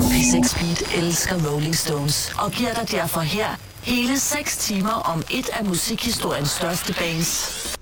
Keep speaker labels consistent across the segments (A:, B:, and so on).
A: P6 Beat elsker Rolling Stones og giver dig derfor her hele 6 timer om et af musikhistoriens største bands.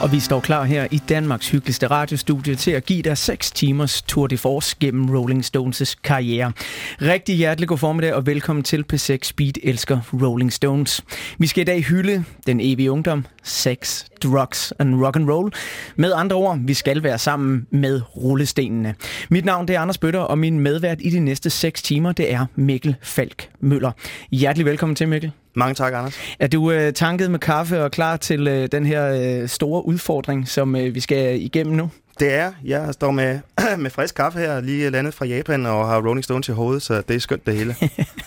B: Og
C: vi står klar her i Danmarks hyggeligste radiostudie til at give dig 6 timers tour de force gennem Rolling Stones' karriere. Rigtig hjertelig god formiddag og velkommen til P6 Speed elsker Rolling Stones. Vi skal i dag hylde den evige ungdom, sex, drugs and rock and roll. Med andre ord, vi skal være sammen med rullestenene. Mit navn det er Anders Bøtter, og min medvært i de næste 6 timer, det er Mikkel Falk Møller. Hjertelig velkommen til, Mikkel.
D: Mange tak, Anders.
C: Er du øh, tanket med kaffe og klar til øh, den her øh, store udfordring, som øh, vi skal igennem nu?
D: Det er, jeg står med, med frisk kaffe her, lige landet fra Japan, og har Rolling Stones i hovedet, så det er skønt det hele.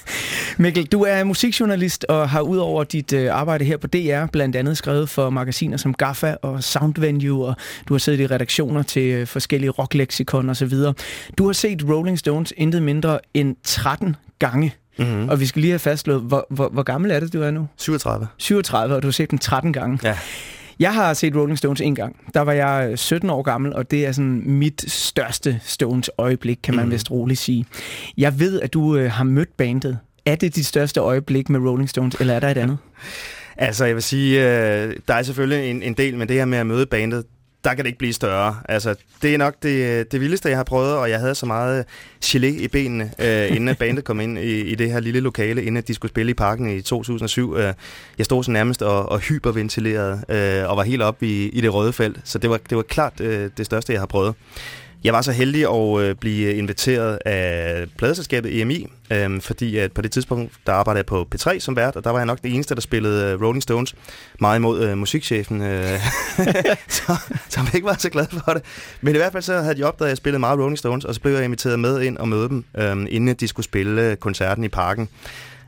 C: Mikkel, du er musikjournalist og har udover dit øh, arbejde her på DR blandt andet skrevet for magasiner som Gaffa og Soundvenue, og du har siddet i redaktioner til øh, forskellige rockleksikon og så videre. Du har set Rolling Stones intet mindre end 13 gange. Mm-hmm. Og vi skal lige have fastslået, hvor, hvor, hvor gammel er det, du er nu?
D: 37.
C: 37, og du har set den 13 gange.
D: Ja.
C: Jeg har set Rolling Stones en gang. Der var jeg 17 år gammel, og det er sådan mit største Stones øjeblik, kan man mm. vist roligt sige. Jeg ved, at du øh, har mødt bandet. Er det dit største øjeblik med Rolling Stones, eller er der et andet?
D: Altså, jeg vil sige, øh, der er selvfølgelig en, en del, men det her med at møde bandet, der kan det ikke blive større. Altså, det er nok det, det vildeste, jeg har prøvet, og jeg havde så meget gelé i benene, øh, inden bandet kom ind i, i det her lille lokale, inden de skulle spille i parken i 2007. Øh, jeg stod så nærmest og, og hyperventilerede, øh, og var helt oppe i, i det røde felt, så det var, det var klart øh, det største, jeg har prøvet. Jeg var så heldig at øh, blive inviteret af pladeselskabet EMI, øh, fordi at på det tidspunkt, der arbejdede jeg på P3 som vært, og der var jeg nok det eneste, der spillede øh, Rolling Stones meget imod øh, musikchefen, øh, så, som ikke var så glad for det. Men i hvert fald så havde de opdaget, at jeg spillede meget Rolling Stones, og så blev jeg inviteret med ind og møde dem, øh, inden de skulle spille øh, koncerten i parken.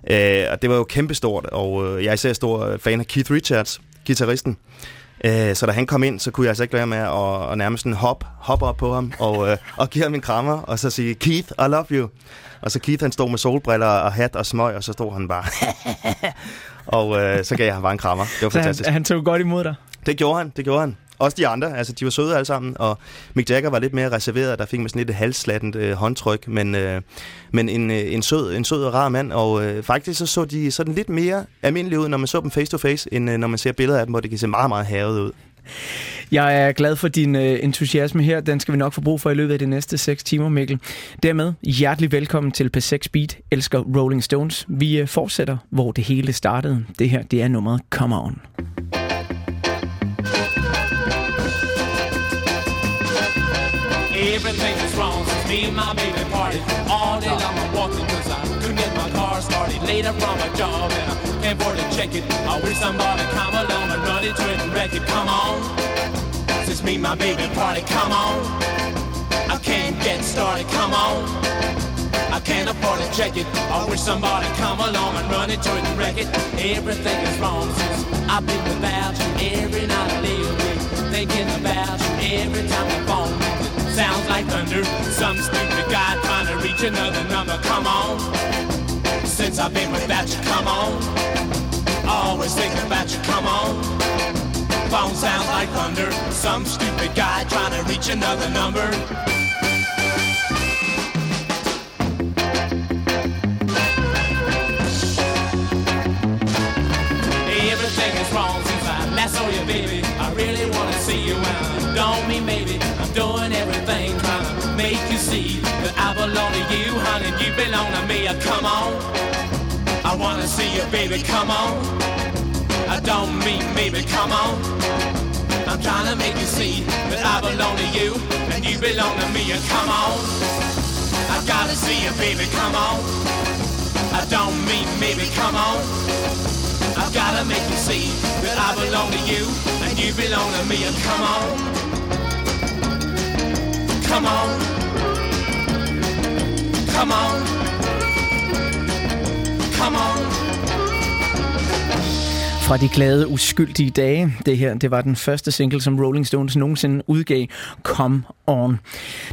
D: Øh, og det var jo kæmpestort, og øh, jeg er især stor øh, fan af Keith Richards, guitaristen. Øh, så da han kom ind, så kunne jeg altså ikke være med at, at nærmest sådan hop, hoppe op på ham og, øh, og give ham en krammer, og så sige, Keith, I love you. Og så Keith, han stod med solbriller og hat og smøg, og så stod han bare, og øh, så gav jeg ham bare en krammer. Det var
C: Så
D: fantastisk.
C: han, han tog godt imod dig.
D: Det gjorde han, det gjorde han. Også de andre, altså de var søde alle sammen, og Mick Jagger var lidt mere reserveret, der fik man sådan lidt et halsslattent øh, håndtryk, men, øh, men en, øh, en, sød, en sød og rar mand, og øh, faktisk så så de sådan lidt mere almindelige ud, når man så dem face to face, end øh, når man ser billeder af dem, hvor det kan se meget, meget havet ud.
C: Jeg er glad for din øh, entusiasme her. Den skal vi nok få brug for i løbet af de næste 6 timer, Mikkel. Dermed hjertelig velkommen til P6 Beat, elsker Rolling Stones. Vi øh, fortsætter, hvor det hele startede. Det her, det er nummeret Come On.
A: Me and my baby party. All day long I'm walking cause I couldn't get my car started. Later from a job and I can't afford to check it. I wish somebody come along and run into it and wreck it. Come on. Since me and my baby party, come on. I can't get started, come on. I can't afford to check it. I wish somebody come along and run into it and wreck it. Everything is wrong since I've been without you. Every night I lay awake thinking about you. Every time the phone it sounds like thunder. Some stupid guy trying to reach another number. Come on. Since I've been without you. Come on. Always thinking about you. Come on. Phone sounds like thunder. Some stupid guy trying to reach another number. Everything is wrong since I last saw you, baby. Really wanna see you and don't mean maybe. I'm doing everything trying to make you see that I belong to you, honey. You belong to me. Uh, Come on. I wanna see you, baby. Come on. I don't mean maybe. Come on. I'm trying to make you see that I belong to you and you belong to me. Uh, Come on. I gotta see you, baby. Come on. I don't mean maybe. Come on. I've gotta make you see that I belong to you and you belong to me. And come on, come on, come on, come on.
C: Fra de glade, uskyldige dage. Det her, det var den første single, som Rolling Stones nogensinde udgav. Come On.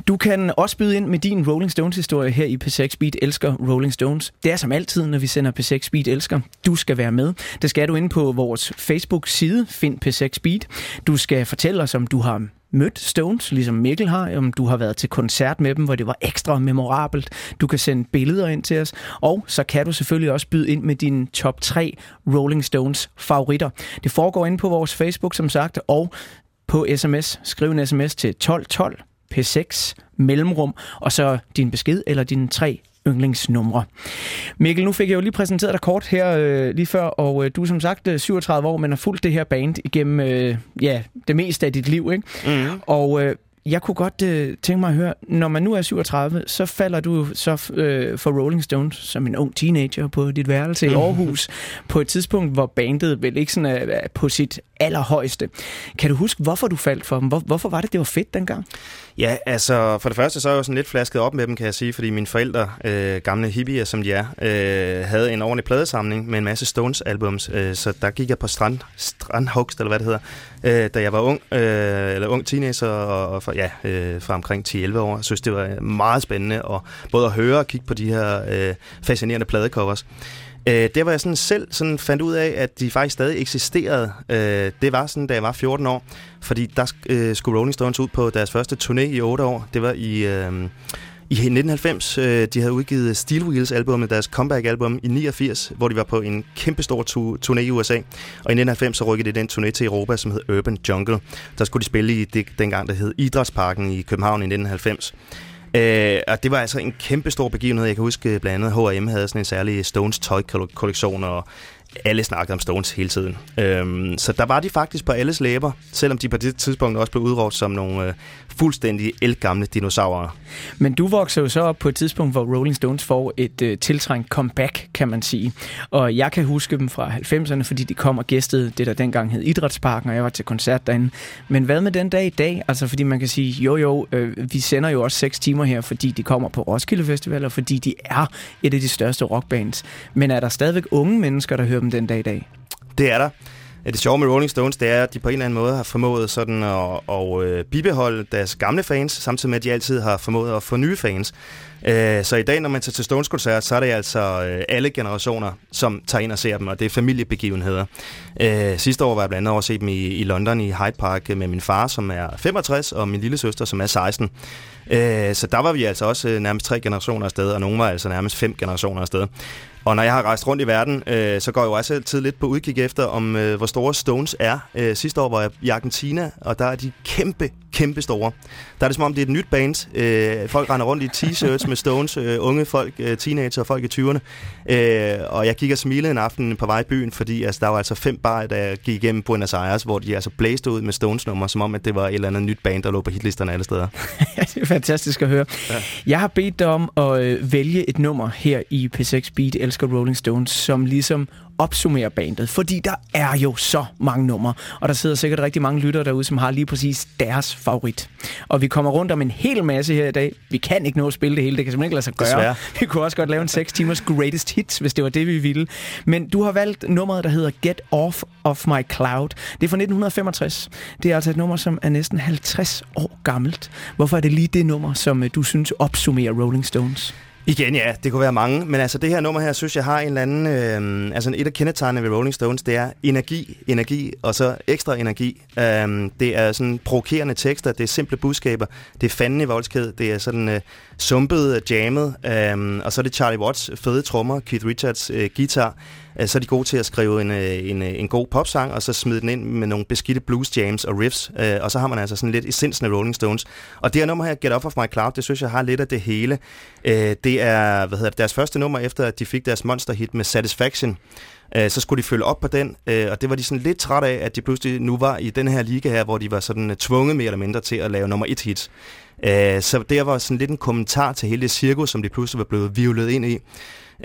C: Du kan også byde ind med din Rolling Stones-historie her i P6 Beat Elsker Rolling Stones. Det er som altid, når vi sender P6 Beat Elsker. Du skal være med. Det skal du ind på vores Facebook-side. Find P6 Beat. Du skal fortælle os, om du har mødt Stones, ligesom Mikkel har, om du har været til koncert med dem, hvor det var ekstra memorabelt. Du kan sende billeder ind til os, og så kan du selvfølgelig også byde ind med dine top 3 Rolling Stones favoritter. Det foregår inde på vores Facebook, som sagt, og på sms. Skriv en sms til 1212 P6 mellemrum, og så din besked eller dine tre yndlingsnumre. Mikkel, nu fik jeg jo lige præsenteret dig kort her øh, lige før, og øh, du er som sagt øh, 37 år, men har fulgt det her band igennem øh, ja, det meste af dit liv. Ikke?
D: Mm.
C: Og øh, jeg kunne godt øh, tænke mig at høre, når man nu er 37, så falder du så øh, for Rolling Stones som en ung teenager på dit værelse i Aarhus, på et tidspunkt, hvor bandet vel ikke sådan er, er på sit allerhøjeste. Kan du huske, hvorfor du faldt for dem? Hvor, hvorfor var det, det var fedt dengang?
D: Ja, altså for det første så er jeg jo sådan lidt flasket op med dem, kan jeg sige, fordi mine forældre, øh, gamle hippier som de er, øh, havde en ordentlig pladesamling med en masse Stones-albums, øh, så der gik jeg på strand, strandhugst, eller hvad det hedder, øh, da jeg var ung, øh, eller ung teenager, og, og for, ja, øh, fra omkring 10-11 år. Jeg synes, det var meget spændende at både at høre og kigge på de her øh, fascinerende pladecovers. Øh, det var jeg sådan selv sådan fandt ud af, at de faktisk stadig eksisterede. Øh, det var sådan, da jeg var 14 år, fordi der øh, skulle Rolling Stones ud på deres første turné i 8 år. Det var i... Øh, i 1990, øh, de havde udgivet Steel Wheels albumet, deres comeback album i 89, hvor de var på en kæmpestor tu- turné i USA. Og i 1990 så rykkede de den turné til Europa, som hed Urban Jungle. Der skulle de spille i det, dengang, der hed Idrætsparken i København i 1990. Øh, og det var altså en kæmpe stor begivenhed. Jeg kan huske blandt andet H&M havde sådan en særlig Stones tøj-kollektion, og alle snakkede om Stones hele tiden. Øhm, så der var de faktisk på alles læber, selvom de på det tidspunkt også blev udråbt som nogle øh, fuldstændig elgamle dinosaurer.
C: Men du voksede jo så op på et tidspunkt, hvor Rolling Stones får et øh, tiltrængt comeback, kan man sige. Og jeg kan huske dem fra 90'erne, fordi de kom og gæstede det, der dengang hed Idrætsparken, og jeg var til koncert derinde. Men hvad med den dag i dag? Altså, fordi man kan sige, jo jo, øh, vi sender jo også 6 timer her, fordi de kommer på Roskilde Festival, og fordi de er et af de største rockbands. Men er der stadigvæk unge mennesker, der hører dem den dag i dag?
D: Det er der. Det sjove med Rolling Stones, det er, at de på en eller anden måde har formået sådan at, at at bibeholde deres gamle fans, samtidig med, at de altid har formået at få nye fans. Øh, så i dag, når man tager til Stones-koncert, så er det altså øh, alle generationer, som tager ind og ser dem, og det er familiebegivenheder. Sidste år var jeg blandt andet over at se dem i, i London i Hyde Park med min far, som er 65, og min lille søster, som er 16. Så der var vi altså også nærmest tre generationer afsted, og nogle var altså nærmest fem generationer afsted. Og når jeg har rejst rundt i verden, øh, så går jeg jo også altid lidt på udkig efter, om øh, hvor store Stones er. Øh, sidste år var jeg i Argentina, og der er de kæmpe, kæmpe store. Der er det som om, det er et nyt band. Øh, folk render rundt i t-shirts med Stones, øh, unge folk, øh, teenager og folk i 20'erne. Øh, og jeg kigger smilede en aften på vej i byen, fordi altså, der var altså fem bar, der jeg gik igennem Buenos Aires, hvor de altså blæste ud med Stones-nummer, som om, at det var et eller andet nyt band, der lå på hitlisterne alle steder.
C: det er fantastisk at høre. Ja. Jeg har bedt dig om at øh, vælge et nummer her i P6 Beat Elsker Rolling Stones, som ligesom opsummerer bandet, fordi der er jo så mange numre, og der sidder sikkert rigtig mange lyttere derude, som har lige præcis deres favorit. Og vi kommer rundt om en hel masse her i dag. Vi kan ikke nå at spille det hele, det kan simpelthen ikke lade sig gøre.
D: Desværre.
C: Vi kunne også godt lave en 6 timers greatest hits, hvis det var det, vi ville. Men du har valgt nummeret, der hedder Get Off of My Cloud. Det er fra 1965. Det er altså et nummer, som er næsten 50 år gammelt. Hvorfor er det lige det nummer, som øh, du synes opsummerer Rolling Stones?
D: Igen ja, det kunne være mange, men altså det her nummer her, synes jeg har en eller anden, øh, altså et af kendetegnene ved Rolling Stones, det er energi, energi og så ekstra energi. Øh, det er sådan provokerende tekster, det er simple budskaber, det er fanden i voldsked, det er sådan øh, sumpet, øh, jammet, øh, og så er det Charlie Watts fede trommer, Keith Richards øh, guitar, Øh, så er de gode til at skrive en, øh, en, øh, en god popsang, og så smide den ind med nogle beskidte blues jams og riffs, øh, og så har man altså sådan lidt essensen af Rolling Stones. Og det her nummer her, Get Off of My Cloud, det synes jeg har lidt af det hele. Øh, det er hvad hedder det, deres første nummer, efter at de fik deres monsterhit med Satisfaction. Så skulle de følge op på den, og det var de sådan lidt træt af, at de pludselig nu var i den her liga her, hvor de var sådan tvunget mere eller mindre til at lave nummer et hit. Så der var sådan lidt en kommentar til hele det cirkus, som de pludselig var blevet vivlet ind i.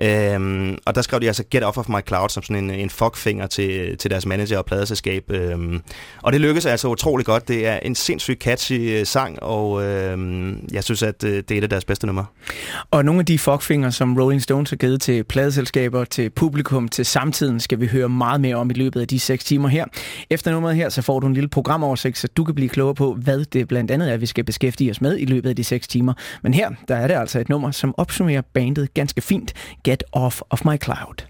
D: Øhm, og der skrev de altså Get Off of My Cloud som sådan en, en fuckfinger til, til deres manager og pladeselskab. Øhm, og det lykkedes altså utrolig godt. Det er en sindssygt catchy øh, sang, og øhm, jeg synes, at øh, det er et af deres bedste numre.
A: Og nogle af de fuckfinger, som Rolling Stones har givet til pladeselskaber, til publikum, til samtiden, skal vi høre meget mere om i løbet af de 6 timer her. Efter nummeret her, så får du en lille programoversigt, så du kan blive klogere på, hvad det blandt andet er, vi skal beskæftige os med i løbet af de 6 timer. Men her, der er det altså et nummer, som opsummerer bandet ganske fint. Get Off of My Cloud.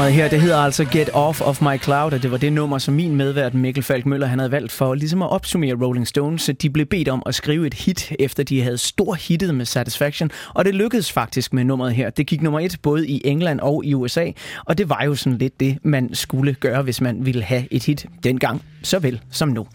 A: Nummeret her, det hedder altså Get Off of My Cloud, og det var det nummer, som min medvært Mikkel Falk Møller han havde valgt for ligesom at opsummere Rolling Stones. De blev bedt om at skrive et hit, efter de havde stor hittet med Satisfaction, og det lykkedes faktisk med nummeret her. Det gik nummer et både i England og i USA, og det var jo sådan lidt det, man skulle gøre, hvis man ville have et hit dengang, såvel som nu.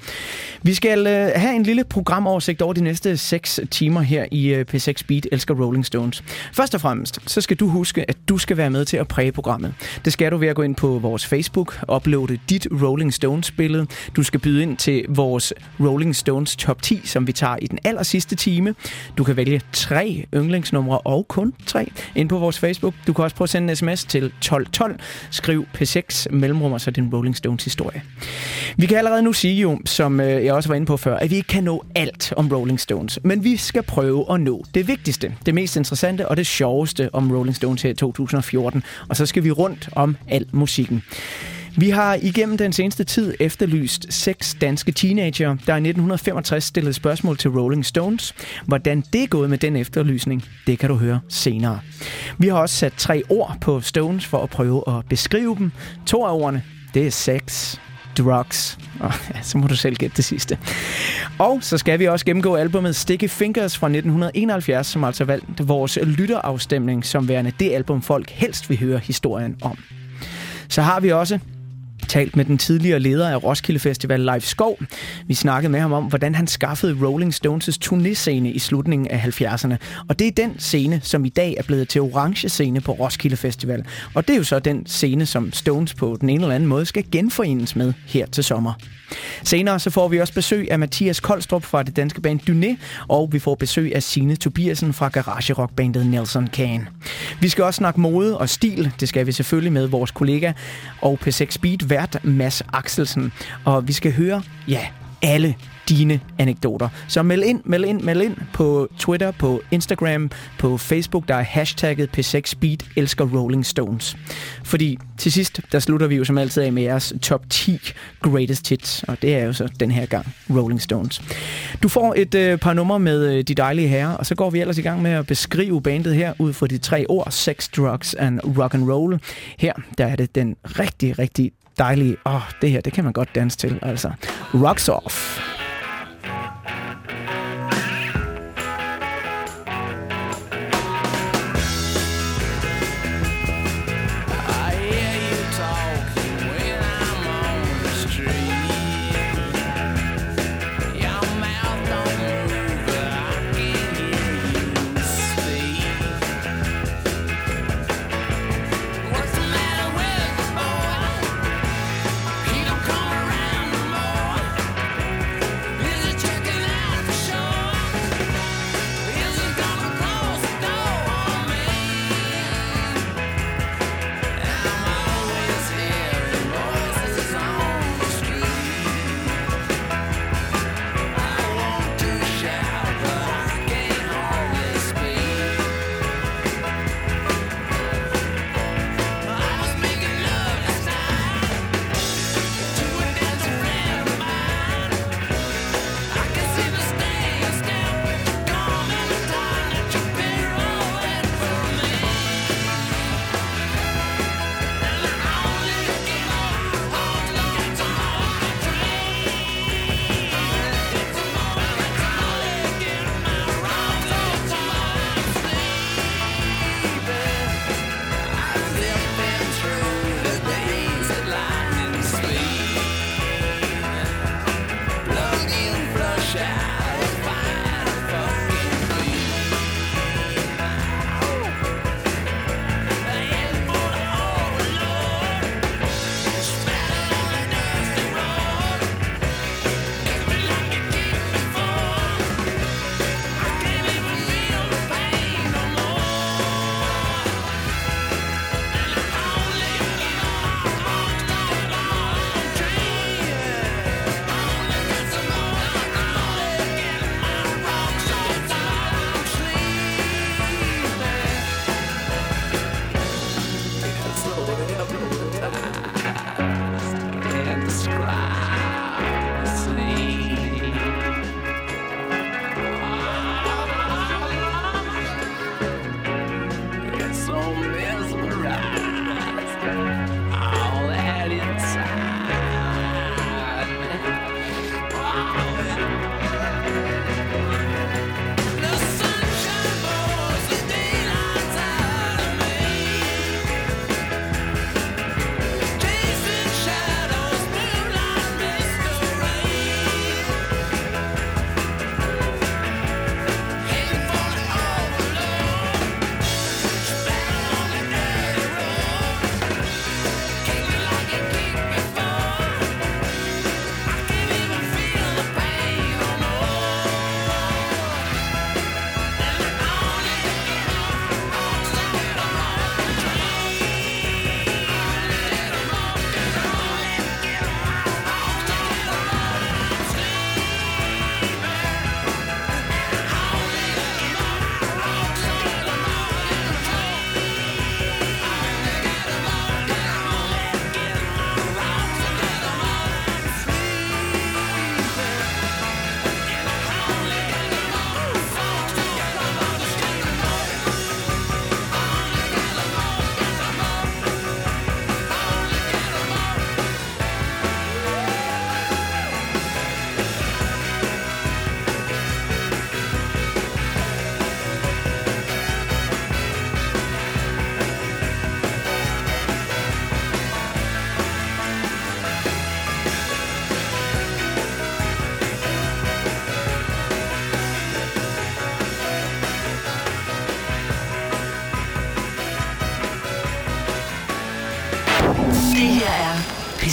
A: Vi skal øh, have en lille programoversigt over de næste 6 timer her i øh, P6 Beat Elsker Rolling Stones. Først og fremmest, så skal du huske, at du skal være med til at præge programmet.
C: Det skal du ved at gå ind på vores Facebook, uploade dit Rolling Stones-billede. Du skal byde ind til vores Rolling Stones top 10, som vi tager i den aller sidste time. Du kan vælge tre yndlingsnumre og kun tre ind på vores Facebook. Du kan også prøve at sende en sms til 1212. Skriv P6 mellemrum og så din Rolling Stones historie. Vi kan allerede nu sige jo, som øh, jeg også var inde på før, at vi ikke kan nå alt om Rolling Stones. Men vi skal prøve at nå det vigtigste, det mest interessante og det sjoveste om Rolling Stones her i 2014. Og så skal vi rundt om al musikken. Vi har igennem den seneste tid efterlyst seks danske teenager, der i 1965 stillede spørgsmål til Rolling Stones. Hvordan det er gået med den efterlysning, det kan du høre senere. Vi har også sat tre ord på Stones for at prøve at beskrive dem. To af ordene, det er sex, drugs. Og ja, så må du selv gætte det sidste. Og så skal vi også gennemgå albumet Sticky Fingers fra 1971, som altså valgte vores lytterafstemning som værende det album, folk helst vil høre historien om. Så har vi også talt med den tidligere leder af Roskilde Festival, Leif Skov. Vi snakkede med ham om, hvordan han skaffede Rolling Stones' turnéscene i slutningen af 70'erne. Og det er den scene, som i dag er blevet til orange scene på Roskilde Festival. Og det er jo så den scene, som Stones på den ene eller anden måde skal genforenes med her til sommer. Senere så får vi også besøg af Mathias Koldstrup fra det danske band Dune, og vi får besøg af Sine Tobiasen fra garage rockbandet Nelson Can. Vi skal også snakke mode og stil. Det skal vi selvfølgelig med vores kollega og P6 Speed vært Mads Axelsen. Og vi skal høre, ja, alle dine anekdoter. Så meld ind, meld ind, meld ind på Twitter, på Instagram, på Facebook, der er hashtagget P6Speed elsker Rolling Stones. Fordi til sidst, der slutter vi jo som altid af med jeres top 10 greatest hits, og det er jo så den her gang Rolling Stones. Du får et øh, par numre med øh, de dejlige herrer, og så går vi ellers i gang med at beskrive bandet her ud fra de tre ord, sex, drugs and rock and roll. Her, der er det den rigtig, rigtig dejlige, åh, oh, det her, det kan man godt danse til, altså. Rocks Off.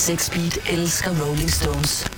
A: P6 Beat elsker Rolling Stones.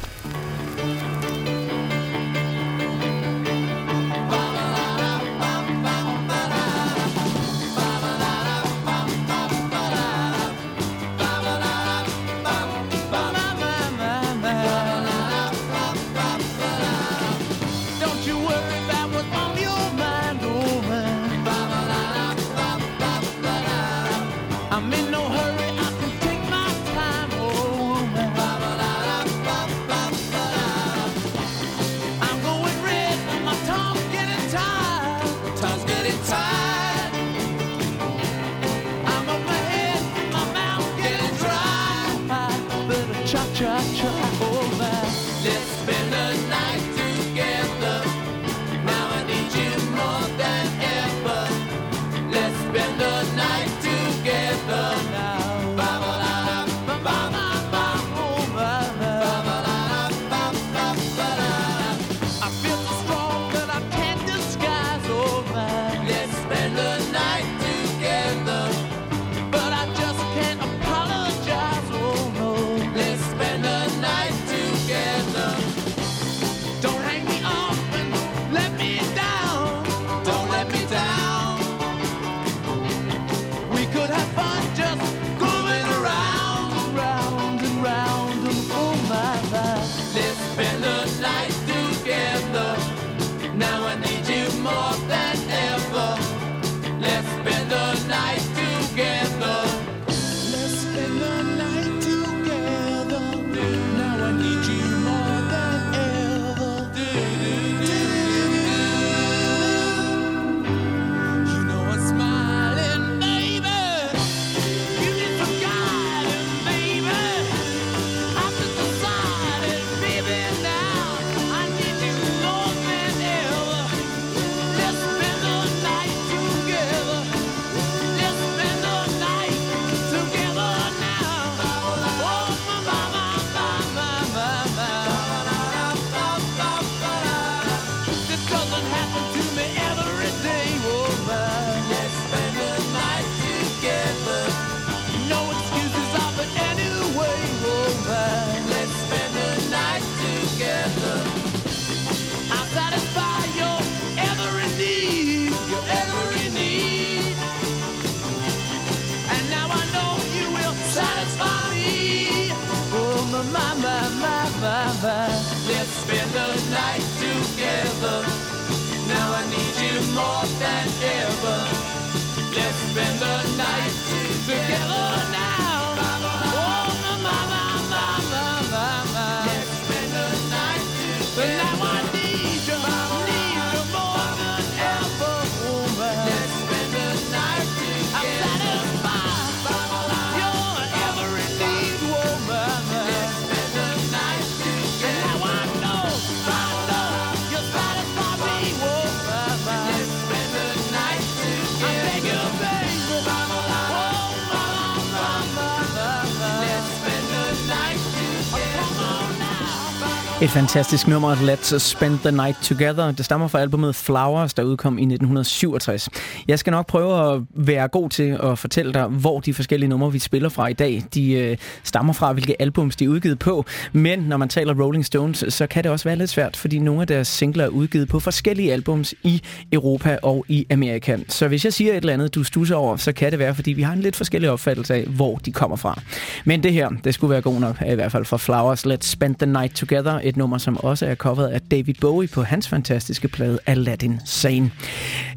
C: Fantastisk nummer, Let's Spend the Night Together. Det stammer fra albumet Flowers, der udkom i 1967. Jeg skal nok prøve at være god til at fortælle dig, hvor de forskellige numre, vi spiller fra i dag, de øh, stammer fra, hvilke albums de er udgivet på. Men når man taler Rolling Stones, så kan det også være lidt svært, fordi nogle af deres singler er udgivet på forskellige albums i Europa og i Amerika. Så hvis jeg siger et eller andet, du stusser over, så kan det være, fordi vi har en lidt forskellig opfattelse af, hvor de kommer fra. Men det her, det skulle være god nok, i hvert fald for Flowers. Let's Spend the Night Together. Et nummer, som også er coveret af David Bowie på hans fantastiske plade Aladdin Sane.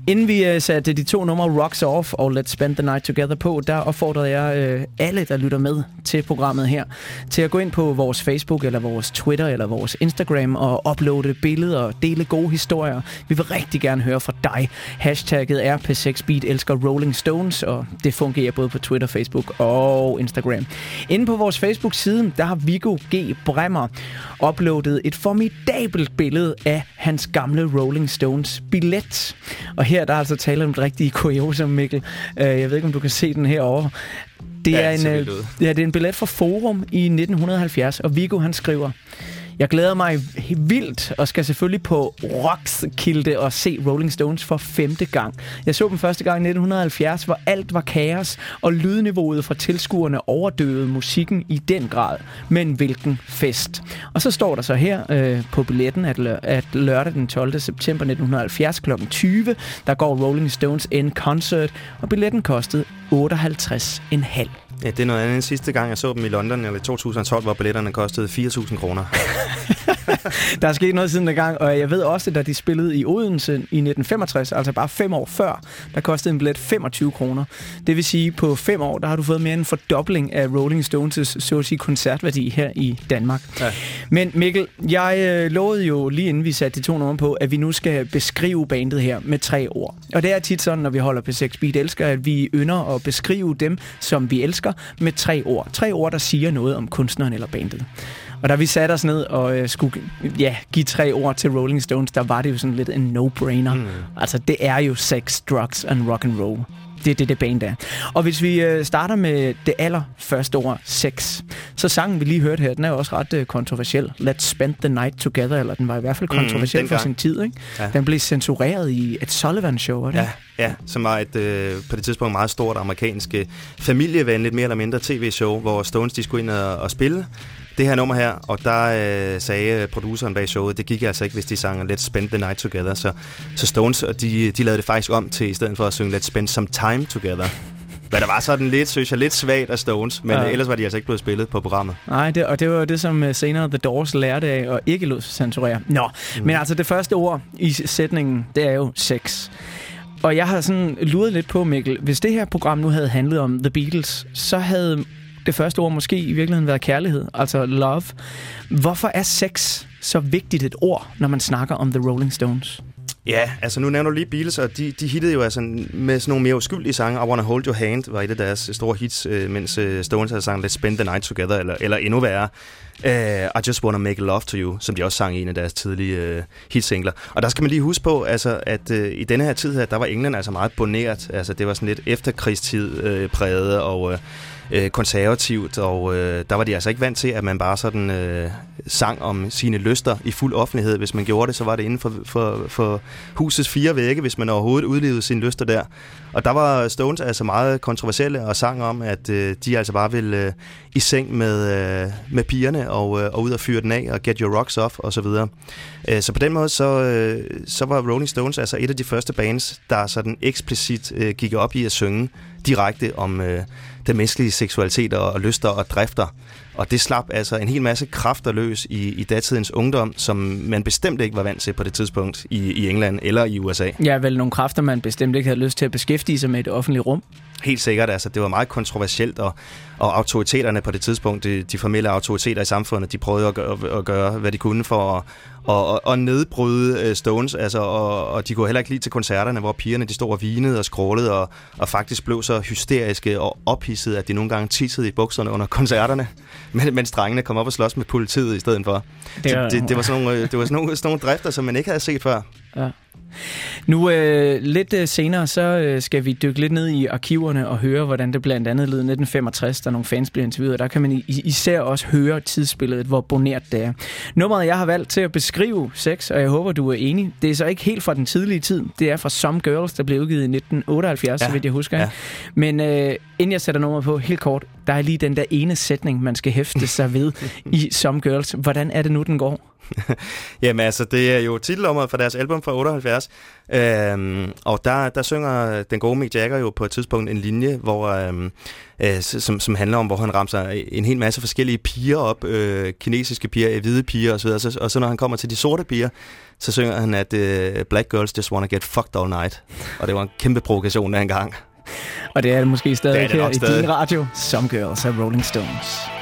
C: Inden vi øh, satte de to numre Rocks Off og Let's Spend the Night Together på, der opfordrede jeg øh, alle, der lytter med til programmet her, til at gå ind på vores Facebook, eller vores Twitter, eller vores Instagram og uploade billeder og dele gode historier. Vi vil rigtig gerne høre fra dig. Hashtagget er P6Beat elsker Rolling Stones, og det fungerer både på Twitter, Facebook og Instagram. Inde på vores Facebook-side, der har Vigo G. Bremmer uploadet et formidabelt billede af hans gamle Rolling Stones billet. Og her der er altså tale om et rigtigt kuriosum, Mikkel. Uh, jeg ved ikke, om du kan se den herovre. Det
D: Ja,
C: er, en, øh, ja, det er en billet fra Forum i 1970, og Viggo han skriver, jeg glæder mig vildt og skal selvfølgelig på Roskilde og se Rolling Stones for femte gang. Jeg så dem første gang i 1970, hvor alt var kaos, og lydniveauet fra tilskuerne overdøvede musikken i den grad. Men hvilken fest. Og så står der så her øh, på billetten, at, lø- at lørdag den 12. september 1970 kl. 20, der går Rolling Stones in concert, og billetten kostede 58,5.
D: Ja, det er noget andet end sidste gang, jeg så dem i London, eller i 2012, hvor billetterne kostede 4.000 kroner.
C: Der er sket noget siden dengang, og jeg ved også, at da de spillede i Odense i 1965, altså bare fem år før, der kostede en billet 25 kroner. Det vil sige, på fem år, der har du fået mere end en fordobling af Rolling Stones' så at sige, koncertværdi her i Danmark. Ja. Men Mikkel, jeg øh, lovede jo lige inden vi satte de to numre på, at vi nu skal beskrive bandet her med tre ord. Og det er tit sådan, når vi holder på 6 Beat Elsker, at vi ynder at beskrive dem, som vi elsker, med tre ord. Tre ord, der siger noget om kunstneren eller bandet. Og da vi satte os ned og øh, skulle ja, give tre ord til Rolling Stones, der var det jo sådan lidt en no-brainer. Mm. Altså, det er jo sex, drugs and rock and roll. Det er det, det band er. Og hvis vi øh, starter med det allerførste ord, sex, så sangen, vi lige hørte her, den er jo også ret øh, kontroversiel. Let's spend the night together, eller den var i hvert fald kontroversiel mm, for sin tid. Ikke? Ja. Den blev censureret i et Sullivan-show, var det?
D: Ja, ja, som var et øh, på det tidspunkt meget stort amerikansk øh, familievenligt, mere eller mindre tv-show, hvor Stones de skulle ind og, og spille det her nummer her, og der øh, sagde produceren bag showet, det gik altså ikke, hvis de sang Let's Spend the Night Together. Så, så Stones, og de, de lavede det faktisk om til, i stedet for at synge Let's Spend Some Time Together. Hvad der var sådan lidt, synes jeg, lidt svagt af Stones, men ja. ellers var de altså ikke blevet spillet på programmet.
C: Nej, det, og det var det, som øh, senere The Doors lærte af, og ikke lod censurere. Nå, mm. men altså det første ord i sætningen, det er jo sex. Og jeg har sådan luret lidt på, Mikkel, hvis det her program nu havde handlet om The Beatles, så havde det første ord måske i virkeligheden været kærlighed, altså love. Hvorfor er sex så vigtigt et ord, når man snakker om The Rolling Stones?
D: Ja, altså nu nævner du lige Beatles, og de, de hittede jo altså med sådan nogle mere uskyldige sange. I Wanna Hold Your Hand var et af deres store hits, øh, mens øh, Stones havde sang Let's Spend the Night Together, eller, eller endnu værre. Uh, I Just Wanna Make Love To You, som de også sang i en af deres tidlige uh, hitsingler. Og der skal man lige huske på, altså, at uh, i denne her tid her, der var England altså meget boneret. Altså, det var sådan lidt efterkrigstid uh, præget, og uh, øh, konservativt, og øh, der var de altså ikke vant til, at man bare sådan øh, sang om sine lyster i fuld offentlighed. Hvis man gjorde det, så var det inden for, for, for husets fire vægge, hvis man overhovedet udlevede sine lyster der. Og der var Stones altså meget kontroversielle og sang om, at øh, de altså bare ville øh, i seng med, øh, med pigerne og, øh, og ud og fyre den af og get your rocks off og så videre. Øh, så på den måde, så, øh, så var Rolling Stones altså et af de første bands, der sådan eksplicit øh, gik op i at synge direkte om øh, den menneskelige seksualitet og, lyster og drifter. Og det slap altså en hel masse kræfter løs i, i datidens ungdom, som man bestemt ikke var vant til på det tidspunkt i, i England eller i USA.
C: Ja, vel nogle kræfter, man bestemt ikke havde lyst til at beskæftige sig med et offentligt rum.
D: Helt sikkert, altså det var meget kontroversielt, og, og autoriteterne på det tidspunkt, de, de formelle autoriteter i samfundet, de prøvede at gøre, at gøre hvad de kunne for at, og, og nedbryde uh, Stones, altså, og, og de kunne heller ikke lide til koncerterne, hvor pigerne de stod og vinede og skrålede, og, og faktisk blev så hysteriske og ophidsede, at de nogle gange tissede i bukserne under koncerterne, men, mens drengene kom op og slås med politiet i stedet for. Det, var, det, det, var sådan nogle, det var sådan nogle, sådan nogle drifter, som man ikke havde set før. Ja.
C: Nu øh, lidt øh, senere, så øh, skal vi dykke lidt ned i arkiverne og høre, hvordan det blandt andet lød 1965, da nogle fans blev interviewet. Der kan man især også høre tidsbilledet, hvor bonert det er. Nummeret, jeg har valgt til at beskrive sex, og jeg håber, du er enig. Det er så ikke helt fra den tidlige tid. Det er fra Some Girls, der blev udgivet i 1978, ja. så vidt jeg husker. Ja. Men øh, inden jeg sætter nummeret på, helt kort, der er lige den der ene sætning, man skal hæfte sig ved i Some Girls. Hvordan er det nu, den går?
D: Jamen altså, det er jo titelnummeret for deres album fra 78, øhm, og der, der synger den gode Mick Jagger jo på et tidspunkt en linje, hvor, øhm, øh, som, som handler om, hvor han ramser en hel masse forskellige piger op, øh, kinesiske piger, hvide piger osv., og så, og så når han kommer til de sorte piger, så synger han, at øh, black girls just wanna get fucked all night, og det var en kæmpe provokation af en gang.
C: Og det er det måske stadig det det her stadig. i din radio. Some Girls af Rolling Stones.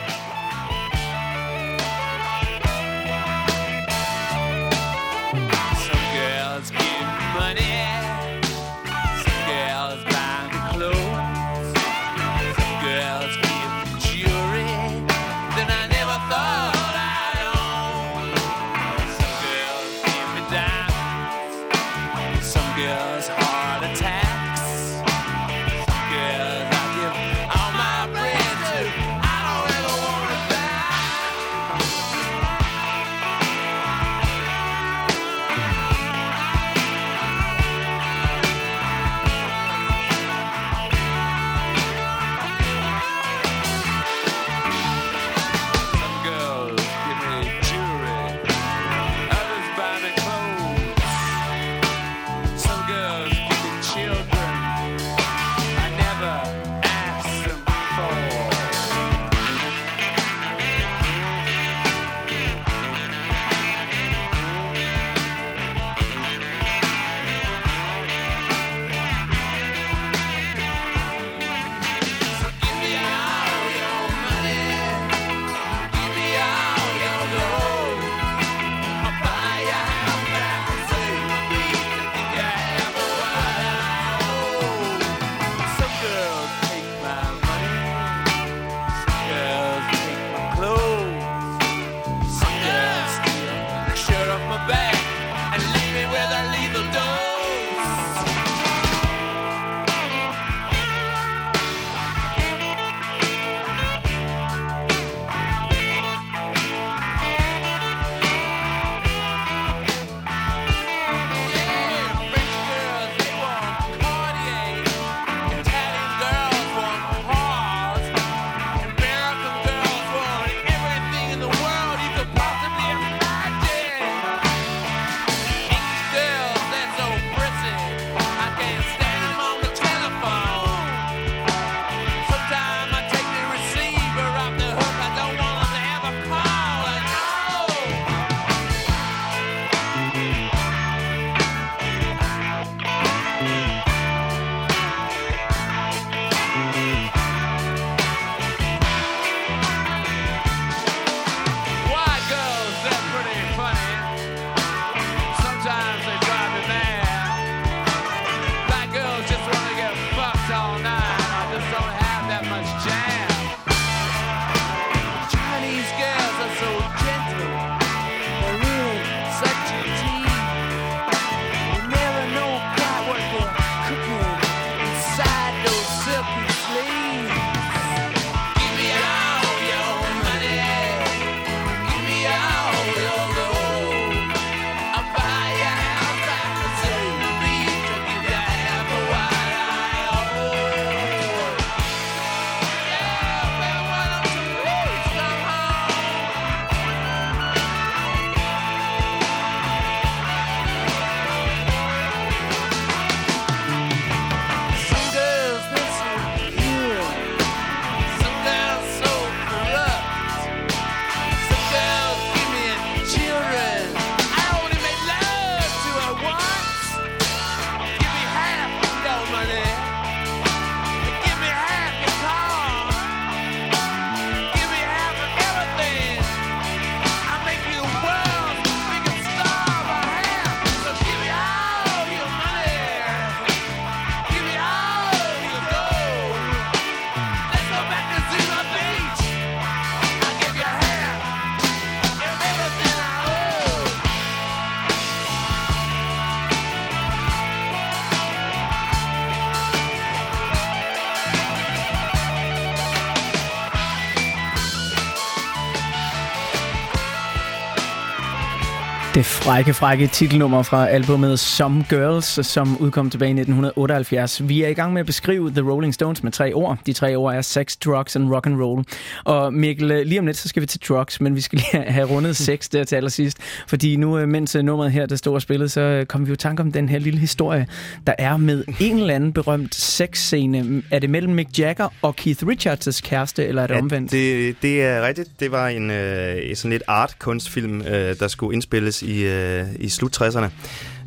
C: Frække, frække titelnummer fra albumet Some Girls, som udkom tilbage i 1978. Vi er i gang med at beskrive The Rolling Stones med tre ord. De tre ord er sex, drugs and rock and roll. Og Mikkel, lige om lidt, så skal vi til drugs, men vi skal lige have rundet sex der til allersidst. Fordi nu, øh, mens øh, nummeret her, der står spillet, så øh, kommer vi jo i tanke om den her lille historie, der er med en eller anden berømt sexscene. Er det mellem Mick Jagger og Keith Richards' kæreste, eller er det ja, omvendt?
D: Det, det er rigtigt. Det var en øh, sådan lidt art-kunstfilm, øh, der skulle indspilles i, øh, i slut 60'erne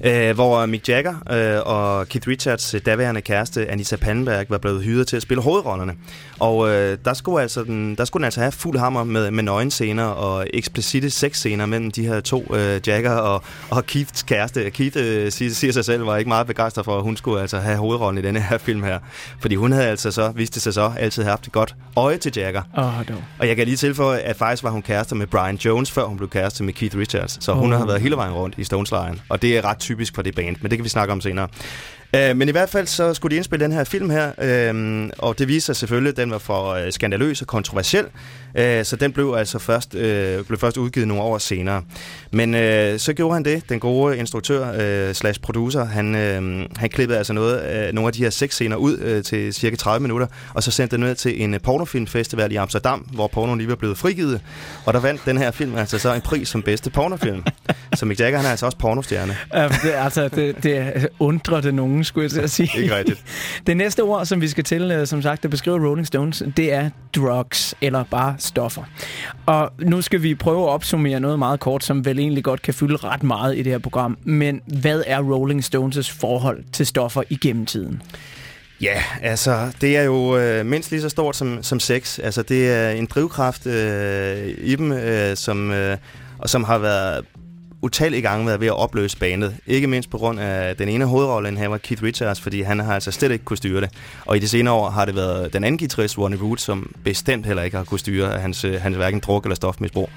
D: øh, hvor Mick Jagger øh, og Keith Richards øh, daværende kæreste Anita Pannenberg var blevet hyret til at spille hovedrollerne. Og øh, der, skulle altså den, der skulle den altså have fuld hammer med, med nøgenscener og eksplicite sexscener mellem de her to, øh, Jagger og, og Keiths kæreste. Keith øh, siger, siger sig selv, var ikke meget begejstret for, at hun skulle altså have hovedrollen i denne her film her. Fordi hun havde altså så, viste sig så, altid haft et godt øje til Jagger.
C: Oh, no.
D: Og jeg kan lige tilføje, at faktisk var hun kærester med Brian Jones, før hun blev kærester med Keith Richards. Så hun oh. har været hele vejen rundt i Stones-lejren. Og det er ret typisk for det band, men det kan vi snakke om senere. Uh, men i hvert fald så skulle de indspille den her film her, øh, og det viser sig selvfølgelig, at den var for øh, skandaløs og kontroversiel, øh, så den blev altså først, øh, blev først udgivet nogle år senere. Men øh, så gjorde han det, den gode instruktør øh, slash producer, han, øh, han klippede altså noget, øh, nogle af de her seks scener ud øh, til cirka 30 minutter, og så sendte den ned til en øh, pornofilmfestival i Amsterdam, hvor pornoen lige var blevet frigivet, og der vandt den her film altså så en pris som bedste pornofilm. så Mick Jagger, han er altså også pornostjerne.
C: Uh, det, altså, det, det undrer det nogen, skulle jeg til at sige.
D: Ikke rigtigt.
C: Det næste ord, som vi skal til, øh, som sagt, at beskrive Rolling Stones, det er drugs, eller bare stoffer. Og nu skal vi prøve at opsummere noget meget kort, som vel egentlig godt kan fylde ret meget i det her program. Men hvad er Rolling Stones' forhold til stoffer igennem tiden?
D: Ja, altså, det er jo øh, mindst lige så stort som, som sex. Altså, det er en drivkraft øh, i dem, øh, som, øh, og som har været utallige gange været ved at opløse bandet. Ikke mindst på grund af den ene hovedrolle, han var Keith Richards, fordi han har altså slet ikke kunne styre det. Og i de senere år har det været den anden guitarist, Ronnie Wood, som bestemt heller ikke har kunne styre hans, øh, hans hverken druk eller stofmisbrug.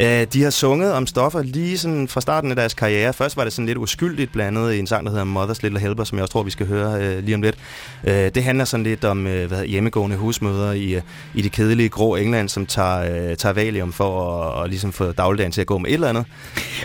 D: Øh, de har sunget om stoffer lige sådan fra starten af deres karriere. Først var det sådan lidt uskyldigt blandet i en sang, der hedder Mother's Little Helper, som jeg også tror, vi skal høre øh, lige om lidt. Øh, det handler sådan lidt om øh, hvad, hjemmegående husmøder i, øh, i det kedelige grå England, som tager, øh, tager valium for at og ligesom få dagligdagen til at gå med et eller andet.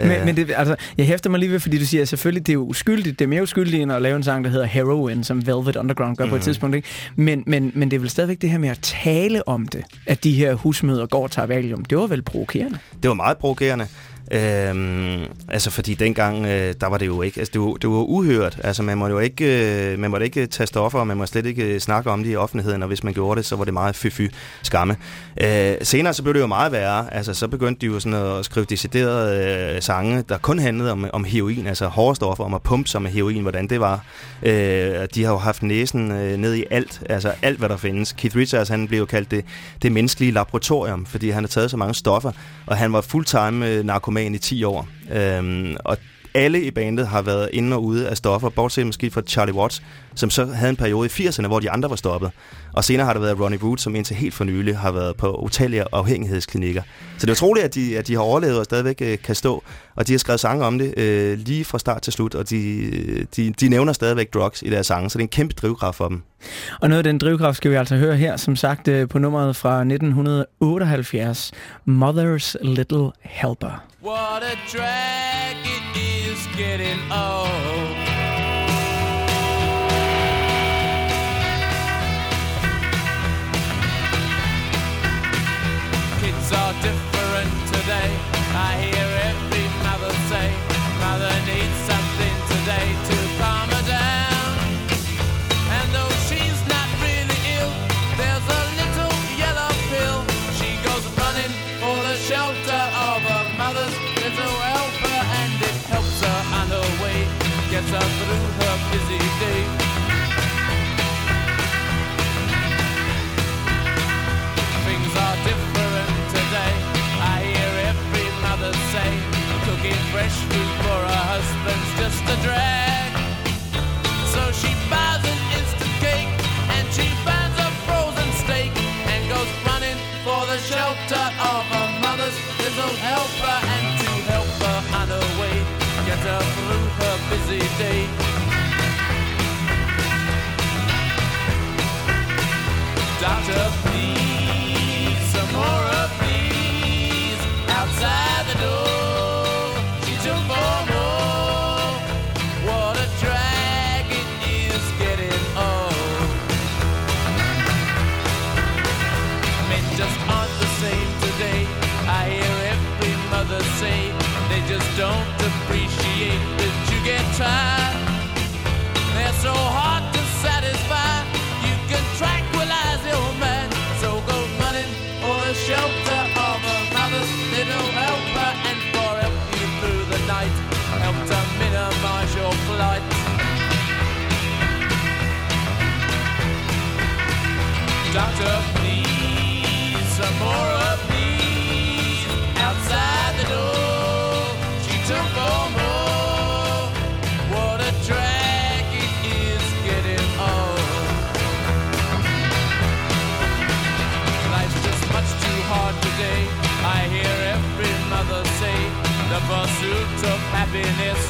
C: Men, øh, men det, altså, jeg hæfter mig lige ved, fordi du siger, at selvfølgelig det er uskyldigt. Det er mere uskyldigt end at lave en sang, der hedder Heroin, som Velvet Underground gør mm. på et mhm. tidspunkt. Ikke? Men, men, men det er vel stadigvæk det her med at tale om det, at de her husmøder går og tager valium. Det var vel provokerende?
D: Det var meget provokerende. Øhm, altså fordi dengang, øh, der var det jo ikke, altså det var, det var uhørt. Altså man måtte jo ikke, øh, man måtte ikke tage stoffer, og man måtte slet ikke øh, snakke om det i offentligheden, og hvis man gjorde det, så var det meget fy-fy skamme. Øh, senere så blev det jo meget værre. Altså så begyndte de jo sådan at skrive deciderede øh, sange, der kun handlede om, om heroin, altså hårde stoffer, om at pumpe sig med heroin, hvordan det var. Øh, de har jo haft næsen øh, ned i alt, altså alt hvad der findes. Keith Richards, han blev jo kaldt det, det menneskelige laboratorium, fordi han har taget så mange stoffer, og han var fulltime øh, narkoman narkoman i 10 år. Øhm, og alle i bandet har været inde og ude af stoffer, bortset måske fra Charlie Watts, som så havde en periode i 80'erne, hvor de andre var stoppet. Og senere har der været Ronnie Wood, som indtil helt for nylig har været på utallige afhængighedsklinikker. Så det er utroligt, at de, at de har overlevet og stadigvæk øh, kan stå. Og de har skrevet sange om det øh, lige fra start til slut, og de, de, de nævner stadigvæk drugs i deres sange, så det er en kæmpe drivkraft for dem.
C: Og noget af den drivkraft skal vi altså høre her, som sagt øh, på nummeret fra 1978, Mother's Little Helper. What a drag it is getting old. Kids are different today. Doctor, please,
A: Doctor, please, some more of these outside the door. She took for more. What a drag it is getting old. Life's just much too hard today. I hear every mother say the pursuit of happiness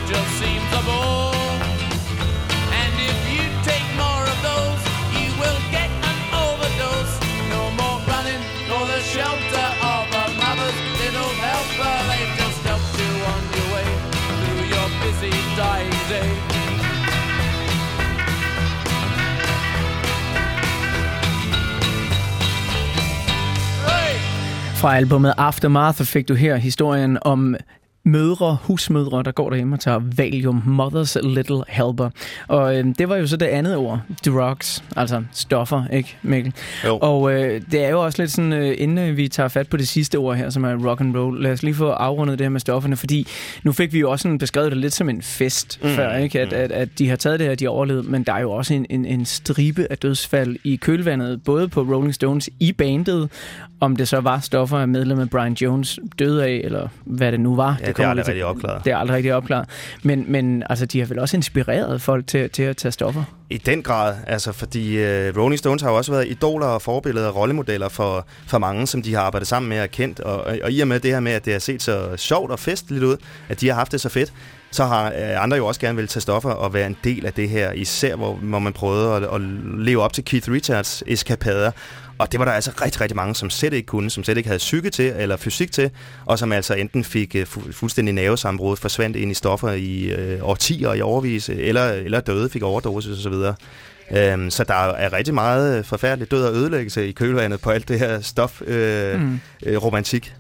C: Fra albumet Aftermath fik du her historien om mødre, husmødre, der går derhjemme og tager Valium, Mother's Little Helper. Og øh, det var jo så det andet ord, drugs, altså stoffer, ikke Mikkel?
D: Jo.
C: Og øh, det er jo også lidt sådan, øh, inden vi tager fat på det sidste ord her, som er rock and roll, lad os lige få afrundet det her med stofferne, fordi nu fik vi jo også sådan beskrevet det lidt som en fest mm. før, ikke? At, at, at de har taget det her, de har overlevet, men der er jo også en, en, en stribe af dødsfald i kølvandet, både på Rolling Stones i bandet, om det så var stoffer af medlemmet Brian Jones døde af, eller hvad det nu var.
D: Ja, det er aldrig rigtig opklaret.
C: Det er aldrig rigtig opklaret. Men, men altså, de har vel også inspireret folk til, til at tage stoffer?
D: I den grad, altså fordi uh, Rolling Stones har jo også været idoler og forbilleder og rollemodeller for, for mange, som de har arbejdet sammen med og kendt. Og, og, og i og med det her med, at det har set så sjovt og festligt ud, at de har haft det så fedt, så har uh, andre jo også gerne vil tage stoffer og være en del af det her, især hvor, hvor man prøvede at, at leve op til Keith Richards eskapader. Og det var der altså rigtig, rigtig mange, som slet ikke kunne, som slet ikke havde psyke til eller fysik til, og som altså enten fik uh, fu- fuldstændig nervesambrud, forsvandt ind i stoffer i uh, årtier i overvis, eller, eller døde, fik overdosis osv. Øhm, så der er rigtig meget forfærdelig død og ødelæggelse i kølvandet på alt det her stof øh, mm. øh, romantik.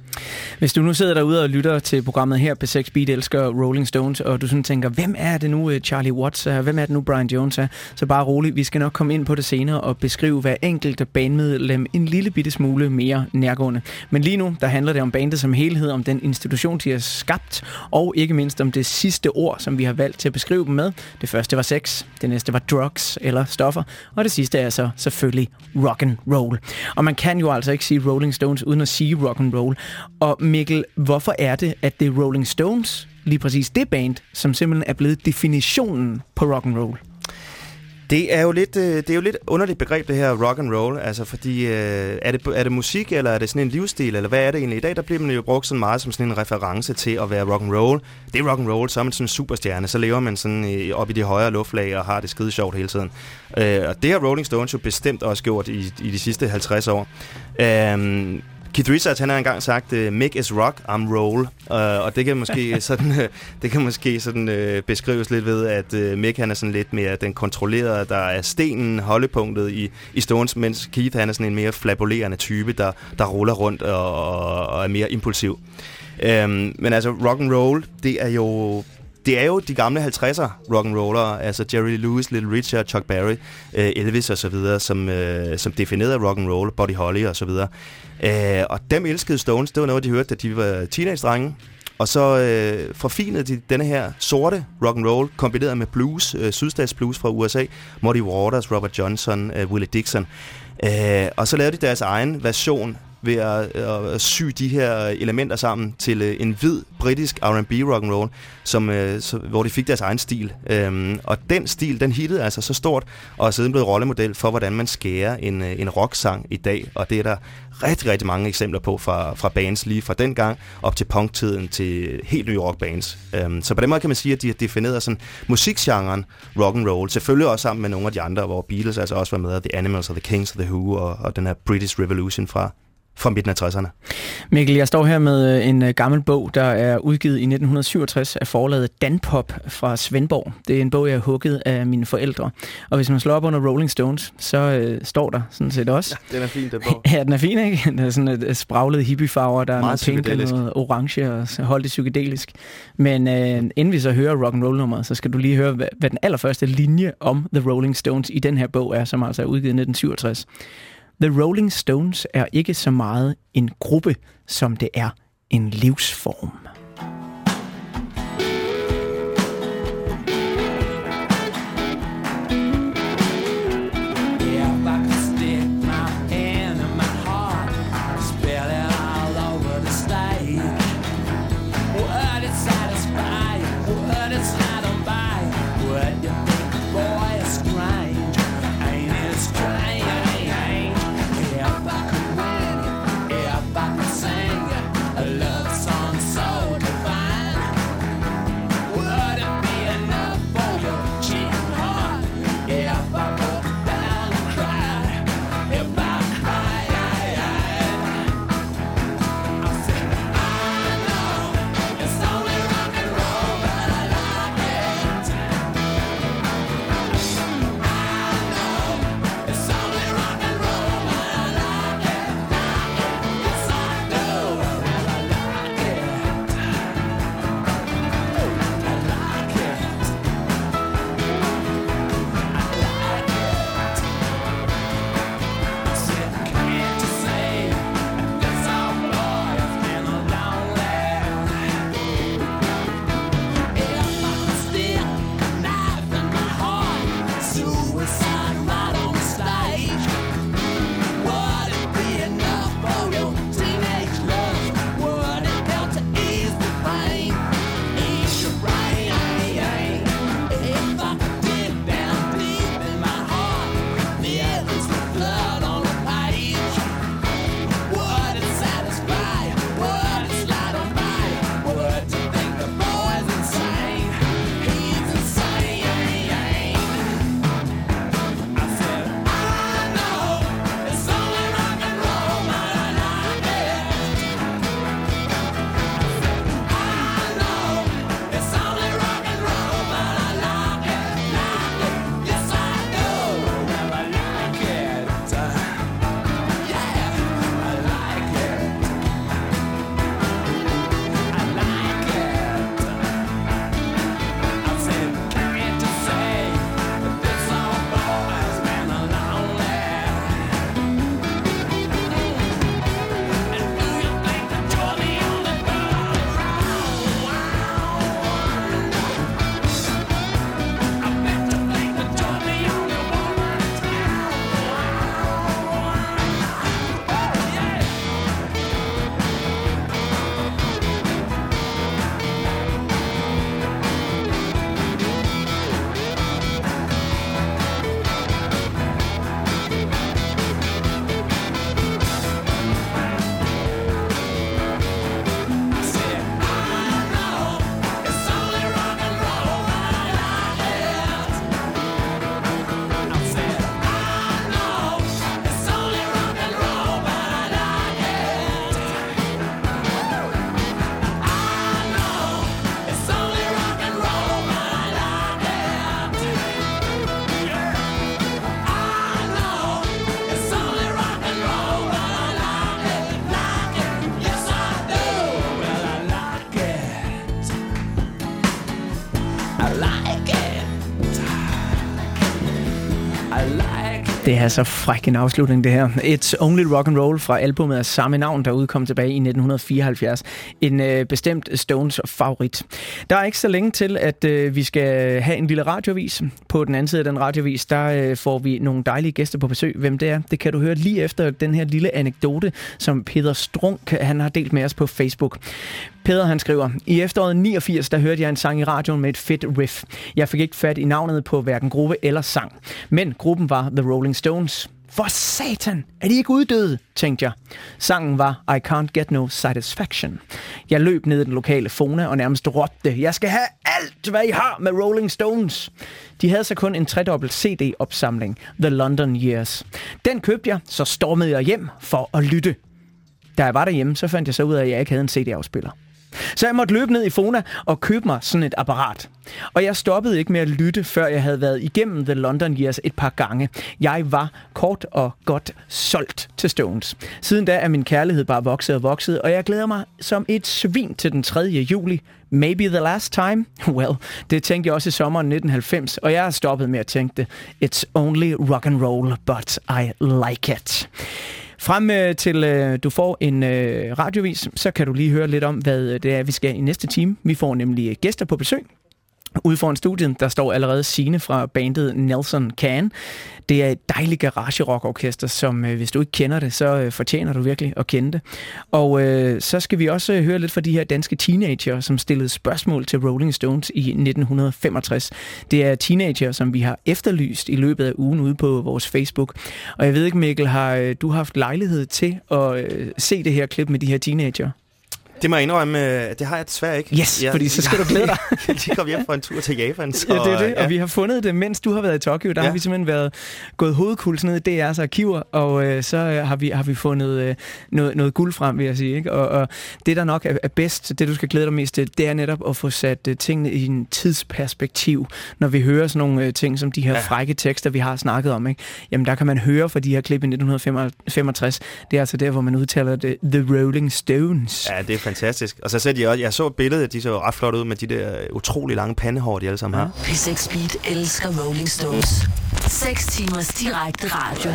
C: Hvis du nu sidder derude og lytter til programmet her på 6 Beat elsker Rolling Stones, og du sådan tænker, hvem er det nu øh, Charlie Watts er, hvem er det nu Brian Jones er, så bare rolig, vi skal nok komme ind på det senere og beskrive hver enkelt bandmedlem en lille bitte smule mere nærgående. Men lige nu, der handler det om bandet som helhed, om den institution, de har skabt, og ikke mindst om det sidste ord, som vi har valgt til at beskrive dem med. Det første var sex, det næste var drugs eller stoffer, og det sidste er så selvfølgelig rock and roll. Og man kan jo altså ikke sige Rolling Stones uden at sige rock and roll. Og Mikkel, hvorfor er det, at det er Rolling Stones, lige præcis det band, som simpelthen er blevet definitionen på rock and roll?
D: Det er jo lidt, øh, det er jo lidt underligt begreb, det her rock and roll. Altså, fordi øh, er, det, er det musik, eller er det sådan en livsstil, eller hvad er det egentlig? I dag, der bliver man jo brugt sådan meget som sådan en reference til at være rock and roll. Det er rock and roll, så er man sådan en superstjerne, så lever man sådan i, op i de højere luftlag og har det skide sjovt hele tiden. Øh, og det har Rolling Stones jo bestemt også gjort i, i de sidste 50 år. Øh, Keith Richards, han har engang sagt, uh, Mick is rock, I'm roll. Uh, og det kan måske sådan, uh, det kan måske sådan uh, beskrives lidt ved, at uh, Mick han er sådan lidt mere den kontrollerede, der er stenen, holdepunktet i, i Stones, mens Keith han er sådan en mere flabolerende type, der, der ruller rundt og, og, og er mere impulsiv. Um, men altså, rock and roll, det er jo det er jo de gamle 50'er rock and roller, altså Jerry Lewis, Little Richard, Chuck Berry, øh, Elvis og så videre, som, øh, som definerede rock and roll, Buddy Holly og så videre. Øh, og dem elskede Stones, det var noget, de hørte, da de var teenage-drenge. Og så øh, forfinede de denne her sorte rock and roll kombineret med blues, øh, sydstats blues fra USA, Muddy Waters, Robert Johnson, øh, Willie Dixon. Øh, og så lavede de deres egen version ved at, øh, at sy de her elementer sammen til øh, en hvid britisk R&B rock and roll, som, øh, så, hvor de fik deres egen stil. Øhm, og den stil, den hittede altså så stort, og er siden blevet rollemodel for, hvordan man skærer en, øh, en rocksang i dag. Og det er der rigtig, rigtig mange eksempler på fra, fra bands lige fra den gang op til punktiden til helt nye rockbands. Øhm, så på den måde kan man sige, at de har defineret sådan musikgenren rock and roll. Selvfølgelig også sammen med nogle af de andre, hvor Beatles altså også var med, The Animals og The Kings og The Who og, og den her British Revolution fra fra midten af 60'erne.
E: Mikkel, jeg står her med øh, en øh, gammel bog, der er udgivet i 1967 af forlaget Danpop fra Svendborg. Det er en bog, jeg har hugget af mine forældre. Og hvis man slår op under Rolling Stones, så øh, står der sådan set også.
D: Ja, den er fin, den bog.
E: Ja, den er fin, ikke? Der er sådan et spraglet hippiefarver, der er
D: Meget
E: noget pink og noget orange og så holdt det psykedelisk. Men øh, inden vi så hører rock and roll nummeret, så skal du lige høre, hvad, hvad den allerførste linje om The Rolling Stones i den her bog er, som altså er udgivet i 1967. The Rolling Stones er ikke så meget en gruppe, som det er en livsform. Det er så fræk en afslutning, det her. It's Only Rock and Roll fra albumet af samme navn, der udkom tilbage i 1974. En øh, bestemt Stones favorit. Der er ikke så længe til, at øh, vi skal have en lille radiovis. På den anden side af den radiovis, der øh, får vi nogle dejlige gæster på besøg. Hvem det er, det kan du høre lige efter den her lille anekdote, som Peter Strunk han har delt med os på Facebook. Peder han skriver, i efteråret 89, der hørte jeg en sang i radioen med et fedt riff. Jeg fik ikke fat i navnet på hverken gruppe eller sang. Men gruppen var The Rolling Stones. For satan, er de ikke uddøde, tænkte jeg. Sangen var I Can't Get No Satisfaction. Jeg løb ned i den lokale Fona og nærmest råbte, jeg skal have alt, hvad I har med Rolling Stones. De havde så kun en tredobbelt CD-opsamling, The London Years. Den købte jeg, så stormede jeg hjem for at lytte.
C: Da jeg var derhjemme, så fandt jeg så ud af, at jeg ikke havde en CD-afspiller. Så jeg måtte løbe ned i Fona og købe mig sådan et apparat. Og jeg stoppede ikke med at lytte, før jeg havde været igennem The London Years et par gange. Jeg var kort og godt solgt til Stones. Siden da er min kærlighed bare vokset og vokset, og jeg glæder mig som et svin til den 3. juli. Maybe the last time? Well, det tænkte jeg også i sommeren 1990, og jeg har stoppet med at tænke det. It's only rock and roll, but I like it. Frem øh, til øh, du får en øh, radiovis, så kan du lige høre lidt om, hvad øh, det er, vi skal i næste time. Vi får nemlig øh, gæster på besøg. Ude foran studiet, der står allerede Sine fra bandet Nelson Can. Det er et dejligt garage orkester som øh, hvis du ikke kender det, så øh, fortjener du virkelig at kende det. Og øh, så skal vi også øh, høre lidt fra de her danske teenager, som stillede spørgsmål til Rolling Stones i 1965. Det er teenager, som vi har efterlyst i løbet af ugen ude på vores Facebook. Og jeg ved ikke, Mikkel, har du haft lejlighed til at øh, se det her klip med de her teenager?
D: Det må jeg indrømme, det har jeg desværre ikke.
C: Yes, jeg, fordi så skal jeg, du glæde dig.
D: de kom hjem fra en tur til Japan.
C: Så, ja, det er det, ja. og vi har fundet det, mens du har været i Tokyo. Der ja. har vi simpelthen været gået hovedkuls ned i DR's arkiver, og øh, så øh, har, vi, har vi fundet øh, noget, noget guld frem, vil jeg sige. Ikke? Og, og det, der nok er, er bedst, det du skal glæde dig mest til, det er netop at få sat øh, tingene i en tidsperspektiv. Når vi hører sådan nogle øh, ting, som de her ja. frække tekster, vi har snakket om, ikke? jamen der kan man høre fra de her klip i 1965. Det er altså der, hvor man udtaler det The Rolling Stones.
D: Ja, det er fantastisk. Og så ser de også, jeg så et billede, de så ret flot ud med de der utrolig lange pandehår, de alle sammen har.
A: P6 Speed elsker Rolling Stones. 6 timers direkte radio.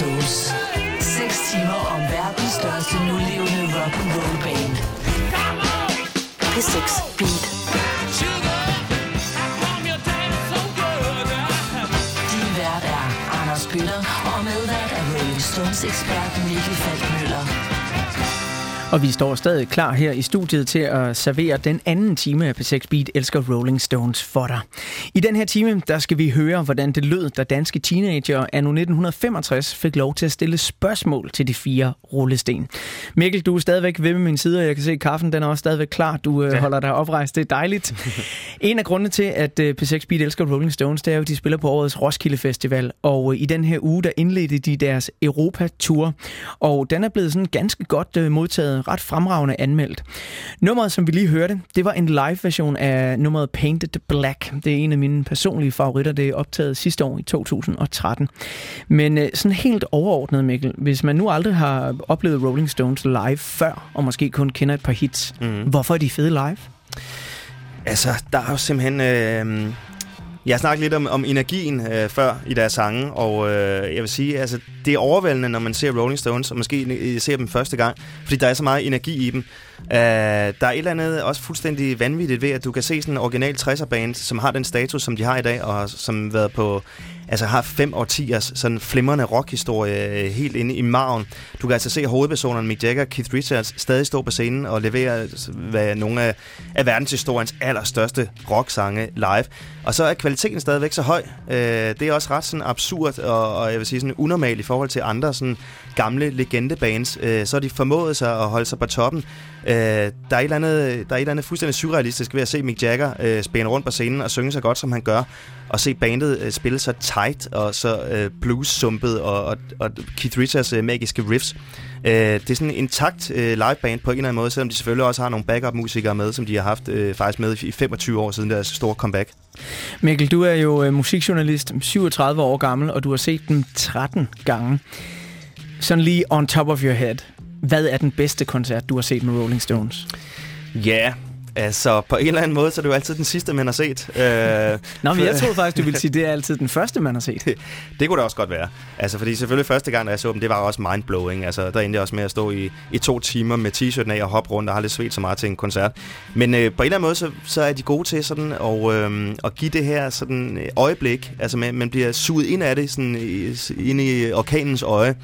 B: Stones. 6 timer om verdens største nulevende rock and roll band. P6 Beat. Din vært er Anders Bøtter, og medvært er Rolling Stones ekspert Mikkel Falkmøller.
C: Og vi står stadig klar her i studiet til at servere den anden time af P6 Beat Elsker Rolling Stones for dig. I den her time, der skal vi høre, hvordan det lød, da danske teenager anno 1965 fik lov til at stille spørgsmål til de fire rullesten. Mikkel, du er stadigvæk ved med min side, og jeg kan se, at kaffen den er også stadigvæk klar. Du ja. holder dig oprejst, det er dejligt. en af grundene til, at øh, P6 Beat Elsker Rolling Stones, det er jo, at de spiller på årets Roskilde Festival. Og øh, i den her uge, der indledte de deres Europa-tour. Og den er blevet sådan ganske godt øh, modtaget ret fremragende anmeldt. Nummeret, som vi lige hørte, det var en live-version af nummeret Painted Black. Det er en af mine personlige favoritter. Det er optaget sidste år i 2013. Men øh, sådan helt overordnet, Mikkel, hvis man nu aldrig har oplevet Rolling Stones live før, og måske kun kender et par hits, mm. hvorfor er de fede live?
D: Altså, der er jo simpelthen... Øh, jeg snakkede lidt om, om energien øh, før i deres sange, og øh, jeg vil sige, altså, det er overvældende, når man ser Rolling Stones, og måske øh, ser dem første gang, fordi der er så meget energi i dem. Uh, der er et eller andet også fuldstændig vanvittigt ved, at du kan se sådan en original 60'er band, som har den status, som de har i dag, og som har været på altså har fem årtiers sådan flimrende rockhistorie øh, helt inde i maven. Du kan altså se hovedpersonerne Mick Jagger og Keith Richards stadig stå på scenen og levere hvad nogle af, af verdenshistoriens allerstørste rocksange live. Og så er kvaliteten stadigvæk så høj. Uh, det er også ret sådan absurd og, og jeg vil sige sådan unormalt i forhold til andre sådan gamle legendebands. Øh, så har de formået sig at holde sig på toppen. Øh, der, er et eller andet, der er et eller andet fuldstændig surrealistisk ved at se Mick Jagger øh, spænde rundt på scenen og synge så godt, som han gør. Og se bandet øh, spille så tight og så øh, blues-sumpet og, og, og Keith Richards øh, magiske riffs. Øh, det er sådan en intakt øh, liveband på en eller anden måde, selvom de selvfølgelig også har nogle backup-musikere med, som de har haft øh, faktisk med i 25 år siden deres store comeback.
C: Mikkel, du er jo øh, musikjournalist, 37 år gammel, og du har set dem 13 gange. Sådan lige on top of your head. Hvad er den bedste koncert, du har set med Rolling Stones?
D: Ja, altså på en eller anden måde, så er det jo altid den sidste, man har set. Øh,
C: Nå, men jeg troede faktisk, du ville sige, det er altid den første, man har set.
D: det, det kunne det også godt være. Altså, fordi selvfølgelig første gang, da jeg så dem, det var også mindblowing. Altså, der endte jeg også med at stå i, i to timer med t-shirten af og hoppe rundt og har lidt svedt så meget til en koncert. Men øh, på en eller anden måde, så, så er de gode til sådan og, øh, at give det her sådan øjeblik. Altså, man, man bliver suget ind af det, sådan i, ind i orkanens øje.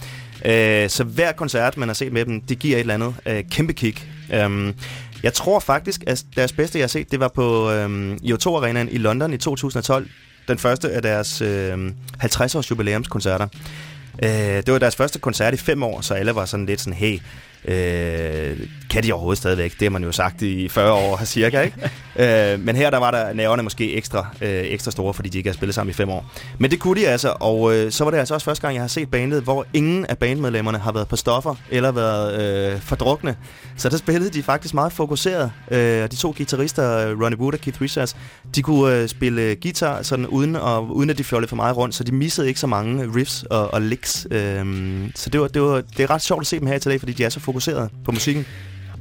D: Øh, så hver koncert, man har set med dem, det giver et eller andet øh, kæmpe kick. Øhm, jeg tror faktisk, at deres bedste, jeg har set, det var på øhm, IO2 Arenaen i London i 2012. Den første af deres øh, 50-års jubilæumskoncerter. Øh, det var deres første koncert i fem år, så alle var sådan lidt sådan, hey, Øh, kan de overhovedet stadigvæk? Det har man jo sagt i 40 år cirka, ikke? øh, men her der var der nerverne måske ekstra, øh, ekstra store, fordi de ikke har spillet sammen i fem år. Men det kunne de altså, og øh, så var det altså også første gang, jeg har set bandet, hvor ingen af bandmedlemmerne har været på stoffer eller været øh, fordrukne. Så der spillede de faktisk meget fokuseret. Øh, de to guitarister, Ronnie Wood og Keith Richards, de kunne øh, spille guitar sådan uden, og, uden at de fjollede for meget rundt, så de missede ikke så mange riffs og, og licks. Øh, så det, var, det, var, det er ret sjovt at se dem her i dag, fordi de er så fokuseret på musikken.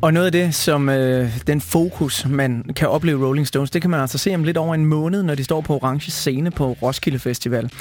C: Og noget af det, som øh, den fokus, man kan opleve Rolling Stones, det kan man altså se om lidt over en måned, når de står på orange scene på Roskilde Festival.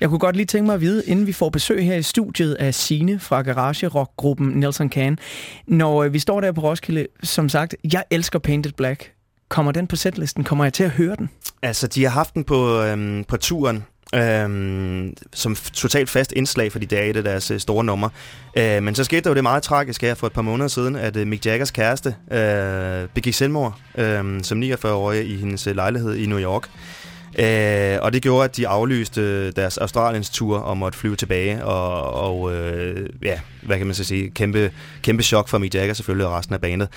C: Jeg kunne godt lige tænke mig at vide, inden vi får besøg her i studiet af Sine fra Garage Rock-gruppen Nelson Can. Når øh, vi står der på Roskilde, som sagt, jeg elsker Painted Black. Kommer den på setlisten? Kommer jeg til at høre den?
D: Altså, de har haft den på, øhm, på turen, Øhm, som totalt fast indslag, for de dage i deres øh, store nummer. Øh, men så skete der jo det meget tragiske her for et par måneder siden, at øh, Mick Jaggers kæreste øh, begik selvmord øh, som 49-årig i hendes øh, lejlighed i New York. Øh, og det gjorde, at de aflyste øh, deres Australiens tur og måtte flyve tilbage. Og, og øh, ja, hvad kan man så sige, kæmpe, kæmpe chok for Mick Jagger selvfølgelig og resten af bandet.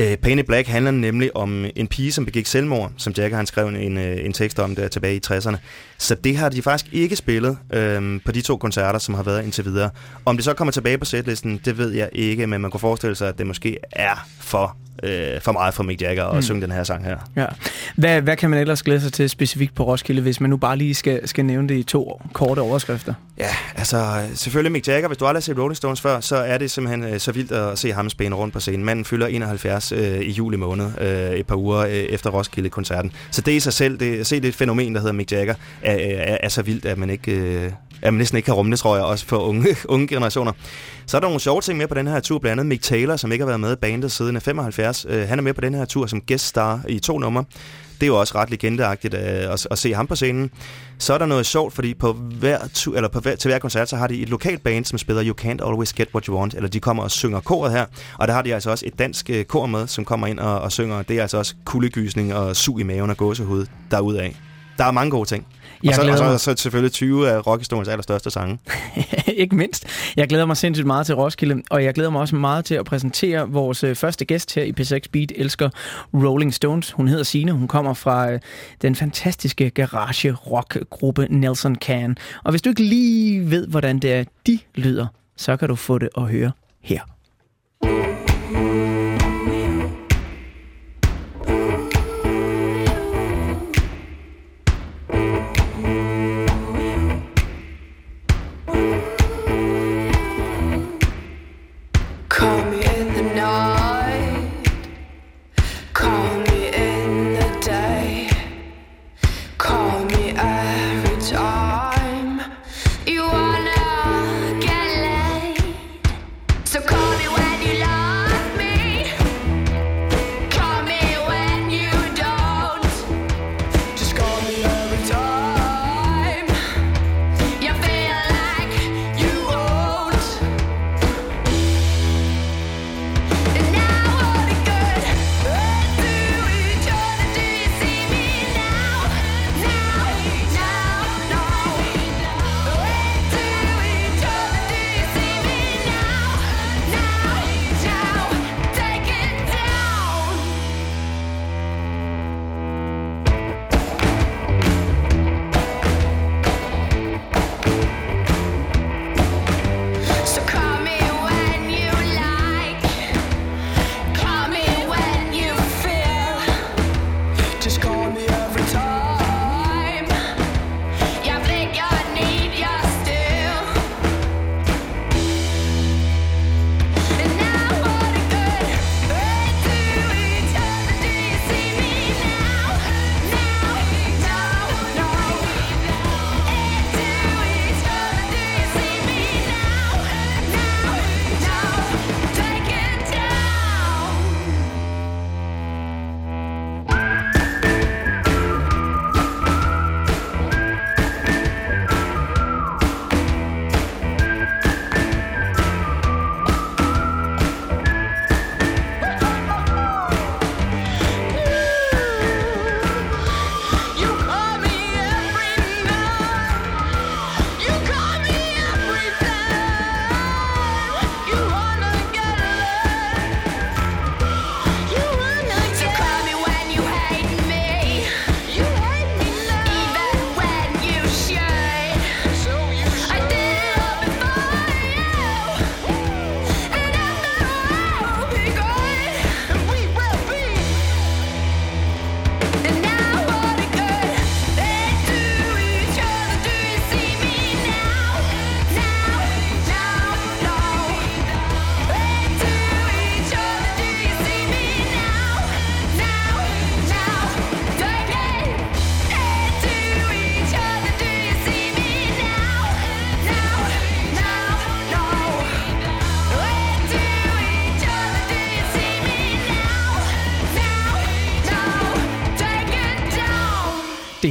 D: Øh, Painted Black handler nemlig om en pige, som begik selvmord, som Jagger han skrev en, øh, en tekst om der tilbage i 60'erne. Så det har de faktisk ikke spillet øh, på de to koncerter, som har været indtil videre. Om det så kommer tilbage på setlisten, det ved jeg ikke, men man kunne forestille sig, at det måske er for øh, for meget for Mick Jagger at mm. synge den her sang her.
F: Ja. Hvad, hvad kan man ellers glæde sig til specifikt på Roskilde, hvis man nu bare lige skal, skal nævne det i to korte overskrifter?
D: Ja, altså selvfølgelig Mick Jagger. Hvis du aldrig har set Rolling Stones før, så er det simpelthen øh, så vildt at se ham spænde rundt på scenen. Manden fylder 71 øh, i juli måned, øh, et par uger øh, efter Roskilde-koncerten. Så det i sig selv, det, at se det fænomen, der hedder Mick Jagger, er, er, er så vildt, at man ikke... Øh, at man næsten ikke kan rumme det, tror jeg, også for unge, unge generationer. Så er der nogle sjove ting med på den her tur, blandt andet Mick Taylor, som ikke har været med i bandet siden 75. Øh, han er med på den her tur som guest star i to numre. Det er jo også ret legendeagtigt øh, at, at se ham på scenen. Så er der noget sjovt, fordi på hver tu, eller på hver, til hver koncert, så har de et lokalt band, som spiller You Can't Always Get What You Want, eller de kommer og synger koret her. Og der har de altså også et dansk øh, kor med, som kommer ind og, og synger. Det er altså også kuldegysning og sug i maven og gåsehud derudaf. Der er mange gode ting.
F: Jeg
D: og så, og så,
F: glæder
D: så, selvfølgelig 20 af rockhistoriens allerstørste sange.
F: ikke mindst. Jeg glæder mig sindssygt meget til Roskilde, og jeg glæder mig også meget til at præsentere vores øh, første gæst her i P6 Beat, elsker Rolling Stones. Hun hedder Sine, hun kommer fra øh, den fantastiske garage rockgruppe Nelson Can. Og hvis du ikke lige ved, hvordan det er, de lyder, så kan du få det at høre her.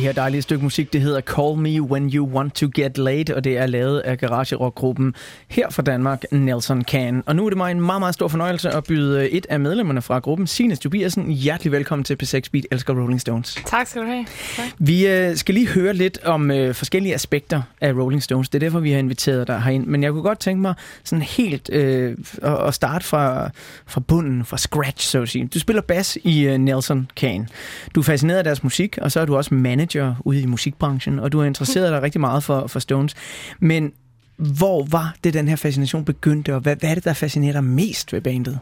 F: Her dejlige stykke musik, det hedder Call Me When You Want To Get Late, og det er lavet af garagerockgruppen her fra Danmark, Nelson Can. Og nu er det mig en meget, meget stor fornøjelse at byde et af medlemmerne fra gruppen, Signe Tobiasen, hjertelig velkommen til P6 Beat, elsker Rolling Stones.
G: Tak skal du have. Tak.
F: Vi øh, skal lige høre lidt om øh, forskellige aspekter af Rolling Stones. Det er derfor, vi har inviteret dig herind. Men jeg kunne godt tænke mig sådan helt øh, at, at starte fra, fra bunden, fra scratch, så at sige. Du spiller bas i øh, Nelson Can. Du er fascineret af deres musik, og så er du også manager ude i musikbranchen, og du har interesseret dig rigtig meget for, for Stones. Men hvor var det, den her fascination begyndte, og hvad, hvad er det, der fascinerer dig mest ved bandet?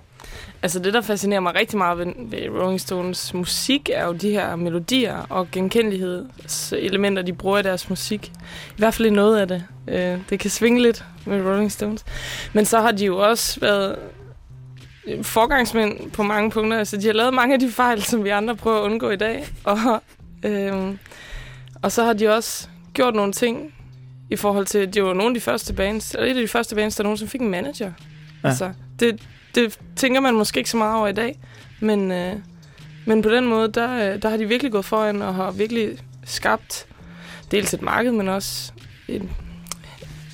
G: Altså det, der fascinerer mig rigtig meget ved, ved Rolling Stones musik, er jo de her melodier og genkendelighedselementer, de bruger i deres musik. I hvert fald i noget af det. Øh, det kan svinge lidt med Rolling Stones. Men så har de jo også været øh, forgangsmænd på mange punkter. Altså, de har lavet mange af de fejl, som vi andre prøver at undgå i dag. Og, øh, og så har de også gjort nogle ting i forhold til, det var nogle af de første bands, eller et af de første bands, der nogensinde fik en manager.
C: Ja.
G: Altså, det, det tænker man måske ikke så meget over i dag, men, øh, men på den måde, der, øh, der har de virkelig gået foran og har virkelig skabt dels et marked, men også en,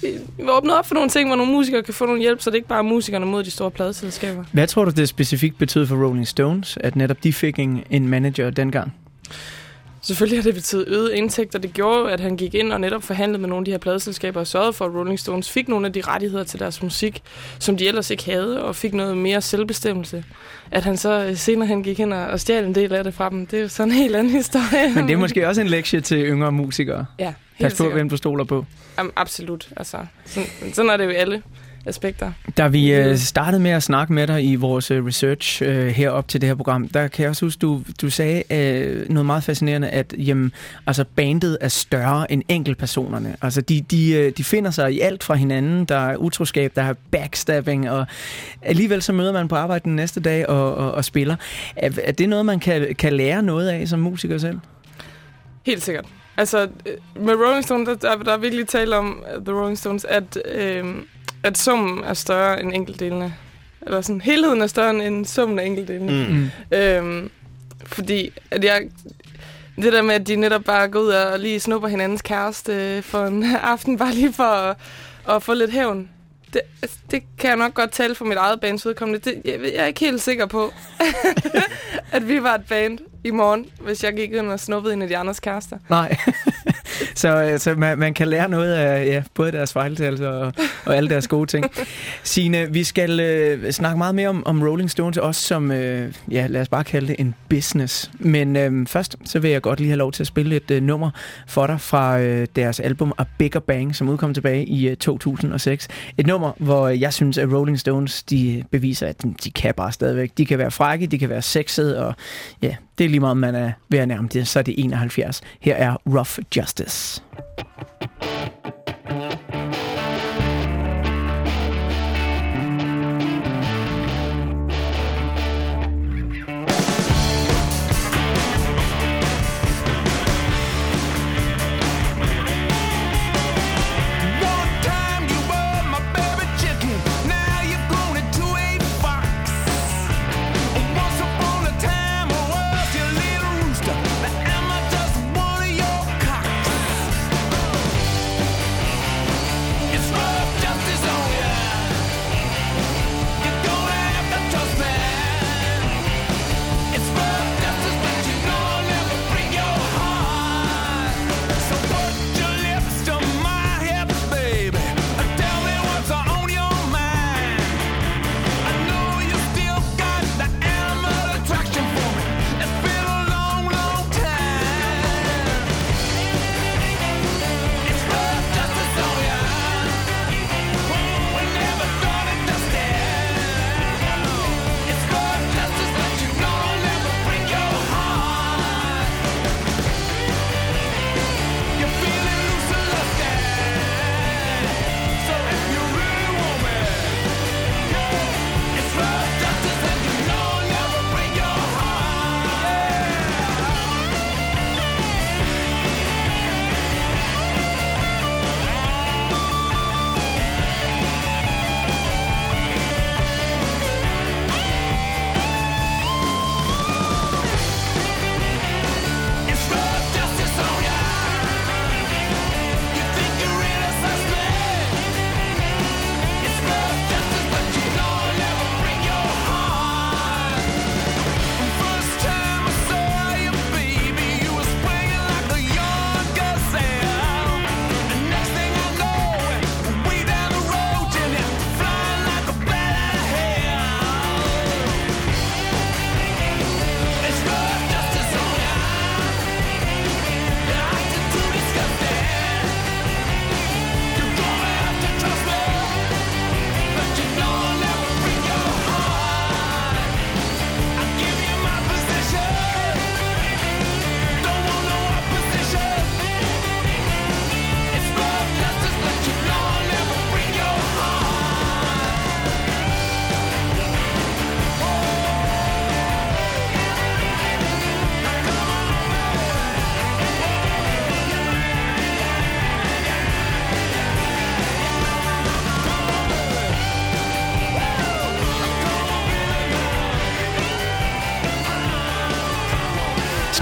G: en, åbnet op for nogle ting, hvor nogle musikere kan få nogle hjælp, så det ikke bare er musikerne mod de store pladeselskaber.
C: Hvad tror du, det specifikt betød for Rolling Stones, at netop de fik en, en manager dengang?
G: Selvfølgelig har det betydet øget indtægt, og det gjorde jo, at han gik ind og netop forhandlede med nogle af de her pladeselskaber og sørgede for, at Rolling Stones fik nogle af de rettigheder til deres musik, som de ellers ikke havde, og fik noget mere selvbestemmelse. At han så øh, senere hen gik hen og stjal en del af det fra dem, det er jo sådan en helt anden historie.
C: Men det er måske også en lektie til yngre musikere.
G: Ja,
C: Pas
G: helt
C: på,
G: sikkert.
C: hvem du stoler på.
G: Jamen, absolut. Altså, sådan, sådan er det jo alle aspekter.
C: Da vi øh, startede med at snakke med dig i vores øh, research øh, herop til det her program, der kan jeg også huske, du, du sagde øh, noget meget fascinerende, at jamen, altså, bandet er større end enkeltpersonerne. Altså, de, de, øh, de finder sig i alt fra hinanden. Der er utroskab, der er backstabbing, og alligevel så møder man på arbejde den næste dag og, og, og spiller. Er, er det noget, man kan, kan lære noget af som musiker selv?
G: Helt sikkert. Altså, øh, med Rolling Stones, der, der, der er virkelig tale om, The Rolling Stones, at, øh, at summen er større end enkeltdelene. Eller sådan, helheden er større end summen af enkeltdelene.
D: Mm.
C: Mm.
G: Øhm, fordi at jeg, det der med, at de netop bare går ud og lige snupper hinandens kæreste for en aften, bare lige for at, at få lidt hævn. Det, altså, det kan jeg nok godt tale for mit eget bands vedkommende. Det, jeg, jeg er ikke helt sikker på, at vi var et band i morgen, hvis jeg gik ind og snuppede en af de andres kærester.
C: Nej. så øh, så man, man kan lære noget af ja, både deres fejltagelser og, og alle deres gode ting. Signe, vi skal øh, snakke meget mere om, om Rolling Stones, også som, øh, ja, lad os bare kalde det en business. Men øh, først, så vil jeg godt lige have lov til at spille et øh, nummer for dig fra øh, deres album A Bigger Bang, som udkom tilbage i øh, 2006. Et nummer, hvor øh, jeg synes, at Rolling Stones, de øh, beviser, at de kan bare stadigvæk. De kan være frække, de kan være sexede, og ja, det er lige meget, man er ved at nærme det, så er det 71. Her er Rough Justice.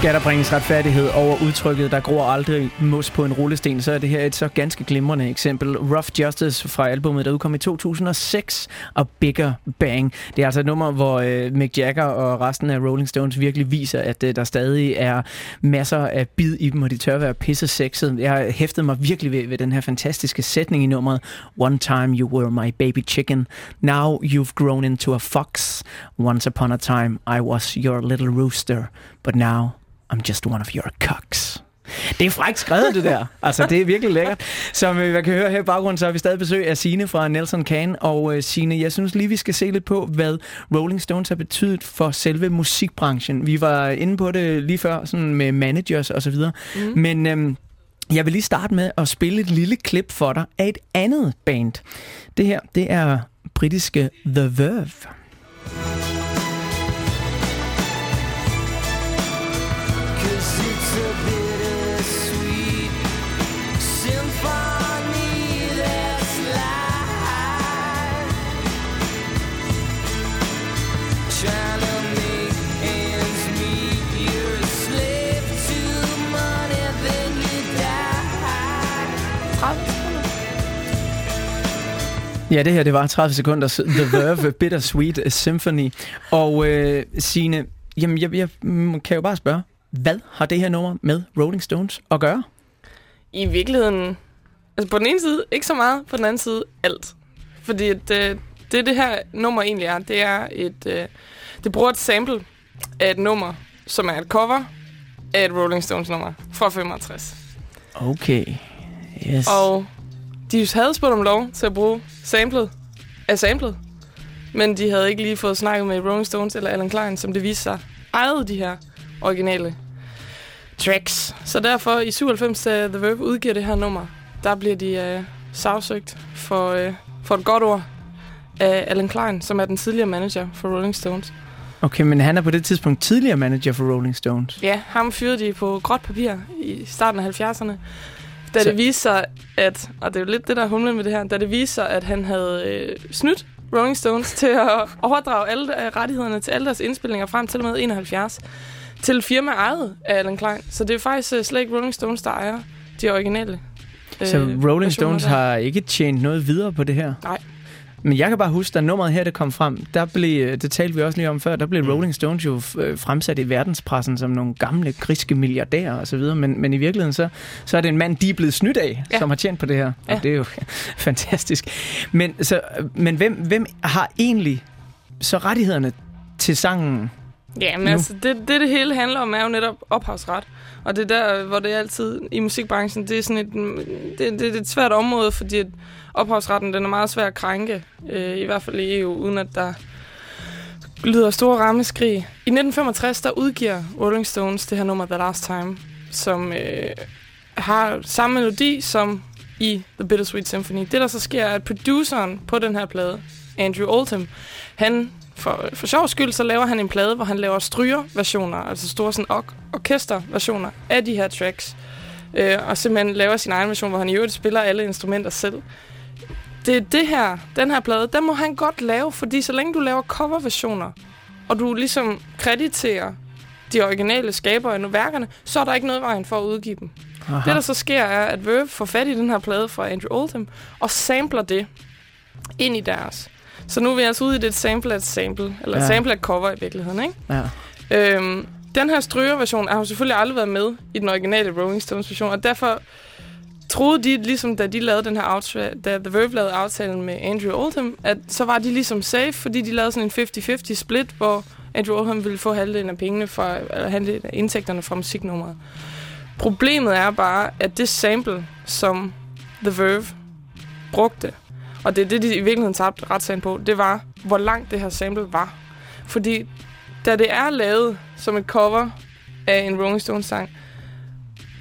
C: Skal der bringes retfærdighed over udtrykket, der gror aldrig mos på en rullesten, så er det her et så ganske glimrende eksempel. Rough Justice fra albumet, der udkom i 2006, og Bigger Bang. Det er altså et nummer, hvor øh, Mick Jagger og resten af Rolling Stones virkelig viser, at øh, der stadig er masser af bid i dem, og de tør være pisse sexet. Jeg har hæftet mig virkelig ved, ved den her fantastiske sætning i nummeret. One time you were my baby chicken. Now you've grown into a fox. Once upon a time I was your little rooster. But now I'm just one of your cocks. Det er frækt skrevet, det der. Altså, det er virkelig lækkert. Som øh, man kan høre her i baggrunden, så har vi stadig besøg af Sine fra Nelson Can. Og øh, Sine, jeg synes lige, vi skal se lidt på, hvad Rolling Stones har betydet for selve musikbranchen. Vi var inde på det lige før, sådan med managers og så videre. Mm. Men øhm, jeg vil lige starte med at spille et lille klip for dig af et andet band. Det her, det er britiske The Verve. Ja, det her det var 30 sekunder The Verve Bittersweet Symphony. Og øh, Signe, jamen jeg, jeg kan jo bare spørge, hvad har det her nummer med Rolling Stones at gøre?
G: I virkeligheden, altså på den ene side ikke så meget, på den anden side alt. Fordi at, øh, det, det her nummer egentlig er, det er et, øh, det bruger et sample af et nummer, som er et cover af et Rolling Stones nummer fra 65.
C: Okay. Yes.
G: Og de havde spurgt om lov til at bruge samlet af samlet. Men de havde ikke lige fået snakket med Rolling Stones eller Alan Klein, som det viste sig, ejede de her originale tracks. Så derfor i 97, da The Verve udgiver det her nummer, der bliver de øh, sagsøgt for, øh, for et godt ord af Alan Klein, som er den tidligere manager for Rolling Stones.
C: Okay, men han er på det tidspunkt tidligere manager for Rolling Stones.
G: Ja, ham fyrede de på gråt papir i starten af 70'erne. Da
C: Så-
G: det viste sig, at, og det er jo lidt det, der er humlen med det her, da det viste sig, at han havde øh, snydt Rolling Stones til at overdrage alle øh, rettighederne til alle deres indspillinger frem til og med 71 til firma ejet af Alan Klein. Så det er faktisk øh, slet ikke Rolling Stones, der ejer de originale
C: Så
G: øh,
C: Rolling
G: versioner
C: Stones
G: der.
C: har ikke tjent noget videre på det her?
G: Nej.
C: Men jeg kan bare huske, da nummeret her det kom frem, der blev, det talte vi også lige om før, der blev Rolling Stones jo øh, fremsat i verdenspressen som nogle gamle griske milliardærer og så videre, men, men i virkeligheden så, så er det en mand, de er blevet snydt af, ja.
G: Ja.
C: som har tjent på det her,
G: Ja.
C: og det er jo fantastisk. Men, så, men hvem, hvem har egentlig så rettighederne til sangen?
G: Ja, men
C: nu.
G: altså, det, det, det hele handler om, er jo netop ophavsret. Og det er der, hvor det er altid i musikbranchen, det er sådan et, det, det, det er et svært område, fordi at ophavsretten, den er meget svær at krænke, øh, i hvert fald i EU, uden at der lyder store rammeskrig. I 1965, der udgiver Rolling Stones det her nummer The Last Time, som øh, har samme melodi som i The Bittersweet Symphony. Det, der så sker, er, at produceren på den her plade, Andrew Oldham, han for, for sjov skyld, så laver han en plade, hvor han laver strygerversioner, altså store sådan or- orkesterversioner af de her tracks. Øh, og simpelthen laver sin egen version, hvor han i øvrigt spiller alle instrumenter selv. Det er det her, den her plade, den må han godt lave, fordi så længe du laver coverversioner, og du ligesom krediterer de originale skabere af værkerne, så er der ikke noget vejen for at udgive dem.
C: Aha.
G: Det, der så sker, er, at Verve får fat i den her plade fra Andrew Oldham, og sampler det ind i deres. Så nu er vi altså ude i det et sample af et sample, eller
C: Ja.
G: sample af et cover i virkeligheden, ikke?
C: Ja.
G: Øhm, den her strygerversion har jo selvfølgelig aldrig været med i den originale Rolling Stones version, og derfor troede de, ligesom da de lavede den her aftale, da The Verve lavede aftalen med Andrew Oldham, at så var de ligesom safe, fordi de lavede sådan en 50-50 split, hvor Andrew Oldham ville få halvdelen af pengene fra, eller halvdelen af indtægterne fra musiknummeret. Problemet er bare, at det sample, som The Verve brugte, og det er det, de i virkeligheden tabte retssagen på, det var, hvor langt det her sample var. Fordi da det er lavet som et cover af en Rolling Stones sang,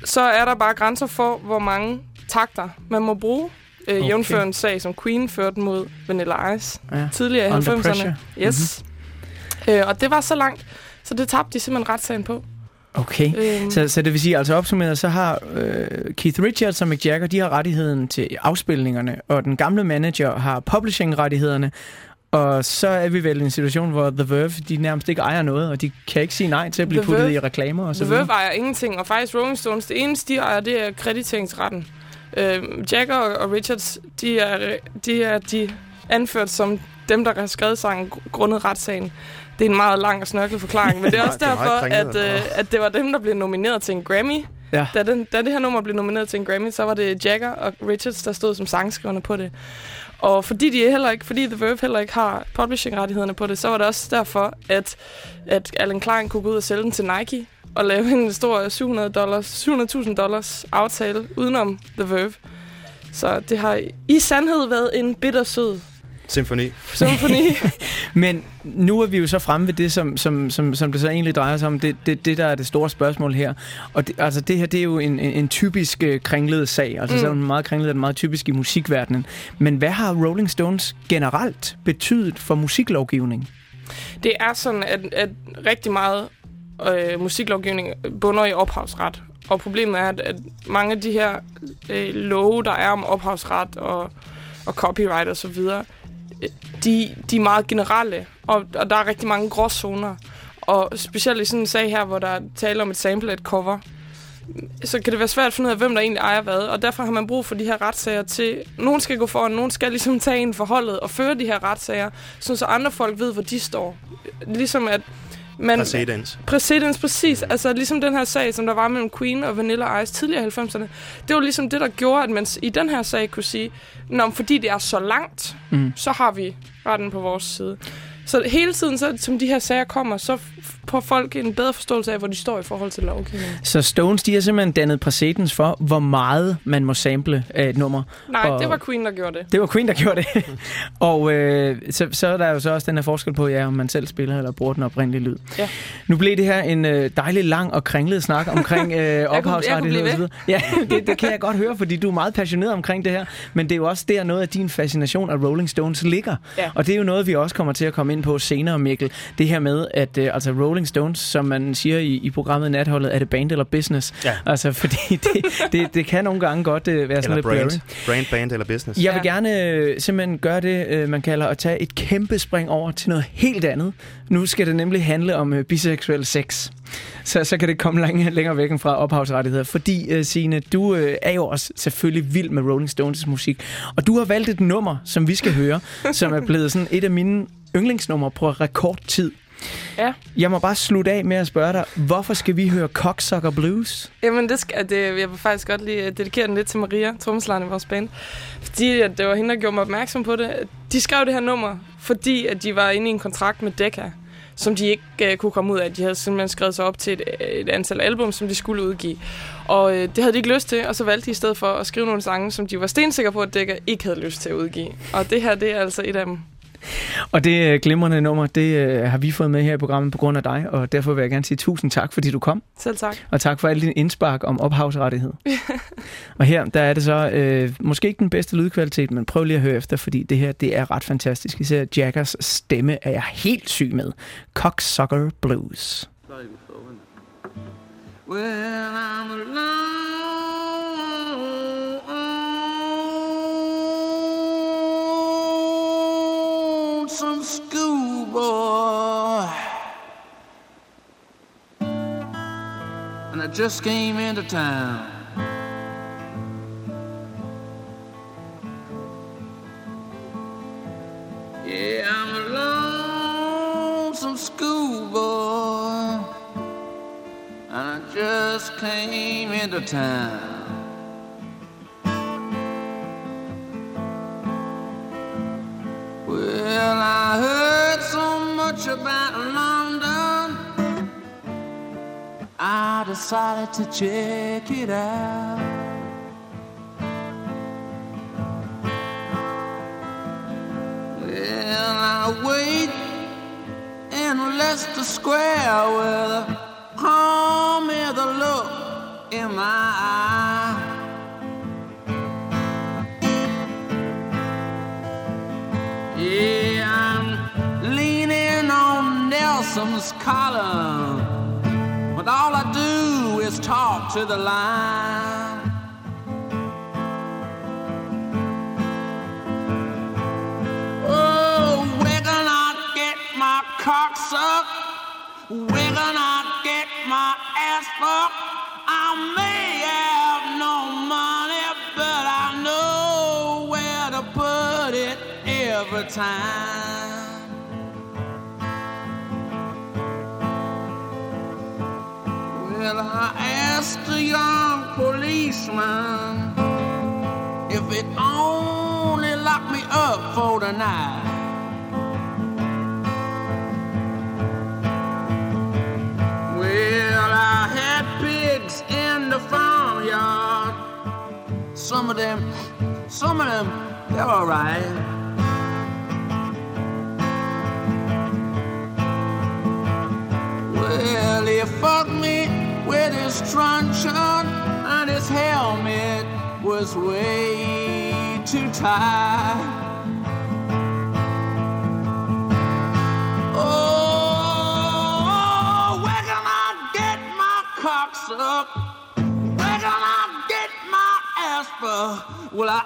G: så er der bare grænser for, hvor mange takter man må bruge. Øh,
C: Okay.
G: Jævnfør en sag, som Queen førte mod Vanilla Ice
C: ja.
G: tidligere i
C: Under
G: 90'erne.
C: pressure.
G: Yes. Mm-hmm. Øh, og det var så langt, så det tabte de simpelthen retssagen på.
C: Okay.
G: Øhm,
C: Så, så det vil sige, altså opsummeret, så har øh, Keith Richards og Mick Jagger, de har rettigheden til afspilningerne, og den gamle manager har publishing-rettighederne, Og så er vi vel i en situation, hvor The Verve, de nærmest ikke ejer noget, og de kan ikke sige nej til at blive
G: The
C: puttet
G: Verve-
C: i reklamer og så
G: The
C: videre.
G: Verve ejer ingenting, og faktisk Rolling Stones, det eneste, de ejer, det er krediteringsretten. Øh, Jagger og, Richards, de er, de er de anført som dem, der har skrevet sangen gr- grundet retssagen. Det er en meget lang og snørklet forklaring, men det er også
D: Det er
G: derfor, at,
D: kringlet.
G: øh, at det var dem, der blev nomineret til en Grammy.
C: Ja.
G: Da, den, da det her nummer blev nomineret til en Grammy, så var det Jagger og Richards, der stod som sangskriverne på det. Og fordi de heller ikke, fordi The Verve heller ikke har publishing-rettighederne på det, så var det også derfor, at, at Alan Klein kunne gå ud og sælge den til Nike og lave en stor 700 dollars, 700.000 dollars aftale udenom The Verve. Så det har i sandhed været en bittersød
D: Symfoni.
G: symfoni.
C: Men nu er vi jo så fremme ved det, som, som, som, som det så egentlig drejer sig om. Det, det, det der er det store spørgsmål her. Og det, altså det her, det er jo en, en, en typisk øh, kringlet sag. Altså mm.
G: Mm.
C: så er den meget kringlet, er den meget typisk i musikverdenen. Men hvad har Rolling Stones generelt betydet for musiklovgivning?
G: Det er sådan, at, at rigtig meget øh, musiklovgivning bunder i ophavsret. Og problemet er, at, at mange af de her øh, love, der er om ophavsret og, og copyright og så videre, de, de er meget generelle, og, og der er rigtig mange gråzoner. Og specielt i sådan en sag her, hvor der er tale om et sample af et cover, så kan det være svært at finde ud af, hvem der egentlig ejer hvad. Og derfor har man brug for de her retssager til... Nogen skal gå foran, nogen skal ligesom tage en forholdet og føre de her retssager, så andre folk ved, hvor de står. Ligesom at man...
D: Præcedens.
G: Præcedens, præcis. Altså ligesom den her sag, som der var mellem Queen og Vanilla Ice tidligere i 90'erne. Det var ligesom det, der gjorde, at man i den her sag kunne sige, Nå, men fordi det er så langt,
C: Mm.
G: mm. så har vi retten på vores side. Så hele tiden, så, som de her sager kommer, så får folk en bedre forståelse af, hvor de står i forhold til lovgivningen.
C: Så Stones, de har simpelthen dannet præcedens for, hvor meget man må sample af et nummer.
G: Nej,
C: Og-
G: det var Queen, der gjorde det.
C: Det var Queen, der gjorde det. og øh, så, så er der jo så også den her forskel på, ja, om man selv spiller eller bruger den oprindelige lyd.
G: Ja.
C: Nu blev det her en øh, dejlig lang og kringlet snak omkring øh, ophavsrettigheder. Ja, det, det kan jeg godt høre, fordi du er meget passioneret omkring det her. Men det er jo også der noget af din fascination af Rolling Stones ligger.
G: Ja.
C: Og det er jo noget, vi også kommer til at komme ind på senere, Mikkel. Det her med, at øh, altså Rolling Stones, som man siger i, i programmet Natholdet, er det band eller business?
D: Ja.
C: Altså, fordi det, det, det kan nogle gange godt øh, være sådan
D: Eller
C: lidt
D: brand.
C: blurry.
D: Brand, band eller business.
C: Jeg vil
G: Ja.
C: gerne øh, simpelthen gøre det, øh, man kalder at tage et kæmpe spring over til noget helt andet. Nu skal det nemlig handle om øh, biseksuel sex. Så, så kan det komme længere, længere væk fra ophavsrettigheder. Fordi, øh, Signe, du øh, er jo også selvfølgelig vild med Rolling Stones musik. Og du har valgt et nummer, som vi skal høre, som er blevet sådan et af mine yndlingsnumre på rekordtid.
G: Ja.
C: Jeg må bare slutte af med at spørge dig, hvorfor skal vi høre Cocksucker Blues?
G: Jamen, det skal, det, jeg vil faktisk godt lige øh, dedikere den lidt til Maria, trommeslageren i vores band. Fordi at det var hende, der gjorde mig opmærksom på det. De skrev det her nummer, fordi at de var inde i en kontrakt med Decca, som de ikke uh, kunne komme ud af. De havde simpelthen skrevet sig op til et, et antal album, som de skulle udgive. Og uh, det havde de ikke lyst til, og så valgte de i stedet for at skrive nogle sange, som de var stensikre på, at Decca ikke havde lyst til at udgive. Og det her, det er altså et af dem.
C: Og det øh, glimrende nummer, det øh, har vi fået med her i programmet på grund af dig, og derfor vil jeg gerne sige tusind tak, fordi du kom.
G: Selv tak.
C: Og tak for alle dine indspark om ophavsrettighed. og her, der er det så øh, måske ikke den bedste lydkvalitet, men prøv lige at høre efter, fordi det her, det er ret fantastisk. Især Jaggers stemme er jeg helt syg med. Cocksucker Blues.
E: Well, I'm alone, some schoolboy, and I just came into town. Yeah, I'm a lonesome schoolboy. And I just came into town. Decided to check it out. Well, I wait in Leicester Square with a to the line. Oh, we're gonna get my cock sucked. We're gonna get my ass fucked. I may have no money, but I know where to put it every time. Policeman if it only locked me up for the night. Well, I had pigs in the farmyard. Some of them, some of them, they're all right. Well, he fucked me with his truncheon, his helmet was way too tight. Oh, where can I get my cocks up? Where can I get my asper? Well, I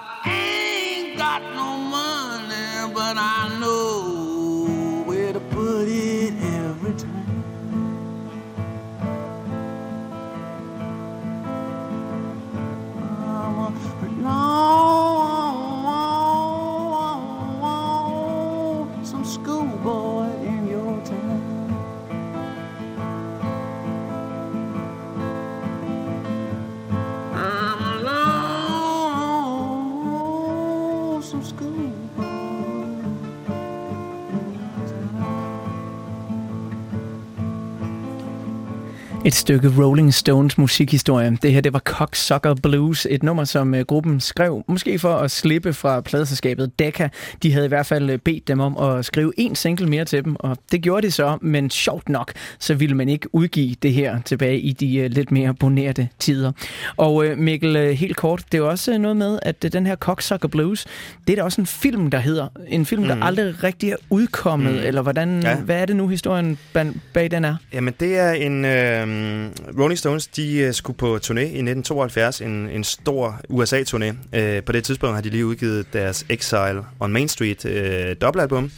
C: stykke Rolling Stones musikhistorie. Det her, det var Cocksucker Blues, et nummer, som uh, gruppen skrev, måske for at slippe fra pladeselskabet Decca. De havde i hvert fald øh, bedt dem om at skrive en single mere til dem, og det gjorde de så, men sjovt nok, så ville man ikke udgive det her tilbage i de uh, lidt mere bonerte tider. Og Mikkel, helt kort, det er også noget med, at den her Cocksucker Blues, det er da også en film, der hedder. En film, mm. der aldrig rigtig er udkommet, mm. eller hvordan, ja. Hvad er det nu, historien bag, bag den er?
D: Jamen, det er en... Øh, Øhm, Rolling Stones, de uh, skulle på turné i 1972, en, en stor USA-turné. Uh, øh, på det tidspunkt har de lige udgivet deres Exile on Main Street uh, dobbeltalbum.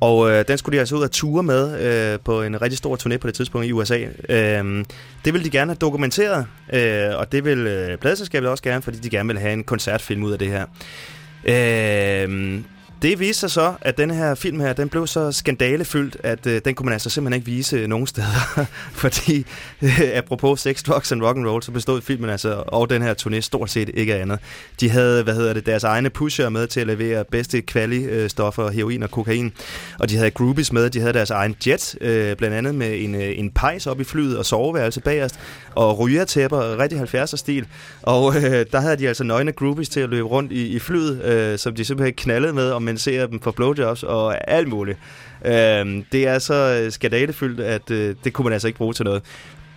D: Og øh, den skulle de altså ud at ture med øh, på en rigtig stor turné på det tidspunkt i USA. Øh, det ville de gerne have dokumenteret, øh, og det vil øh, pladeselskabet også gerne, fordi de gerne vil have en koncertfilm ud af det her. Øh, det viste sig så, at den her film her, den blev så skandalefyldt, at øh, den kunne man altså simpelthen ikke vise nogen steder. Fordi, øh, apropos sex, drugs and rock and roll, så bestod filmen altså, og den her turné stort set ikke af andet. De havde, hvad hedder det, deres egne pusher med til at levere bedste kvali-stoffer, heroin og kokain. Og de havde groupies med, de havde deres egen jet, øh, blandt andet med en, øh, en pejs op i flyet og soveværelse bagerst, og rygertæpper, rigtig 70'er-stil. Og øh, der havde de altså nøgne groupies til at løbe rundt i, i flyet, øh, som de simpelthen knaldede med, om kompensere ser dem for blowjobs og alt muligt. Øh, det er så øh, skandalefyldt, at øh, det kunne man altså ikke bruge til noget.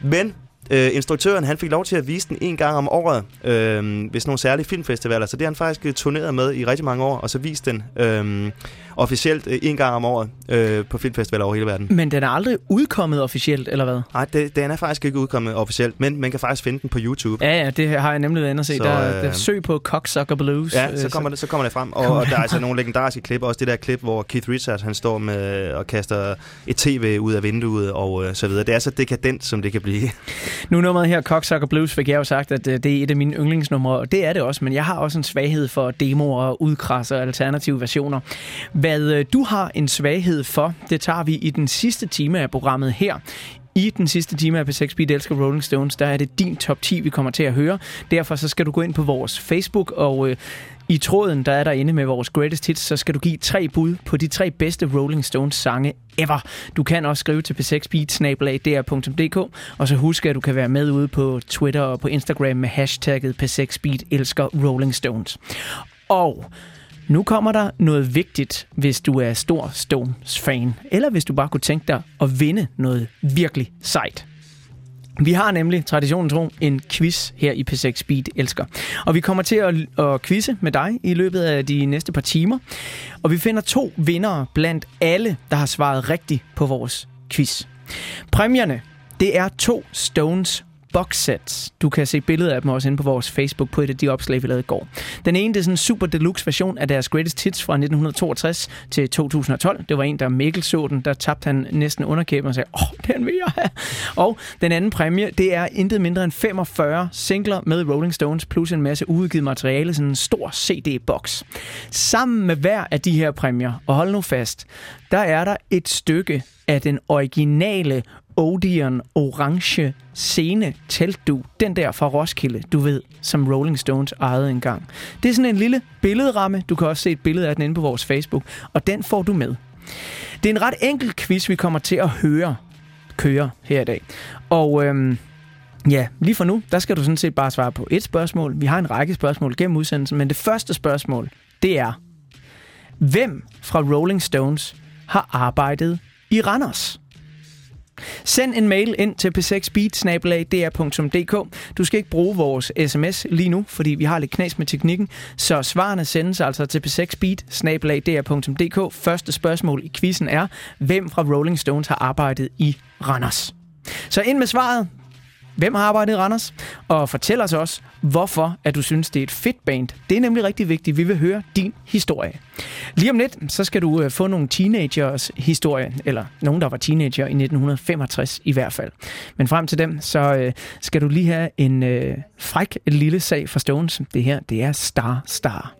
D: Men øh, instruktøren han fik lov til at vise den en gang om året øh, ved sådan nogle særlige filmfestivaler, så det har han faktisk øh, turneret med i rigtig mange år, og så vist den øh, officielt øh, en gang om året øh, på filmfestivaler over hele verden.
C: Men den er aldrig udkommet officielt, eller hvad?
D: Nej, det, den er faktisk ikke udkommet officielt, men man kan faktisk finde den på YouTube.
C: Ja, ja, det har jeg nemlig været inde at se.
D: Så,
C: Så, der,
D: øh,
C: der søg på Cocksucker Blues.
D: Ja, så kommer, det, så kommer det frem. Og, og der er altså nogle legendariske klip. Også det der klip, hvor Keith Richards han står med og kaster et tv ud af vinduet og øh, så videre. Det er så dekadent, som det kan blive.
C: Nu nummeret her, Cocksucker Blues, fik jeg jo sagt, at øh, det er et af mine yndlingsnumre, og det er det også, men jeg har også en svaghed for demoer og udkrasser og alternative versioner. Hvad øh, du har en svaghed for, det tager vi i den sidste time af programmet her. I den sidste time af P6 Beat Elsker Rolling Stones, der er det din top 10, vi kommer til at høre. Derfor så skal du gå ind på vores Facebook, og øh, i tråden, der er der inde med vores greatest hits, så skal du give tre bud på de tre bedste Rolling Stones sange ever. Du kan også skrive til p6beat.dr.dk, og så husk, at du kan være med ude på Twitter og på Instagram med hashtagget p6beat elsker Rolling Stones. Og nu kommer der noget vigtigt, hvis du er stor Stones-fan, eller hvis du bare kunne tænke dig at vinde noget virkelig sejt. Vi har nemlig, traditionen tro, en quiz her i P6 Speed Elsker. Og vi kommer til at, at quizze med dig i løbet af de næste par timer. Og vi finder to vindere blandt alle, der har svaret rigtigt på vores quiz. Præmierne, det er to Stones
A: box sets. Du kan se billeder af dem også inde på vores Facebook på et af de opslag, vi lavede i går. Den ene det er sådan en super deluxe version af deres Greatest Hits fra 1962 til 2012. Det var en, der Mikkel så den, der tabte han næsten underkæben og sagde, åh, den vil jeg have. Og den anden præmie, det er intet mindre end 45 singler med Rolling Stones, plus en masse uudgivet materiale, sådan en stor CD-boks. Sammen med hver af de her præmier, og hold nu fast, der er der et stykke af den originale Odeon orange scene teltdu, den der fra Roskilde, du ved, som Rolling Stones ejede engang. Det er sådan en lille billedramme, du kan også se et billede af den inde på vores Facebook, og den får du med. Det er en ret enkel quiz, vi kommer til at høre køre her i dag. Og øhm, ja, lige for nu, der skal du sådan set bare svare på et spørgsmål. Vi har en række spørgsmål gennem udsendelsen, men det første spørgsmål, det er, hvem fra Rolling Stones har arbejdet i Randers? Send en mail ind til p6beat.dr.dk. Du skal ikke bruge vores sms lige nu, fordi vi har lidt knas med teknikken. Så svarene sendes altså til p6beat.dr.dk. Første spørgsmål i quizzen er, hvem fra Rolling Stones har arbejdet i Randers? Så ind med svaret. Hvem har arbejdet i Randers? Og fortæl os også, hvorfor at du synes, det er et fedt band. Det er nemlig rigtig vigtigt. Vi vil høre din historie. Lige om lidt, så skal du øh, få nogle teenagers historie, eller nogen, der var teenager i 1965 i hvert fald. Men frem til dem, så øh, skal du lige have en øh, fræk lille sag fra Stones. Det her, det er Star Star.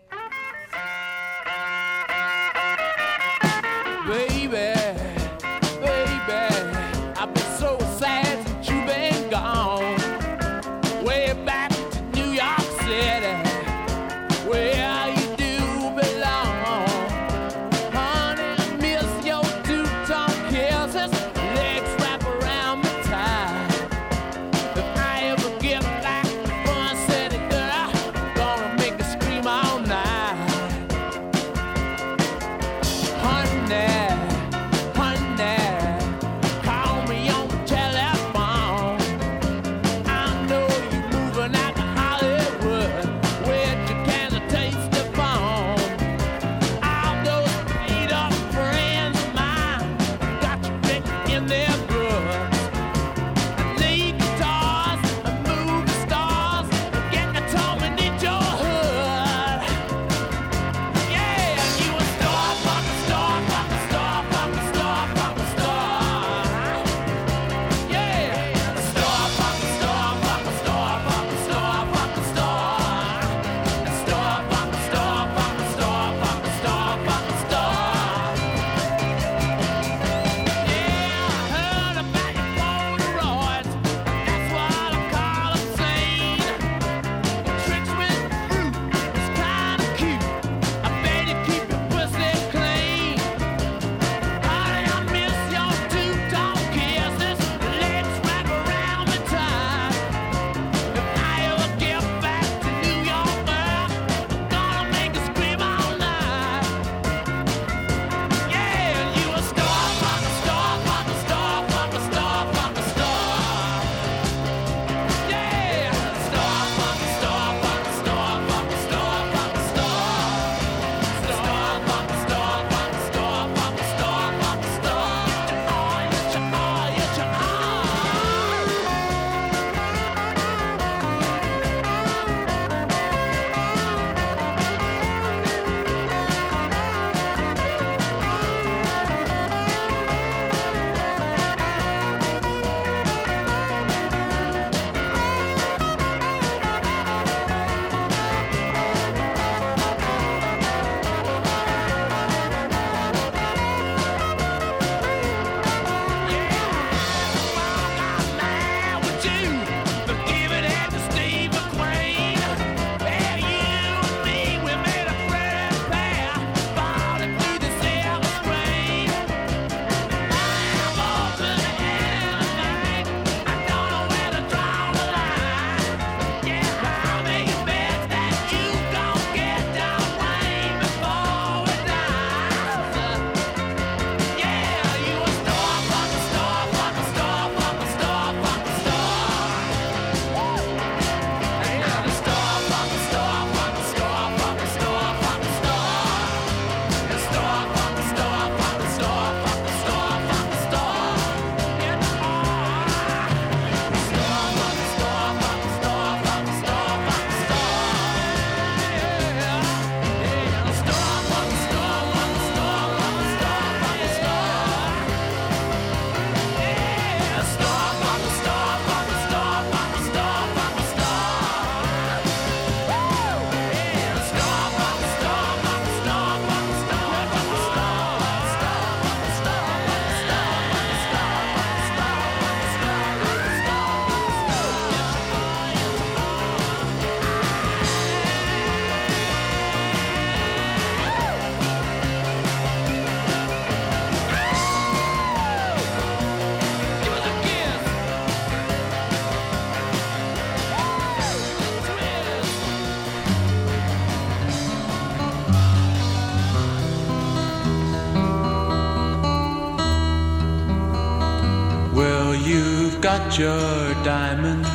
H: Your
A: diamonds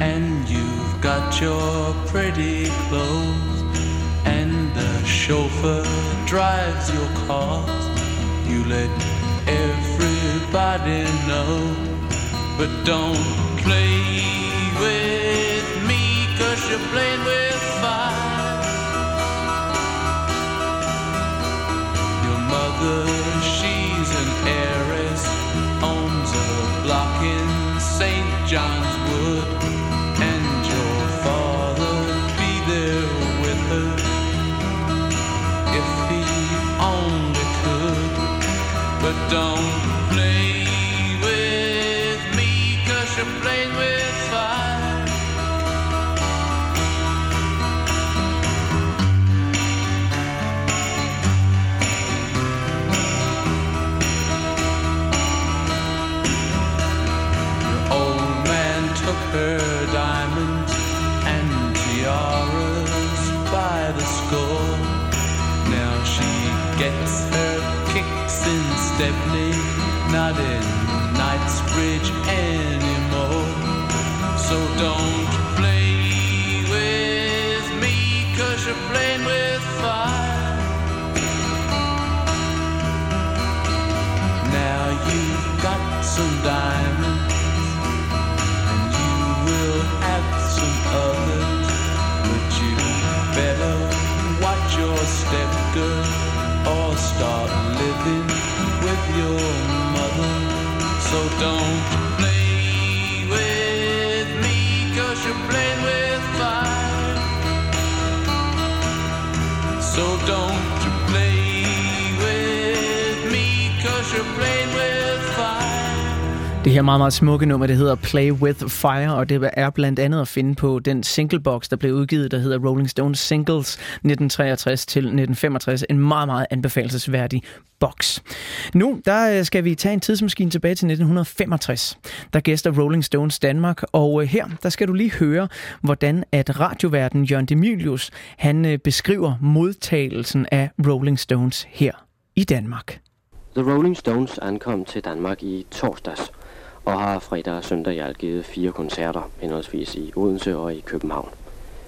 A: and you've got your pretty clothes and the chauffeur drives your cars. You let everybody know, but don't play with me cause you're playing with fire. Your mother, John's Wood, and your father be there with her if he only could. But don't Stepney, not in Knightsbridge anymore. So don't play with me, cause you're playing with fire. Now you've got some diamonds So don't
C: Det her meget, meget smukke nummer, det hedder Play With Fire, og det er blandt andet at finde på den singlebox, der blev udgivet, der hedder Rolling Stones Singles 1963 til 1965. En meget, meget anbefalesværdig box. Nu der øh, skal vi tage en tidsmaskine tilbage til 1965. Der gæster Rolling Stones Danmark, og øh, her der skal du lige høre, hvordan at radioverden Jørgen Demilius han øh, beskriver modtagelsen af Rolling Stones her i Danmark.
I: The Rolling Stones ankom til Danmark i torsdags og har fredag og søndag i alt givet fire koncerter, henholdsvis i Odense og i København.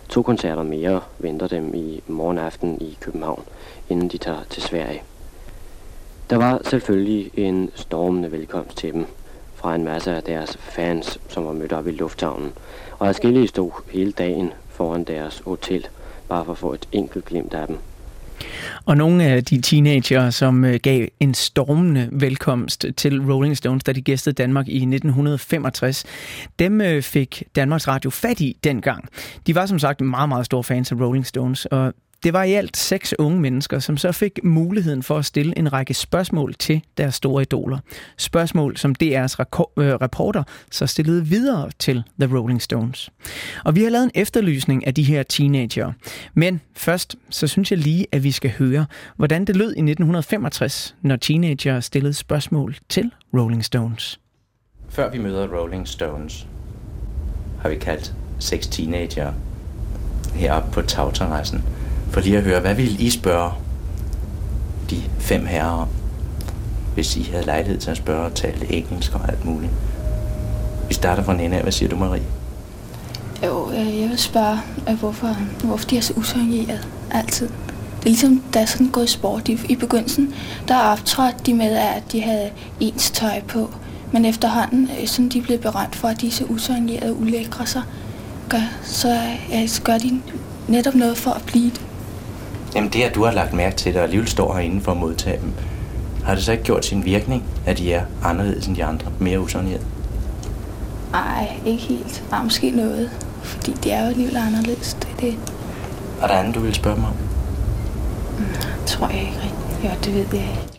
I: To koncerter mere venter dem i morgenaften i København, inden de tager til Sverige. Der var selvfølgelig en stormende velkomst til dem fra en masse af deres fans, som var mødt op i lufthavnen, og adskillige stod hele dagen foran deres hotel, bare for at få et enkelt glimt af dem.
C: Og nogle af de teenager, som øh, gav en stormende velkomst til Rolling Stones, da de gæstede Danmark i 1965, dem øh, fik Danmarks Radio fat i dengang. De var som sagt meget, meget store fans af Rolling Stones, og det var i alt seks unge mennesker, som så fik muligheden for at stille en række spørgsmål til deres store idoler. Spørgsmål, som DR's øh, reporter så stillede videre til The Rolling Stones. Og vi har lavet en efterlysning af de her teenager. Men først, så synes jeg lige, at vi skal høre, hvordan det lød i 1965, når teenager stillede spørgsmål til Rolling Stones.
J: Før vi møder Rolling Stones, har vi kaldt seks teenager heroppe på tagterrassen, for lige at høre, hvad ville I spørge de fem herrer om, hvis I havde lejlighed til at spørge og tale engelsk og alt muligt. Vi starter fra en af. Hvad siger du, Marie?
K: Jo, øh, jeg vil spørge, øh, hvorfor, hvorfor de er så useriøse altid. Det er ligesom, da jeg sådan gået i sport. I, I begyndelsen, der optrådte de med, at de havde ens tøj på. Men efterhånden, øh, sådan de er blevet berømt for, at de er så useriøse og ulækre, så gør, så øh, så gør de netop noget for at blive det.
J: Jamen det, at du har lagt mærke til det, og alligevel står herinde for at modtage dem, har det så ikke gjort sin virkning, at de er anderledes end de andre, mere usundhed?
K: Nej, ikke helt. Nej, måske noget. Fordi de er jo alligevel anderledes. Det, det
J: Er der andet, du vil spørge mig om?
K: tror jeg ikke rigtigt. Ja, det ved jeg ikke.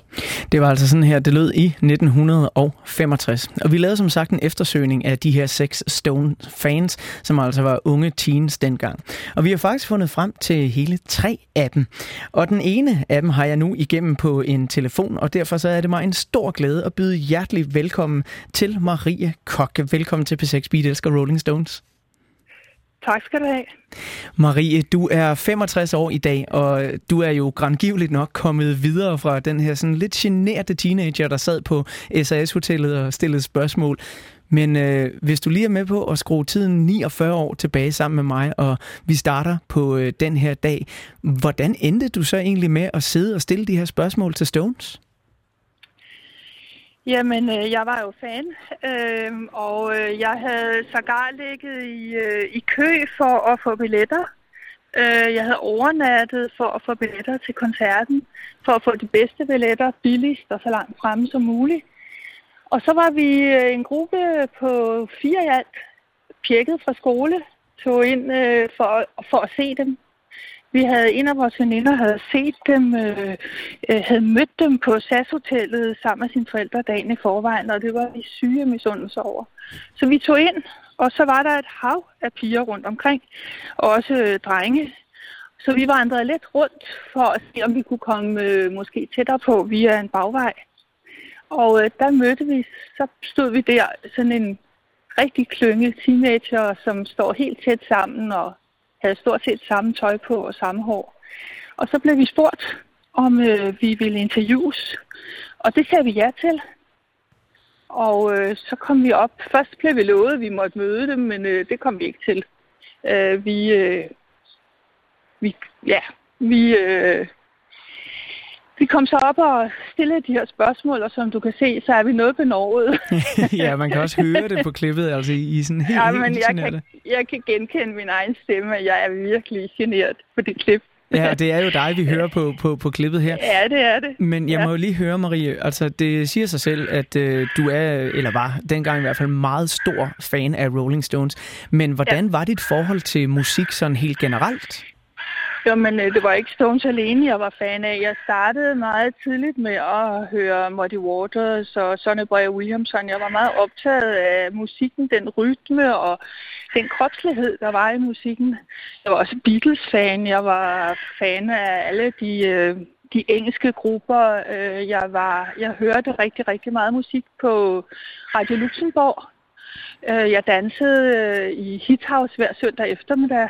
C: Det var altså sådan her, det lød i 1965. Og vi lavede som sagt en eftersøgning af de her seks Stone-fans, som altså var unge teens dengang. Og vi har faktisk fundet frem til hele tre af dem. Og den ene af dem har jeg nu igennem på en telefon, og derfor så er det mig en stor glæde at byde hjertelig velkommen til Marie Kokke. Velkommen til P6 Beat Elsker Rolling Stones.
L: Tak skal du have.
C: Marie, du er 65 år i dag, og du er jo grangivligt nok kommet videre fra den her sådan lidt generte teenager, der sad på SAS-hotellet og stillede spørgsmål. Men øh, hvis du lige er med på at skrue tiden 49 år tilbage sammen med mig, og vi starter på øh, den her dag, hvordan endte du så egentlig med at sidde og stille de her spørgsmål til Stones?
L: Jamen, øh, jeg var jo fan, øh, og øh, jeg havde sågar ligget i, øh, i kø for at få billetter. Øh, jeg havde overnattet for at få billetter til koncerten, for at få de bedste billetter billigst og så langt fremme som muligt. Og så var vi øh, en gruppe på fire i alt, pjekket fra skole, tog ind øh, for, for at se dem. Vi havde en af vores veninder havde set dem, øh, øh, havde mødt dem på SAS-hotellet sammen med sine forældre dagen i forvejen, og det var vi syge misundelse over. Så vi tog ind, og så var der et hav af piger rundt omkring, og også øh, drenge. Så vi vandrede lidt rundt for at se, om vi kunne komme øh, måske tættere på via en bagvej. Og øh, der mødte vi, så stod vi der, sådan en rigtig klynge teenager, som står helt tæt sammen og havde stort set samme tøj på og samme hår. Og så blev vi spurgt, om øh, vi ville interviews, og det sagde vi ja til. Og øh, så kom vi op. Først blev vi lovet, at vi måtte møde dem, men øh, det kom vi ikke til. Øh, vi, øh, vi, ja, vi, øh, vi kom så op og stillede de her spørgsmål, og som du kan se, så er vi noget benovet.
C: ja, man kan også høre det på klippet, altså i, i sådan helt,
L: ja,
C: helt
L: men jeg
C: generte.
L: kan, jeg kan genkende min egen stemme, og jeg er virkelig generet på det klip.
C: Ja, det er jo dig, vi hører på, på, på klippet her.
L: Ja, det er det.
C: Men jeg
L: ja.
C: må jo lige høre, Marie, altså det siger sig selv, at øh, du er, eller var dengang i hvert fald, meget stor fan af Rolling Stones. Men hvordan var dit forhold til musik sådan helt generelt?
L: Jo, men øh, det var ikke Stones alene, jeg var fan af. Jeg startede meget tidligt med at høre Muddy Waters og Sonny Boy Williamson. Jeg var meget optaget af musikken, den rytme og den kropslighed, der var i musikken. Jeg var også Beatles-fan. Jeg var fan af alle de, øh, de engelske grupper. Øh, jeg, var, jeg hørte rigtig, rigtig meget musik på Radio Luxembourg. Jeg dansede i i Hithouse hver søndag eftermiddag.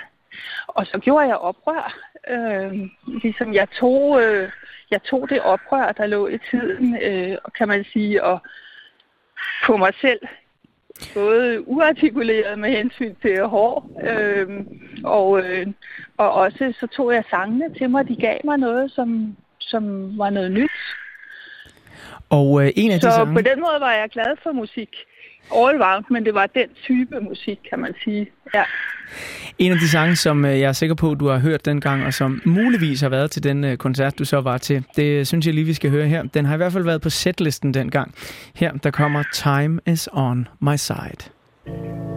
L: Og så gjorde jeg oprør. Øh, ligesom jeg tog, øh, jeg tog det oprør, der lå i tiden, øh, kan man sige, og på mig selv. Både uartikuleret med hensyn til hår, øh, og, øh, og også så tog jeg sangene til mig. De gav mig noget, som, som var noget nyt.
C: Og øh, en af de
L: Så
C: sange...
L: på den måde var jeg glad for musik. All round, men det var den type musik, kan man sige. Ja.
C: En af de sange, som øh, jeg er sikker på, du har hørt dengang, og som muligvis har været til den øh, koncert, du så var til, det synes jeg lige, vi skal høre her. Den har i hvert fald været på setlisten dengang. Her, der kommer Time is on my side.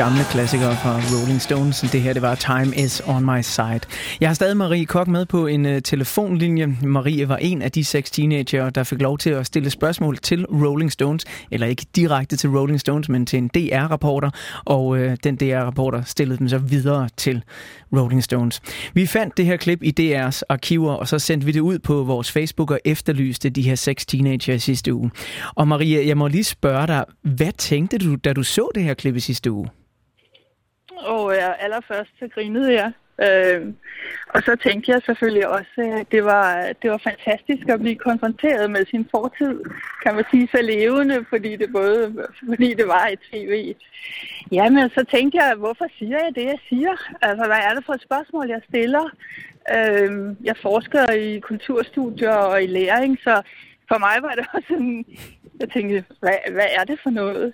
C: Gamle klassikere fra Rolling Stones. Det her, det var Time is on my side. Jeg har stadig Marie Kok med på en uh, telefonlinje. Marie var en af de seks teenager, der fik lov til at stille spørgsmål til Rolling Stones. Eller ikke direkte til Rolling Stones, men til en DR-rapporter. Og uh, den DR-rapporter stillede dem så videre til Rolling Stones. Vi fandt det her klip i DR's arkiver, og så sendte vi det ud på vores Facebook og efterlyste de her seks teenager sidste uge. Og Marie, jeg må lige spørge dig, hvad tænkte du, da du så det her klip i sidste uge?
L: Og ja, allerførst så grinede jeg. Øh, og så tænkte jeg selvfølgelig også, at det var, det var fantastisk at blive konfronteret med sin fortid, kan man sige, så levende, fordi det både fordi det var i tv. Jamen, så tænkte jeg, hvorfor siger jeg det, jeg siger? Altså, hvad er det for et spørgsmål, jeg stiller? Øh, jeg forsker i kulturstudier og i læring, så for mig var det også sådan, jeg tænkte, hvad, hvad er det for noget?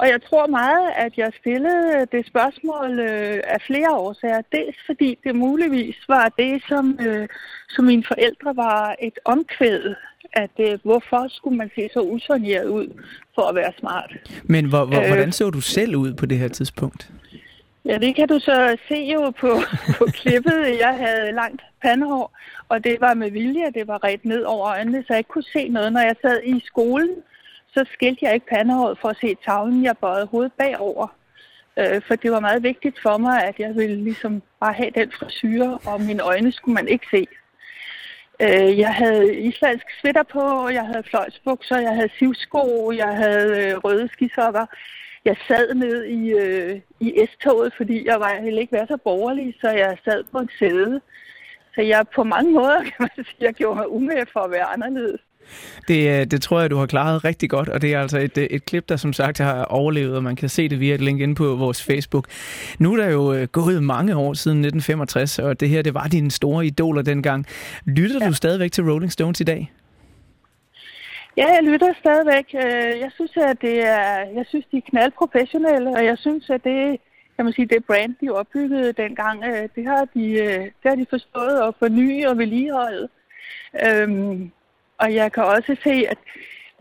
L: Og jeg tror meget, at jeg stillede det spørgsmål øh, af flere årsager. Dels fordi det muligvis var det, som, øh, som mine forældre var et omkvæd. At øh, hvorfor skulle man se så usoneret ud for at være smart?
C: Men hvor, hvor,
L: Øh.
C: hvordan så du selv ud på det her tidspunkt?
L: Ja, det kan du så se jo på, på klippet. Jeg havde langt pandehår, og det var med vilje, det var ret ned over øjnene, så jeg ikke kunne se noget. Når jeg sad i skolen, så skilte jeg ikke pandehåret for at se tavlen. Jeg bøjede hovedet bagover. Øh, for det var meget vigtigt for mig, at jeg ville ligesom bare have den frisyre, og mine øjne skulle man ikke se. Øh, jeg havde islandsk sweater på, jeg havde fløjtsbukser, jeg havde sivsko, jeg havde øh, røde skisokker. Jeg sad ned i, øh, i S-toget, fordi jeg var, heller ikke være så borgerlig, så jeg sad på en sæde. Så jeg på mange måder, kan man sige, jeg gjorde mig umage for at være anderledes.
C: Det, øh, det tror jeg, du har klaret rigtig godt, og det er altså et, øh, et klip, der som sagt har overlevet, og man kan se det via et link inde på vores Facebook. Nu er der jo øh, gået mange år siden 1965, og det her, det var dine store idoler dengang. Lytter ja. du stadigvæk til Rolling Stones i dag?
L: Ja, jeg lytter stadigvæk. Jeg synes, at det er, jeg synes, de er knaldprofessionelle, og jeg synes, at det, kan man sige, det brand, de opbyggede dengang, det har de, det har de forstået at forny og vedligeholde. Øhm, og jeg kan også se, at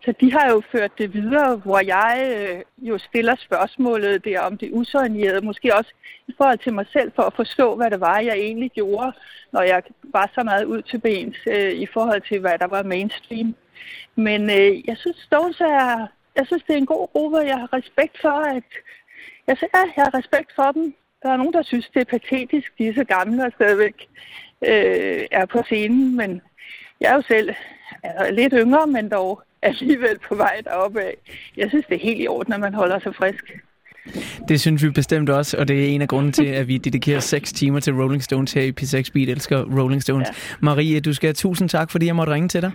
L: så de har jo ført det videre, hvor jeg øh, jo stiller spørgsmålet der om det usorienterede, måske også i forhold til mig selv, for at forstå, hvad det var, jeg egentlig gjorde, når jeg var så meget ud til bens øh, i forhold til, hvad der var mainstream. Men øh, jeg synes, Stones er, jeg synes, det er en god gruppe, jeg har respekt for, at jeg, siger, ja, jeg har respekt for dem. Der er nogen, der synes, det er patetisk, de er så gamle og stadigvæk øh, er på scenen, men jeg er jo selv er lidt yngre, men dog alligevel på vej deroppe af. Jeg synes, det er helt i orden, at man holder sig frisk.
C: Det synes vi bestemt også, og det er en af grunden til, at vi dedikerer 6 timer til Rolling Stones her i P6 Beat. Elsker Rolling Stones. Ja. Marie, du skal have tusind tak, fordi jeg måtte ringe til dig.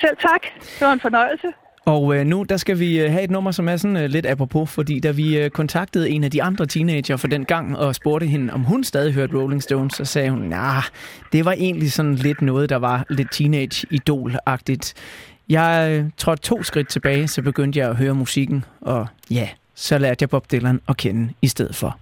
L: Selv tak. Det var en fornøjelse.
C: Og øh, nu der skal vi øh, have et nummer, som er sådan øh, lidt apropos, fordi da vi øh, kontaktede en af de andre teenager for den gang og spurgte hende, om hun stadig hørte Rolling Stones, så sagde hun, nah, det var egentlig sådan lidt noget, der var lidt teenage-idol-agtigt. Jeg øh, trådte to skridt tilbage, så begyndte jeg at høre musikken, og ja, så lærte jeg Bob Dylan at kende i stedet for.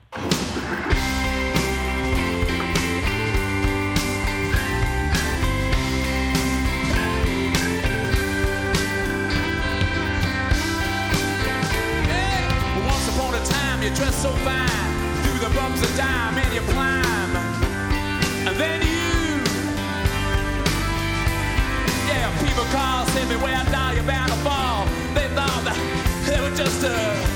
A: Just uh,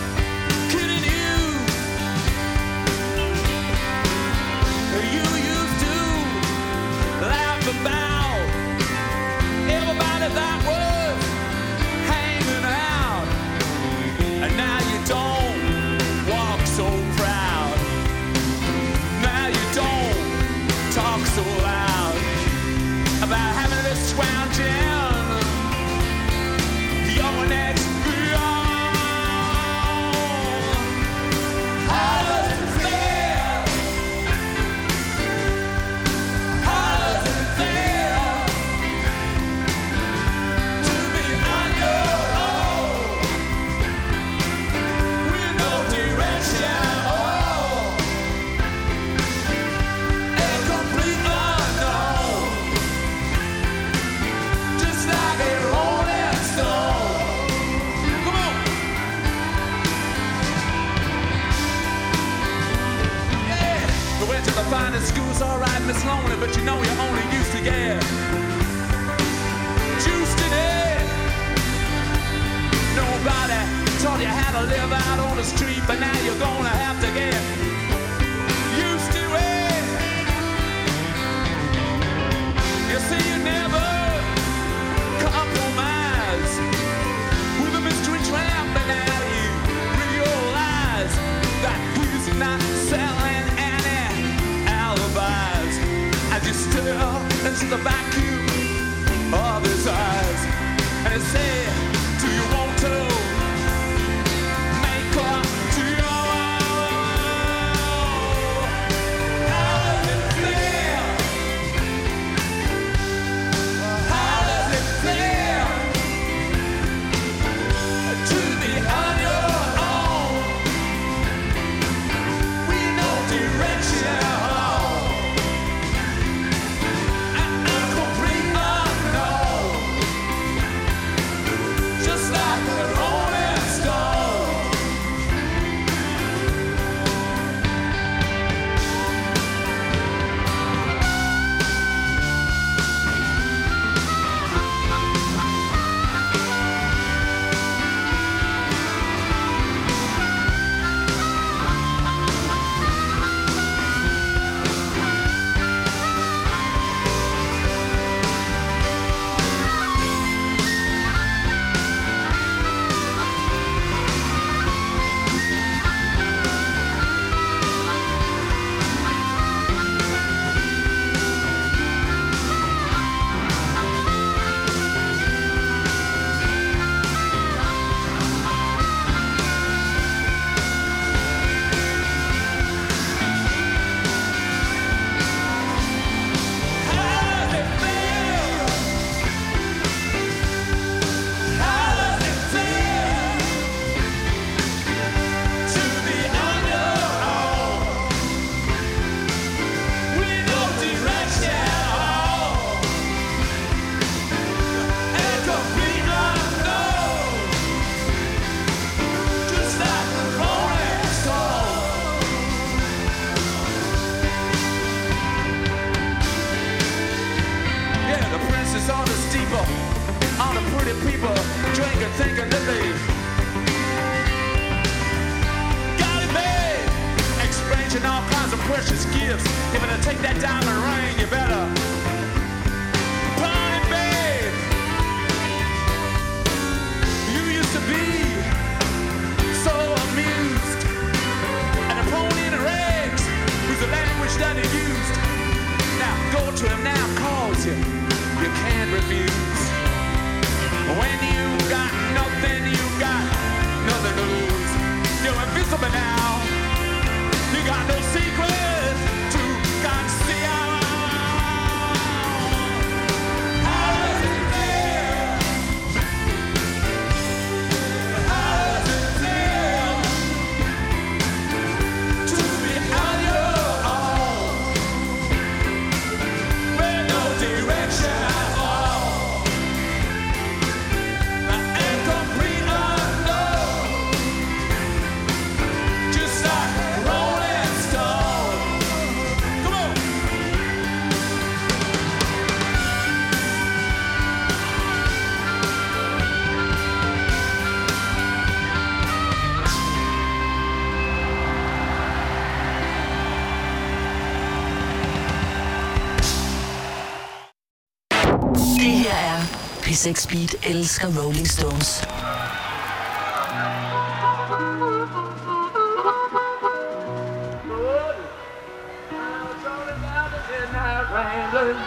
A: and it's lonely, but you know you're only used to get juiced to death. Nobody taught you how to live out on the street, but now. the vacuum of his eyes and say,
B: Det her er P6 Beat elsker Rolling Stones.
A: Everybody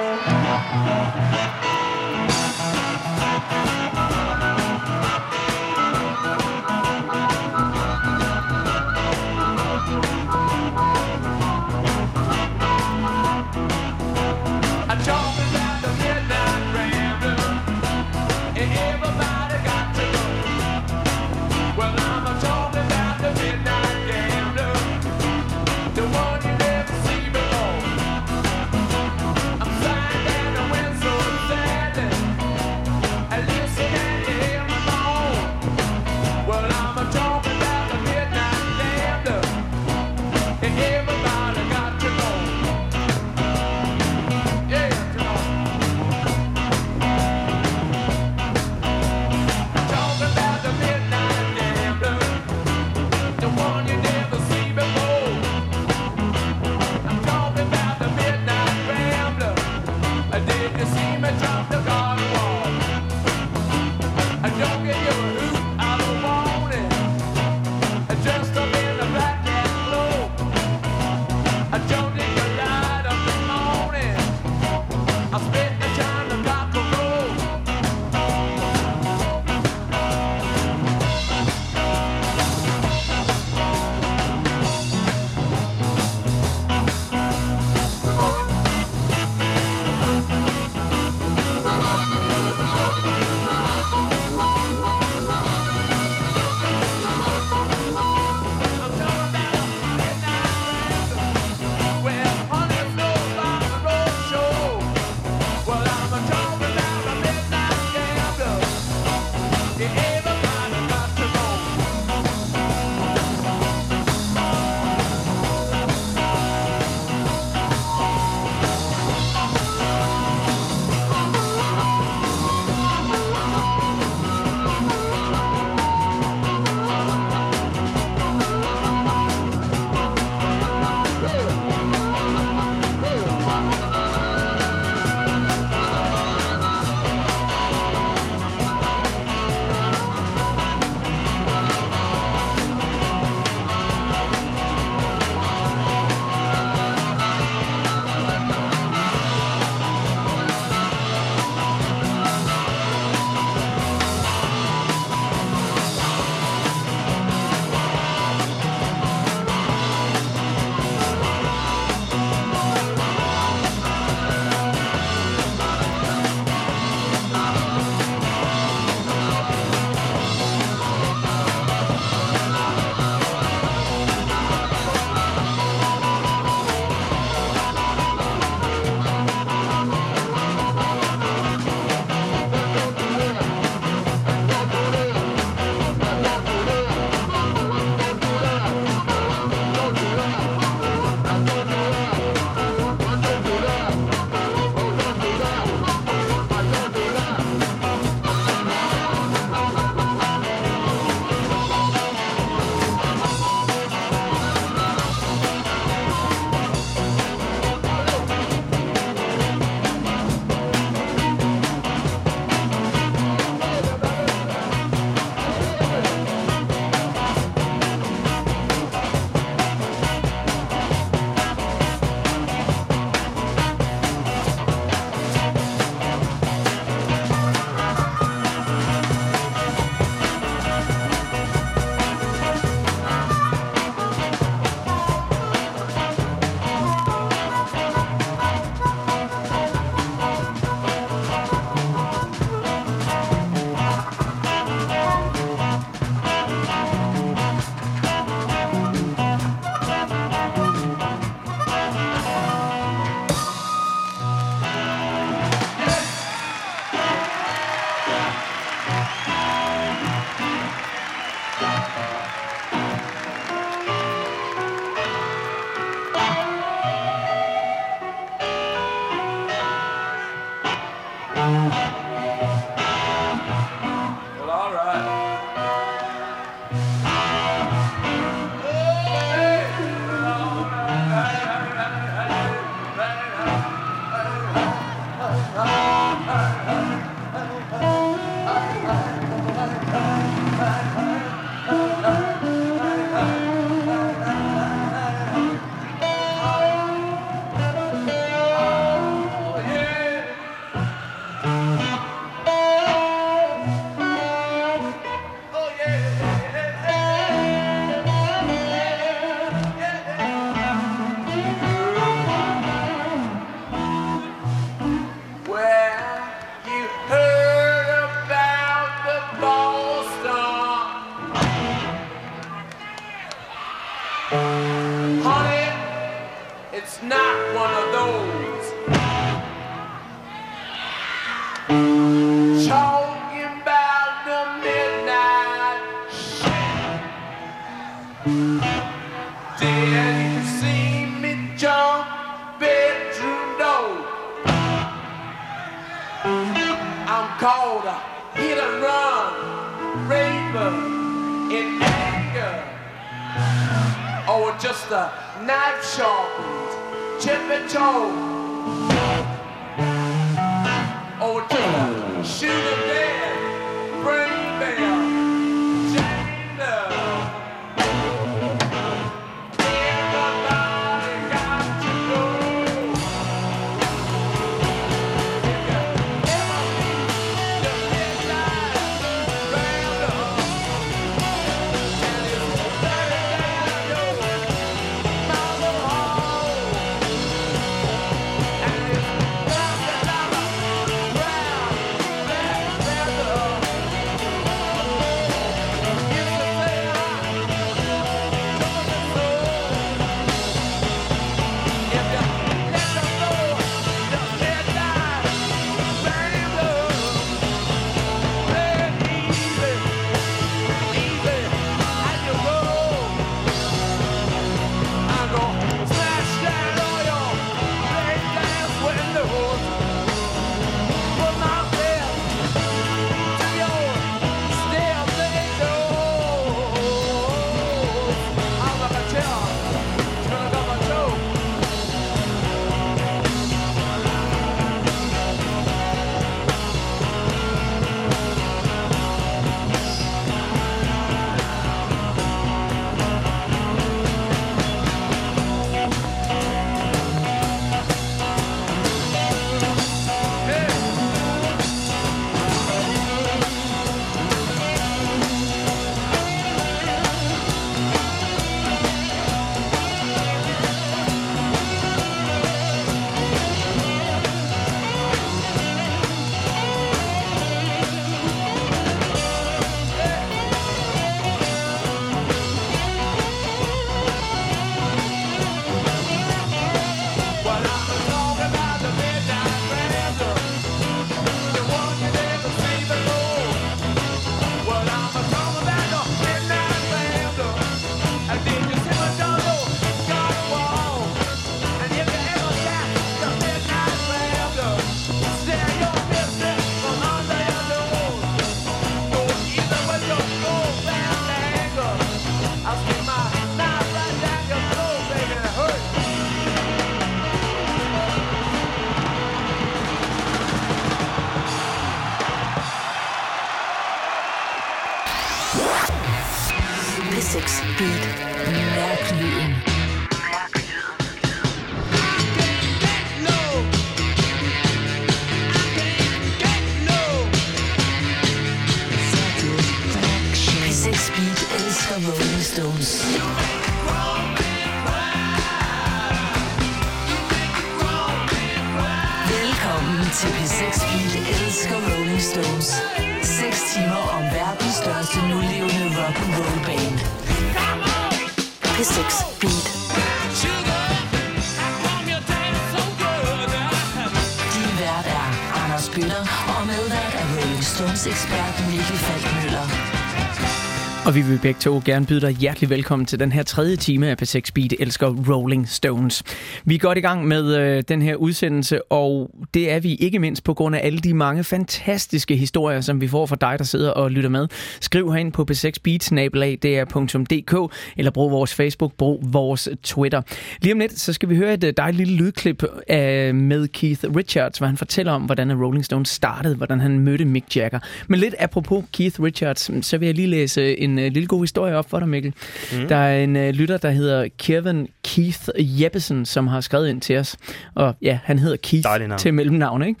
B: Og
C: vi vil begge to gerne byde dig hjertelig velkommen til den her tredje time af P6 Beat elsker Rolling Stones. Vi er godt i gang med øh, den her udsendelse, og det er vi ikke mindst på grund af alle de mange fantastiske historier, som vi får fra dig, der sidder og lytter med. Skriv herind på p 6 beatsnabelag.dk eller brug vores Facebook, brug vores Twitter. Lige om lidt, så skal vi høre et øh, dejligt lille lydklip af, med Keith Richards, hvor han fortæller om, hvordan Rolling Stones startede, hvordan han mødte Mick Jagger. Men lidt apropos Keith Richards, så vil jeg lige læse en uh, lille god historie op for dig, Mikkel. Mm. Der er en lytter, der hedder Kevin Keith Jeppesen, som har skrevet ind til os. Og ja, han hedder Keith til mellemnavn, ikke?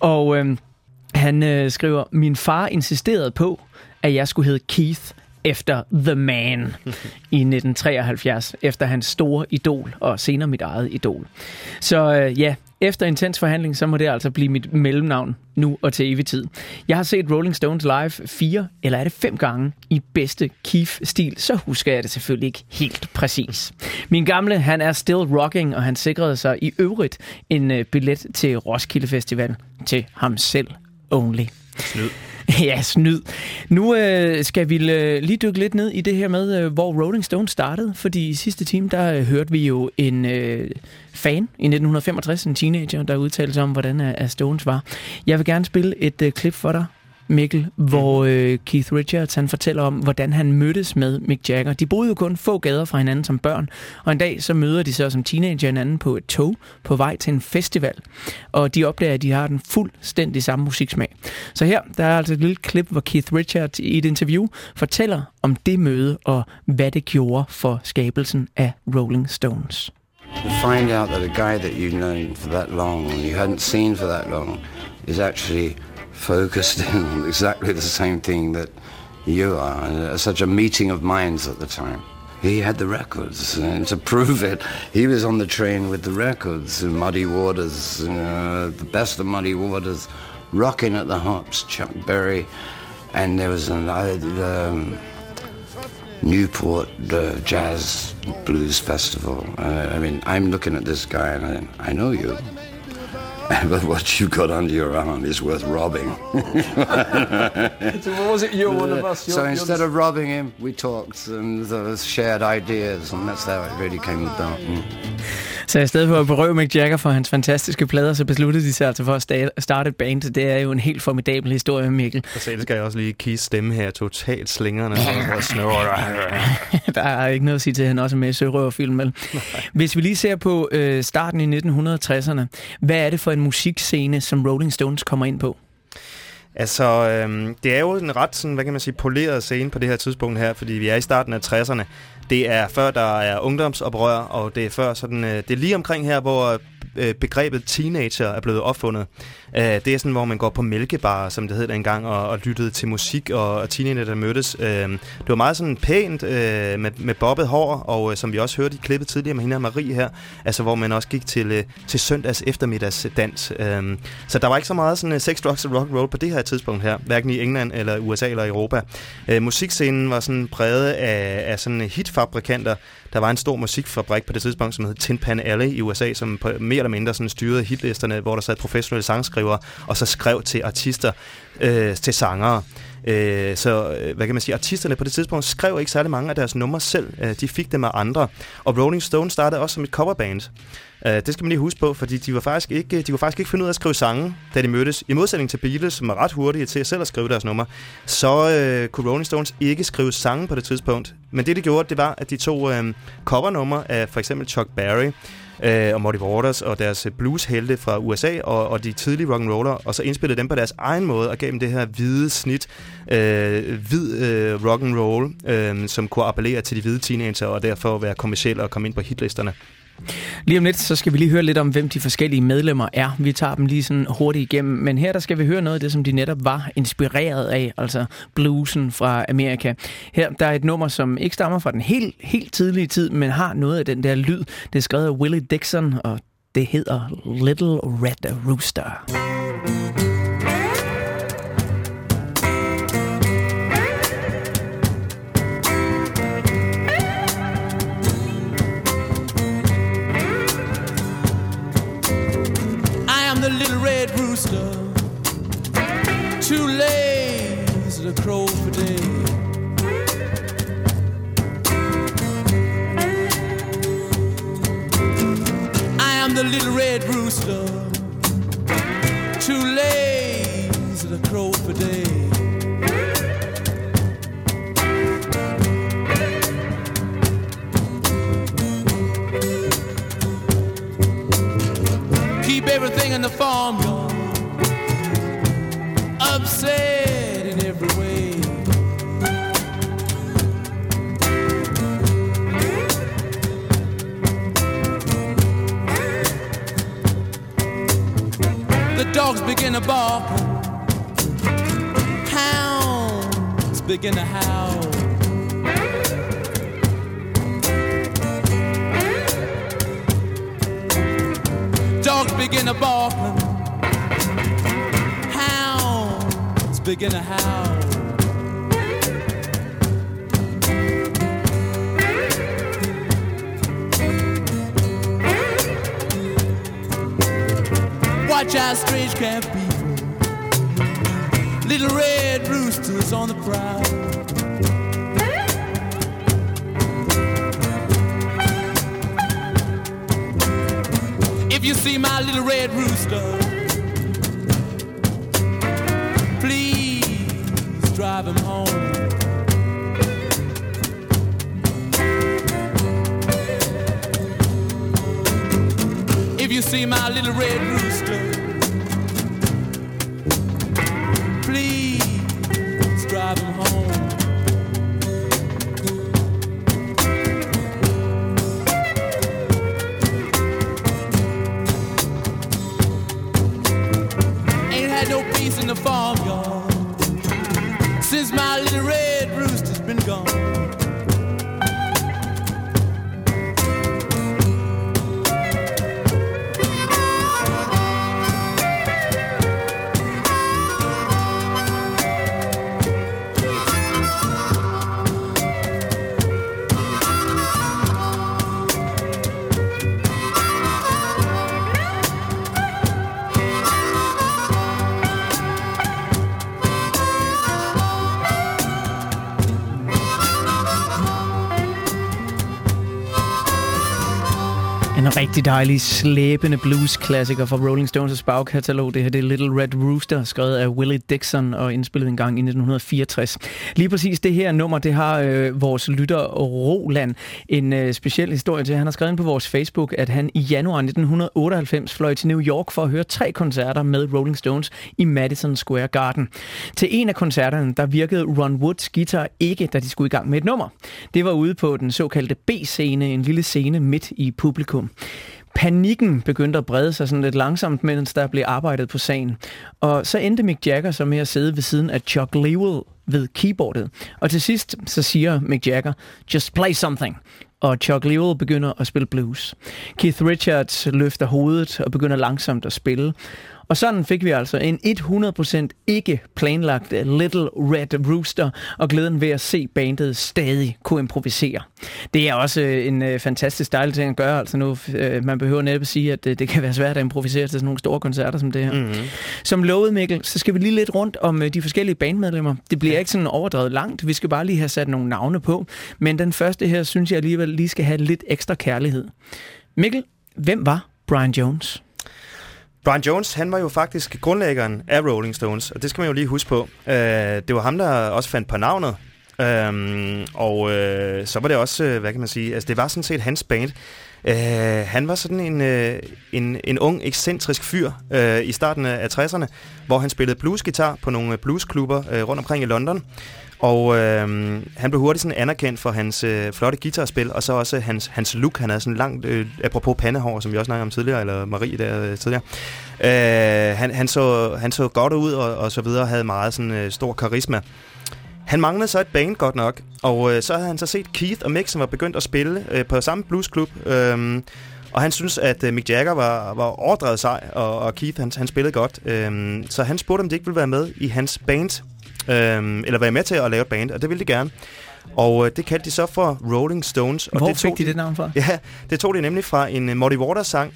C: Og øh, han øh, skriver, min far insisterede på, at jeg skulle hedde Keith efter The Man i 1973, efter hans store idol, og senere mit eget idol. Så øh, ja, efter intens forhandling, så må det altså blive mit mellemnavn nu og til evig tid. Jeg har set Rolling Stones live fire, eller er det fem gange, i bedste Keith-stil, så husker jeg det selvfølgelig ikke helt præcis. Min gamle, han er still rocking, og han sikrede sig i øvrigt en øh, billet til Roskilde Festival til ham selv only.
D: Snyd.
C: Ja, snyd. Nu øh, skal vi øh, lige dykke lidt ned i det her med, øh, hvor Rolling Stones startede. Fordi i sidste time, der øh, hørte vi jo en øh, fan i 1965, en teenager, der udtalte sig om, hvordan øh, Stones var. Jeg vil gerne spille et øh, klip for dig, Mikkel, hvor øh, Keith Richards han fortæller om, hvordan han mødtes med Mick Jagger. De boede jo kun få gader fra hinanden som børn, og en dag så møder de så som teenager hinanden på et tog på vej til en festival. Og de opdager, at de har den fuldstændig samme musiksmag. Så her der er altså et lille klip, hvor Keith Richards i et interview fortæller om det møde og hvad det gjorde for skabelsen af Rolling Stones.
M: To find out that a guy that you've known for that long and you hadn't seen for that long is actually focused in on exactly the same thing that you are. Uh, such a meeting of minds at the time. He had the records, and to prove it, he was on the train with the records, in Muddy Waters, uh, the best of Muddy Waters, Rocking at the Hops, Chuck Berry, and there was an uh, um, Newport uh, Jazz Blues Festival. Uh, I mean, I'm looking at this guy and I, I know you. But what you got under your arm is worth robbing.
N: So what was it? You're one of us. You're,
M: so instead of robbing him, we talked and uh, shared ideas, and that's how it really came about. Mm.
C: Så i stedet for at berøve Mick Jagger for hans fantastiske plader, så besluttede de sig altså for at sta- starte et band. Det er jo en helt formidabel historie, Mikkel.
D: Og så elsker jeg også lige Keiths stemme her, totalt slingerne.
C: Der er ikke noget at sige til, at han også er med i Sørøverfilm. vel? Hvis vi lige ser på øh, starten i 1960'erne, hvad er det for en musikscene, som Rolling Stones kommer ind på?
D: Altså, øhm, det er jo en ret sådan, hvad kan man sige, poleret scene på det her tidspunkt her, fordi vi er i starten af 60'erne. Det er før der er ungdomsoprør, og det er før sådan, øh, det er lige omkring her, hvor Øh, begrebet teenager er blevet opfundet. Øh, det er sådan, hvor man går på mælkebar, som det hed engang, og, og lyttede til musik, og, og teenager, der mødtes. Øh, det var meget sådan pænt øh, med, med bobbet hår, og øh, som vi også hørte i klippet tidligere med hende og Marie her, altså hvor man også gik til, øh, til søndags eftermiddags dans. Øh, så der var ikke så meget sådan øh, sex, drugs og rock and roll på det her tidspunkt her, hverken i England eller USA eller Europa. Øh, musikscenen var sådan præget af, af sådan øh, hitfabrikanter. Der var en stor musikfabrik på det tidspunkt, som hed Tin Pan Alley i USA, som på, mere eller mindre sådan styrede hitlisterne, hvor der sad professionelle sangskrivere, og så skrev til artister, øh, til sangere. Øh, så øh, hvad kan man sige, artisterne på det tidspunkt skrev ikke særlig mange af deres numre selv. Øh, de fik dem af andre. Og Rolling Stone startede også som et coverband. Øh, det skal man lige huske på, fordi de var faktisk ikke, de kunne faktisk ikke finde ud af at skrive sange, da de mødtes. I modsætning til Beatles, som var ret hurtige til selv at skrive deres numre, så øh, kunne Rolling Stones ikke skrive sange på det tidspunkt. Men det, de gjorde, det var, at de tog øh, covernumre af for eksempel Chuck Berry, øh, og Muddy Waters og deres blueshelte fra USA og, og de tidlige rock'n'roller, og så indspillede dem på deres egen måde og gav dem det her hvide snit, øh, hvid øh, rock'n'roll, øh, som kunne appellere til de hvide teenager og derfor være kommersielle og komme ind på hitlisterne.
C: Lige om lidt, så skal vi lige høre lidt om, hvem de forskellige medlemmer er. Vi tager dem lige sådan hurtigt igennem. Men her der skal vi høre noget af det, som de netop var inspireret af, altså bluesen fra Amerika. Her der er et nummer, som ikke stammer fra den helt, helt tidlige tid, men har noget af den der lyd. Det er skrevet af Willie Dixon, og det hedder Little Red Rooster.
A: rooster. Too lazy to crow for day. the little red rooster. Too lazy to crow for day. Keep everything in the farmyard upset in every way. The dogs begin to bark. Hounds begin to howl. Dogs begin to bark. Begin to howl. Watch out, strange camp people. Little red roosters on the prowl. If you see my little red rooster, please drive him home. If you see my little red rooster, the farmyard since my little red rooster's been gone.
C: Rigtig dejlig, slæbende blues-klassiker fra Rolling Stones' bagkatalog. Det her det er Little Red Rooster, skrevet af Willie Dixon og indspillet en gang i 1964. Lige præcis det her nummer, det har øh, vores lytter Roland en øh, speciel historie til. Han har skrevet ind på vores Facebook, at han i januar 1998 fløj til New York for at høre tre koncerter med Rolling Stones i Madison Square Garden. Til en af koncerterne, der virkede Ron Woods guitar ikke, da de skulle i gang med et nummer. Det var ude på den såkaldte B-scene, en lille scene midt i publikum. Panikken begyndte at brede sig sådan lidt langsomt, mens der blev arbejdet på sagen. Og så endte Mick Jagger så med at sidde ved siden af Chuck Lewell ved keyboardet. Og til sidst så siger Mick Jagger, just play something. Og Chuck Lewell begynder at spille blues. Keith Richards løfter hovedet og begynder langsomt at spille. Og sådan fik vi altså en 100% ikke planlagt Little Red Rooster, og glæden ved at se bandet stadig kunne improvisere. Det er også øh, en øh, fantastisk dejlig ting at gøre, altså nu, øh, man behøver netop at sige, at det kan være svært at improvisere til sådan nogle store koncerter som det her.
D: Mhm.
C: Som lovet, Mikkel, så skal vi lige lidt rundt om de forskellige bandmedlemmer. Det bliver ikke sådan overdrevet langt, vi skal bare lige have sat nogle navne på, men den første her, synes jeg alligevel lige skal have lidt ekstra kærlighed. Mikkel, hvem var Brian Jones?
D: Brian Jones, han var jo faktisk grundlæggeren af Rolling Stones, og det skal man jo lige huske på. Øh, det var ham, der også fandt på navnet. Øhm, og øh, så var det også, øh, hvad kan man sige, altså det var sådan set hans band. Øh, han var sådan en, øh, en, en ung, ekscentrisk fyr øh, i starten af 60'erne, hvor han spillede bluesgitar på nogle bluesklubber øh, rundt omkring i London. Og øh, han blev hurtigt sådan anerkendt for hans øh, flotte guitarspil, og så også hans, hans look. Han havde sådan langt, øh, apropos pandehår, som vi også snakkede om tidligere, eller Marie der øh, tidligere. Øh, han, han, så, han så godt ud og, og så videre, havde meget sådan øh, stor karisma. Han manglede så et band godt nok, og øh, så havde han så set Keith og Mick, som var begyndt at spille øh, på samme bluesklub. Øh, og han synes, at øh, Mick Jagger var, var overdrevet sej, og, og Keith han, han spillede godt. Øh, så han spurgte, om de ikke ville være med i hans band, øh, eller være med til at lave et band, og det ville de gerne. Og øh, det kaldte de så for Rolling Stones. Og
C: Hvor
D: det
C: fik
D: tog
C: de det navn fra?
D: Ja, det tog de nemlig fra en uh, Muddy Waters sang.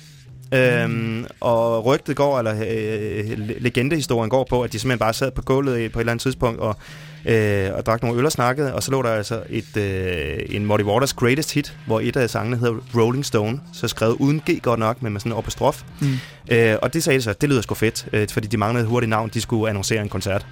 D: Øhm, og rygtet går, eller øh, legendehistorien går på, at de simpelthen bare sad på gulvet i- på et eller andet tidspunkt og øh, og drak nogle øl og snakkede, og så lå der altså et, øh, en Muddy Waters Greatest Hit, hvor et af sangene hedder Rolling Stone, så skrevet uden G godt nok, men med sådan en apostrof.
C: Mm.
D: Øh, og det sagde de så, det lyder sgu fedt, øh, fordi de manglede et hurtigt navn, de skulle annoncere en koncert.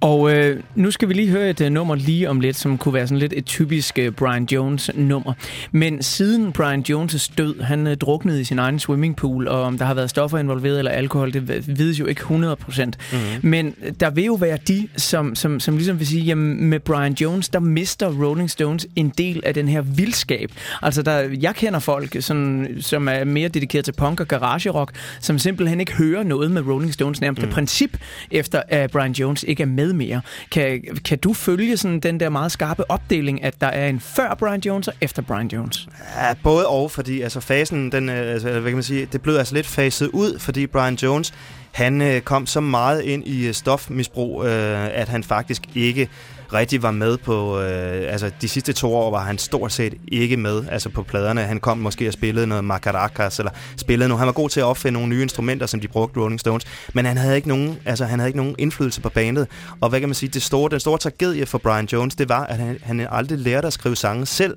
C: Og øh, nu skal vi lige høre et øh, nummer lige om lidt, som kunne være sådan lidt et typisk øh, Brian Jones nummer. Men siden Brian Jones' død, han øh, druknede i sin egen swimmingpool, og om der har været stoffer involveret eller alkohol, det vides jo ikke 100 procent. Mm-hmm. Men øh, der vil jo være de, som, som, som ligesom vil sige, jamen med Brian Jones, der mister Rolling Stones en del af den her vildskab. Altså der, jeg kender folk, sådan, som er mere dedikeret til punk og garage rock, som simpelthen ikke hører noget med Rolling Stones nærmest mm. princip, efter at Brian Jones ikke er med mere. Kan, kan du følge sådan den der meget skarpe opdeling, at der er en før Brian Jones og efter Brian Jones?
D: Ja, både og, fordi altså fasen, den, øh, altså, hvad kan man sige, det blev altså lidt faset ud, fordi Brian Jones, han øh, kom så meget ind i øh, stofmisbrug, øh, at han faktisk ikke rigtig var med på, øh, altså de sidste to år var han stort set ikke med, altså på pladerne. Han kom måske og spillede noget macaracas, eller spillede noget. Han var god til at opfinde nogle nye instrumenter, som de brugte Rolling Stones, men han havde ikke nogen, altså han havde ikke nogen indflydelse på bandet. Og hvad kan man sige, det store, den store tragedie for Brian Jones, det var, at han, han aldrig lærte at skrive sange selv.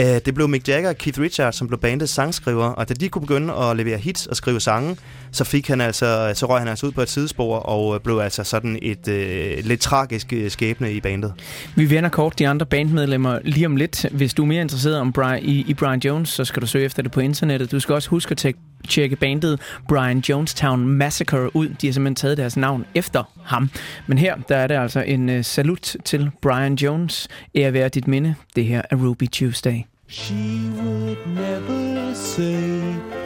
D: Øh, det blev Mick Jagger og Keith Richards, som blev bandets sangskriver, og da de kunne begynde at levere hits og skrive sange, så fik han altså, så røg han altså ud på et sidespor og øh, blev altså sådan et øh, lidt tragisk øh, skæbne i bandet.
C: Vi vender kort de andre bandmedlemmer lige om lidt. Hvis du er mere interesseret om Brian, i, i Brian Jones, så skal du søge efter det på internettet. Du skal også huske at tjekke tjekke bandet Brian Jonestown Massacre ud. De har simpelthen taget deres navn efter ham. Men her, der er det altså en uh, salut til Brian Jones. Ære være dit minde. Det her er Ruby Tuesday.
A: She would never say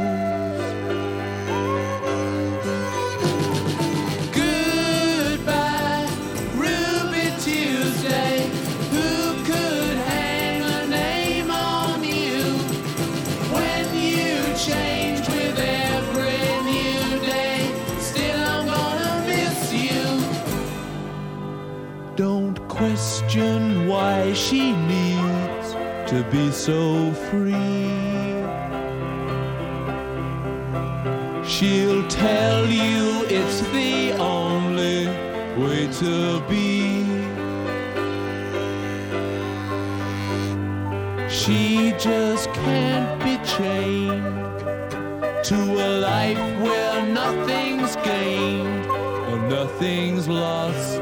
A: Why she needs to be so free. She'll tell you it's the only way to be. She just can't be chained to a life where nothing's gained or nothing's lost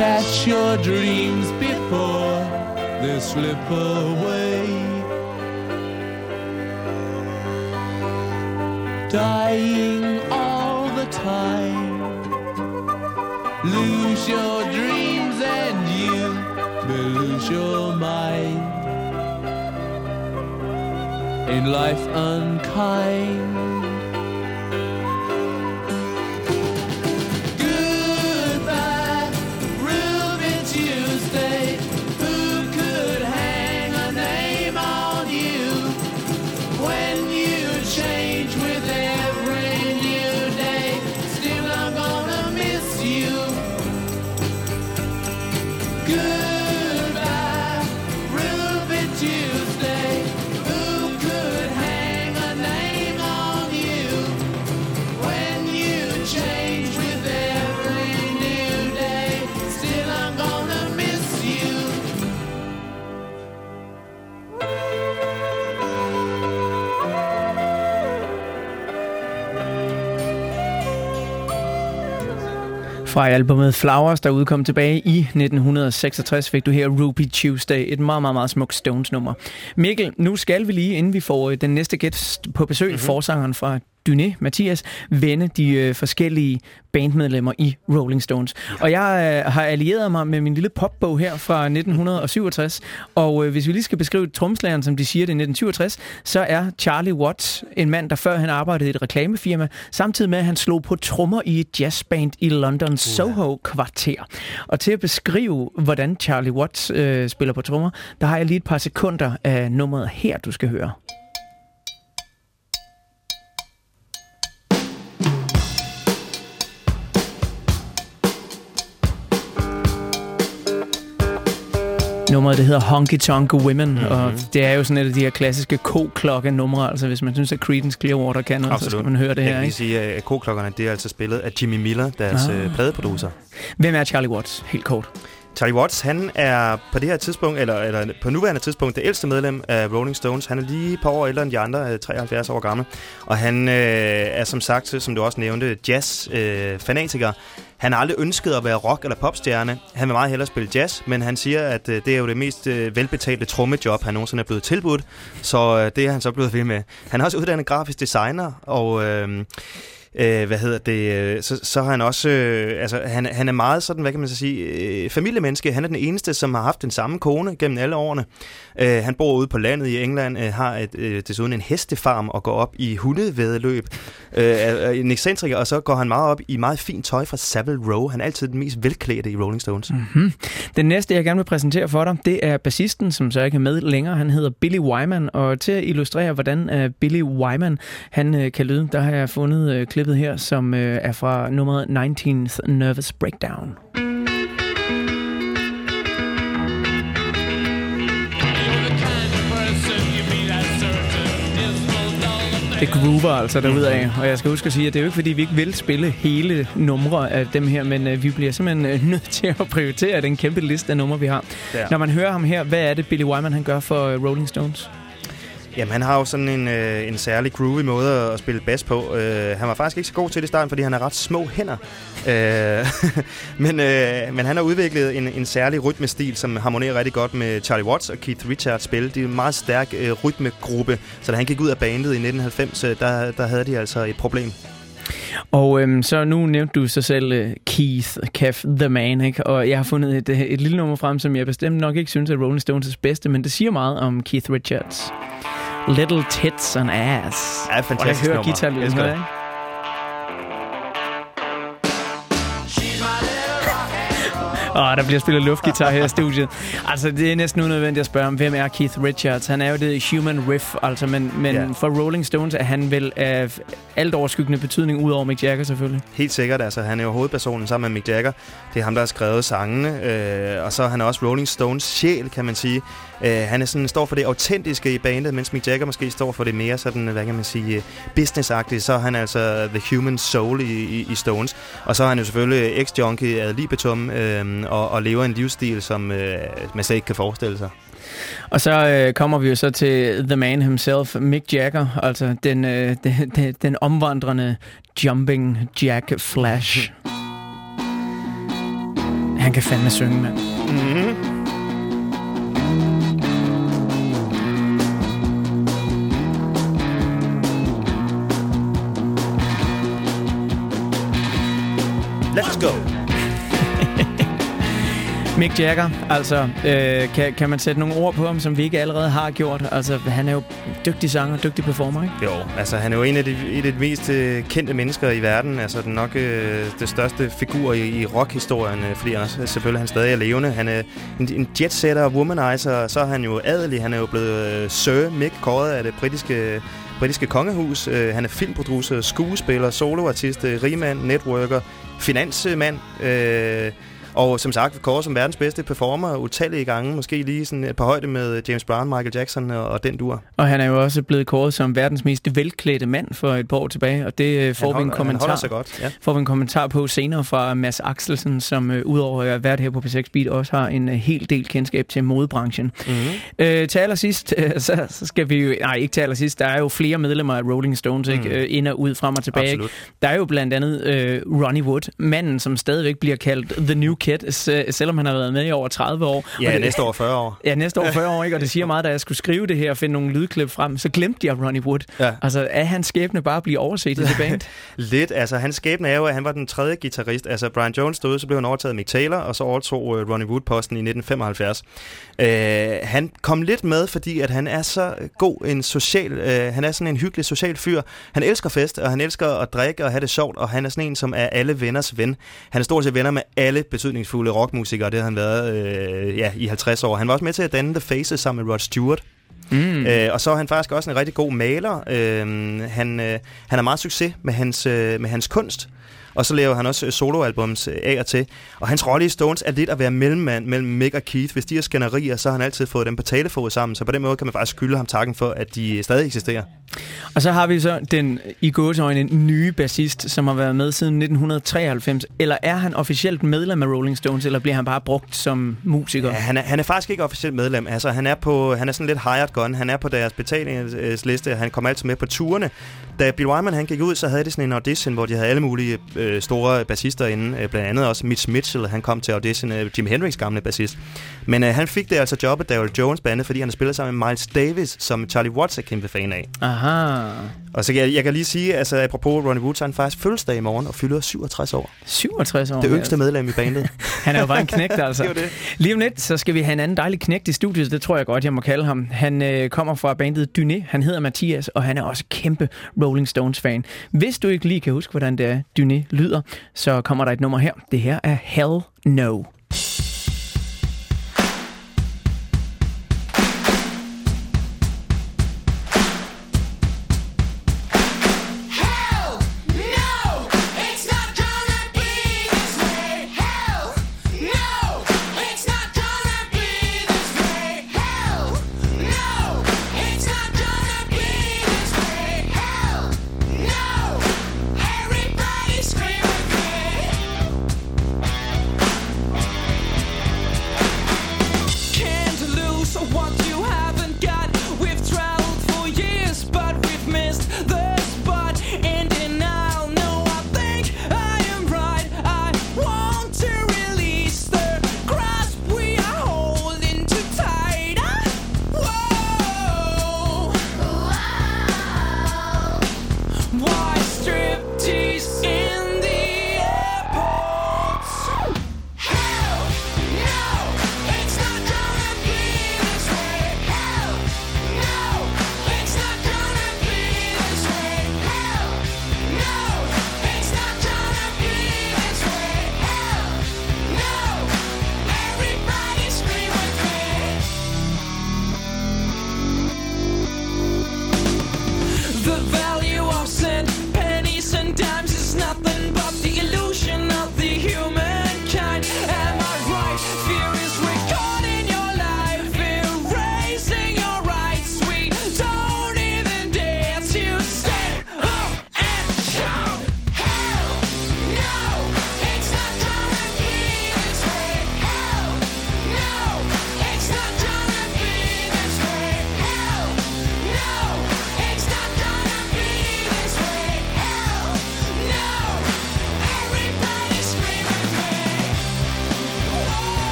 A: Catch your dreams before they slip away. Dying all the time. Lose your dreams and you may lose your mind. In life unkind.
C: Fra albumet Flowers, der udkom tilbage i 1966, fik du her Ruby Tuesday, et meget, meget, meget smukt Stones-nummer. Mikkel, nu skal vi lige, inden vi får øh, den næste gæst på besøg, mm-hmm. forsangeren fra Dyné, Mathias, vende de øh, forskellige bandmedlemmer i Rolling Stones. Og jeg øh, har allieret mig med min lille popbog her fra 1967, og øh, hvis vi lige skal beskrive tromslageren, som de siger det i 1967, så er Charlie Watts en mand, der før han arbejdede i et reklamefirma, samtidig med at han slog på trommer i et jazzband i London Soho-kvarter. Og til at beskrive, hvordan Charlie Watts øh, spiller på trommer, der har jeg lige et par sekunder af nummeret her, du skal høre. Nummeret det hedder Honky Tonk Women, mm-hmm. og det er jo sådan et af de her klassiske ko-klokke-numre, altså hvis man synes, at Creedence Clearwater kan noget, så skal man høre det
D: Jeg
C: her.
D: kan lige sige, at K-klokkerne, det er altså spillet af Jimmy Miller, deres
C: Ah.
D: ah. pladeproducer.
C: Hvem er Charlie Watts? Helt kort.
D: Charlie Watts, han er på det her tidspunkt, eller, eller på nuværende tidspunkt, det ældste medlem af Rolling Stones. Han er lige et par år ældre end de andre, øh, 73 år gammel. Og han øh, er som sagt, som du også nævnte, jazz-fanatiker. Øh, han har aldrig ønsket at være rock- eller popstjerne. Han vil meget hellere spille jazz, men han siger, at øh, det er jo det mest øh, velbetalte trommejob, han nogensinde er blevet tilbudt. Så øh, det er han så blevet ved med. Han er også uddannet grafisk designer, og... Øh, Øh, hvad hedder det? øh, Så, så har han også... Øh, altså, han, han er meget sådan, hvad kan man så sige, øh, familiemenneske. Han er den eneste, som har haft den samme kone gennem alle årene. Øh, han bor ude på landet i England, øh, har et, øh, desuden en hestefarm og går op i hundevædeløb. Øh, er, er en ekscentriker, og så går han meget op i meget fint tøj fra Savile Row. Han er altid den mest velklædte i Rolling Stones.
C: Mm-hmm. Den næste, jeg gerne vil præsentere for dig, det er bassisten, som så ikke er med længere. Han hedder Billy Wyman, og til at illustrere, hvordan uh, Billy Wyman han uh, kan lyde, der har jeg fundet uh, klippet her, som uh, er fra nummeret 19th Nervous Breakdown. Det groover altså derudaf, og jeg skal huske at sige, at det er jo ikke fordi, vi ikke vil spille hele numre af dem her, men øh, vi bliver simpelthen øh, nødt til at prioritere den kæmpe liste af numre, vi har.
D: Ja.
C: Når man hører ham her, hvad er det Billy Wyman han gør for øh, Rolling Stones?
D: Jamen, han har jo sådan en, øh, en særlig groovy måde at spille bas på. Øh, han var faktisk ikke så god til det i starten, fordi han har ret små hænder. Øh, men, øh, men han har udviklet en, en særlig rytmestil, som harmonerer rigtig godt med Charlie Watts og Keith Richards spil. Det er en meget stærk øh, rytmegruppe, så da han gik ud af bandet i 1990, øh, der, der havde de altså et problem.
C: Og øhm, så nu nævnte du så selv øh, Keith, Kef, the Man, ikke? og jeg har fundet et, øh, et lille nummer frem, som jeg bestemt nok ikke synes er Rolling Stones' bedste, men det siger meget om Keith Richards. Little Tits and Ass.
D: Ja, fantastisk
C: Og jeg hører guitarlyden her, ikke? Og der bliver spillet luftgitar her i studiet. Altså, det er næsten unødvendigt at spørge om, hvem er Keith Richards? Han er jo det human riff, altså, men, men yeah. for Rolling Stones er han vel af alt overskyggende betydning, ud over Mick Jagger selvfølgelig.
D: Helt sikkert, altså han er jo hovedpersonen sammen med Mick Jagger. Det er ham, der har skrevet sangene, øh, og så er han også Rolling Stones sjæl, kan man sige. Øh, han er sådan, står for det autentiske i bandet, mens Mick Jagger måske står for det mere sådan, hvad kan man sige, øh, businessagtigt. Så er han altså the human soul i, i, i Stones. Og så er han jo selvfølgelig ex-junkie ad libitum, øh, og, og lever en livsstil, som øh, man slet ikke kan forestille sig.
C: Og så øh, kommer vi jo så til the man himself, Mick Jagger, altså den, øh, den, den, den omvandrende jumping jack flash. Han kan fandme synge, mand.
D: Mm-hmm. Let's go!
C: Mick Jagger, altså, øh, kan, kan man sætte nogle ord på ham, som vi ikke allerede har gjort? Altså, han er jo dygtig sanger, dygtig performer, ikke?
D: Jo, altså han er jo en af de, et af de mest øh, kendte mennesker i verden. Altså den nok øh, det største figur i, i rockhistorien, øh, fordi han også, selvfølgelig han stadig er levende. Han er en, en jetsetter og womanizer, og så er han jo adelig. Han er jo blevet øh, Sir Mick, kåret af det britiske, britiske kongehus. Øh, han er filmproducer, skuespiller, soloartist, øh, rigmand, networker, finansmand. Øh, og som sagt, kåret som verdens bedste performer utallige gange, måske lige sådan et par højde med James Brown, Michael Jackson og, og den dur.
C: Og han er jo også blevet kåret som verdens mest velklædte mand for et par år tilbage, og det øh, får vi en
D: holder-
C: kommentar
D: holder sig godt, ja.
C: får vi en kommentar på senere fra Mads Axelsen, som øh, udover at have været her på P6 Beat, også har en øh, hel del kendskab til modebranchen.
D: Mhm.
C: Øh, til allersidst, øh, så, så skal vi jo, nej ikke til allersidst, der er jo flere medlemmer af Rolling Stones, ikke?
D: Mm.
C: Øh, ind og ud, frem og tilbage. Ikke?
D: Absolut.
C: Der er jo blandt andet øh, Ronnie Wood, manden, som stadigvæk bliver kaldt The New Kid, s- selvom han har været med i over 30 år.
D: Ja,
C: Og det,
D: næste år 40 år.
C: Ja, næste år 40 år, ikke? Og det siger meget, da jeg skulle skrive det her og finde nogle lydklip frem, så glemte jeg Ronnie Wood.
D: Ja.
C: Altså, er hans skæbne bare at blive overset i det band?
D: Lidt, altså hans skæbne er jo, at han var den tredje guitarist. Altså Brian Jones stod, så blev han overtaget af Mick Taylor, og så overtog uh, Ronnie Wood posten i 1975. Uh, han kom lidt med, fordi at han er så god en social, uh, han er sådan en hyggelig social fyr. Han elsker fest, og han elsker at drikke og have det sjovt, og han er sådan en, som er alle venners ven. Han er stort set venner med alle betydningsfulde rockmusikere, det har han været uh, ja, i 50 år. Han var også med til at danne The Faces sammen med Rod Stewart.
C: Mm.
D: Øh, og så er han faktisk også en rigtig god maler. Øh, han, øh, han har meget succes med hans, øh, med hans kunst. Og så laver han også øh, soloalbums øh, af og til. Og hans rolle i Stones er lidt at være mellemmand mellem Mick og Keith. Hvis de er skænderier, så har han altid fået dem på talefod sammen. Så på den måde kan man faktisk skylde ham takken for, at de stadig eksisterer.
C: Og så har vi så den i gåsøjne nye bassist, som har været med siden 1993. Eller er han officielt medlem af Rolling Stones, eller bliver han bare brugt som musiker?
D: Ja, han, er, han er faktisk ikke officielt medlem. Altså, han er, på, han er sådan lidt hired gun. Han er på deres betalingsliste. Han kommer altid med på turene. Da Bill Wyman han gik ud, så havde de sådan en audition, hvor de havde alle mulige øh, store bassister inde. Øh, blandt andet også Mitch Mitchell. Han kom til audition. Øh, Jim Hendrix gamle bassist. Men øh, han fik det altså jobbet Daryl Jones bandet, fordi han har spillet sammen med Miles Davis, som Charlie Watts er kæmpe fan af.
C: Aha.
D: Og så kan jeg, jeg kan lige sige, altså apropos Ronnie Wood, så han faktisk fødselsdag i morgen og fylder 67 år.
C: 67 år.
D: Det yngste medlem i bandet.
C: Han er jo bare en knægt, altså.
D: Det er det.
C: Lige om lidt, så skal vi have en anden dejlig knægt i studiet. Det tror jeg godt, jeg må kalde ham. Han øh, kommer fra bandet Dyné. Han hedder Mathias, og han er også kæmpe Rolling Stones-fan. Hvis du ikke lige kan huske, hvordan det er, Dyné lyder, så kommer der et nummer her. Det her er Hell No.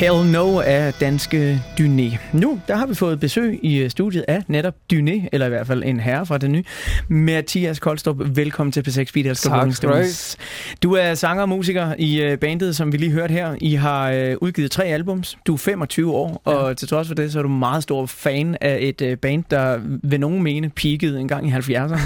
C: Hell No af danske Dyné. Nu der har vi fået besøg i øh, studiet af netop Dyné, eller i hvert fald en herre fra det nye. Mathias Koldstrup, velkommen til P6 Beat,
O: Tak skal du
C: er sanger og musiker i øh, bandet, som vi lige hørte her. I har øh, udgivet tre albums. Du er 25 år, og til trods for det, så er du meget stor fan af et band, der ved nogen mene peakede en gang i 70'erne.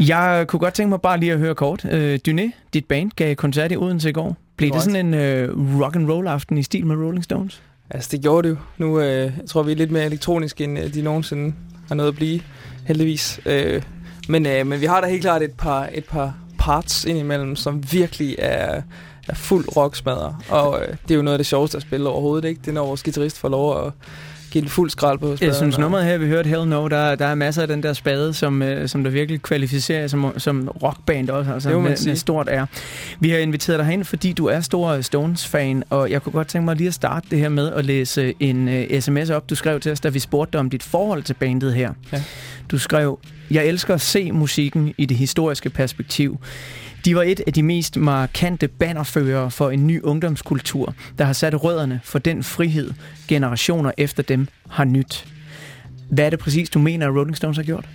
C: Jeg kunne godt tænke mig bare lige at høre kort. Øh, Dyné, dit band, gav koncert i Odense i går. Blev det sådan en øh, rock and roll aften i stil med Rolling Stones?
O: Altså, det gjorde det jo. Nu øh, jeg tror vi er lidt mere elektronisk, end øh, de nogensinde har nået at blive, heldigvis. Øh, men, øh, men vi har da helt klart et par, et par parts indimellem, som virkelig er, er fuld rocksmadder. Og øh, det er jo noget af det sjoveste at spille overhovedet, ikke? Det er når vores guitarist får lov at give en fuld skrald på spaden.
C: Jeg synes, nummeret her, vi hørte Hell No, der, der er masser af den der spade, som, øh, som der virkelig kvalificerer som, som rockband også, altså
O: Det
C: med,
O: sige.
C: med stort er. Vi har inviteret dig hen, fordi du er stor Stones-fan, og jeg kunne godt tænke mig lige at starte det her med at læse en uh, sms op, du skrev til os, da vi spurgte dig om dit forhold til bandet her.
O: Ja.
C: Du skrev, jeg elsker at se musikken i det historiske perspektiv. De var et af de mest markante bannerførere for en ny ungdomskultur, der har sat rødderne for den frihed, generationer efter dem har nyt. Hvad er det præcis, du mener, at Rolling Stones har gjort?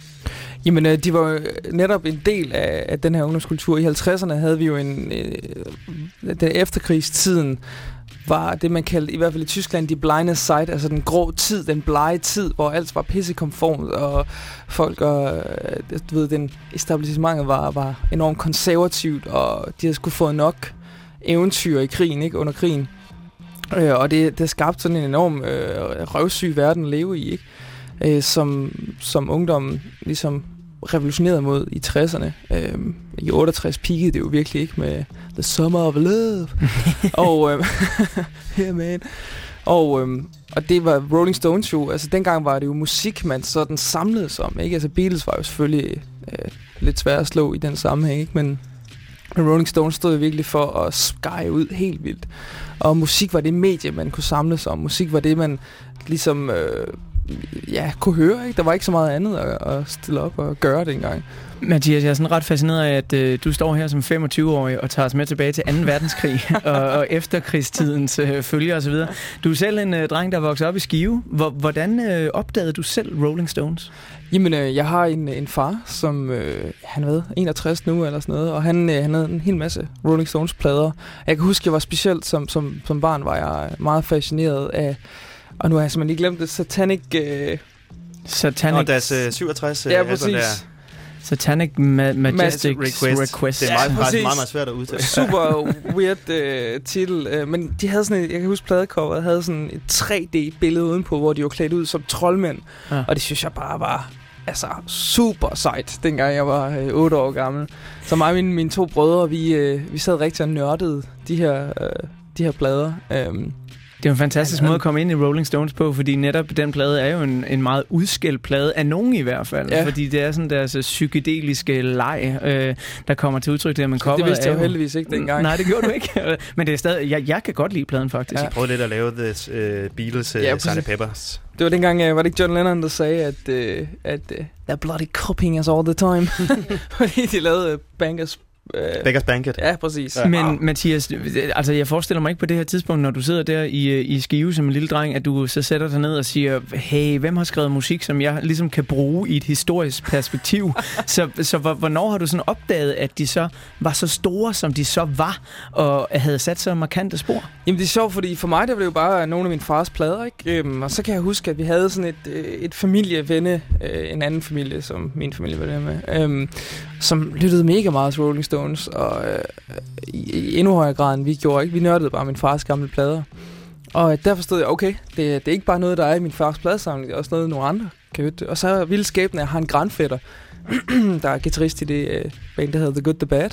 O: Jamen, øh, de var netop en del af, af den her ungdomskultur. I 50'erne havde vi jo en... Øh, den efterkrigstiden var det, man kaldte, i hvert fald i Tyskland, de blinde side, altså den grå tid, den blege tid, hvor alt var pissekonformt, og folk og, øh, du ved, den etablissementet var, var enormt konservativt, og de havde skulle få nok eventyr i krigen, ikke, under krigen. Øh, og det, det skabte sådan en enorm øh, røvsyg verden at leve i, ikke? Øh, som, som ungdommen ligesom revolutionerede mod i 60'erne. Øh, I 68 peakede det jo virkelig ikke med The Summer of Love. og, øh, yeah, man. Og, øh, og det var Rolling Stones jo, altså dengang var det jo musik, man sådan samledes om, ikke? Altså Beatles var jo selvfølgelig øh, lidt svært at slå i den sammenhæng, ikke? Men, men Rolling Stones stod jo virkelig for at skære ud helt vildt. Og musik var det medie, man kunne samles om. Musik var det, man ligesom øh, ja, kunne høre. Ikke? Der var ikke så meget andet at, at stille op og gøre dengang.
C: Mathias, jeg er sådan ret fascineret af, at øh, du står her som 25-årig og tager os med tilbage til 2. verdenskrig og, og efterkrigstidens øh, følger osv. Du er selv en øh, dreng, der voksede op i Skive. Hvor, hvordan øh, opdagede du selv Rolling Stones?
O: Jamen, øh, jeg har en, en far, som øh, han hvad, 61 nu eller sådan noget, og han, øh, han havde en hel masse Rolling Stones plader. Jeg kan huske, jeg var specielt som, som, som barn, var jeg meget fascineret af, og nu har jeg simpelthen lige glemt det, Satanic... Øh,
C: Satanic...
D: Og deres øh, 67 øh,
O: Ja, præcis.
D: der.
C: Satanic Ma- Majestic
D: Request.
C: Request. Request.
D: Det er meget,
O: Ja,
D: faktisk
O: præcis.
D: meget, meget svært at udtale.
O: Super weird øh, titel. Øh, men de havde sådan et, jeg kan huske pladecoveret, havde sådan et 3D-billede udenpå, hvor de var klædt ud som troldmænd.
C: Ja.
O: Og det synes jeg bare var altså, super sejt, dengang jeg var øh, 8 år gammel. Så mig og mine, mine to brødre, vi, øh, vi sad rigtig og nørdede de her, øh, de her plader. Øhm,
C: Det er en fantastisk måde at komme ind i Rolling Stones på, fordi netop den plade er jo en, en meget udskældt plade, af nogen i hvert fald.
O: Ja.
C: Fordi det er sådan deres øh, psykedeliske leg, øh, der kommer til udtryk der, man kommer
O: det vidste jeg jo heldigvis ikke dengang.
C: Nej, det gjorde du ikke. Men det er stadig, jeg, jeg kan godt lide pladen faktisk.
O: Ja.
D: Jeg prøvede lidt at lave The uh, Beatles uh,
O: Ja,
D: ja. Sgt. Peppers.
O: Det var dengang, øh, var det ikke John Lennon, der sagde, at, øh, at øh, they're bloody copying us all the time. Fordi de lavede øh, Bankers... Øh,
D: Beggars Banquet.
O: ja, præcis.
C: Ja. Men Mathias, altså jeg forestiller mig ikke på det her tidspunkt, når du sidder der i, øh, i Skive som en lille dreng, at du så sætter dig ned og siger, hey, hvem har skrevet musik, som jeg ligesom kan bruge i et historisk perspektiv? så så hvor- hvornår har du sådan opdaget, at de så var så store, som de så var, og havde sat så markante spor?
O: Jamen det er sjovt, fordi for mig der var det jo bare nogle af min fars plader, ikke? Øhm, og så kan jeg huske, at vi havde sådan et, øh, et familievenne, øh, en anden familie, som min familie var der med, øhm, som lyttede mega meget til Rolling Stones, Stones, og øh, i, i endnu højere grad end vi gjorde, ikke? Vi nørdede bare min fars gamle plader. Og øh, derfor stod jeg, okay, det, det er ikke bare noget, der er i min fars pladesamling, det er også noget, nogle andre kan lytte. Og så er vildt skæbne, jeg har en grandfætter, der er guitarist i det øh, band, der hedder The Good, The Bad,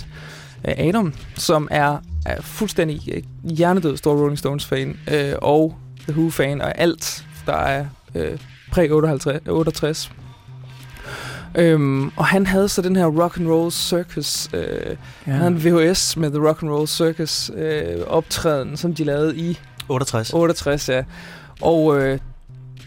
O: øh, Adam, som er, er fuldstændig øh, hjernedød stor Rolling Stones-fan, øh, og The Who-fan, og alt, der er øh, præ-68. Øhm, og han havde så den her rock and roll circus øh, ja. han havde en VHS med The Rock and Roll Circus øh, optræden, som de lavede i
D: 68.
O: 68, ja. Og øh,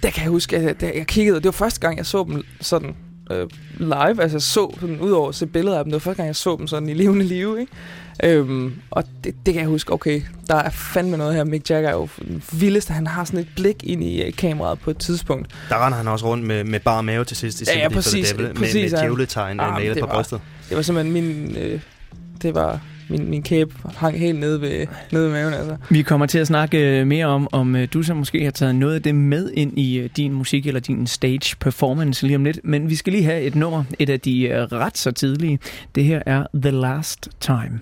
O: der kan jeg huske, at jeg, jeg kiggede, det var første gang, jeg så dem sådan øh, live. Altså jeg så sådan, udover at se billeder af dem. Det var første gang, jeg så dem sådan i levende live, ikke? Øhm, og det, det kan jeg huske, okay, der er fandme noget her. Mick Jagger er jo den vildeste. Han har sådan et blik ind i øh, kameraet på et tidspunkt.
D: Der render han også rundt med, med bar mave til sidst i
O: Ja, ja,
D: Sympathy for the
O: præcis,
D: Devil, med,
O: præcis,
D: med
O: ja.
D: djævletegn
O: Ah,
D: ah,
O: men
D: malet på brystet.
O: Det var simpelthen min... Øh, det var... Min, min kæbe hang helt nede ved, nede ved maven, altså.
A: Vi kommer til at snakke øh, mere om, om øh, du så måske har taget noget af det med ind i øh, din musik eller din stage performance lige om lidt. Men vi skal lige have et nummer, et af de ret så tidlige. Det her er The Last Time.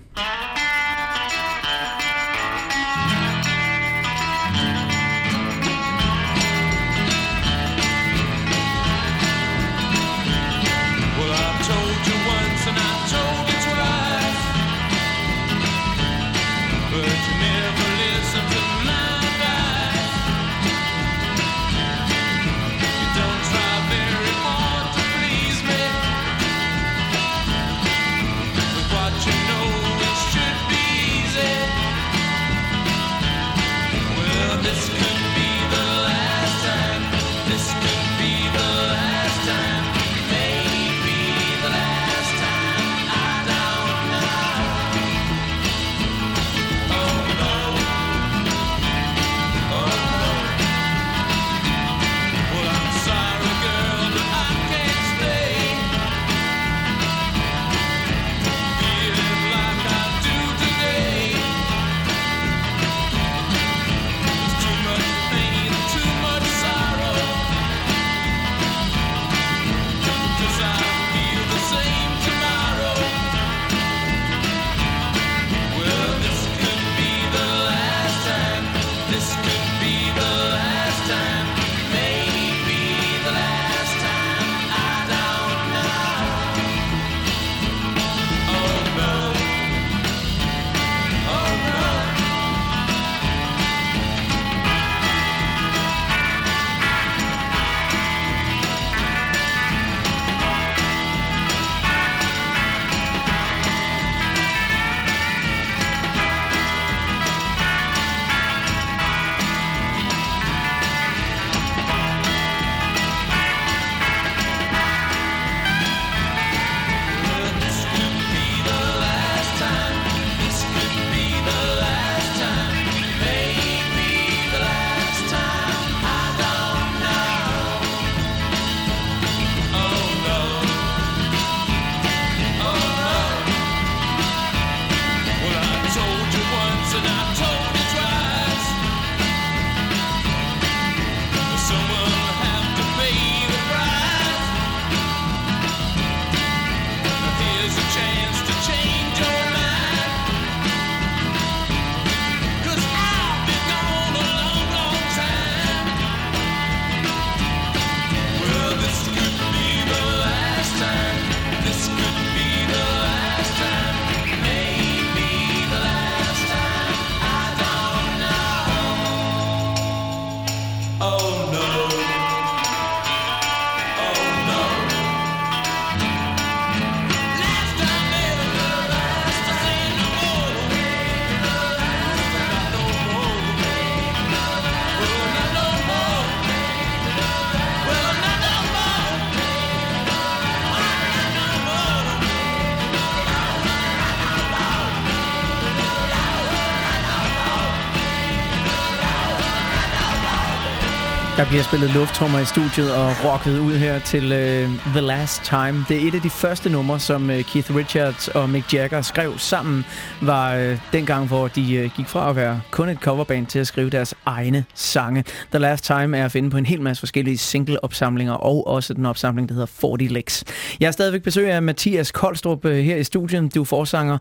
A: Der bliver spillet lufttrummer i studiet og rocket ud her til uh, The Last Time. Det er et af de første numre, som uh, Keith Richards og Mick Jagger skrev sammen, var uh, dengang, hvor de uh, gik fra at være kun et coverband til at skrive deres egne sange. The Last Time er at finde på en hel masse forskellige single-opsamlinger, og også den opsamling, der hedder 40 Licks. Jeg er stadigvæk besøg af Mathias Koldstrup uh, her i studiet. Du er forsanger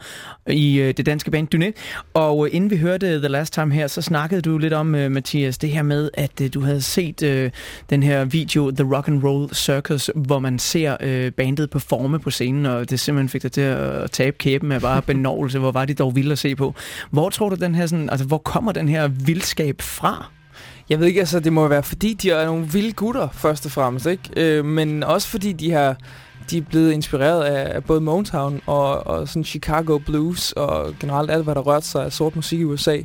A: i uh, det danske band Dyné. Og uh, inden vi hørte The Last Time her, så snakkede du lidt om, uh, Mathias, det her med, at uh, du havde set øh den her video, The Rock and Roll Circus, hvor man ser øh, bandet performe på scenen, og det simpelthen fik dig til at tabe kæben af bare benovelse. Hvor var de dog vilde at se på. Hvor tror du, den her sådan, altså, hvor kommer den her vildskab fra?
O: Jeg ved ikke, altså det må være fordi, de er nogle vilde gutter, først og fremmest, ikke? Øh, men også fordi de har de er blevet inspireret af, af både Motown og, og sådan Chicago Blues og generelt alt, hvad der rørte sig af sort musik i USA.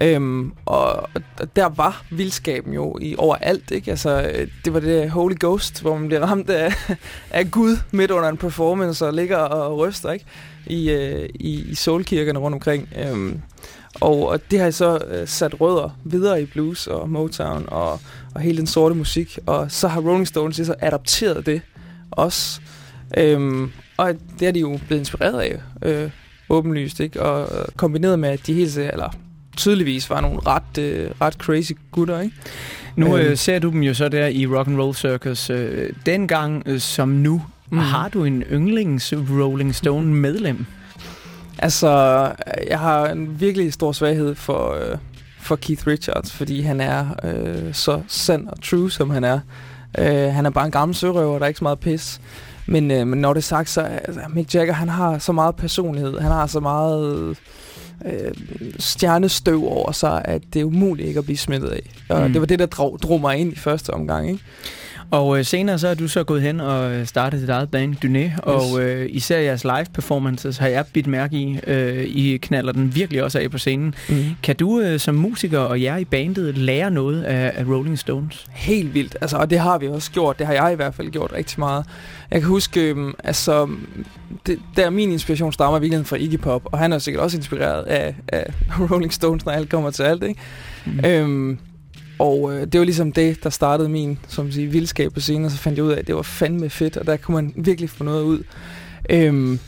O: Øhm, og, der var vildskaben jo i overalt, ikke? Altså, øh, det var det Holy Ghost, hvor man bliver ramt af, af Gud midt under en performance og ligger og ryster, ikke? I, øh, i, i soulkirkerne rundt omkring. Øhm, og, og det har så øh, sat rødder videre i blues og Motown og, og hele den sorte musik. Og så har Rolling Stones så adopteret det også. Øhm, og det er de jo blevet inspireret af, øh, åbenlyst, ikke? Og kombineret med, at de helt eller tydeligvis var nogle ret, øh, ret crazy gutter, ikke?
C: Nu
O: Øhm.
C: øh, ser du dem jo så der i Rock and Roll Circus. Øh, dengang øh, som nu, mm. har du en yndlings Rolling Stone medlem?
O: Altså, jeg har en virkelig stor svaghed for, øh, for Keith Richards, fordi han er øh, så sand og true, som han er. Øh, han er bare en gammel sørøver, der er ikke så meget pis. Men, øh, men når det er sagt, så er altså, Mick Jagger, han har så meget personlighed, han har så meget øh, stjernestøv over sig, at det er umuligt ikke at blive smittet af. Og
C: mm.
O: det var det, der drog, drog mig ind i første omgang, ikke?
C: Og øh, senere så er du så gået hen og øh, startet dit eget band, Dyné, yes. og øh, især jeres live performances har jeg bidt mærke i. Øh, I knaller den virkelig også af på scenen.
O: Mm.
C: Kan du øh, som musiker og jer i bandet lære noget af, af Rolling Stones?
O: Helt vildt. Altså, og det har vi også gjort. Det har jeg i hvert fald gjort rigtig meget. Jeg kan huske, øhm, altså, det, der min inspiration stammer i virkeligheden fra Iggy Pop, og han er sikkert også inspireret af, af Rolling Stones, når alt kommer til alt, ikke? Mm. Øhm, og øh, det var ligesom det, der startede min som man siger, vildskab på scenen, og så fandt jeg ud af, at det var fandme fedt, og der kunne man virkelig få noget ud. Øhm,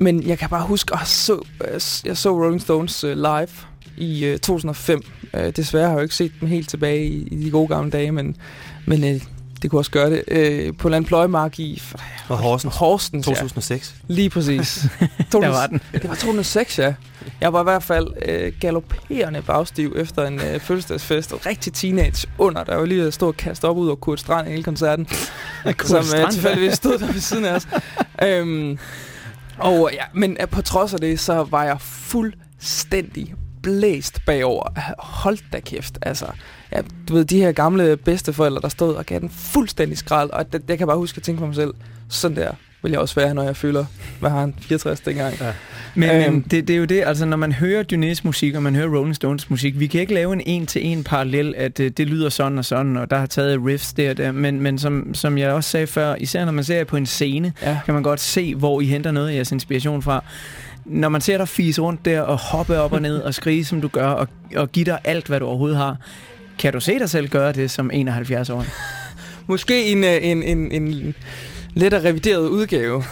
O: men jeg kan bare huske, at jeg så, øh, jeg så Rolling Stones øh, live i øh, 2005. Øh, desværre har jeg jo ikke set dem helt tilbage i, i de gode gamle dage, men, men øh, det kunne også gøre det. Øh, på Landpløjemark i
D: Og Horsens.
O: Horsens,
D: 2006.
O: Ja. Lige præcis.
C: Der var den.
O: Det var 2006, ja. Jeg var i hvert fald øh, galopperende bagstiv efter en øh, fødselsdagsfest, og rigtig teenage under, der var lige at stå og kaste op ud over Kurt Strand hele koncerten,
C: Kurt
O: som øh,
C: Strand,
O: tilfældigvis stod der ved siden af os. øhm, og ja, men øh, på trods af det, så var jeg fuldstændig blæst bagover. Hold da kæft, altså. Ja, du ved, de her gamle bedsteforældre, der stod og gav den fuldstændig skrald, og det, det kan jeg bare huske at tænke på mig selv. Sådan der vil jeg også være, når jeg føler, hvad har han, 64 dengang. Ja.
C: Men øhm,
O: Øhm.
C: det, det er jo det, altså når man hører Dynés musik, og man hører Rolling Stones musik, vi kan ikke lave en en-til-en parallel, at øh, det lyder sådan og sådan, og der har taget riffs der og der, men, men som, som jeg også sagde før, især når man ser på en scene,
O: ja.
C: kan man godt se, hvor I henter noget af jeres inspiration fra. Når man ser dig fise rundt der og hoppe op og ned og skrige, som du gør, og, og give dig alt, hvad du overhovedet har, kan du se dig selv gøre det som 71 år?
O: Måske en, øh, en, en, en lidt revideret udgave.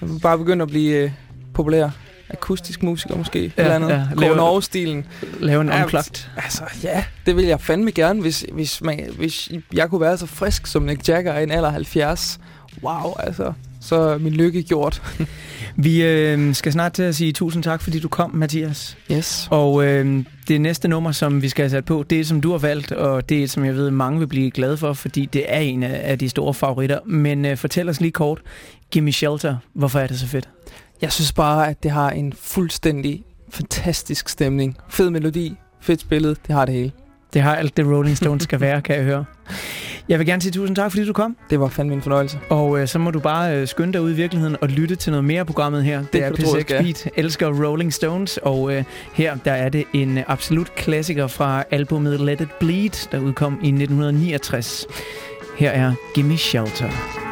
O: Jeg vil bare begynde at blive øh, populær. Akustisk musiker måske. Ja, eller andet.
C: ja. Lave-
O: Norge-stilen.
C: Lave en
O: Ja,
C: unplugged.
O: Altså, ja, det vil jeg fandme gerne, hvis, hvis, man, hvis jeg kunne være så frisk som Nick Jagger i en alder af 70. Wow, altså, så er min lykke gjort.
C: Vi øh, skal snart til at sige tusind tak, fordi du kom, Mathias.
O: Yes.
C: Og øh, det næste nummer, som vi skal have sat på, det er som du har valgt, og det er som jeg ved, mange vil blive glade for, fordi det er en af, af de store favoritter. Men øh, fortæl os lige kort, Gimme Shelter, hvorfor er det så fedt?
O: Jeg synes bare, at det har en fuldstændig fantastisk stemning. Fed melodi, fedt spillet, det har det hele.
C: Det har alt det Rolling Stones skal være, kan jeg høre. Jeg vil gerne sige tusind tak, fordi du kom.
O: Det var fandme en fornøjelse.
C: Og øh, så må du bare øh, skynde dig ud i virkeligheden og lytte til noget mere af programmet her. Det, det er
O: kan du tro, jeg
C: P6
O: skal.
C: Beat, elsker Rolling Stones, og øh, her der er det en absolut klassiker fra albumet Let It Bleed, der udkom i 1969. Her er Gimme Shelter.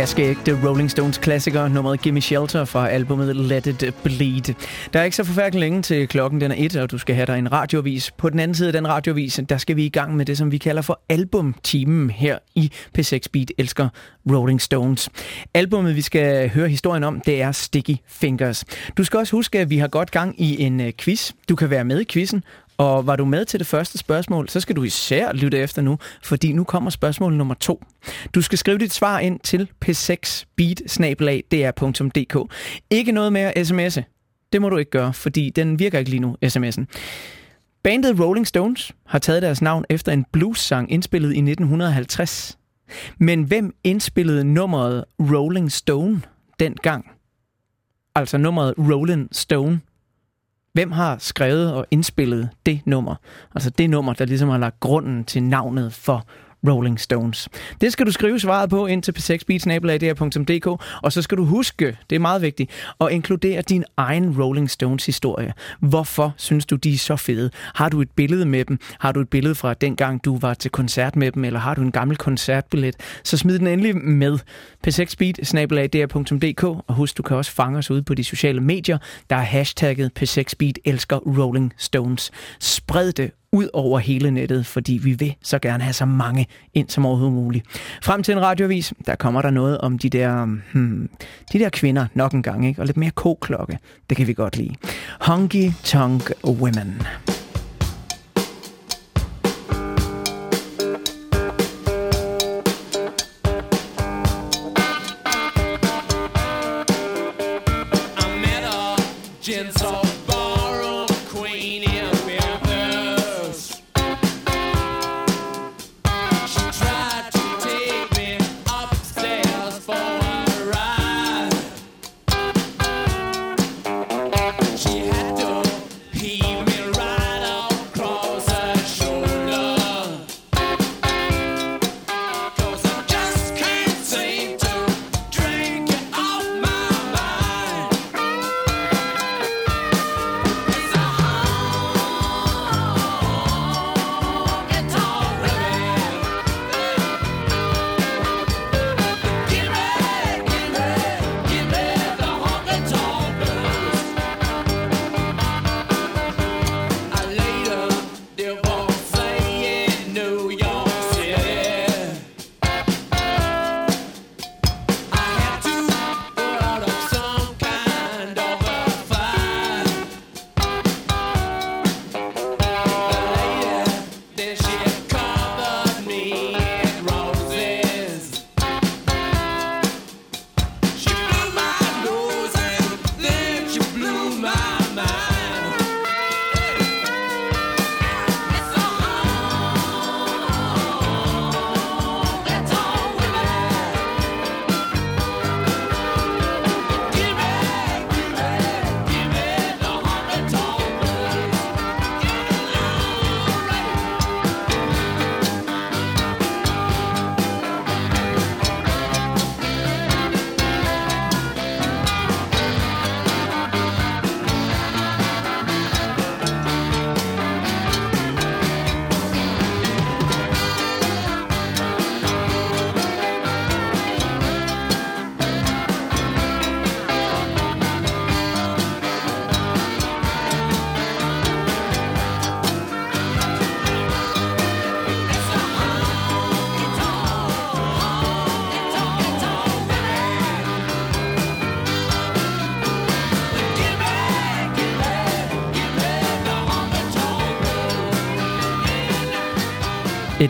C: Vaskeægte Rolling Stones klassiker, nummeret Gimme Shelter fra albumet Let It Bleed. Der er ikke så forfærdeligt længe til klokken den er et, og du skal have dig en radiovis. På den anden side af den radiovis, der skal vi i gang med det, som vi kalder for albumtimen her i P6 Beat elsker Rolling Stones. Albummet, vi skal høre historien om, det er Sticky Fingers. Du skal også huske, at vi har godt gang i en øh, quiz. Du kan være med i quizzen, og var du med til det første spørgsmål, så skal du især lytte efter nu, fordi nu kommer spørgsmål nummer to. Du skal skrive dit svar ind til p6beat-dr.dk. Ikke noget med at sms'e. Det må du ikke gøre, fordi den virker ikke lige nu, sms'en. Bandet Rolling Stones har taget deres navn efter en blues-sang indspillet i 1950. Men hvem indspillede nummeret Rolling Stone dengang? Altså nummeret Rolling Stone. Hvem har skrevet og indspillet det nummer? Altså det nummer, der ligesom har lagt grunden til navnet for Rolling Stones. Det skal du skrive svaret på ind til p6beatsnabelag.dk, og så skal du huske, det er meget vigtigt, at inkludere din egen Rolling Stones historie. Hvorfor synes du, de er så fede? Har du et billede med dem? Har du et billede fra dengang, du var til koncert med dem, eller har du en gammel koncertbillet? Så smid den endelig med p 6 beat og husk, du kan også fange os ude på de sociale medier, der er hashtagget p6beat elsker Rolling Stones. Spred det ud over hele nettet, fordi vi vil så gerne have så mange ind som overhovedet muligt. Frem til en radiovis, der kommer der noget om de der, hmm, de der kvinder nok en gang, ikke? og lidt mere koklokke. Det kan vi godt lide. Honky Tonk Women.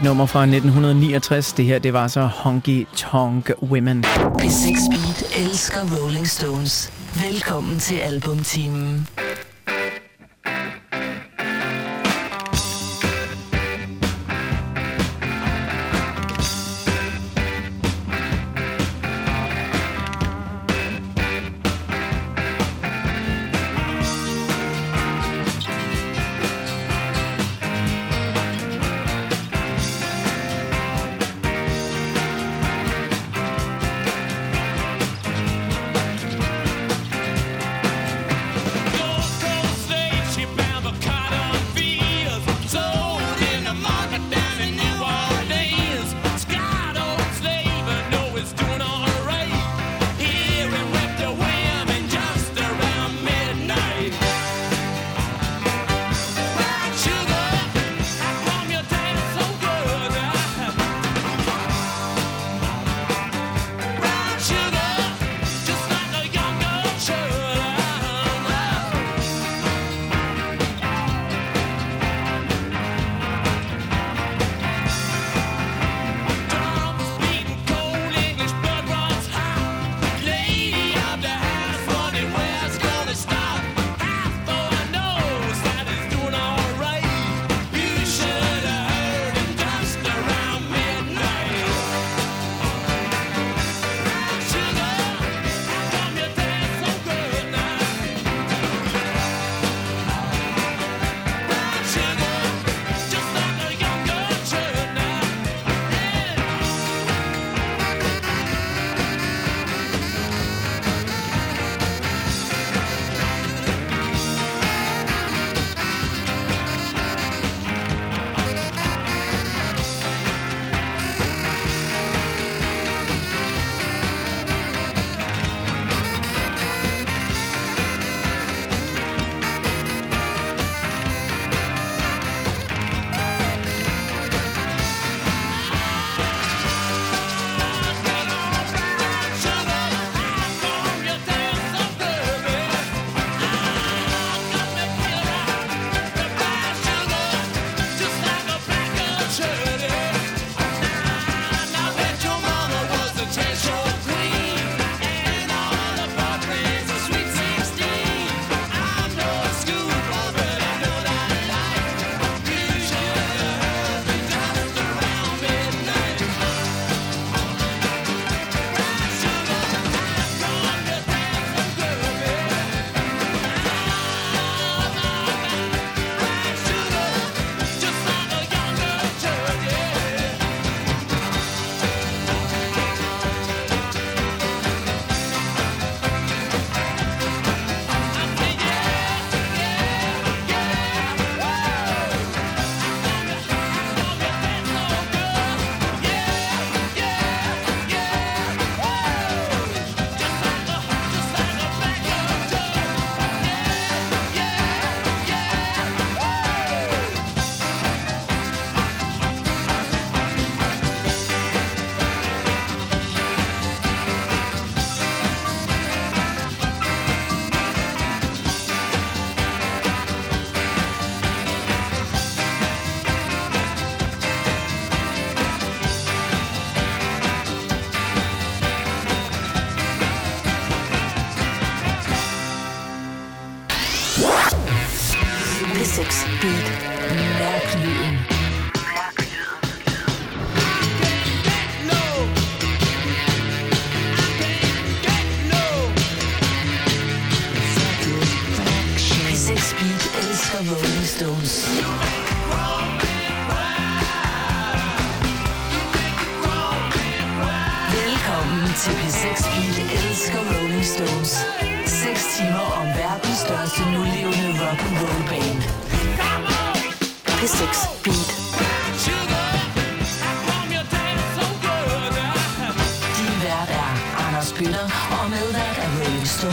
C: Et nummer fra 1969. Det her, det var så Honky Tonk Women.
B: P6 Beat elsker Rolling Stones. Velkommen til albumtimen.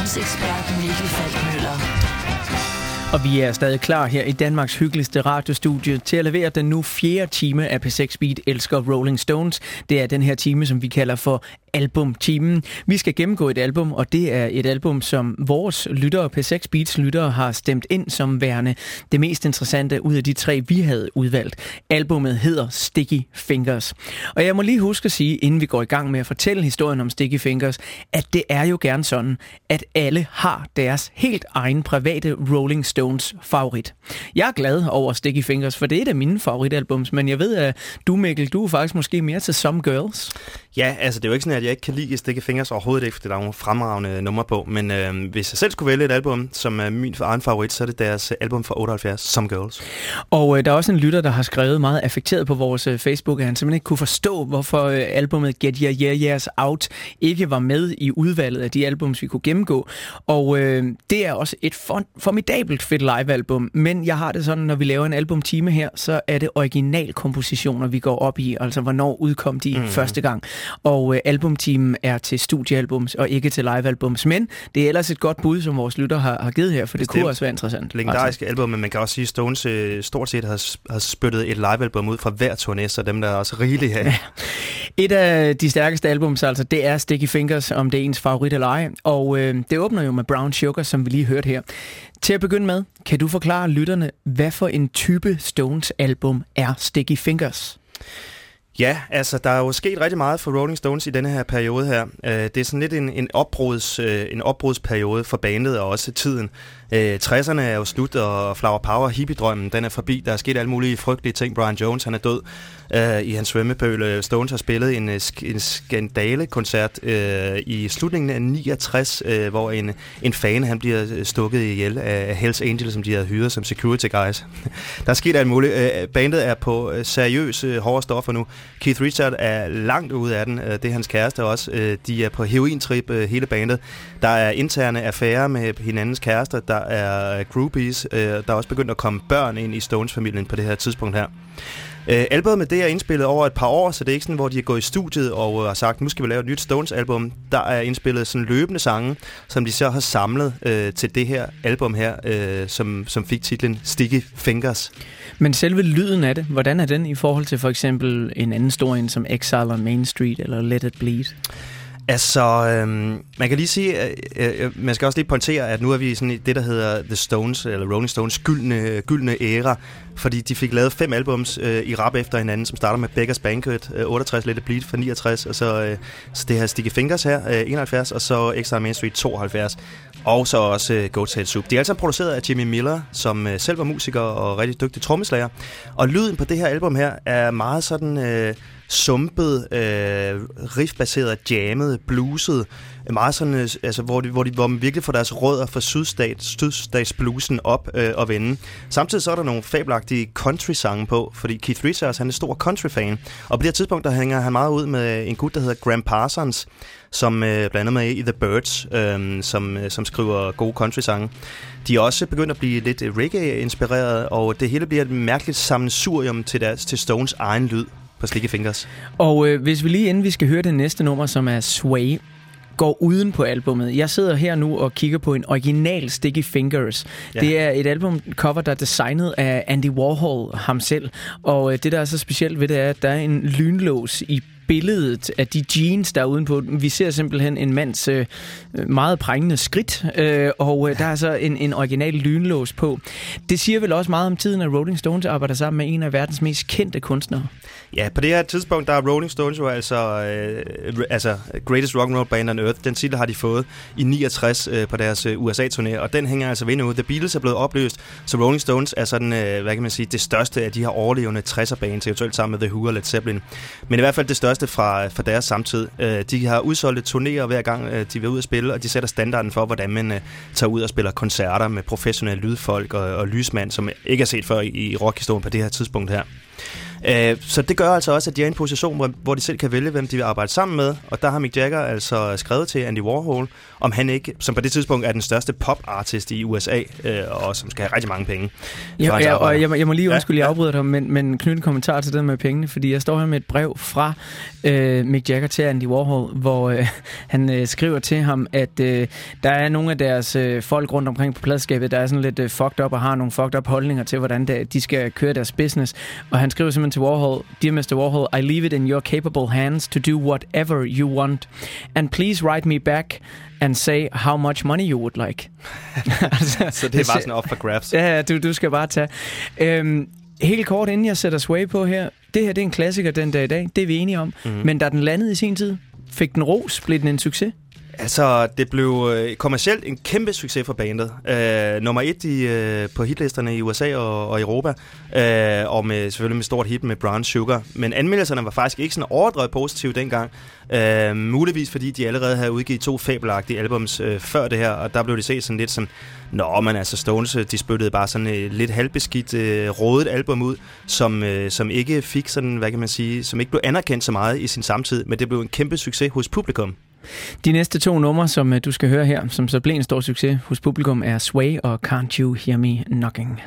B: Rolling ekspert Mikkel Falkmøller.
C: Og vi er stadig klar her i Danmarks hyggeligste radiostudie til at levere den nu fjerde time af P6 Beat Elsker Rolling Stones. Det er den her time, som vi kalder for albumtimen. Vi skal gennemgå et album, og det er et album, som vores lyttere, P6 Beats lyttere, har stemt ind som værende det mest interessante ud af de tre, vi havde udvalgt. Albummet hedder Sticky Fingers. Og jeg må lige huske at sige, inden vi går i gang med at fortælle historien om Sticky Fingers, at det er jo gerne sådan, at alle har deres helt egen private Rolling Stones favorit. Jeg er glad over Sticky Fingers, for det er et af mine favoritalbums, men jeg ved, at du, Mikkel, du er faktisk måske mere til Some Girls.
D: Ja, altså det er jo ikke sådan, at jeg ikke kan lide Sticky Fingers overhovedet ikke, fordi der er nogle fremragende numre på. Men øh, hvis jeg selv skulle vælge et album, som er min egen favorit, så er det deres album fra 78, Some Girls.
C: Og øh, der er også en lytter, der har skrevet meget affekteret på vores øh, Facebook, at han simpelthen ikke kunne forstå, hvorfor øh, albumet Get Your Yeah Yeahs Out ikke var med i udvalget af de albums, vi kunne gennemgå. Og øh, det er også et for, formidabelt fedt live-album, men jeg har det sådan, når vi laver en albumtime her, så er det originalkompositioner, vi går op i, altså hvornår udkom de mm. første gang. Og øh, albumteamen er til studiealbums og ikke til livealbums. Men det er ellers et godt bud, som vores lytter har, har givet her, for det
D: Bestemt.
C: kunne også være interessant.
D: Legendariske altså. album, men man kan også sige, at Stones øh, stort set har, har spyttet et livealbum ud fra hver turné, så dem der er også rigeligt her.
C: Et af de stærkeste albums, altså, det er Sticky Fingers, om det er ens favorit eller ej. Og øh, det åbner jo med Brown Sugar, som vi lige hørte her. Til at begynde med, kan du forklare lytterne, hvad for en type Stones-album er Sticky Fingers?
D: Ja, altså der er jo sket rigtig meget for Rolling Stones i denne her periode her. Øh, det er sådan lidt en, en, opbruds, øh, en opbrudsperiode for bandet og også tiden. Øh, 60'erne er jo slut, og Flower Power, hippiedrømmen, den er forbi. Der er sket alle mulige frygtelige ting. Brian Jones, han er død øh, i hans svømmepøl. Øh, Stones har spillet en, øh, en skandale-koncert øh, i slutningen af 69, øh, hvor en, en fan han bliver øh, stukket ihjel af Hells Angels, som de havde hyret som security guys. der er sket alt muligt. Øh, bandet er på seriøse seriøs øh, hårde stoffer nu. Keith Richard er langt ude af den. Det er hans kæreste også. De er på herointrip, øh, hele bandet. Der er interne affærer med hinandens kærester. Der er groupies. Øh, der er også begyndt at komme børn ind i Stones-familien på det her tidspunkt her. Øh, albumet det er indspillet over et par år, så det er ikke sådan, hvor de er gået i studiet og øh, har sagt, nu skal vi lave et nyt Stones-album. Der er indspillet sådan løbende sange, som de så har samlet øh, til det her album her, øh, som, som fik titlen Sticky Fingers.
C: Men selve lyden af det, hvordan er den i forhold til for eksempel en anden stor en som Exile on Main Street eller Let It Bleed?
D: Altså, øhm, man kan lige sige, øh, øh, øh, man skal også lige pointere, at nu er vi sådan i det, der hedder The Stones, eller Rolling Stones gyldne, gyldne æra, fordi de fik lavet fem albums øh, i rap efter hinanden, som starter med Beggars Banquet, øh, 68, Let It Bleed for 69, og så, øh, så det her Sticky Fingers her, øh, 71, og så Exile Main Street 72, og så også øh, Goat's Head Soup. De er altså produceret af Jimmy Miller, som øh, selv var musiker og rigtig dygtig trommeslager, og lyden på det her album her er meget sådan... Øh, sumpet, øh, riffbaseret, jammet, bluset, meget sådan, øh, altså, hvor, de, hvor, de, hvor man virkelig får deres rødder fra sydstat, sydstatsbluesen op øh, og vende. Samtidig så er der nogle fabelagtige country-sange på, fordi Keith Richards han er stor country-fan, og på det her tidspunkt der hænger han meget ud med en gut, der hedder Graham Parsons, som øh, blandt andet med i The Birds, øh, som, øh, som skriver gode country-sange. De er også begyndt at blive lidt reggae-inspireret, og det hele bliver et mærkeligt sammensurium til, deres, til Stones egen lyd på Sticky Fingers.
C: Og øh, hvis vi lige inden vi skal høre det næste nummer, som er Sway, går uden på albummet. Jeg sidder her nu og kigger på en original Sticky Fingers.
D: Ja.
C: Det er et albumcover, der er designet af Andy Warhol ham selv. Og øh, det, der er så specielt ved det, er, at der er en lynlås i billedet af de jeans, der er udenpå. Vi ser simpelthen en mands øh, meget prængende skridt, øh, og øh, der er så en, en original lynlås på. Det siger vel også meget om tiden, at Rolling Stones arbejder sammen med en af verdens mest kendte kunstnere.
D: Ja, på det her tidspunkt, der er Rolling Stones jo altså, øh, altså Greatest Rock and Roll Band on Earth. Den titel har de fået i 69 øh, på deres øh, USA-turné, og den hænger altså ved nu. The Beatles er blevet opløst, så Rolling Stones er sådan, øh, hvad kan man sige, det største af de her overlevende 60'er-bands, eventuelt sammen med The Who og Led Zeppelin. Men i hvert fald det største fra, fra deres samtid. Øh, de har udsolgt turnéer hver gang, øh, de vil ud og spille, og de sætter standarden for, hvordan man øh, tager ud og spiller koncerter med professionelle lydfolk og, og lysmand, som ikke er set før i, i rockhistorien på det her tidspunkt her. Øh, så det gør altså også, at de er i en position, hvor, hvor de selv kan vælge, hvem de vil arbejde sammen med. Og der har Mick Jagger altså skrevet til Andy Warhol, om han ikke, som på det tidspunkt er den største pop-artist i USA, øh, og som skal have rigtig mange penge.
C: Ja, ja, og jeg, må- jeg må lige
D: Ja,
C: undskylde, jeg afbryder dig, men, men knytte en kommentar til det med pengene, fordi jeg står her med et brev fra øh, Mick Jagger til Andy Warhol, hvor øh, han øh, skriver til ham, at øh, der er nogle af deres øh, folk rundt omkring på pladskabet, der er sådan lidt øh, fucked up og har nogle fucked up holdninger til, hvordan det, de skal køre deres business. Og han skriver simpelthen til Warhol, Dear Mr. Warhol, I leave it in your capable hands to do whatever you want. And please write me back and say how much money you would like. altså,
D: Så det er bare sådan op for grabs.
C: Ja, du, du skal bare tage. Øhm, helt kort, inden jeg sætter Sway på her. Det her det er en klassiker den dag i dag. Det er vi enige om.
D: Mhm.
C: Mm. Men da den landede i sin tid, fik den ros, blev den en succes.
D: Altså, det blev øh, kommercielt en kæmpe succes for bandet. Øh, nummer et i, øh, på hitlisterne i USA og, og Europa, øh, og med, selvfølgelig med stort hit med Brown Sugar. Men anmeldelserne var faktisk ikke sådan overdrevet positive dengang. Øh, muligvis fordi de allerede havde udgivet to fabelagtige albums øh, før det her, og der blev det set sådan lidt som, Nå, men altså Stones, øh, de spyttede bare sådan et lidt halvbeskidt, øh, rådet album ud, som, øh, som ikke fik sådan, hvad kan man sige, som ikke blev anerkendt så meget i sin samtid, men det blev en kæmpe succes hos publikum.
C: De næste to numre, som øh, du skal høre her, som så blev en stor succes hos publikum, er Sway og Can't You Hear Me Knocking.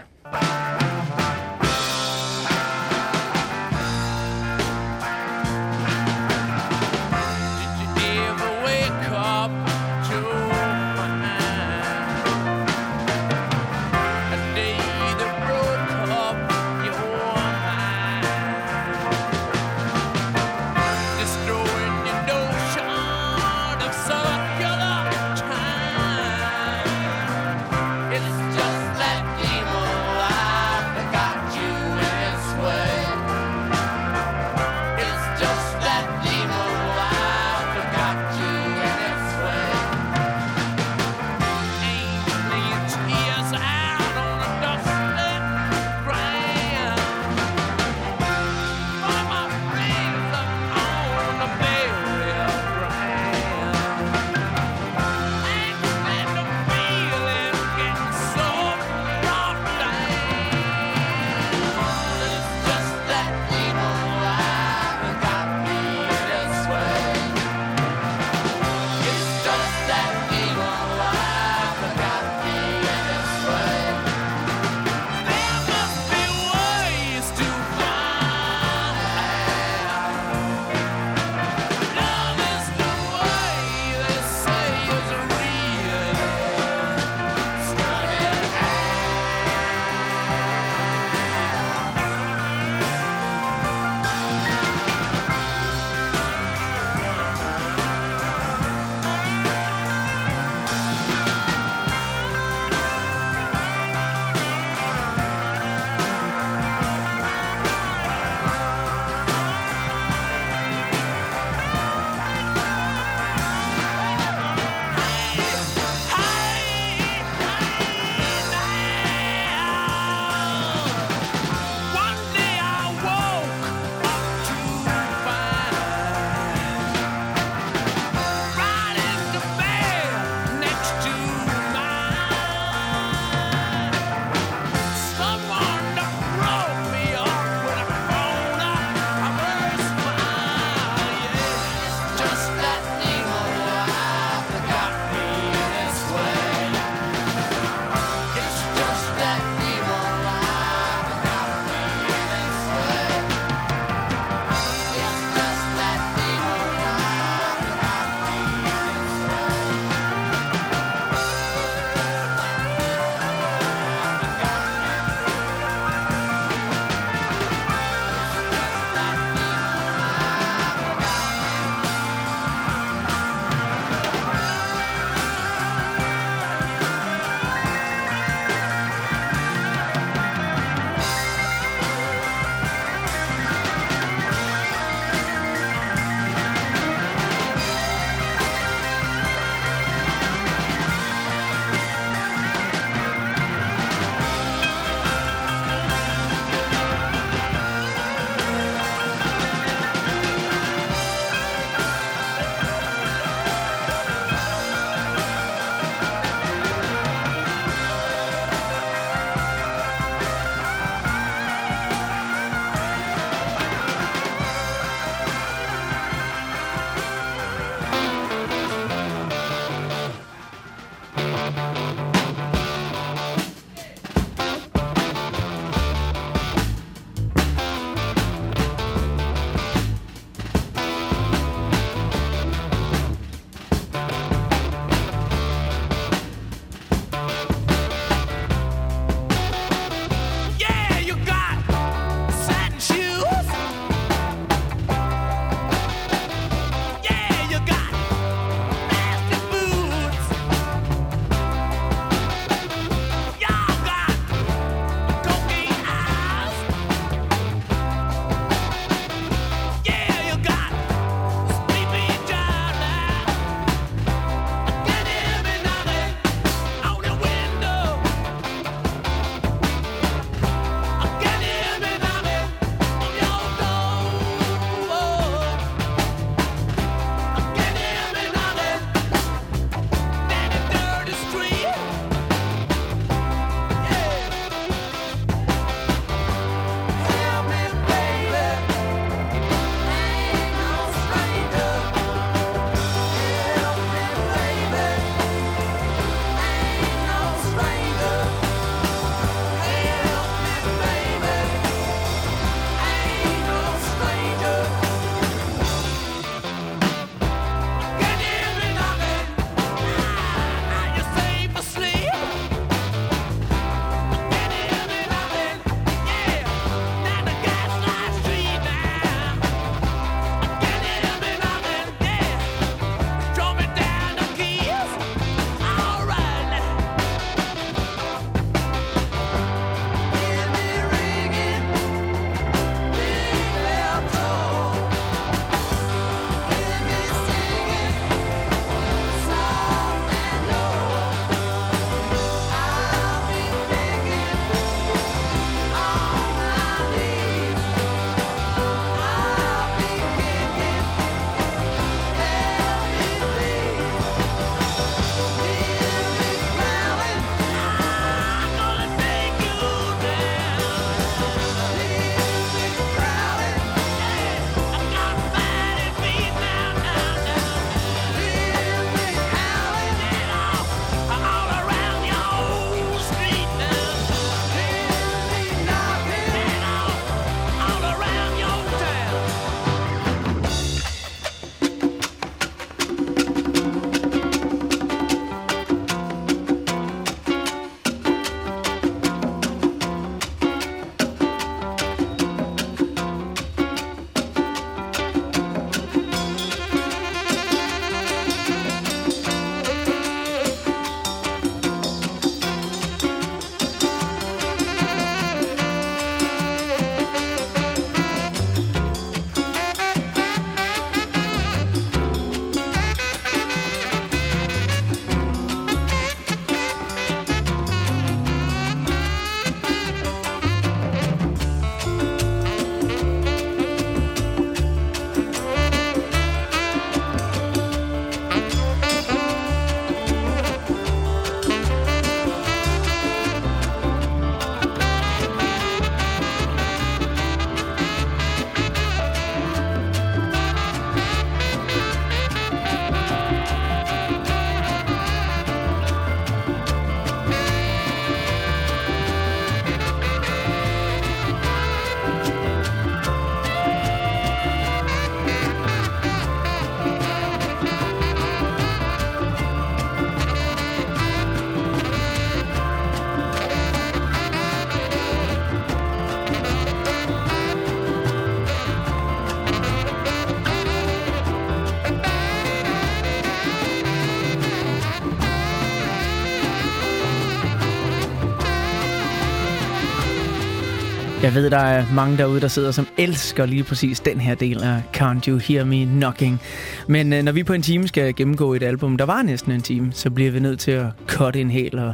C: Jeg ved, der er mange derude, der sidder, som elsker lige præcis den her del af Can't You Hear Me Knocking. Men øh, når vi på en time skal gennemgå et album, der var næsten en time, så bliver vi nødt til at cut en hel og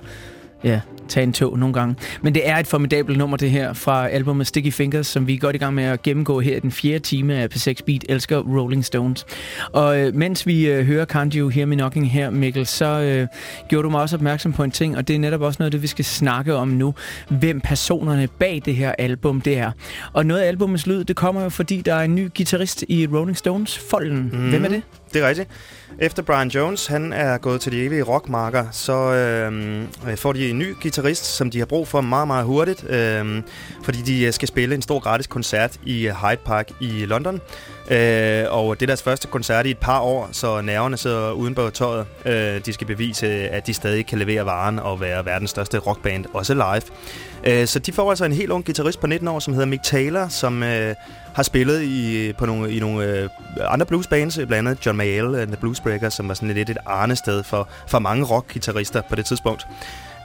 C: ja, tage en tog nogle gange. Men det er et formidabelt nummer, det her, fra albumet Sticky Fingers, som vi er godt i gang med at gennemgå her i den fjerde time af P6 Beat, elsker Rolling Stones. Og øh, mens vi øh, hører Can't You Hear Me Knocking her, Mikkel, så øh, gjorde du mig også opmærksom på en ting, og det er netop også noget af det, vi skal snakke om nu. Hvem personerne bag det her album, det er. Og noget af albumets lyd, det kommer jo, fordi der er en ny guitarist i Rolling Stones-folden. Mm. Hvem er det?
D: Det er rigtigt. Efter Brian Jones han er gået til de evige rockmarker, så øh, får de en ny guitarist, som de har brug for meget, meget hurtigt, øh, fordi de øh, skal spille en stor gratis koncert i øh, Hyde Park i London. Øh, og det er deres første koncert i et par år, så nerverne sidder uden på tøjet. Øh, de skal bevise, at de stadig kan levere varen og være verdens største rockband, også live. Øh, så de får altså en helt ung guitarist på 19 år, som hedder Mick Taylor, som øh, har spillet i, på nogle, i nogle øh, andre bluesbands, blandt andet John Mayall and the Bluesbreakers, som var sådan lidt et arnested for, for mange rockguitarister på det tidspunkt.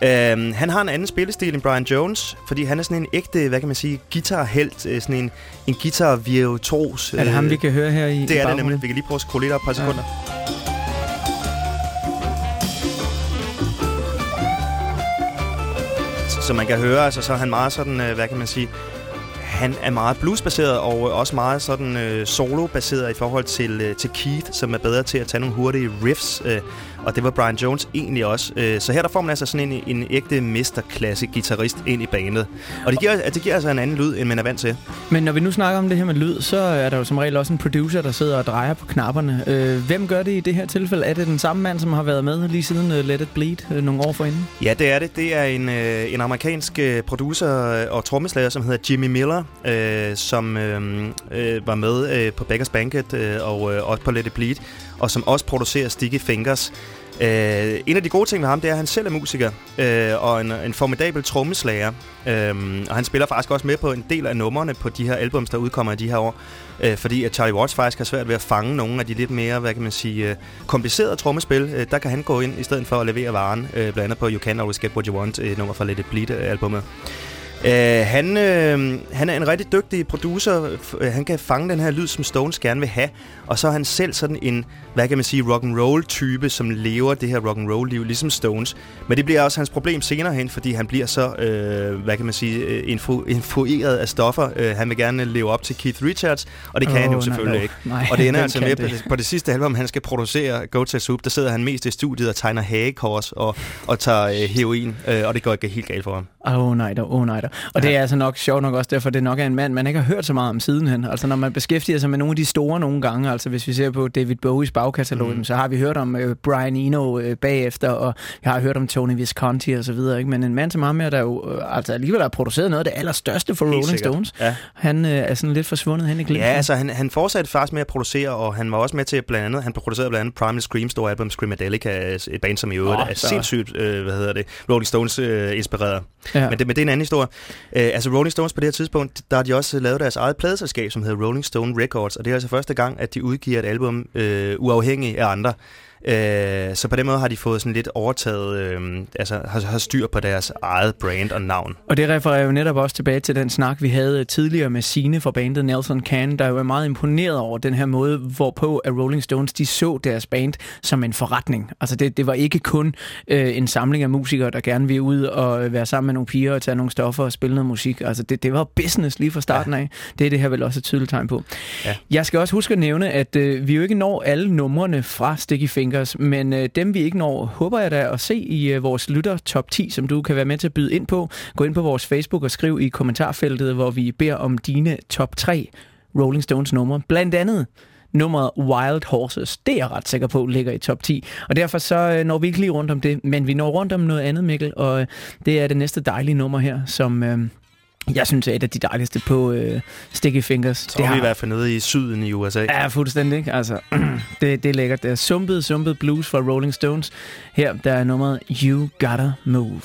D: Øhm, han har en anden spillestil end Brian Jones, fordi han er sådan en ægte, hvad kan man sige, guitarhelt, øh, sådan en, en guitar-virtuos.
C: Er det ham, vi kan høre her i i
D: Det er det nemlig. Vi kan lige prøve at skrue lidt op et par sekunder. Så- man kan høre, altså, så er han meget sådan, øh, hvad kan man sige, han er meget bluesbaseret og øh, også meget sådan øh, solo-baseret i forhold til, øh, til Keith, som er bedre til at tage nogle hurtige riffs. Øh, og det var Brian Jones egentlig også. Øh, så her der får man altså sådan en, en ægte mesterklasse guitarist ind i bandet. Og det giver, det giver altså en anden lyd, end man er vant til.
C: Men når vi nu snakker om det her med lyd, så er der jo som regel også en producer, der sidder og drejer på knapperne. Øh, hvem gør det i det her tilfælde? Er det den samme mand, som har været med lige siden uh, Let It Bleed uh, nogle år forinden?
D: Ja, det er det. Det er en, øh, en amerikansk øh, producer og trommeslager, som hedder Jimmy Miller, øh, som øh, øh, var med øh, på Beggars Banquet øh, og øh, også på Let It Bleed, og som også producerer Sticky Fingers. Øh, en af de gode ting ved ham, det er, at han selv er musiker øh, og en, en formidabel trommeslager. Øh, og han spiller faktisk også med på en del af numrene på de her albums, der udkommer i de her år. Øh, fordi at Charlie Watts faktisk har svært ved at fange nogle af de lidt mere, hvad kan man sige, øh, komplicerede trommespil. Øh, der kan han gå ind i stedet for at levere varen, øh, blandt andet på You Can Always Get What You Want, et nummer fra Let It Bleed-albumet. Øh, uh, øh, han, øh, han er en rigtig dygtig producer. Øh, han kan fange den her lyd, som Stones gerne vil have. Og så er han selv sådan en, hvad kan man sige, rock and roll type, som lever det her rock and roll liv ligesom Stones. Men det bliver også hans problem senere hen, fordi han bliver så, øh, hvad kan man sige, øh, influ- influeret af stoffer. Øh, han vil gerne leve op til Keith Richards, og det kan
C: Åh,
D: han jo selvfølgelig
C: nej.
D: ikke.
C: Nej,
D: og det ender altså med,
C: det?
D: på, det sidste album, han skal producere Go to Soup, der sidder han mest i studiet og tegner hagekors og, og tager øh, heroin, øh, og det går ikke helt galt for ham.
C: Åh oh, nej åh oh, nej. Og det er altså nok sjovt nok også derfor, det nok er en mand, man ikke har hørt så meget om sidenhen. Altså når man beskæftiger sig med nogle af de store nogle gange, altså hvis vi ser på David Bowies bagkatalog, mm. så har vi hørt om øh, Brian Eno øh, bagefter, og jeg har hørt om Tony Visconti og så videre. Ikke? Men en mand som ham her, der jo øh, altså alligevel har produceret noget af det allerstørste for
D: Helt
C: Rolling
D: sikkert.
C: Stones,
D: Ja.
C: han øh, er sådan lidt forsvundet hen i glemten.
D: Ja, altså han, han fortsatte faktisk med at producere, og han var også med til blandt andet, han producerede blandt andet Primal Scream store album Screamadelica, et band som i øvrigt
C: Åh,
D: er
C: så-
D: sindssygt, øh, hvad hedder det, Rolling Stones øh, inspireret.
C: Ja.
D: Men, det, men det er en anden historie. Øh, altså Rolling Stones på det her tidspunkt, der har de også lavet deres eget pladeselskab, som hedder Rolling Stone Records, og det er altså første gang, at de udgiver et album øh, uafhængig af andre. Øh, så på den måde har de fået sådan lidt overtaget, øh, altså har, har styr på deres eget brand og navn.
C: Og det refererer jo netop også tilbage til den snak, vi havde tidligere med Sine fra bandet Nelson Can, der jo er meget imponeret over den her måde, hvorpå at Rolling Stones de så deres band som en forretning. Altså det, det var ikke kun øh, en samling af musikere, der gerne ville ud og være sammen med nogle piger og tage nogle stoffer og spille noget musik. Altså det, det var business lige fra starten af. Det er det her vel også et tydeligt tegn på.
D: Ja.
C: Jeg skal også huske at nævne, at øh, vi jo ikke når alle numrene fra Sticky Fingers, men øh, dem vi ikke når, håber jeg da at se i øh, vores lytter top 10, som du kan være med til at byde ind på. Gå ind på vores Facebook og skriv i kommentarfeltet, hvor vi beder om dine top 3 Rolling Stones numre. Blandt andet nummeret Wild Horses. Det er jeg ret sikker på ligger i top 10. Og derfor så øh, når vi ikke lige rundt om det, men vi når rundt om noget andet, Mikkel, og øh, det er det næste dejlige nummer her, som... Øh, jeg synes er et af de dejligste på øh, Sticky Fingers.
D: Så er vi i hvert fald nede i syden i USA.
C: Ja, fuldstændig. Ikke? Altså, det, det er lækkert. Det er sumpet, sumpet blues fra Rolling Stones. Her der er nummeret You Gotta Move.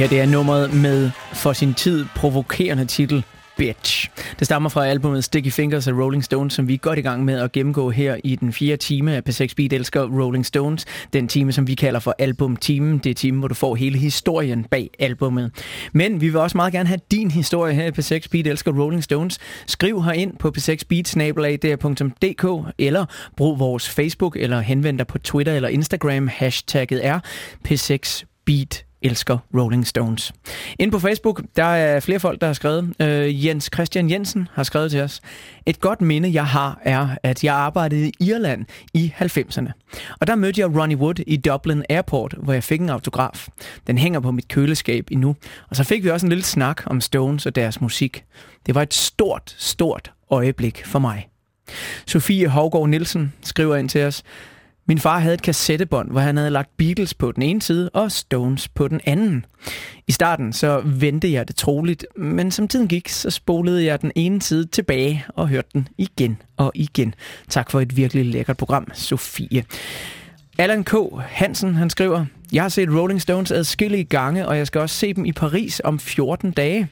C: Her det er nummeret med for sin tid provokerende titel Bitch. Det stammer fra albumet Sticky Fingers af Rolling Stones, som vi er godt i gang med at gennemgå her i den fjerde time af P6 Beat elsker Rolling Stones. Den time, som vi kalder for albumtimen. Det er timen, hvor du får hele historien bag albummet. Men vi vil også meget gerne have din historie her i P6 Beat elsker Rolling Stones. Skriv her ind på p6beat.dk eller brug vores Facebook eller henvend dig på Twitter eller Instagram. Hashtagget er P6 Beat elsker Rolling Stones. Ind på Facebook, der er flere folk, der har skrevet. Øh, Jens Christian Jensen har skrevet til os. Et godt minde, jeg har, er, at jeg arbejdede i Irland i 90'erne. Og der mødte jeg Ronnie Wood i Dublin Airport, hvor jeg fik en autograf. Den hænger på mit køleskab endnu. Og så fik vi også en lille snak om Stones og deres musik. Det var et stort, stort øjeblik for mig. Sofie Hovgaard Nielsen skriver ind til os. Min far havde et kassettebånd, hvor han havde lagt Beatles på den ene side og Stones på den anden. I starten så vendte jeg det troligt, men som tiden gik, så spolede jeg den ene side tilbage og hørte den igen og igen. Tak for et virkelig lækkert program, Sofie. Allan K. Hansen, han skriver, jeg har set Rolling Stones adskillige gange, og jeg skal også se dem i Paris om 14 dage.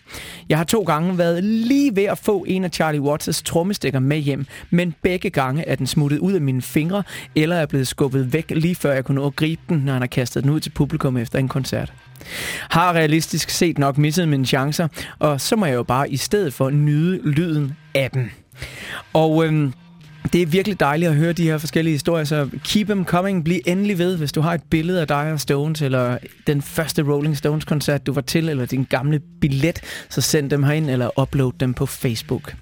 C: Jeg har to gange været lige ved at få en af Charlie Watts' trommestikker med hjem, men begge gange er den smuttet ud af mine fingre, eller er blevet skubbet væk lige før jeg kunne nå at gribe den, når han har kastet den ud til publikum efter en koncert. Har realistisk set nok misset mine chancer, og så må jeg jo bare i stedet for nyde lyden af den. Og øhm, det er virkelig dejligt at høre de her forskellige historier, så keep them coming. Bliv endelig ved, hvis du har et billede af dig og Stones, eller den første Rolling Stones-koncert, du var til, eller din gamle billet, så send dem herind, eller upload dem på Facebook.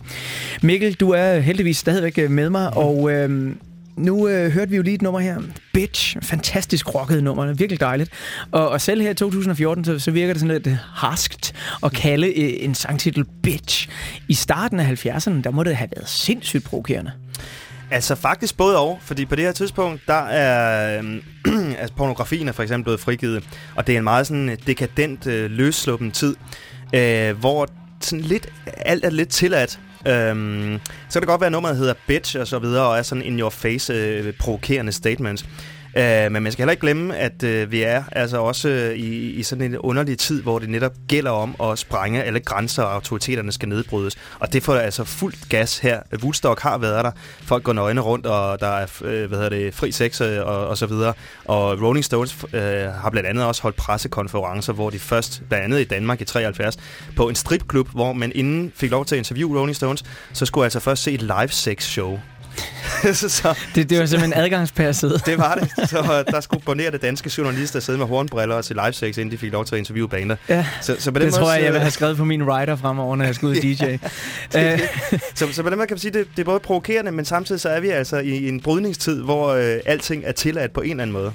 C: Mikkel, du er heldigvis stadigvæk øh, med mig, og øh, nu øh, hørte vi jo lige et nummer her. Bitch. Fantastisk rocket nummer. Virkelig dejligt. Og, og selv her i 2014, så, så virker det sådan lidt øh, harskt at kalde øh, en sangtitel Bitch. I starten af 70'erne, der må det have været sindssygt provokerende.
D: Altså faktisk både og, fordi på det her tidspunkt, der er øh, altså pornografien er for eksempel blevet frigivet, og det er en meget sådan øh, dekadent, øh, løssluppen tid, øh, hvor sådan lidt, alt er lidt tilladt. Øhm, så kan det godt være, at nummeret hedder Bitch og så videre, og er sådan in your face øh, provokerende statements. Øh, men man skal heller ikke glemme, at øh, vi er altså også øh, i, i sådan en underlig tid, hvor det netop gælder om at sprænge alle grænser, og autoriteterne skal nedbrydes. Og det får altså fuldt gas her. Woodstock har været der. Folk går nøgne rundt, og der er øh, hvad hedder det, fri sex øh, og, og så videre. Og Rolling Stones øh, har blandt andet også holdt pressekonferencer, hvor de først, blandt andet i Danmark i 73, på en stripklub, hvor man inden fik lov til at interviewe Rolling Stones, så skulle altså først se et live sex show. så,
C: Det, det var simpelthen adgangspasset.
D: det var det. Så der skulle bonere danske journalister sidde med hornbriller og se live sex, inden de fik lov til at interviewe bander.
C: Ja,
D: så, så på
C: det
D: den
C: tror
D: måde,
C: jeg, jeg vil have skrevet på min rider fremover, når jeg skal ud i DJ. Øh,
D: så, så på den måde kan man sige, det, det er både provokerende, men samtidig så er vi altså i en brydningstid, hvor øh, alting er tilladt på en eller anden måde.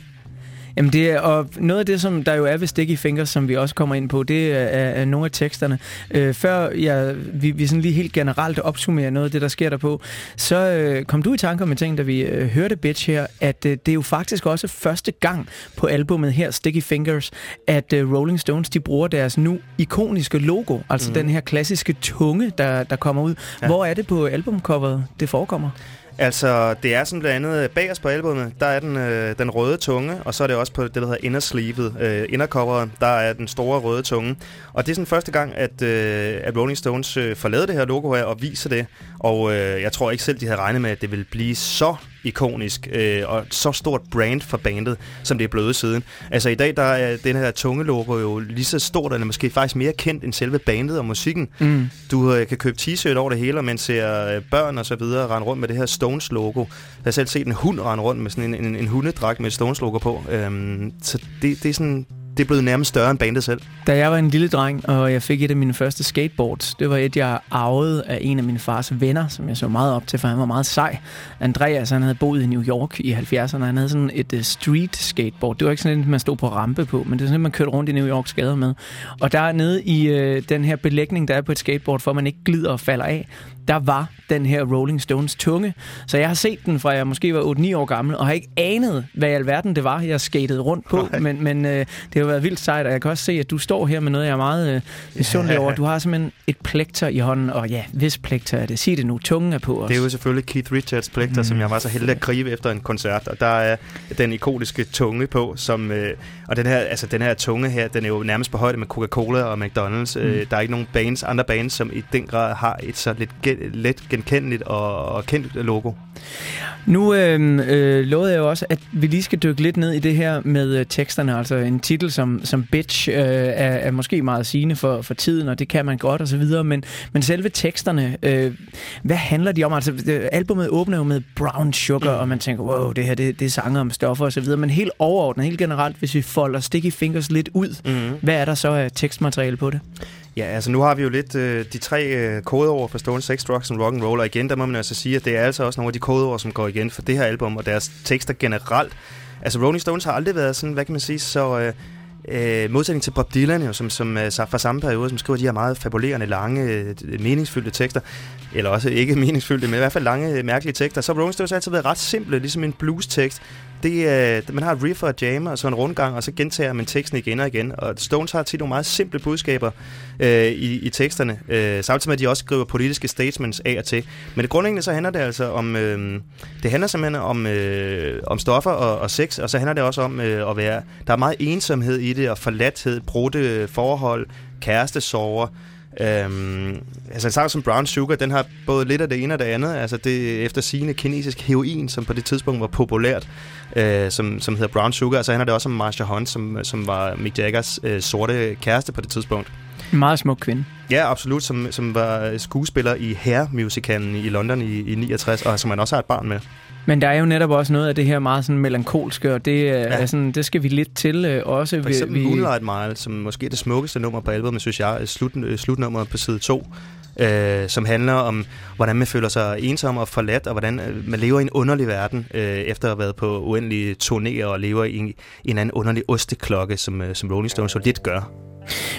C: Jamen det er, og noget af det, som der jo er ved Sticky Fingers, som vi også kommer ind på, det er, er nogle af teksterne. Øh, før jeg, vi, vi sådan lige helt generelt opsummerer noget af det, der sker der på, så øh, kom du i tanker med ting, da vi øh, hørte Bitch her, at øh, det er jo faktisk også første gang på albummet her, Sticky Fingers, at øh, Rolling Stones, de bruger deres nu ikoniske logo, altså mm. den her klassiske tunge, der, der kommer ud.
D: Ja.
C: Hvor er det på albumcoveret, det forekommer?
D: Altså, det er sådan blandt andet øh, bagerst på albumet, der er den, øh, den røde tunge, og så er det også på det, der hedder indersleevet, øh, indercoveret, der er den store røde tunge. Og det er sådan første gang, at, øh, at Rolling Stones øh, forlader det her logo her og viser det. Og øh, jeg tror ikke selv, de havde regnet med, at det ville blive så ikonisk øh, og så stort brand for bandet, som det er blevet siden. Altså i dag, der er den her tunge logo jo lige så stort, eller måske faktisk mere kendt end selve bandet og musikken.
C: Mm.
D: Du øh, kan købe t-shirt over det hele, og man ser øh, børn og så videre rende rundt med det her Stones-logo. Jeg har selv set en hund rende rundt med sådan en, en, en hundedragt med et Stones-logo på. Øhm, så det, det er sådan... Det er blevet nærmest større end bandet selv.
C: Da jeg var en lille dreng, og jeg fik et af mine første skateboards, det var et, jeg arvede af en af mine fars venner, som jeg så meget op til, for han var meget sej. Andreas, han havde boet i New York i 70'erne, han havde sådan et uh, street skateboard. Det var ikke sådan et, man stod på rampe på, men det er sådan et, man kørte rundt i New Yorks gader med. Og der nede i uh, den her belægning, der er på et skateboard, for at man ikke glider og falder af, der var den her Rolling Stones tunge. Så jeg har set den fra jeg måske var 8-9 år gammel, og har ikke anet, hvad i alverden det var, jeg skatede rundt på. Men, men øh, det har været vildt sejt, og jeg kan også se, at du står her med noget, jeg er meget øh, misundelig over. Du har simpelthen et plekter i hånden, og ja, hvis plekter er det. Sig det nu, tungen er på os.
D: Det er jo selvfølgelig Keith Richards plekter, mm. som jeg var så heldig at gribe efter en koncert, og der er den ikoniske tunge på, som, øh, og den her, altså, den her tunge her, den er jo nærmest på højde med Coca-Cola og McDonald's. Mm. Øh, der er ikke nogen bands, andre bands, som i den grad har et så lidt gen, let genkendeligt og, og kendt logo.
C: Nu øh, øh, lovede jeg jo også, at vi lige skal dykke lidt ned i det her med øh, teksterne. Altså en titel som, som Bitch øh, er, er måske meget sigende for, for tiden, og det kan man godt og så videre. Men, men selve teksterne, øh, hvad handler de om? Altså øh, albumet åbner jo med Brown Sugar, og man tænker, wow, det her det, det er sanger om stoffer og så videre. Men helt overordnet, helt generelt, hvis vi folder Sticky Fingers lidt ud,
D: Mhm.
C: hvad er der så af tekstmateriale på det?
D: Ja, altså nu har vi jo lidt øh, de tre øh, kodeord for Stone Sex, Drugs and Rock and Roll, og igen, der må man altså sige, at det er altså også nogle af de kodeord, som går igen for det her album og deres tekster generelt. Altså Rolling Stones har aldrig været sådan, hvad kan man sige, så... Øh, Øh, modsætning til Bob Dylan, jo, som, som øh, fra samme periode, som skriver de her meget fabulerende, lange, øh, meningsfyldte tekster, eller også ikke meningsfyldte, men i hvert fald lange, mærkelige tekster, så har Rolling Stones altid været ret simple, ligesom en blues-tekst. Det, øh, man har et riff og et jam, og så en rundgang, og så gentager man teksten igen og igen. Og Stones har tit nogle meget simple budskaber øh, i, i teksterne, øh, samtidig med, at de også skriver politiske statements af og til. Men det grundlæggende så handler det altså om, øh, det handler simpelthen om, øh, om stoffer og, og sex, og så handler det også om øh, at være, der er meget ensomhed i det, og forladthed, brudte forhold, kærestesorger, Øhm, altså en sang som Brown Sugar, den har både lidt af det ene og det andet. Altså det efter sigende kinesisk heroin, som på det tidspunkt var populært, øh, som, som hedder Brown Sugar. Og så handler det også om Marsha Hunt, som, som var Mick Jaggers øh, sorte kæreste på det tidspunkt.
C: En meget smuk kvinde.
D: Ja, absolut, som, som var skuespiller i Hair-musicalen i London i, i 69, og som man også har et barn med.
C: Men der er jo netop også noget af det her meget sådan melankolske, og det, ja. er sådan, det skal vi lidt til øh, også.
D: For eksempel vi, Moonlight Mile, som måske er det smukkeste nummer på albumet, synes jeg, er slut, øh, slutnummeret på side 2, øh, som handler om, hvordan man føler sig ensom og forladt, og hvordan øh, man lever i en underlig verden, øh, efter at have været på uendelige turnéer og lever i en, en anden underlig osteklokke, som, øh, som Rolling Stones så lidt gør.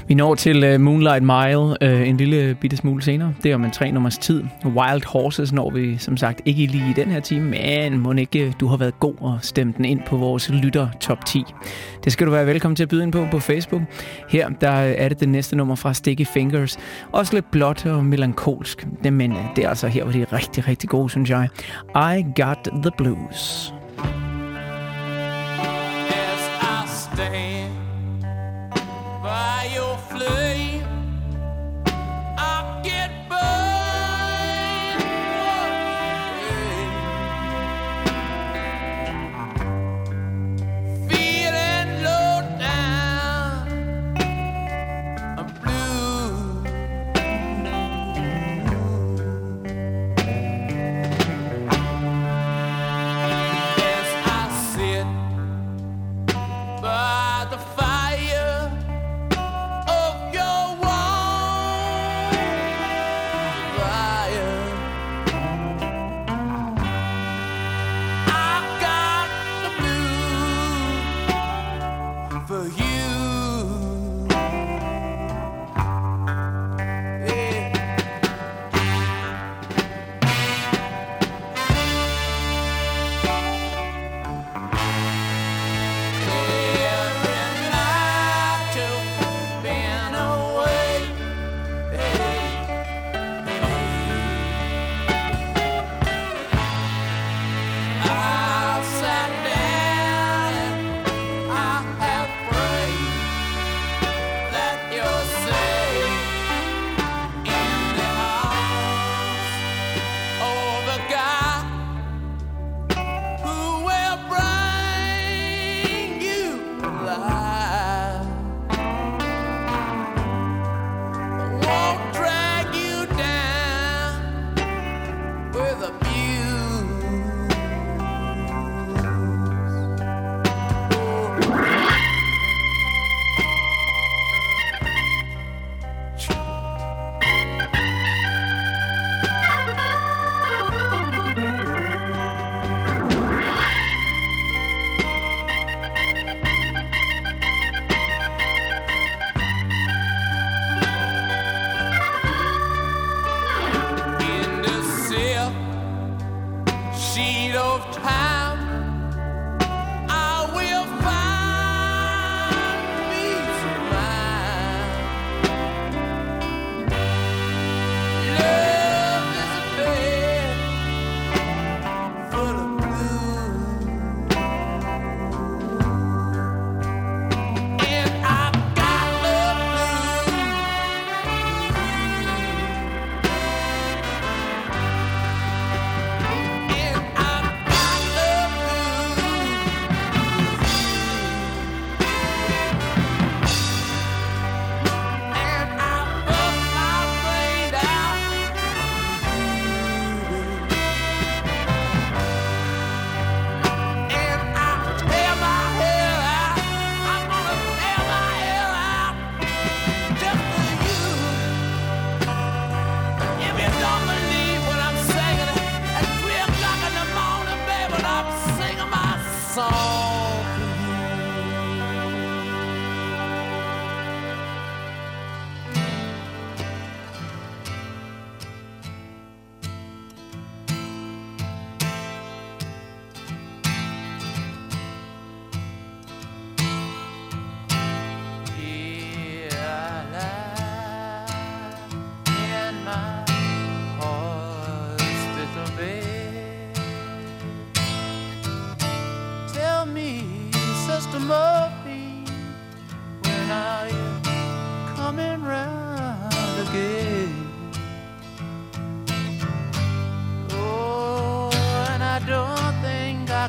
C: Vi når til uh, Moonlight Mile uh, en lille bitte smule senere. Det er om en tre nummers tid. Wild Horses når vi som sagt ikke lige i den her time, men må ikke øh, du har været god og stemt den ind på vores lytter top 10. Det skal du være velkommen til at byde ind på på Facebook. Her der er det det næste nummer fra Sticky Fingers. Også lidt blåt og melankolsk, men uh, det er altså her, hvor det er rigtig, rigtig gode, synes jeg. I Got the Blues.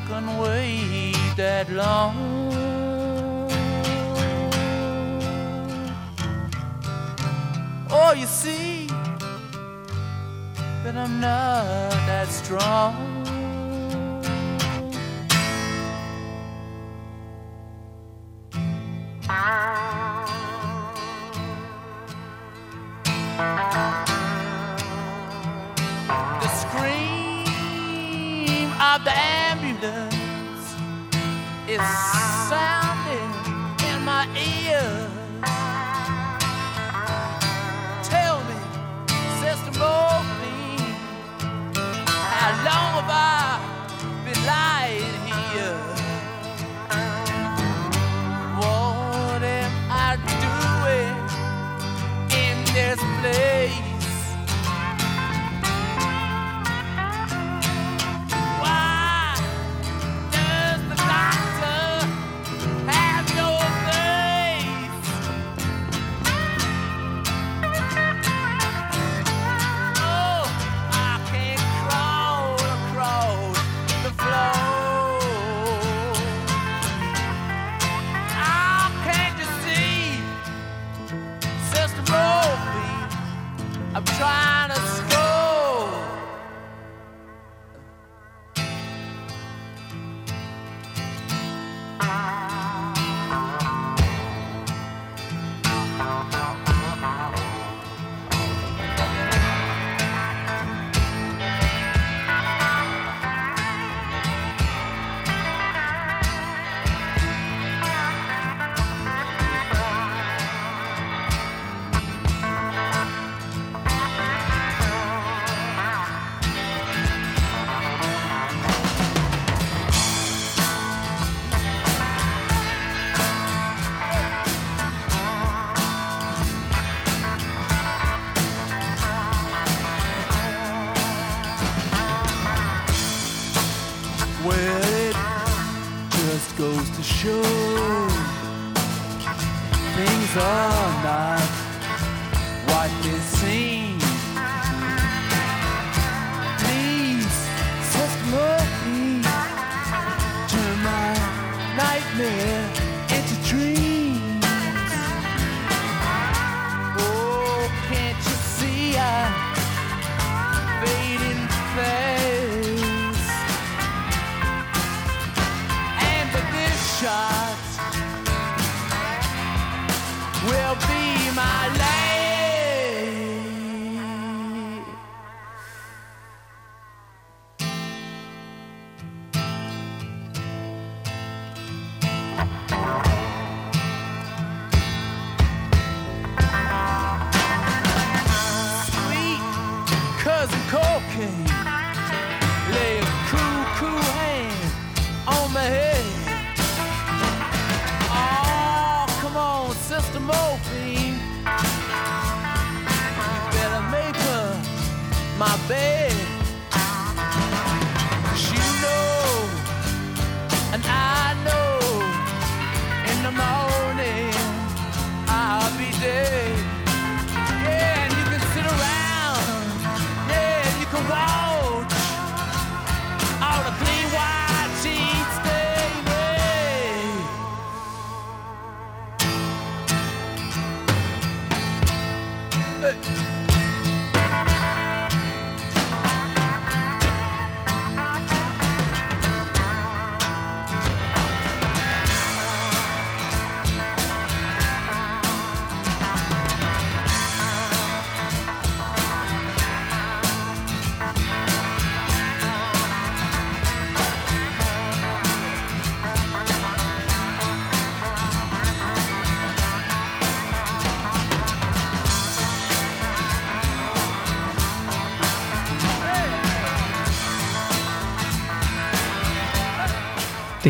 A: can wait that long. Oh, you see that I'm not that strong. The scream of the it's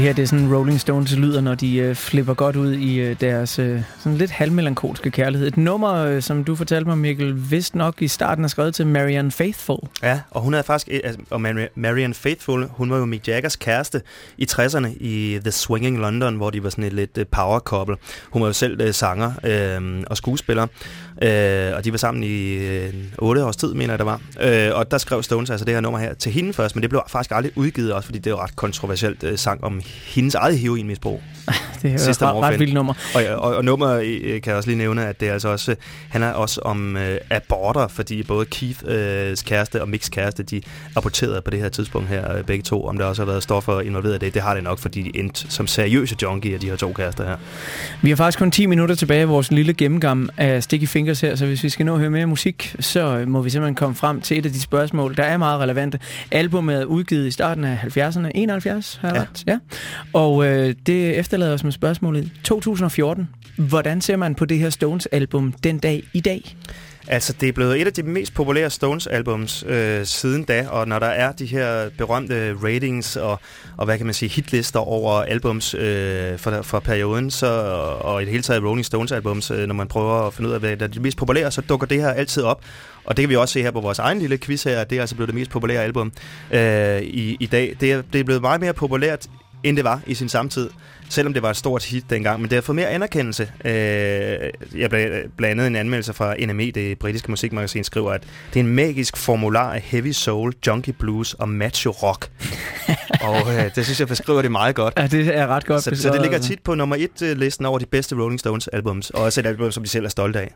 A: her det er sådan Rolling Stones lyder, når de øh, flipper godt ud i øh, deres øh, sådan lidt halvmelankolske kærlighed. Et nummer, øh, som du fortalte mig, Mikkel, vist nok i starten er skrevet til Marianne Faithful.
D: Ja, og hun er faktisk, øh, altså, og Marianne Faithfull, hun var jo Mick Jaggers kæreste i 60'erne i The Swinging London, hvor de var sådan et lidt øh, power couple. Hun var jo selv øh, sanger øh, og skuespiller, øh, og de var sammen i øh, 8 års tid, mener jeg, der var. Øh, og der skrev Stones altså det her nummer her til hende først, men det blev faktisk aldrig udgivet også, fordi det er jo ret kontroversielt øh, sang om hendes eget heroinmisbrug.
A: Det er
D: Sidste
A: et ret, ret vildt nummer.
D: Og, og, og nummer øh, kan jeg også lige nævne, at det er altså også, øh, han er også om øh, aborter, fordi både Keiths øh, kæreste og Micks kæreste, de aborterede på det her tidspunkt her, øh, begge to, om der også har været stoffer involveret i det. Det har det nok, fordi de endte som seriøse junkier, de her to kærester her.
A: Vi har faktisk kun 10 minutter tilbage i vores lille gennemgang af Sticky Fingers her, så hvis vi skal nå at høre mere musik, så må vi simpelthen komme frem til et af de spørgsmål, der er meget relevante. Albumet er udgivet i starten af 70'erne, 71 har jeg
D: Ja.
A: ret? Ja. Og øh, det efterlader os med spørgsmålet 2014. Hvordan ser man på det her Stones-album den dag i dag?
D: Altså, det er blevet et af de mest populære Stones-albums øh, siden da, og når der er de her berømte ratings og, og hvad kan man sige, hitlister over albums øh, for, for perioden, så, og i det hele taget Rolling Stones-albums, øh, når man prøver at finde ud af, hvad der er de mest populære, så dukker det her altid op. Og det kan vi også se her på vores egen lille quiz her, at det er altså blevet det mest populære album øh, i, i dag. Det er, det er blevet meget mere populært, end det var i sin samtid. Selvom det var et stort hit dengang, men det har fået mere anerkendelse. Øh, jeg bl- blandt andet en anmeldelse fra NME, det britiske musikmagasin, skriver, at det er en magisk formular af heavy soul, junkie blues og macho rock. og øh, det synes jeg beskriver det meget godt.
A: Ja, det er ret godt
D: Så, så det ligger tit på nummer et øh, listen over de bedste Rolling Stones albums, og også et album, som de selv er stolte af.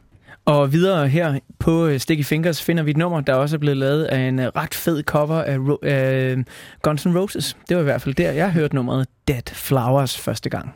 A: Og videre her på øh, Sticky Fingers finder vi et nummer, der også er blevet lavet af en øh, ret fed cover af Ro- øh, Guns N' Roses. Det var i hvert fald der, jeg hørte nummeret Dead Flowers første gang.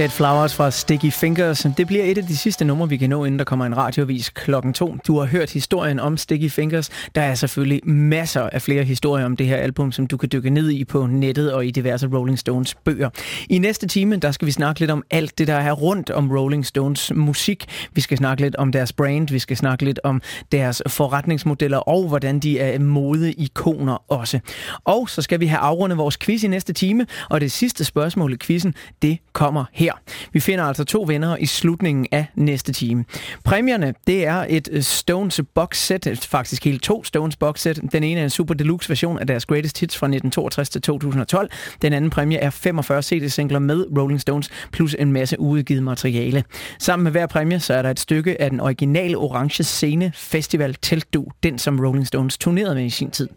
P: Dead Flowers
C: fra Sticky Fingers. Det bliver et af de sidste numre, vi kan nå, inden der kommer en radiovis klokken to. Du har hørt historien om Sticky Fingers. Der er selvfølgelig masser af flere historier om det her album, som du kan dykke ned i på nettet og i diverse Rolling Stones bøger. I næste time, der skal vi snakke lidt om alt det, der er rundt om Rolling Stones musik. Vi skal snakke lidt om deres brand, vi skal snakke lidt om deres forretningsmodeller og hvordan de er modeikoner også. Og så skal vi have afrundet vores quiz i næste time, og det sidste spørgsmål i quizzen, det kommer her. Vi finder altså to vinder i slutningen af næste time. Præmierne, det er et øh, Stones box set, faktisk hele to Stones box set. Den ene er en super deluxe version af deres greatest hits fra 1962 til 2012. Den anden præmie er 45 CD-singler med Rolling Stones, plus en masse uudgivet materiale. Sammen med hver præmie, så er der et stykke af den originale Orange Scene Festival Teltdu, den som Rolling Stones turnerede med i sin tid.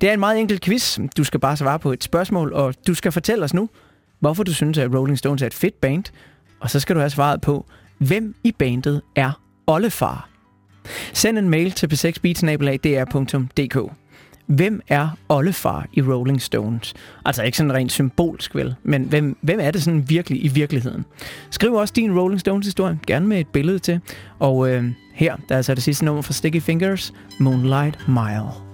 C: Det er en meget enkel quiz. Du skal bare svare på et spørgsmål, og du skal fortælle os nu, hvorfor du synes, at Rolling Stones er et fedt band, og så skal du have svaret på, hvem i bandet er Ollefar? Send en mail til p6beatsnabelag.dr.dk. Hvem er Ollefar i Rolling Stones? Altså ikke sådan rent symbolsk vel, men hvem, hvem er det sådan virkelig i virkeligheden? Skriv også din Rolling Stones historie, gerne med et billede til. Og øh, her, der er altså det sidste nummer fra Sticky Fingers, Moonlight Mile.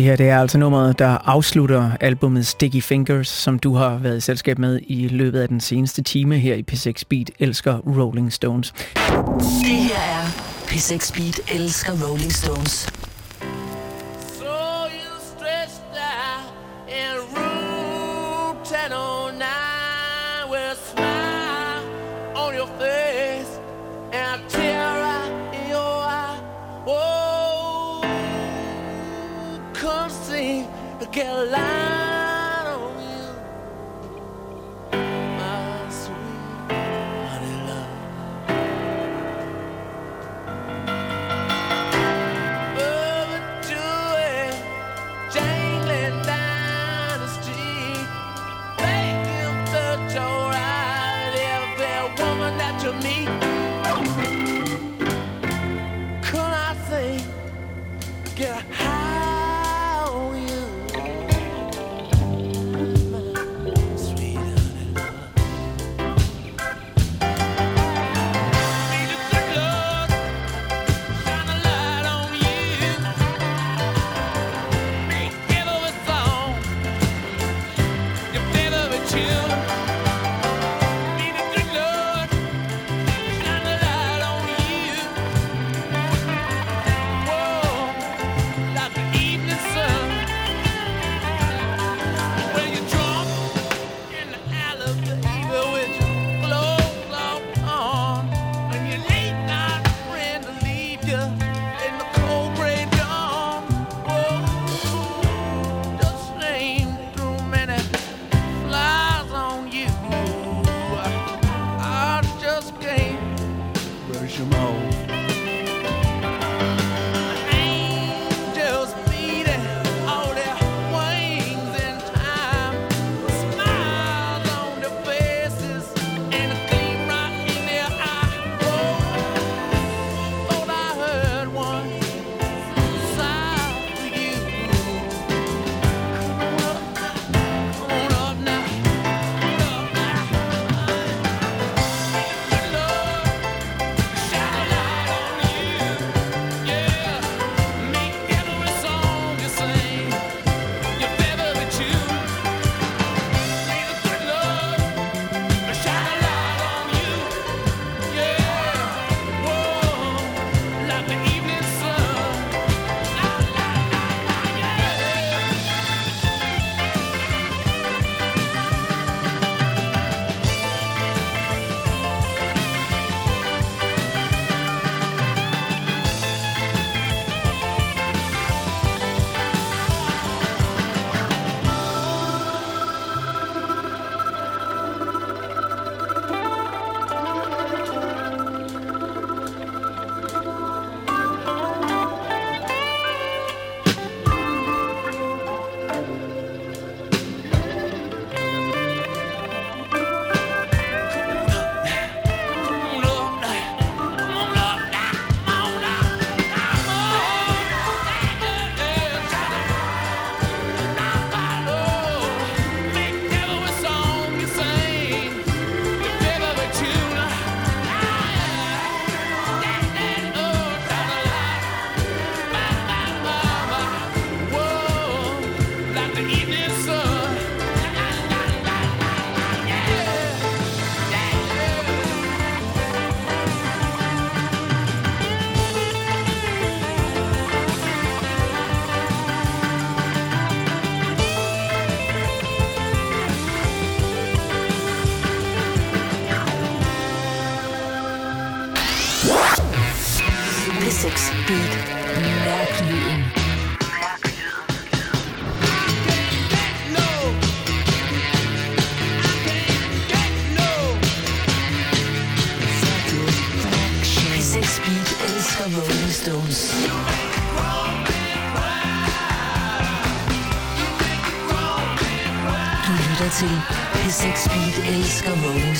C: Det her det er altså nummeret, der afslutter albumet Sticky Fingers, som du har været i selskab med i løbet af den seneste time her i P6 Beat elsker Rolling Stones.
A: Det her er P6 Beat elsker Rolling Stones.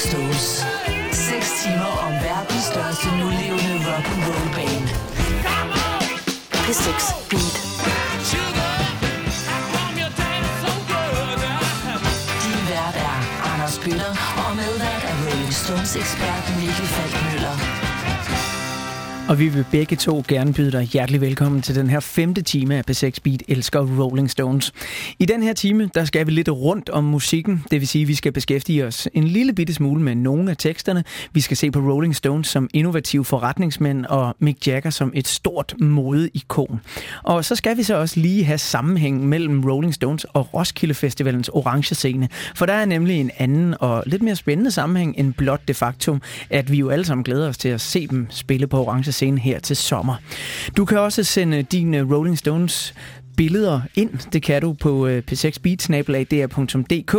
A: Stones. 6 timer om verdens største nulige Og
C: vi vil begge to gerne byde dig hjertelig velkommen til den her femte time af P6 Beat Elsker Rolling Stones. I den her time, der skal vi lidt rundt om musikken. Det vil sige, at vi skal beskæftige os en lille bitte smule med nogle af teksterne. Vi skal se på Rolling Stones som innovative forretningsmænd og Mick Jagger som et stort modeikon. Og så skal vi så også lige have sammenhæng mellem Rolling Stones og Roskilde Festivalens orange scene. For der er nemlig en anden og lidt mere spændende sammenhæng end blot det faktum, at vi jo alle sammen glæder os til at se dem spille på orange scene her til sommer. Du kan også sende dine Rolling Stones billeder ind. Det kan du på øh, p6beat.dr.dk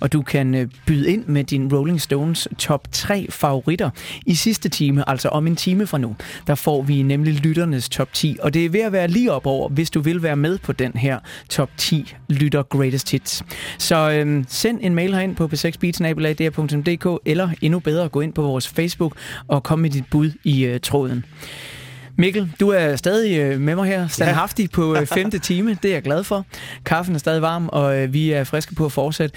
C: og du kan øh, byde ind med din Rolling Stones top 3 favoritter i sidste time, altså om en time fra nu. Der får vi nemlig lytternes top 10, og det er ved at være lige op over, hvis du vil være med på den her top 10 lytter greatest hits. Så øh, send en mail herind på p6beat.dr.dk eller endnu bedre, gå ind på vores Facebook og kom med dit bud i øh, tråden. Mikkel, du er stadig øh, med mig her, standhaftig på øh, femte time. Det er jeg glad for. Kaffen er stadig varm, og øh, vi er friske på at fortsætte.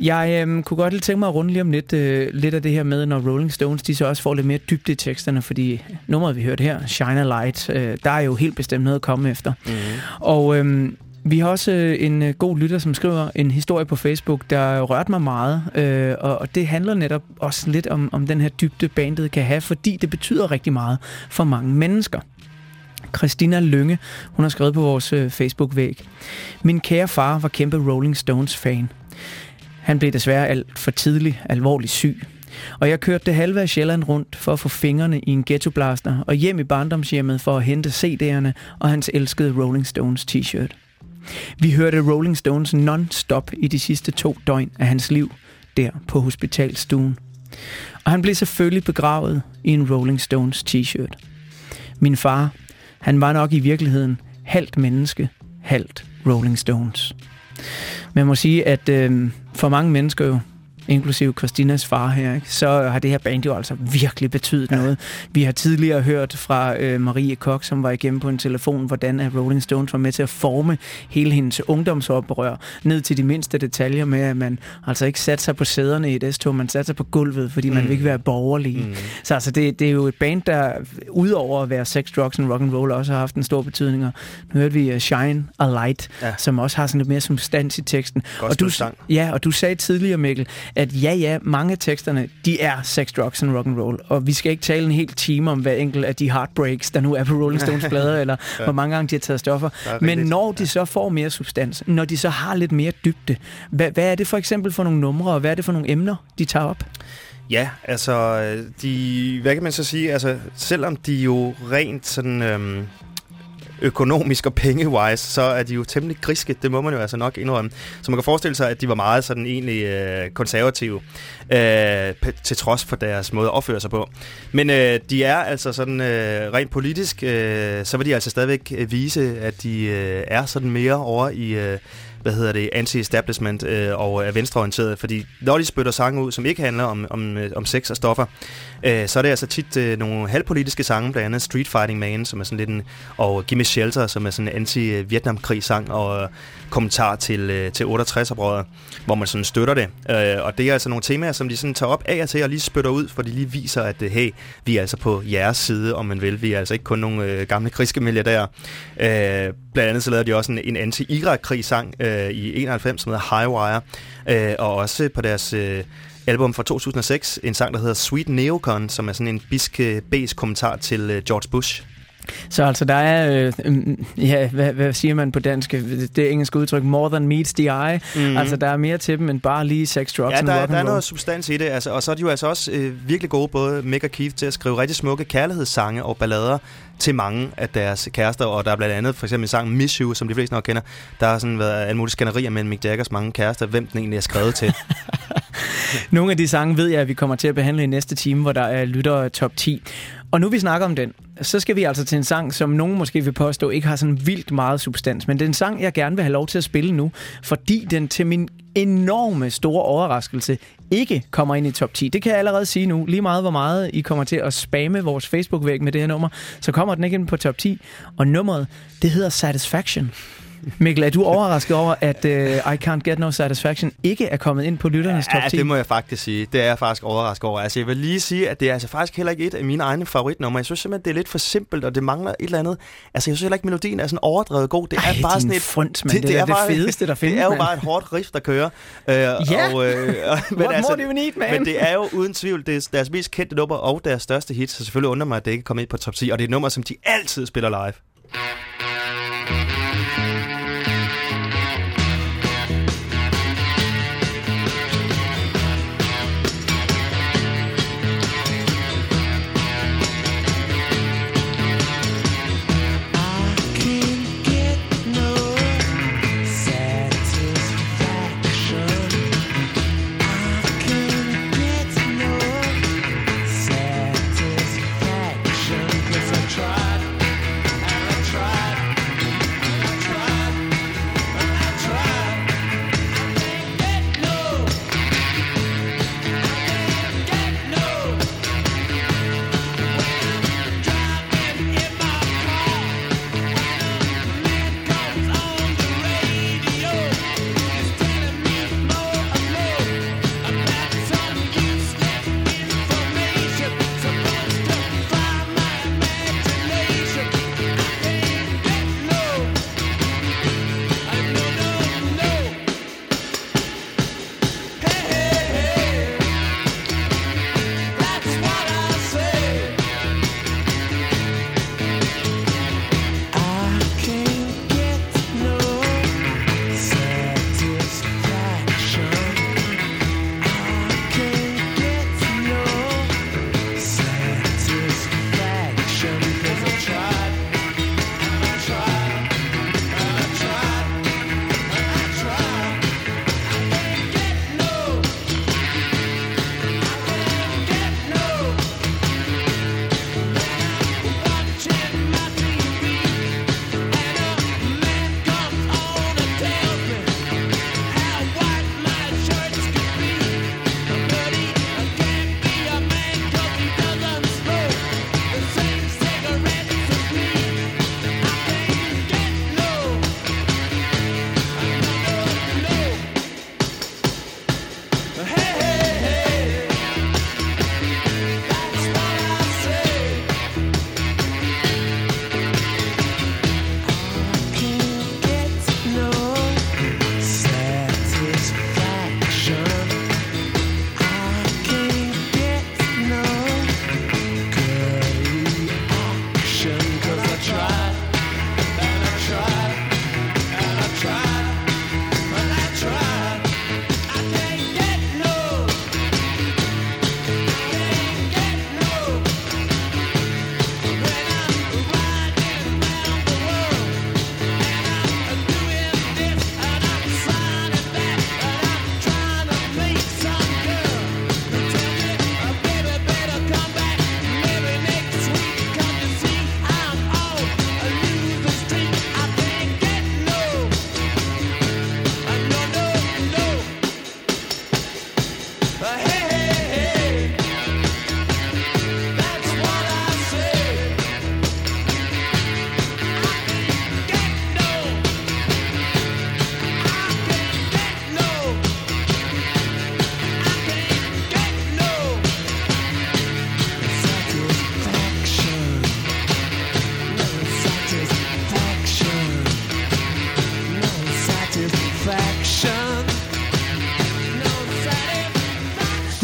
C: Jeg øh, kunne godt lige tænke mig at runde lige om lidt, øh, lidt af det her med, når Rolling Stones de så også får lidt mere dybde i teksterne, fordi nummeret, vi hørte her, Shine a Light, øh, der er jo helt bestemt noget at komme efter.
D: Mhm.
C: Og øh, vi har også øh, en øh, god lytter, som skriver en historie på Facebook, der rørte mig meget, øh, og, og det handler netop også lidt om, om den her dybde, bandet kan have, fordi det betyder rigtig meget for mange mennesker. Christina Lønge, hun har skrevet på vores øh, Facebook-væg. Min kære far var kæmpe Rolling Stones-fan. Han blev desværre alt for tidlig alvorligt syg. Og jeg kørte det halve af Sjælland rundt for at få fingrene i en ghettoblaster og hjem i barndomshjemmet for at hente CD'erne og hans elskede Rolling Stones t-shirt. Vi hørte Rolling Stones non-stop i de sidste to døgn af hans liv, der på hospitalstuen. Og han blev selvfølgelig begravet i en Rolling Stones t-shirt. Min far, han var nok i virkeligheden halvt menneske, halvt Rolling Stones. Man må sige, at øh, for mange mennesker jo, inklusive Christinas far her, ikke, så har det her band jo altså virkelig betydet ja. noget. Vi har tidligere hørt fra øh, Marie Koch, som var igennem på en telefon, hvordan at Rolling Stones var med til at forme hele hendes ungdomsoprør, ned til de mindste detaljer med, at man altså ikke satte sig på sæderne i et S-tog, man satte sig på gulvet, fordi mm. man vil ikke være borgerlig. Mm. Så altså, det, det er jo et band, der udover at være sex, drugs and rock and roll også har haft en stor betydning. Og nu hørte vi uh, Shine a Light, ja. Som også har sådan lidt mere substans i teksten.
D: Godt
C: og du,
D: sang.
C: Ja, og du sagde tidligere, Mikkel, at ja, ja, mange af teksterne, de er sex, drugs and rock and roll. Og vi skal ikke tale en hel time om hver enkelt af de heartbreaks, der nu er på Rolling Stones plader, eller
D: Ja.
C: hvor mange gange de har taget stoffer.
D: Er
C: Men når de så får mere substans, når de så har lidt mere dybde, hvad, hvad er det for eksempel for nogle numre, og hvad er det for nogle emner, de tager op?
D: Ja, altså, øh, de, hvad kan man så sige, altså, selvom de jo rent sådan øhm, økonomisk og pengewise, så er de jo temmelig griske, det må man jo altså nok indrømme. Så man kan forestille sig, at de var meget sådan egentlig øh, konservative, øh, til trods for deres måde at opføre sig på. Men øh, de er altså sådan øh, rent politisk, øh, så vil de altså stadigvæk øh, vise, at de øh, er sådan mere over i... Øh, hvad hedder det, anti-establishment øh, og er venstreorienteret, fordi når de spytter sange ud, som ikke handler om, om, øh, om sex og stoffer, øh, så er det altså tit øh, nogle halvpolitiske sange, blandt andet Street Fighting Man, som er sådan lidt en, og Gimme Shelter, som er sådan en anti-Vietnamkrig-sang, og øh, kommentar til, øh, til 68 brødre, hvor man sådan støtter det. Øh, og det er altså nogle temaer, som de sådan tager op af og til og lige spytter ud, for de lige viser, at øh, hey, vi er altså på jeres side, om man vil. Vi er altså ikke kun nogle øh, gamle kriske milliardærer. Øh, blandt andet så lavede de også en, en anti-Irak-krig-sang øh, i 91, som hedder Highwire, øh, og også på deres... Øh, album fra 2006, en sang, der hedder Sweet Neocon, som er sådan en bisk øh, kommentar til øh, George Bush.
C: Så altså, der er, øh, mm, ja, hvad, hvad siger man på dansk? Det engelske udtryk, more than meets the eye. Mm. Altså, der er mere til dem end bare lige sex, drugs
D: Ja,
C: and
D: der, er-
C: rock
D: der er
C: and
D: noget substans i det, altså, og så er de jo altså også øh, virkelig gode, både Mick og Keith, til at skrive rigtig smukke kærlighedssange og ballader til mange af deres kærester, og der er blandt andet for eksempel sangen Miss You, som de fleste nok kender. Der har sådan været alle mulige skænderier mellem Mick Jaggers mange kærester, hvem den egentlig er skrevet til.
C: Nogle af de sange ved jeg, at vi kommer til at behandle i næste time, hvor der er lytter top 10. Og nu vi snakker om den, så skal vi altså til en sang, som nogen måske vil påstå ikke har sådan vildt meget substans. Men det er en sang, jeg gerne vil have lov til at spille nu, fordi den til min enorme store overraskelse ikke kommer ind i top 10. Det kan jeg allerede sige nu. Lige meget hvor meget I kommer til at spamme vores Facebook-væg med det her nummer, så kommer den ikke ind på top 10. Og nummeret, det hedder Satisfaction. Mikkel, er du overrasket over, at uh, I Can't Get No Satisfaction ikke er kommet ind på lytternes top
D: Ja,
C: 10?
D: det må jeg faktisk sige. Det er jeg faktisk overrasket over. Altså, jeg vil lige sige, at det er altså faktisk heller ikke et af mine egne favoritnumre. Jeg synes simpelthen, det er lidt for simpelt, og det mangler et eller andet. Altså, jeg synes heller ikke, melodien er sådan overdrevet god. Det er
C: Ej,
D: bare sådan et...
C: front, mand. Det er det fedeste, der findes,
D: Det er jo
C: mand.
D: bare et hårdt riff, der kører. Øh,
C: Ja.
D: og, øh, og,
C: What more do you need, man?
D: Men det er jo uden tvivl det er deres mest kendte nummer og deres største hit, så selvfølgelig undrer mig, at det ikke er kommet ind på top 10. Og det er et nummer, som de altid spiller live.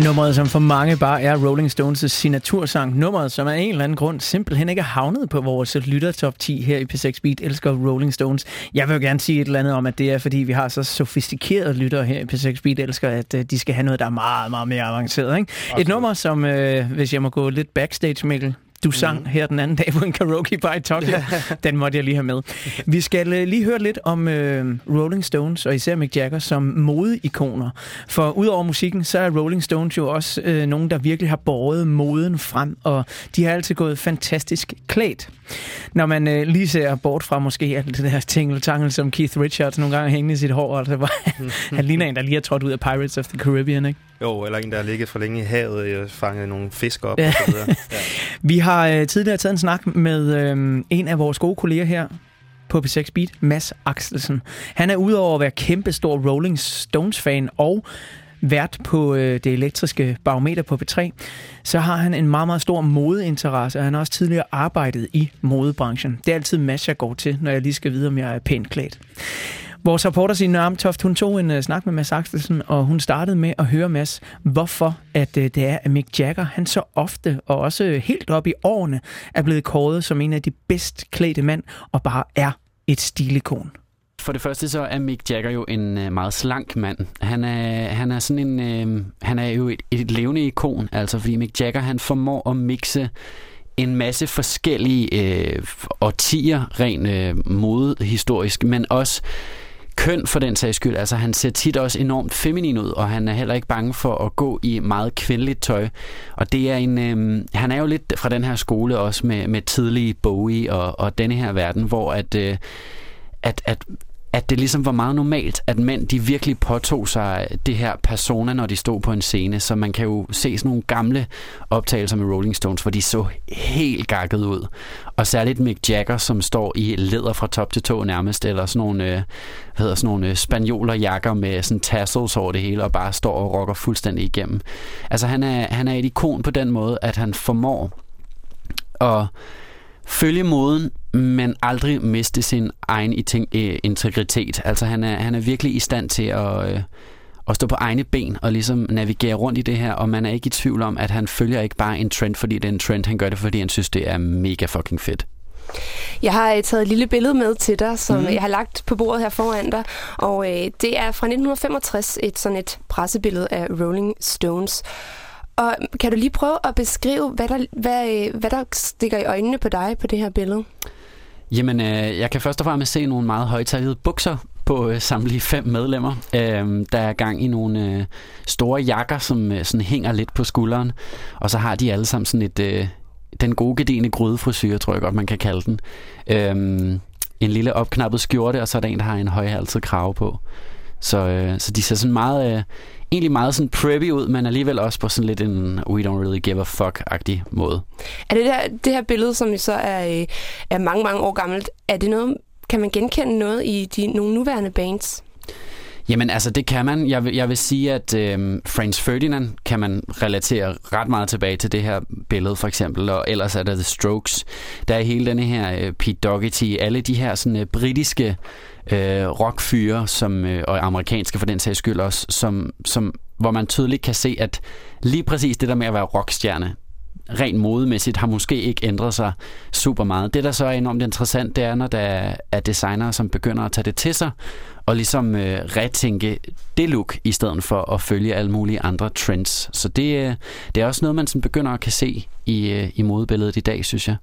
C: Nummeret, som for mange bare er Rolling Stones' signatursang. Nummeret, som af en eller anden grund simpelthen ikke er havnet på vores lyttertop 10 her i P6 Beat, elsker Rolling Stones. Jeg vil jo gerne sige et eller andet om, at det er, fordi vi har så sofistikerede lyttere her i P6 Beat, elsker, at øh, de skal have noget, der er meget, meget mere avanceret. Ikke? Et nummer, som, øh, hvis jeg må gå lidt backstage, Mikkel, du sang mm. her den anden dag på en karaoke bar i Tokyo. Den måtte jeg lige have med. Vi skal øh, lige høre lidt om øh, Rolling Stones, og især Mick Jagger, som modeikoner. For udover musikken, så er Rolling Stones jo også øh, nogen, der virkelig har båret moden frem, og de har altid gået fantastisk klædt. Når man øh, lige ser bort fra måske alt det der tingle som Keith Richards nogle gange hængende i sit hår, altså, hvor han, han ligner en, der lige har trådt ud af Pirates of the Caribbean, ikke?
D: Jo, eller en, der har ligget for længe i havet og fanget nogle fisk op.
C: Ja.
D: Og så videre. ja.
C: Vi har øh, tidligere taget en snak med øh, en af vores gode kolleger her, på P6 Beat, Mads Axelsen. Han er udover at være kæmpestor Rolling Stones-fan og vært på øh, det elektriske barometer på P3, så har han en meget, meget stor modeinteresse, og han har også tidligere arbejdet i modebranchen. Det er altid Mads, jeg går til, når jeg lige skal vide, om jeg er pænt klædt. Vores reporter Signe Amtoft, hun tog en uh, snak med Mads Axelsen, og hun startede med at høre Mads, hvorfor at uh, det er, at Mick Jagger, han så ofte, og også helt op i årene, er blevet kåret som en af de bedst klædte mænd, og bare er et stilikon.
Q: For det første så er Mick Jagger jo en øh, meget slank mand. Han er, han er sådan en, øh, han er jo et, et levende ikon, altså fordi Mick Jagger han formår at mixe en masse forskellige øh, årtier, rent øh, modehistorisk, men også køn for den sags skyld. Altså han ser tit også enormt feminin ud, og han er heller ikke bange for at gå i meget kvindeligt tøj. Og det er en, øh, han er jo lidt fra den her skole også med, med tidlige Bowie og, og denne her verden, hvor at, øh, at, at at det ligesom var meget normalt, at mænd de virkelig påtog sig det her persona, når de stod på en scene. Så man kan jo se sådan nogle gamle optagelser med Rolling Stones, hvor de så helt gakket ud. Og særligt Mick Jagger, som står i læder fra top til tå nærmest, eller sådan nogle, øh, hvad hedder sådan nogle øh, spaniolerjakker med sådan tassels over det hele, og bare står og rocker fuldstændig igennem. Altså han er, han er et ikon på den måde, at han formår at følge moden, men aldrig miste sin egen øh, integritet. Altså han er, han er virkelig i stand til at, øh, at stå på egne ben og ligesom navigere rundt i det her, og man er ikke i tvivl om, at han følger ikke bare en trend, fordi det er en trend. Han gør det, fordi han synes, det er mega fucking fedt.
R: Jeg har øh, taget et lille billede med til dig, som mm. jeg har lagt på bordet her foran dig. Og øh, det er fra 1965, et sådan et pressebillede af Rolling Stones. Og kan du lige prøve at beskrive, hvad der, hvad, øh, hvad der stikker i øjnene på dig på det her billede?
Q: Jamen, øh, jeg kan først og fremmest se nogle meget højtalede bukser på øh, samtlige fem medlemmer. Øh, der er gang i nogle øh, store jakker, som øh, sådan hænger lidt på skulderen. Og så har de alle sammen sådan et... Øh, den gode gedigende grødefrisyr, tror jeg godt, man kan kalde den. Øh, en lille opknappet skjorte, og så er der en, der har en højhalset krave på. Så, øh, så de ser sådan meget... Øh, egentlig meget sådan preppy ud, men alligevel også på sådan lidt en we don't really give a fuck-agtig måde.
R: Er det, der, det her billede, som så er, øh, er mange, mange år gammelt, er det noget, kan man genkende noget i de, nogle nuværende bands?
Q: Jamen altså, det kan man. Jeg vil, jeg vil sige, at øh, Franz Ferdinand kan man relatere ret meget tilbage til det her billede, for eksempel. Og ellers er der The Strokes. Der er hele denne her øh, Pete Doherty, alle de her sådan øh, britiske øh, rockfyre, som, øh, og amerikanske for den sags skyld også, som, som, hvor man tydeligt kan se, at lige præcis det der med at være rockstjerne, rent modemæssigt har måske ikke ændret sig super meget. Det, der så er enormt interessant, det er, når der er designere, som begynder at tage det til sig, og ligesom øh, retænke det look, i stedet for at følge alle mulige andre trends. Så det, øh, det er også noget, man sådan begynder at kan se i, øh, i modebilledet i dag, synes jeg.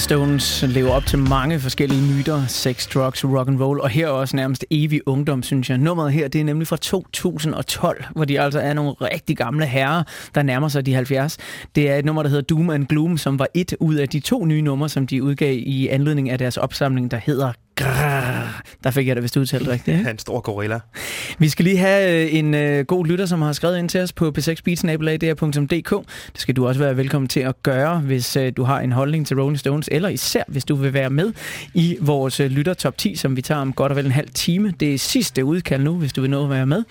C: Rolling Stones lever op til mange forskellige myter, sex, drugs, rock and roll, og her også nærmest evig ungdom, synes jeg. Nummeret her, det er nemlig fra 2012, hvor de altså er nogle rigtig gamle herrer, der nærmer sig de 70. Det er et nummer, der hedder Doom and Gloom, som var et ud af de to nye numre, som de udgav i anledning af deres opsamling, der hedder Der fik jeg det vist udtalt rigtigt. ikke?
D: En stor gorilla.
C: Vi skal lige have øh, en øh, god lytter, som har skrevet ind til os på p6beatsnabelag.dk. Det skal du også være velkommen til at gøre, hvis øh, du har en holdning til Rolling Stones, eller især hvis du vil være med i vores øh, lytter top 10, som vi tager om godt og vel en halv time. Det er sidste udkald nu, hvis du vil nå at være med.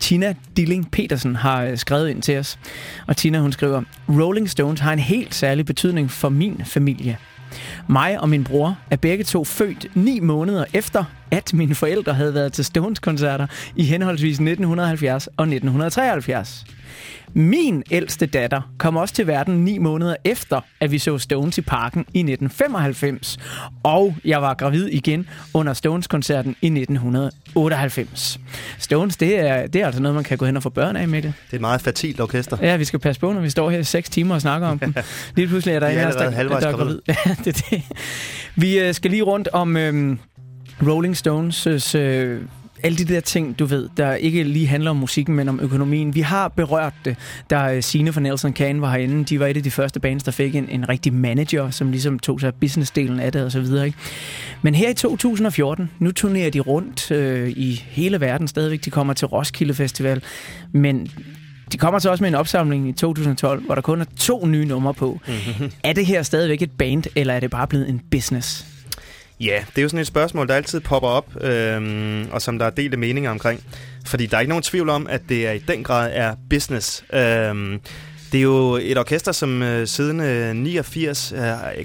C: Tina Dilling Petersen har øh, skrevet ind til os, og Tina hun skriver, Rolling Stones har en helt særlig betydning for min familie. Mig og min bror er begge to født ni måneder efter, at mine forældre havde været til Stones-koncerter i henholdsvis 1970 og 1973. Min ældste datter kom også til verden ni måneder efter, at vi så Stones i parken i 1995. Og jeg var gravid igen under Stones-koncerten i 1998. Stones, det er, det er altså noget, man kan gå hen og få børn af, Mikkel.
D: Det er et meget fertilt orkester.
C: Ja, vi skal passe på, når vi står her i 6 timer og snakker om dem. Lige pludselig er der
D: De
C: en
D: er
C: af os, der, der er
D: gravid.
C: Ja, det det. Vi øh, skal lige rundt om øhm, Rolling Stones' øh, alle de der ting, du ved, der ikke lige handler om musikken, men om økonomien. Vi har berørt det, da øh, Signe fra Nelson Can var herinde. De var et af de første bands, der fik en, en rigtig manager, som ligesom tog sig af businessdelen af det og så videre. Ikke? Men her i 2014, nu turnerer de rundt øh, i hele verden stadigvæk. De kommer til Roskilde Festival, men de kommer så også med en opsamling i 2012, hvor der kun er to nye numre på.
D: Mhm.
C: Er det her stadigvæk et band, eller er det bare blevet en business?
D: Ja, det er jo sådan et spørgsmål, der altid popper op, øhm, og som der er delte meninger omkring. Fordi der er ikke nogen tvivl om, at det er i den grad er business. Øhm, det er jo et orkester, som øh, siden øh, 89 øh,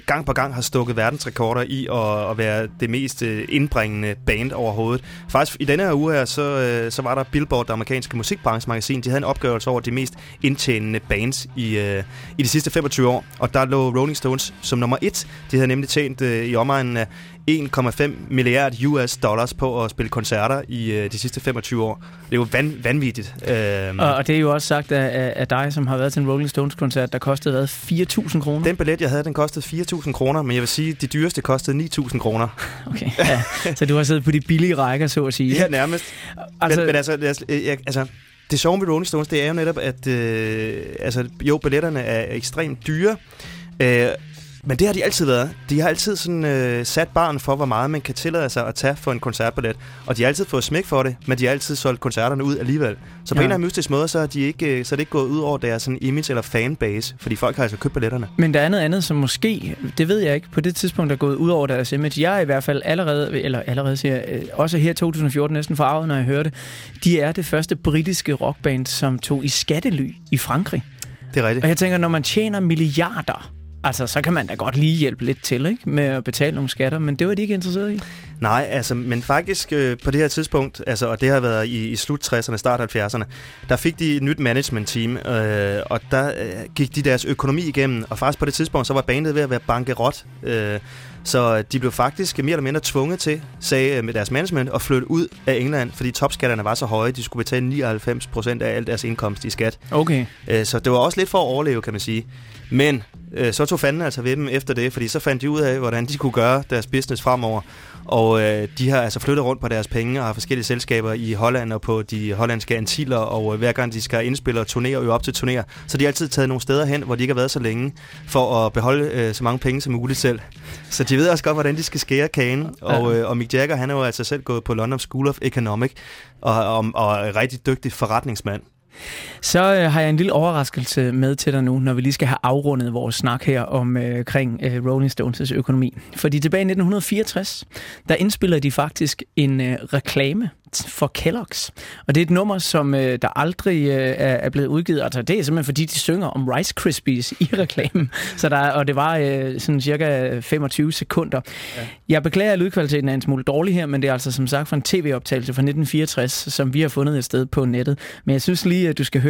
D: gang på gang har stukket verdensrekorder i at, at være det mest øh, indbringende band overhovedet. Faktisk i denne her uge her, så, øh, så var der Billboard, det amerikanske musikbranchemagasin, de havde en opgørelse over de mest indtjenende bands i, øh, i de sidste 25 år. Og der lå Rolling Stones som nummer et. De havde nemlig tjent øh, i omegnen af 1,5 milliard US dollars på at spille koncerter i øh, de sidste 25 år. Det er jo van, vanvittigt. Øhm,
C: Og, og det er jo også sagt af, af, dig, som har været til en Rolling Stones-koncert, der kostede hvad, 4.000 kroner?
D: Den billet, jeg havde, den kostede 4.000 kroner, men jeg vil sige, at de dyreste kostede 9.000 kroner.
C: Okay, ja. Så du har siddet på de billige rækker, så at sige.
D: Ja, nærmest.
C: Altså-
D: men, men altså, jeg, jeg, altså, det sjove med Rolling Stones, det er jo netop, at øh, altså, jo, billetterne er ekstremt dyre, øh, men det har de altid været. De har altid sådan, øh, sat barn for, hvor meget man kan tillade sig at tage for en koncertbillet. Og de har altid fået smæk for det, men de har altid solgt koncerterne ud alligevel. Så på
C: Ja.
D: en eller anden mystisk måde, så er, de ikke, øh, så er det ikke gået ud over deres sådan, image eller fanbase, fordi folk har altså købt billetterne.
C: Men der er noget andet, som måske, det ved jeg ikke, på det tidspunkt er gået ud over deres image. Jeg er i hvert fald allerede, eller allerede siger øh, også her i 2014 næsten farvet, når jeg hører det. De er det første britiske rockband, som tog i skattely i Frankrig.
D: Det er rigtigt.
C: Og jeg tænker, når man tjener milliarder, altså så kan man da godt lige hjælpe lidt til, ikke? Med at betale nogle skatter, men det var de ikke interesseret i.
D: Nej, altså, men faktisk øh, på det her tidspunkt, altså, og det har været i, i slut 60'erne, start 70'erne, der fik de et nyt management team, øh, og der øh, gik de deres økonomi igennem, og faktisk på det tidspunkt, så var bandet ved at være bankerot. Øh, så de blev faktisk mere eller mindre tvunget til, sagde øh, med deres management, at flytte ud af England, fordi topskatterne var så høje, de skulle betale 99 procent af al deres indkomst i skat.
C: Okay.
D: Øh, så det var også lidt for at overleve, kan man sige. Men øh, så tog fanden altså ved dem efter det, fordi så fandt de ud af, hvordan de kunne gøre deres business fremover. Og øh, de har altså flyttet rundt på deres penge og har forskellige selskaber i Holland og på de hollandske antiller, og øh, hver gang de skal indspille og turnere og op til turnere, så de har altid taget nogle steder hen, hvor de ikke har været så længe, for at beholde øh, så mange penge som muligt selv. Så de ved også godt, hvordan de skal skære kagen. Og, øh, og Mick Jagger, han er jo altså selv gået på London School of Economic, og, og, og er rigtig dygtig forretningsmand.
C: Så øh, har jeg en lille overraskelse med til dig nu, når vi lige skal have afrundet vores snak her om øh, øh, Rolling Stones' økonomi. Fordi tilbage i 1964, der indspiller de faktisk en øh, reklame for Kellogg's. Og det er et nummer, som øh, der aldrig øh, er, er blevet udgivet. Altså, det er simpelthen fordi, de synger om Rice Krispies i reklamen. Så der, og det var øh, sådan cirka 25 sekunder. Ja. Jeg beklager, at lydkvaliteten er en smule dårlig her, men det er altså som sagt fra en tv-optagelse fra 1964, som vi har fundet et sted på nettet. Men jeg synes lige, at du skal høre,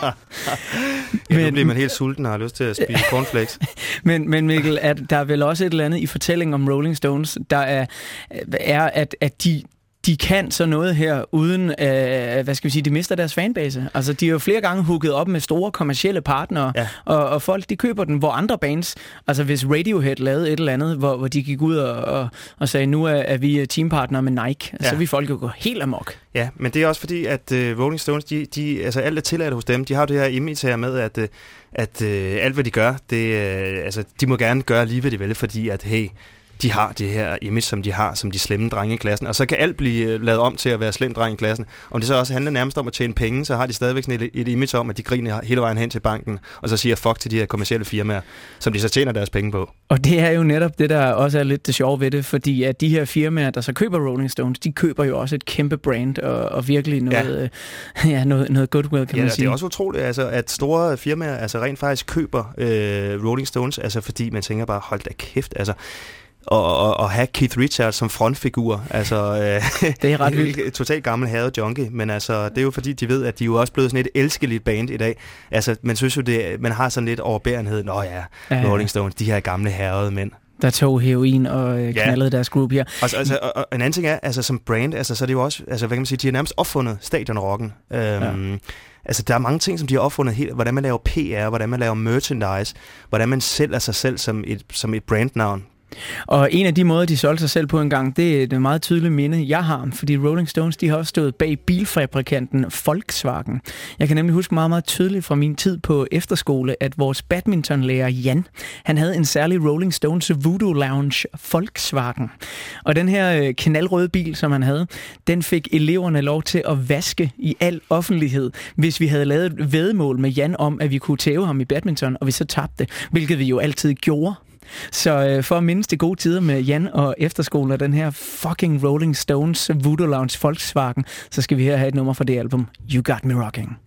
C: Krispies!
D: Ja, nu bliver man helt sulten og har lyst til at spise cornflakes.
C: Men, men Mikkel, at der er vel også et eller andet i fortællingen om Rolling Stones, der er, er at, at de, de kan så noget her, uden, øh, hvad skal vi sige, de mister deres fanbase. Altså, de er jo flere gange hooket op med store kommercielle partnere, ja. og, og folk, de køber den, hvor andre bands, altså hvis Radiohead lavede et eller andet, hvor, hvor de gik ud og, og, og sagde, nu er, er vi teampartnere med Nike, ja. så vil folk jo gå helt amok.
D: Ja, men det er også fordi, at uh, Rolling Stones, de, de, altså alt er tilladt hos dem. De har jo det her image her med, at, uh, at uh, alt hvad de gør, det, uh, altså, de må gerne gøre lige hvad de vil, fordi at, hey, de har det her image, som de har, som de slemme drenge i klassen. Og så kan alt blive øh, lavet om til at være slem dreng i klassen. Om det så også handler nærmest om at tjene penge, så har de stadigvæk sådan et, et image om, at de griner hele vejen hen til banken, og så siger fuck til de her kommercielle firmaer, som de så tjener deres penge på.
C: Og det er jo netop det, der også er lidt det sjove ved det, fordi at de her firmaer, der så køber Rolling Stones, de køber jo også et kæmpe brand, og, og virkelig noget, ja. ja, noget, noget goodwill, kan
D: ja,
C: man sige.
D: det er også utroligt, altså, at store firmaer altså, rent faktisk køber øh, Rolling Stones, altså, fordi man tænker bare, hold da kæft, altså, og, og, og have Keith Richards som frontfigur. Altså, øh,
C: det er ret vildt.
D: Totalt gammel herre junkie, men altså, det er jo fordi, de ved, at de er jo også blevet sådan et elskeligt band i dag. Altså, man synes jo, det, man har sådan lidt overbærenhed. Nå ja,
C: Ja, ja.
D: Rolling Stones, de her gamle herrede mænd.
C: Der tog heroin og øh, knaldede deres group her.
D: Og, så- altså, og, og en anden ting er, altså som brand, altså, så er det jo også, altså, hvad kan man sige, de har nærmest opfundet stadionrocken. Øhm, ja. Altså, der er mange ting, som de har opfundet helt, hvordan man laver PR, hvordan man laver merchandise, hvordan man sælger sig selv som et, som et brandnavn.
C: Og en af de måder, de solgte sig selv på en gang, det er et meget tydeligt minde, jeg har. Fordi Rolling Stones, de har også stået bag bilfabrikanten Volkswagen. Jeg kan nemlig huske meget, meget tydeligt fra min tid på efterskole, at vores badmintonlærer Jan, han havde en særlig Rolling Stones Voodoo Lounge Volkswagen. Og den her øh, knaldrøde bil, som han havde, den fik eleverne lov til at vaske i al offentlighed, hvis vi havde lavet et vedmål med Jan om, at vi kunne tæve ham i badminton, og vi så tabte, hvilket vi jo altid gjorde. Så øh, for at mindes de gode tider med Jan og efterskolen og den her fucking Rolling Stones Voodoo Lounge Volkswagen, så skal vi her have et nummer fra det album, You Got Me Rocking.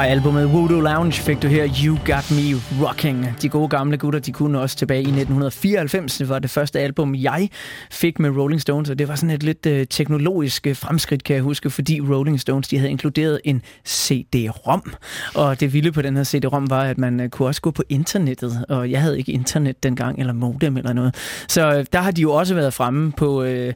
C: Fra albumet Voodoo Lounge fik du her You Got Me Rocking. De gode gamle gutter, de kunne også tilbage i 1994. Det var det første album, jeg fik med Rolling Stones, og det var sådan et lidt øh, teknologisk øh, fremskridt, kan jeg huske, fordi Rolling Stones, de havde inkluderet en CD-ROM. Og det vilde på den her CD-ROM var, at man øh, kunne også gå på internettet, og jeg havde ikke internet dengang, eller modem eller noget. Så øh, der har de jo også været fremme på, øh,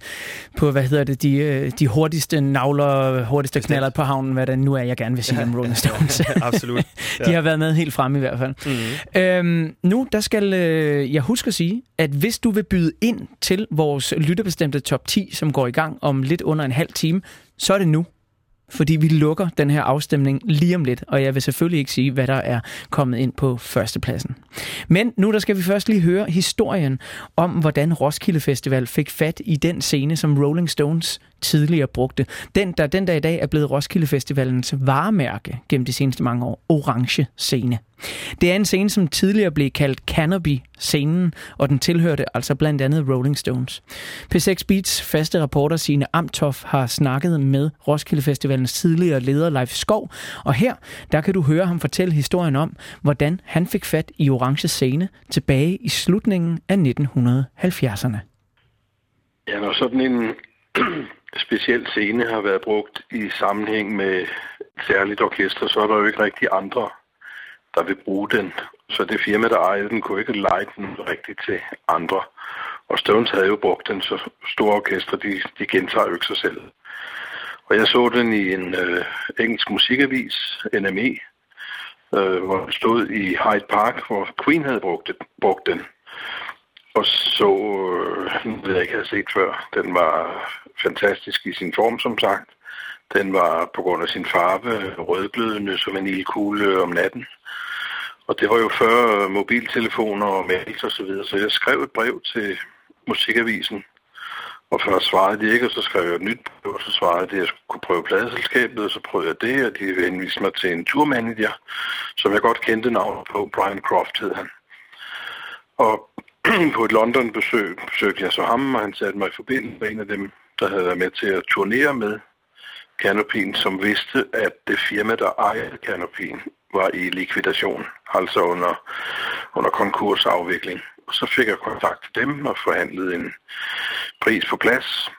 C: på hvad hedder det, de, øh, de hurtigste navler, hurtigste knaller på havnen, hvad det nu er, jeg gerne vil sige om Rolling Stones.
D: Absolut.
C: De har været med helt fremme i hvert fald. Mm-hmm. Øhm, nu der skal øh, jeg huske at sige, at hvis du vil byde ind til vores lyttebestemte top 10, som går i gang om lidt under en halv time, så er det nu. Fordi vi lukker den her afstemning lige om lidt, og jeg vil selvfølgelig ikke sige, hvad der er kommet ind på førstepladsen. Men nu der skal vi først lige høre historien om, hvordan Roskilde Festival fik fat i den scene, som Rolling Stones tidligere brugte. Den, der den dag i dag er blevet Roskilde Festivalens varemærke gennem de seneste mange år. Orange scene. Det er en scene, som tidligere blev kaldt Canopy-scenen, og den tilhørte altså blandt andet Rolling Stones. P6 Beats faste reporter Signe Amtoff har snakket med Roskilde Festivalens tidligere leder Leif Skov, og her der kan du høre ham fortælle historien om, hvordan han fik fat i Orange scene tilbage i slutningen af 1970'erne.
S: Ja, når sådan en speciel scene har været brugt i sammenhæng med et særligt orkester, så er der jo ikke rigtig andre, der vil bruge den. Så det firma, der ejede den, kunne ikke lege den rigtigt til andre. Og Stones havde jo brugt den, så store orkestre, de, de gentager jo ikke sig selv. Og jeg så den i en øh, engelsk musikavis, NME, øh, hvor den stod i Hyde Park, hvor Queen havde brugt, det, brugt den. Og så, øh, ved jeg ikke, jeg havde set før, den var fantastisk i sin form, som sagt. Den var på grund af sin farve rødglødende som en ildkugle øh, om natten. Og det var jo før øh, mobiltelefoner og mails og så videre, så jeg skrev et brev til musikavisen. Og først svarede de ikke, og så skrev jeg et nyt brev, og så svarede de, at jeg skulle prøve pladeselskabet, og så prøvede jeg det, og de henviste mig til en turmanager, som jeg godt kendte navnet på, Brian Croft hed han. Og på et London-besøg besøgte jeg så ham, og han satte mig i forbindelse med en af dem, der havde været med til at turnere med Canopyen, som vidste, at det firma, der ejede Canopyen, var i likvidation, altså under, under konkursafvikling. Og så fik jeg kontakt til dem og forhandlede en pris på plads.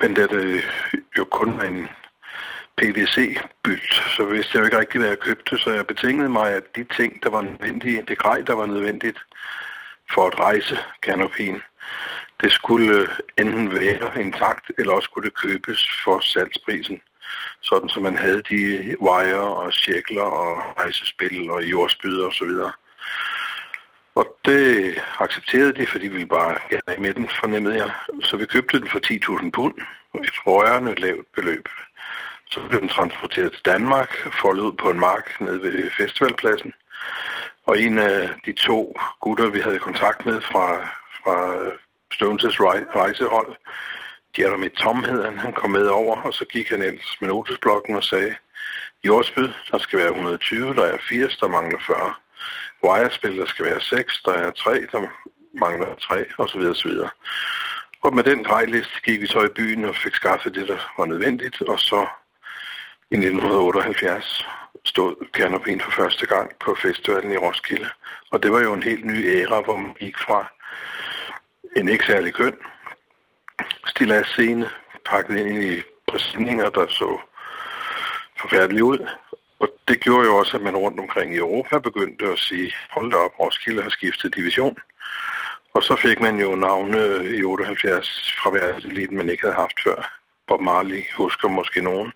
S: Men da det jo kun var en PVC-bylt, så vidste jeg jo ikke rigtig, hvad jeg købte, så jeg betingede mig, at de ting, der var nødvendige, det grej, der var nødvendigt for at rejse kanopien, det skulle øh, enten være intakt, eller også skulle det købes for salgsprisen. Sådan som man havde de wire og cirkler og rejsespil og jordspyder og så videre. Og det accepterede de, fordi vi ville bare gerne af med den, fornemmede jeg. Så vi købte den for 10.000 pund, et rørende lavt beløb. Så blev den transporteret til Danmark, foldet ud på en mark nede ved festivalpladsen. Og en af de to gutter, vi havde kontakt med fra, fra øh, Stones' rejsehold, Jeremy Tom hed han, han kom med over, og så gik han ind med notesblokken og sagde, jordspyd, der skal være 120, der er 80, der mangler 40. Wirespil, der skal være 6, der er 3, der mangler 3, osv. osv. Og med den grejliste gik vi så i byen og fik skaffet det, der var nødvendigt, og så i 1978 stod Canopien for første gang på festivalen i Roskilde. Og det var jo en helt ny æra, hvor man gik fra en ikke særlig køn stilas scene, pakket ind i præsninger, der så forfærdelige ud. Og det gjorde jo også, at man rundt omkring i Europa begyndte at sige, hold da op, Roskilde har skiftet division. Og så fik man jo navne i 78 fra verdenseliten, man ikke havde haft før. Bob Marley husker måske nogen.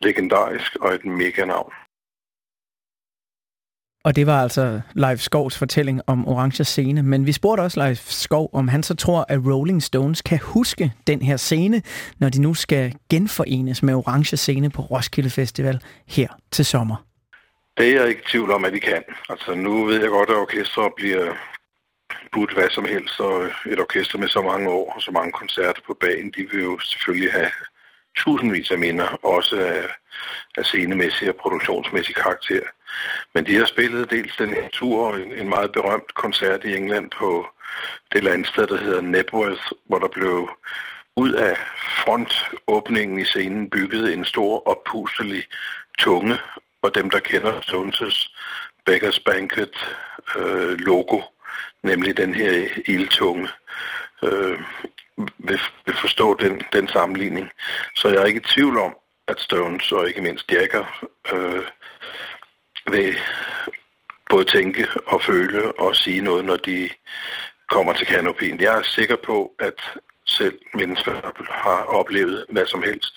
S: Legendarisk og et mega navn.
C: Og det var altså Leif Skovs fortælling om Orange Scene. Men vi spurgte også Leif Skov, om han så tror, at Rolling Stones kan huske den her scene, når de nu skal genforenes med Orange Scene på Roskilde Festival her til sommer.
S: Det er jeg ikke i tvivl om, at de kan. Altså nu ved jeg godt, at orkestre bliver budt hvad som helst, og et orkester med så mange år og så mange koncerter på banen, de vil jo selvfølgelig have tusindvis af minder, også af, af scenemæssig og produktionsmæssig karakter. Men de har spillet dels den her tur, en, en meget berømt koncert i England på det landsted, der hedder Nebworth, hvor der blev ud af frontåbningen i scenen bygget en stor oppustelig tunge, og dem, der kender Stones' Beggars Banquet øh, logo, nemlig den her ildtunge, øh, vil, vil forstå den, den sammenligning. Så jeg er ikke i tvivl om, at Stones og ikke mindst Jagger øh, vil både tænke og føle og sige noget, når de kommer til kanopien. Jeg er sikker på, at selv mennesker, der har oplevet hvad som helst,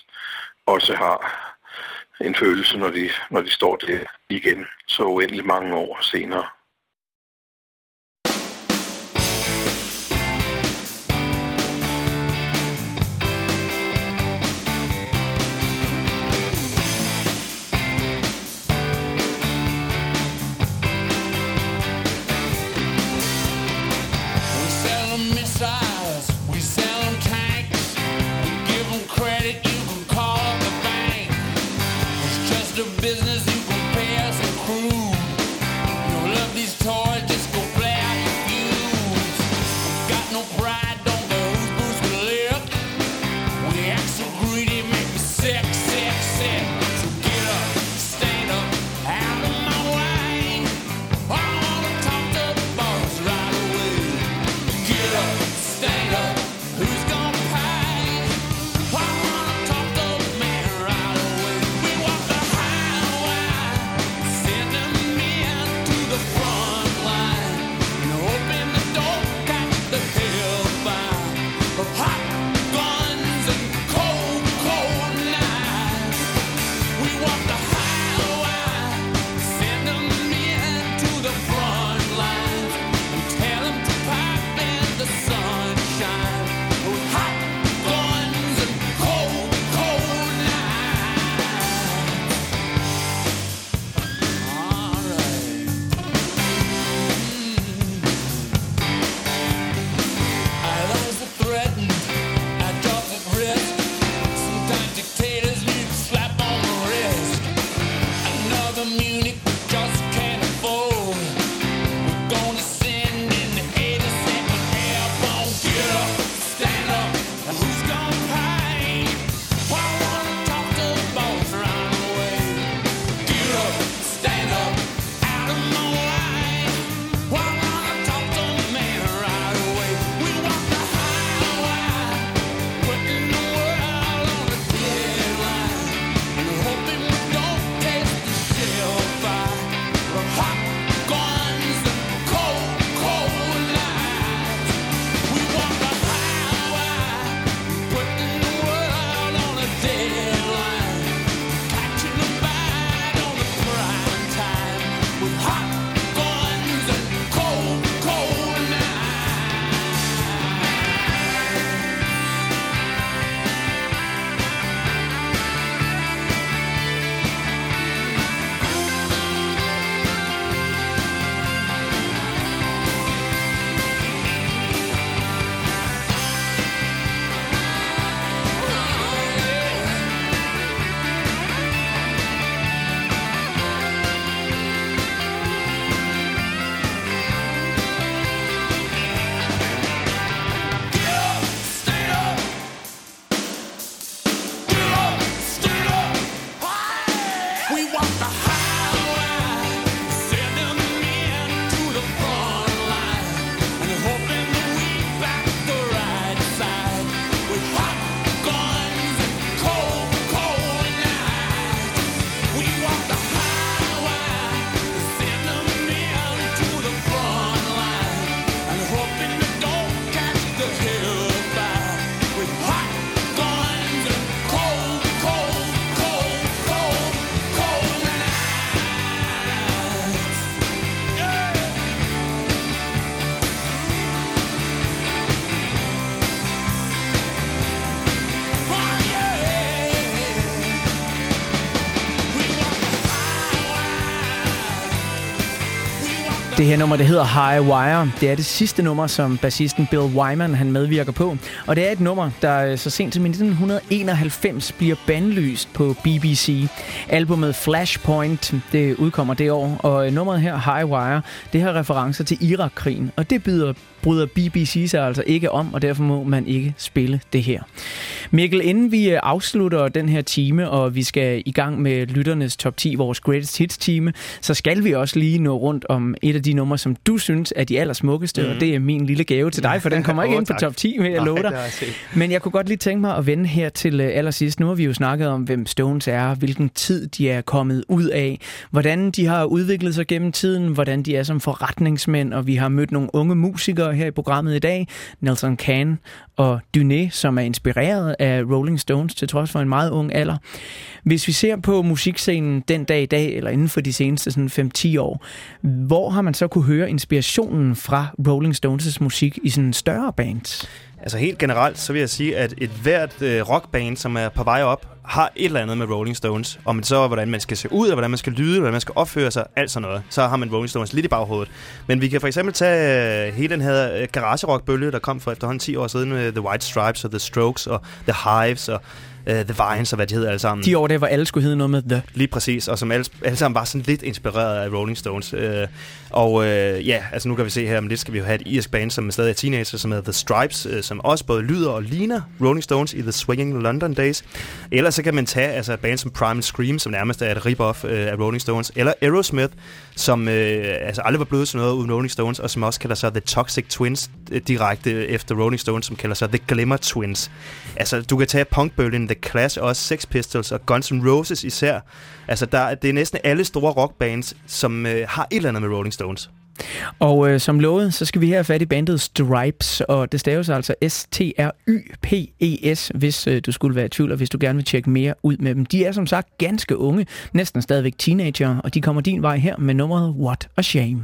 S: også har en følelse, når de, når de står der igen, så uendelig mange år senere.
C: Det her nummer, det hedder High Wire. Det er det sidste nummer, som bassisten Bill Wyman han medvirker på. Og det er et nummer, der øh, så sent som i 1991 bliver bandlyst på BBC. Albumet Flashpoint, det udkommer det år. Og øh, nummeret her, High Wire, det har referencer til Irakkrigen. Og det byder bryder BBC sig altså ikke om, og derfor må man ikke spille det her. Mikkel, inden vi øh, afslutter den her time, og vi skal i gang med lytternes top 10, vores greatest hits time, så skal vi også lige nå rundt om et af de numre, som du synes er de allersmukkeste, mm. og det er min lille gave til dig, for den kommer ikke
D: Åh,
C: ind på
D: tak.
C: top 10, vil jeg love dig. Men jeg kunne godt lige tænke mig at vende her til øh, allersidst. Nu har vi jo snakket om, hvem Stones er, hvilken tid de er kommet ud af, hvordan de har udviklet sig gennem tiden, hvordan de er som forretningsmænd, og vi har mødt nogle unge musikere her i programmet i dag, Nelson Can og Dune, som er inspireret af Rolling Stones til trods for en meget ung alder. Hvis vi ser på musikscenen den dag i dag, eller inden for de seneste sådan 5-10 år, hvor har man så kunne høre inspirationen fra Rolling Stones' musik i sådan større bands?
D: Altså helt generelt, så vil jeg sige, at et hvert øh, rockband, som er på vej op, har et eller andet med Rolling Stones. Om det så er, hvordan man skal se ud, og hvordan man skal lyde, og hvordan man skal opføre sig, alt sådan noget. Så har man Rolling Stones lidt i baghovedet. Men vi kan for eksempel tage øh, hele den her øh, garage-rock-bølge, der kom for efterhånden 10 år siden med The White Stripes og The Strokes og The Hives og uh, The Vines og hvad de hedder alle sammen.
C: De år der, hvor alle skulle hedde noget med The.
D: Lige præcis, og som alle, alle sammen var sådan lidt inspireret af Rolling Stones. Øh, og øh, ja, altså nu kan vi se her, om lidt skal vi jo have et irsk band, som stadig er teenager, som hedder The Stripes, øh, som også både lyder og ligner Rolling Stones i The Swinging London Days. Ellers så kan man tage altså, et band som Primal Scream, som nærmest er et rip-off øh, af Rolling Stones, eller Aerosmith, som øh, altså aldrig var blevet sådan noget uden Rolling Stones, og som også kalder sig The Toxic Twins, øh, direkte efter Rolling Stones, som kalder sig The Glimmer Twins. Altså, du kan tage punkbølgen, The Clash, også Sex Pistols og Guns N' Roses især. Altså, der, det er næsten alle store rockbands, som øh, har et eller andet med Rolling Stones.
C: Og øh, som lovet, så skal vi her have fat i bandet Stripes, og det staves altså S-T-R-Y-P-E-S, hvis øh, du skulle være i tvivl, og hvis du gerne vil tjekke mere ud med dem. De er som sagt ganske unge, næsten stadigvæk teenager, og de kommer din vej her med nummeret What a Shame.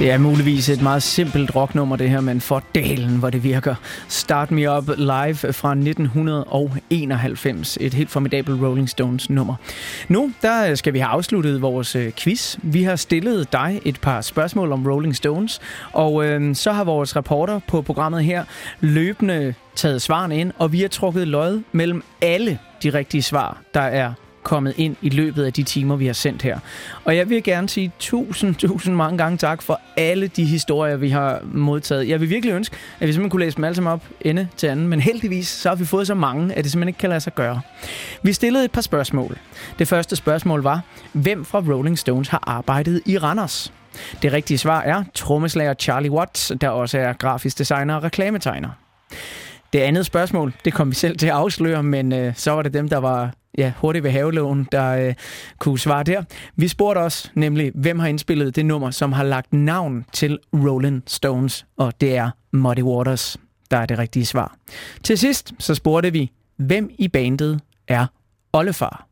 C: Det er muligvis et meget simpelt rocknummer, det her, men for dalen, hvor det virker. Start Me Up live fra 1991. Et helt formidabelt Rolling Stones nummer. Nu der øh, skal vi have afsluttet vores øh, quiz. Vi har stillet dig et par spørgsmål om Rolling Stones, og øh, så har vores reporter på programmet her løbende taget svarene ind, og vi har trukket lod mellem alle de rigtige svar, der er kommet ind i løbet af de timer, vi har sendt her. Og jeg vil gerne sige tusind, tusind mange gange tak for alle de historier, vi har modtaget. Jeg vil virkelig ønske, at vi simpelthen kunne læse dem alle sammen op ende til anden, men heldigvis så har vi fået så mange, at det simpelthen ikke kan lade sig gøre. Vi stillede et par spørgsmål. Det første spørgsmål var, hvem fra Rolling Stones har arbejdet i Randers? Det rigtige svar er trommeslager Charlie Watts, der også er grafisk designer og reklametegner. Det andet spørgsmål, det kom vi selv til at afsløre, men øh, så var det dem, der var ja, hurtigt ved havelån, der øh, kunne svare der. Vi spurgte også nemlig, hvem har indspillet det nummer, som har lagt navn til Rolling Stones, og det er Muddy Waters, der er det rigtige svar. Til sidst så spurgte vi, hvem i bandet er oldefar?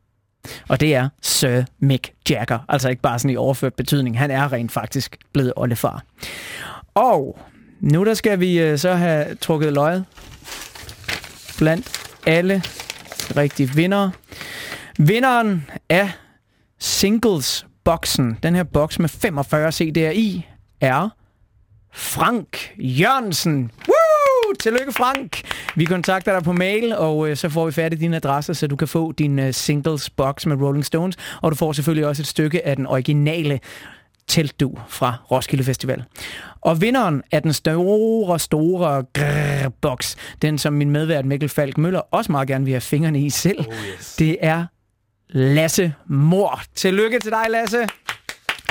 C: Og det er Sir Mick Jagger, altså ikke bare sådan i overført betydning. Han er rent faktisk blevet oldefar. Og nu der skal vi øh, så have trukket løjet blandt alle rigtig vinder. Vinderen af singles-boksen, den her boks med 45 CD'er i, er Frank Jørgensen. Woo! Tillykke, Frank! Vi kontakter dig på mail, og øh, så får vi færdig din adresse, så du kan få din øh, singles-boks med Rolling Stones, og du får selvfølgelig også et stykke af den originale teltdu fra Roskilde Festival. Og vinderen af den store, store grrr, boks, den som min medvært Mikkel Falk Møller også meget gerne vil have fingrene i selv, oh yes. det er Lasse Mor. Tillykke til dig, Lasse!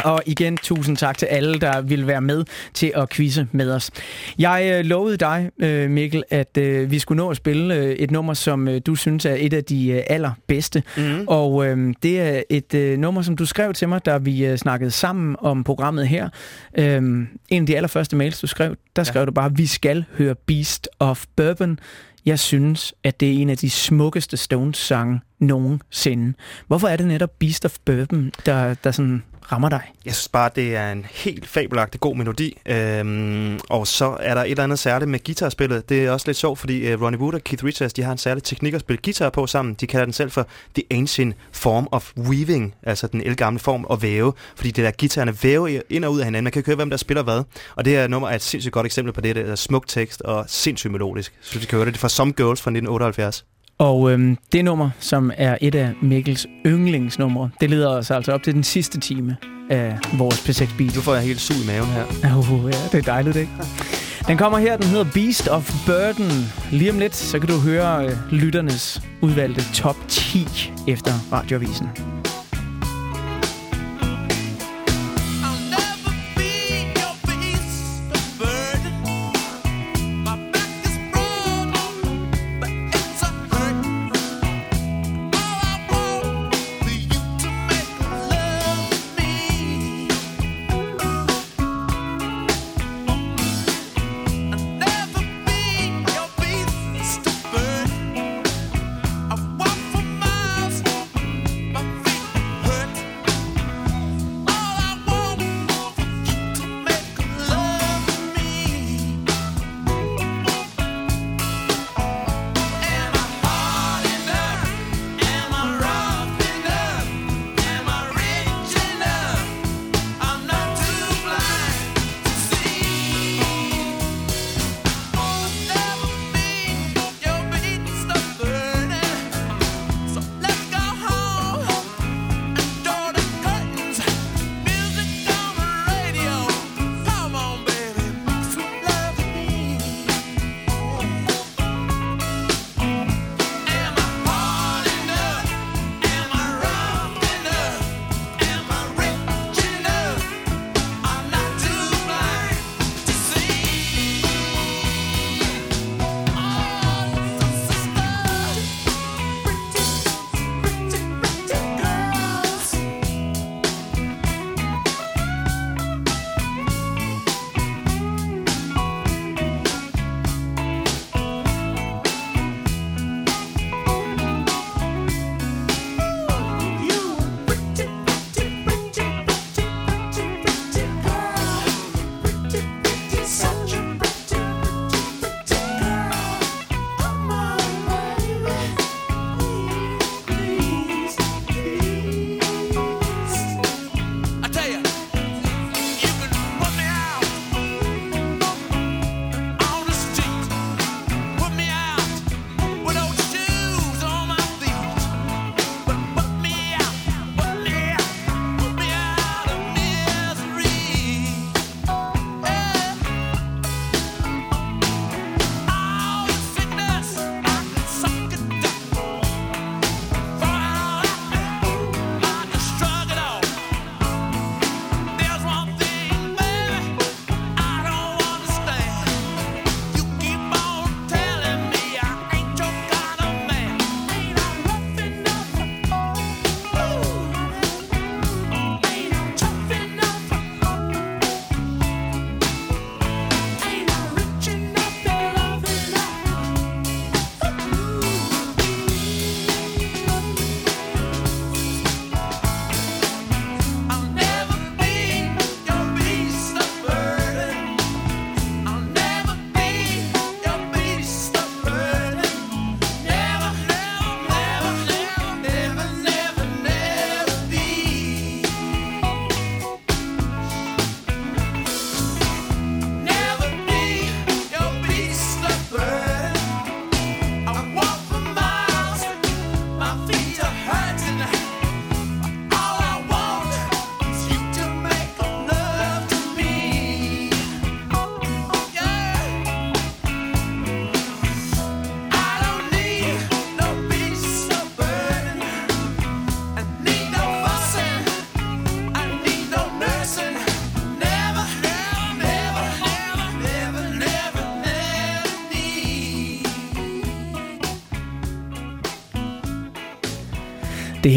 C: Og igen, tusind tak til alle, der vil være med til at quizze med os. Jeg øh, lovede dig, øh, Mikkel, at øh, vi skulle nå at spille øh, et nummer, som øh, du synes er et af de øh, allerbedste. Mm. Og øh, det er et øh, nummer, som du skrev til mig, da vi øh, snakkede sammen om programmet her. Øh, en af de allerførste mails, du skrev, der skrev ja. du bare, vi skal høre Beast of Bourbon. Jeg synes, at det er en af de smukkeste Stones-sange nogensinde. Hvorfor er det netop Beast of Bourbon, der, der sådan rammer dig?
D: Jeg synes bare, det er en helt fabelagtig god melodi. Øhm, og så er der et eller andet særligt med guitarspillet. Det er også lidt sjovt, fordi øh, Ronnie Wood og Keith Richards, de har en særlig teknik at spille guitar på sammen. De kalder den selv for The Ancient Form of Weaving, altså den elgamle form at væve. Fordi det der guitarerne væver ind og ud af hinanden. Man kan ikke høre, hvem der spiller hvad. Og det her nummer er et sindssygt godt eksempel på det. Det er smuk tekst og sindssygt melodisk. Så vi kan høre det. Det er fra Some Girls fra 1978.
C: Og øhm, det nummer, som er et af Mikkels yndlingsnumre, det leder os altså op til den sidste time af vores P6 Beat.
D: Nu får jeg helt sug i maven her.
C: Uh, ja, det er dejligt, ikke? Den kommer her, den hedder Beast of Burden. Lige om lidt, så kan du høre øh, lytternes udvalgte top 10 efter radioavisen.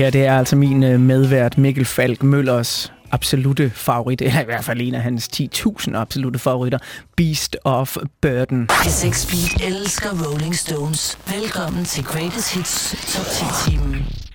C: her det er altså min øh, medvært Mikkel Falk Møllers absolute favorit, eller i hvert fald en af hans 10.000 absolute favoritter, Beast of Burden.
A: The Speed elsker Rolling Stones. Velkommen til Greatest Hits Top 10-timen.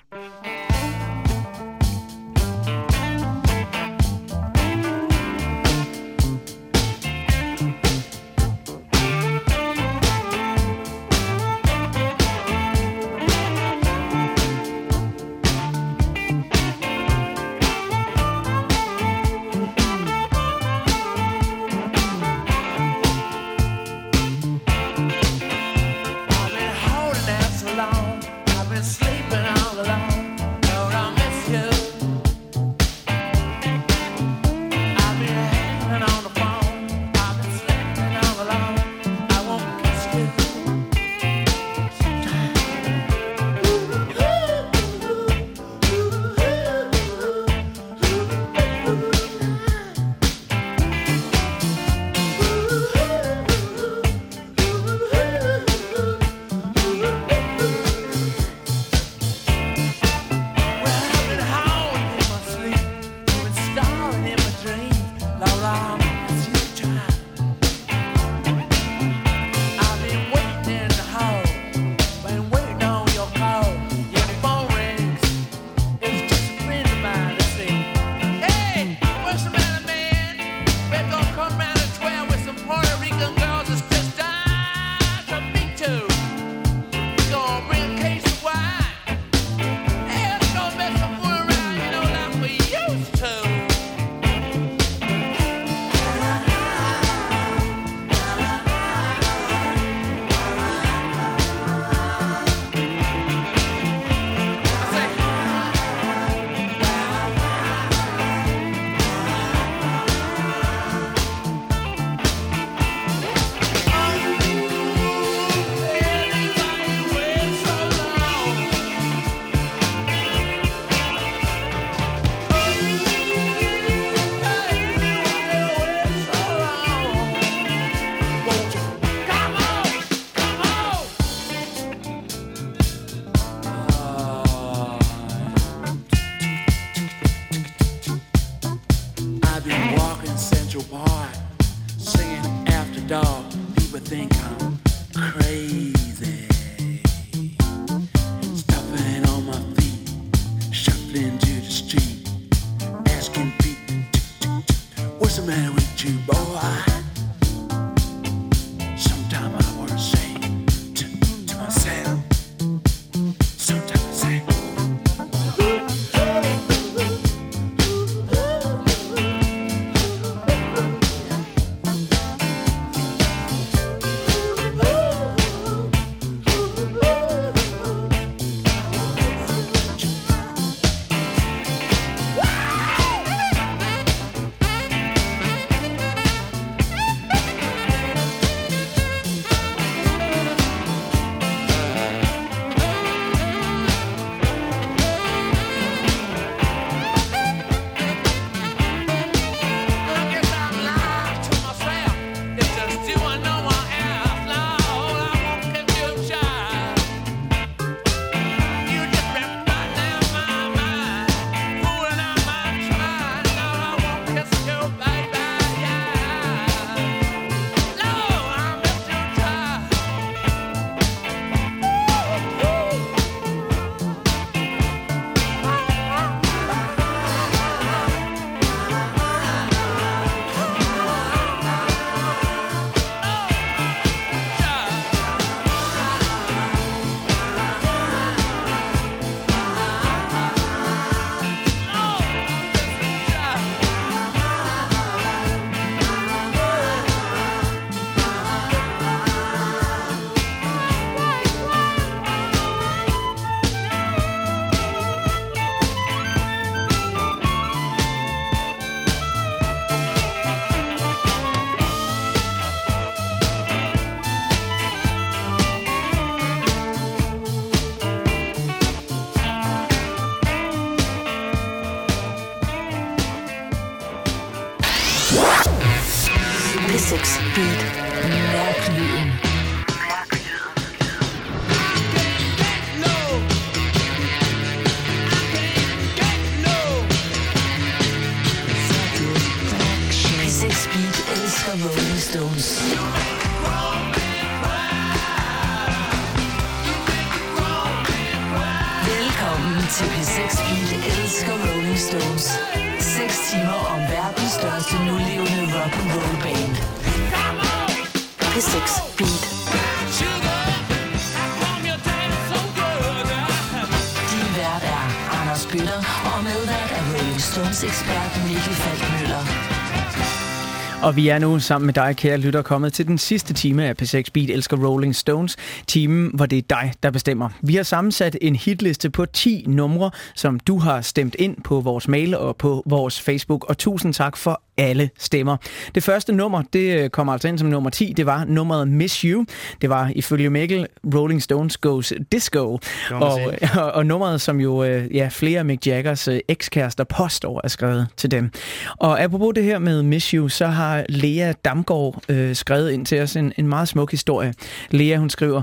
B: Og
C: vi er nu sammen med dig, kære lytter, kommet til den sidste time af P6 Beat Elsker Rolling Stones. Timen, hvor det er dig, der bestemmer. Vi har sammensat en hitliste på 10 numre, som du har stemt ind på vores mail og på vores Facebook. Og tusind tak for alle stemmer. Det første nummer, det øh, kommer altså ind som nummer 10. Det var nummeret Miss You. Det var ifølge Mikkel Rolling Stones Goes Disco. Og, og, og nummeret, som jo øh, ja, flere af Mick Jaggers øh, ekskærester påstår er skrevet til dem. Og apropos det her med Miss You, så har Lea Damgaard øh, skrevet ind til os en, en meget smuk historie. Lea, hun skriver,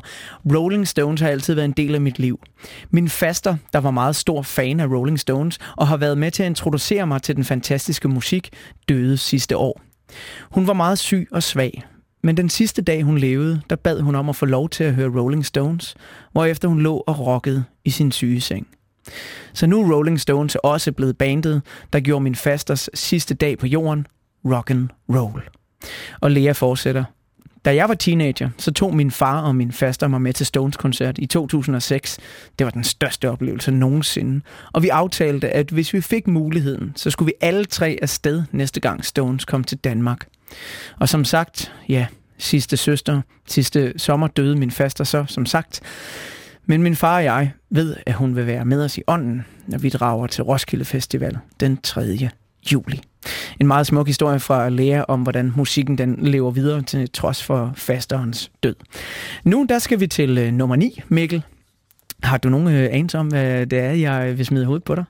C: Rolling Stones har altid været en del af mit liv. Min faster, der var meget stor fan af Rolling Stones, og har været med til at introducere mig til den fantastiske musik, døde sidste år. Hun var meget syg og svag, men den sidste dag hun levede, der bad hun om at få lov til at høre Rolling Stones, hvorefter hun lå og rockede i sin sygeseng. Så nu er Rolling Stones også blevet bandet, der gjorde min fasters sidste dag på jorden rock and roll. Og Lea fortsætter. Da jeg var teenager, så tog min far og min faster mig med til Stones-koncert i 2006. Det var den største oplevelse nogensinde. Og vi aftalte, at hvis vi fik muligheden, så skulle vi alle tre afsted næste gang Stones kom til Danmark. Og som sagt, ja, sidste søster, sidste sommer døde min faster så, som sagt. Men min far og jeg ved, at hun vil være med os i ånden, når vi drager til Roskilde Festival den 3 juli. En meget smuk historie fra Lea om, hvordan musikken den lever videre til trods for fasterens død. Nu der skal vi til øh, nummer 9, Mikkel. Har du nogen øh, anelse om, hvad det er, jeg vil smide hovedet på dig?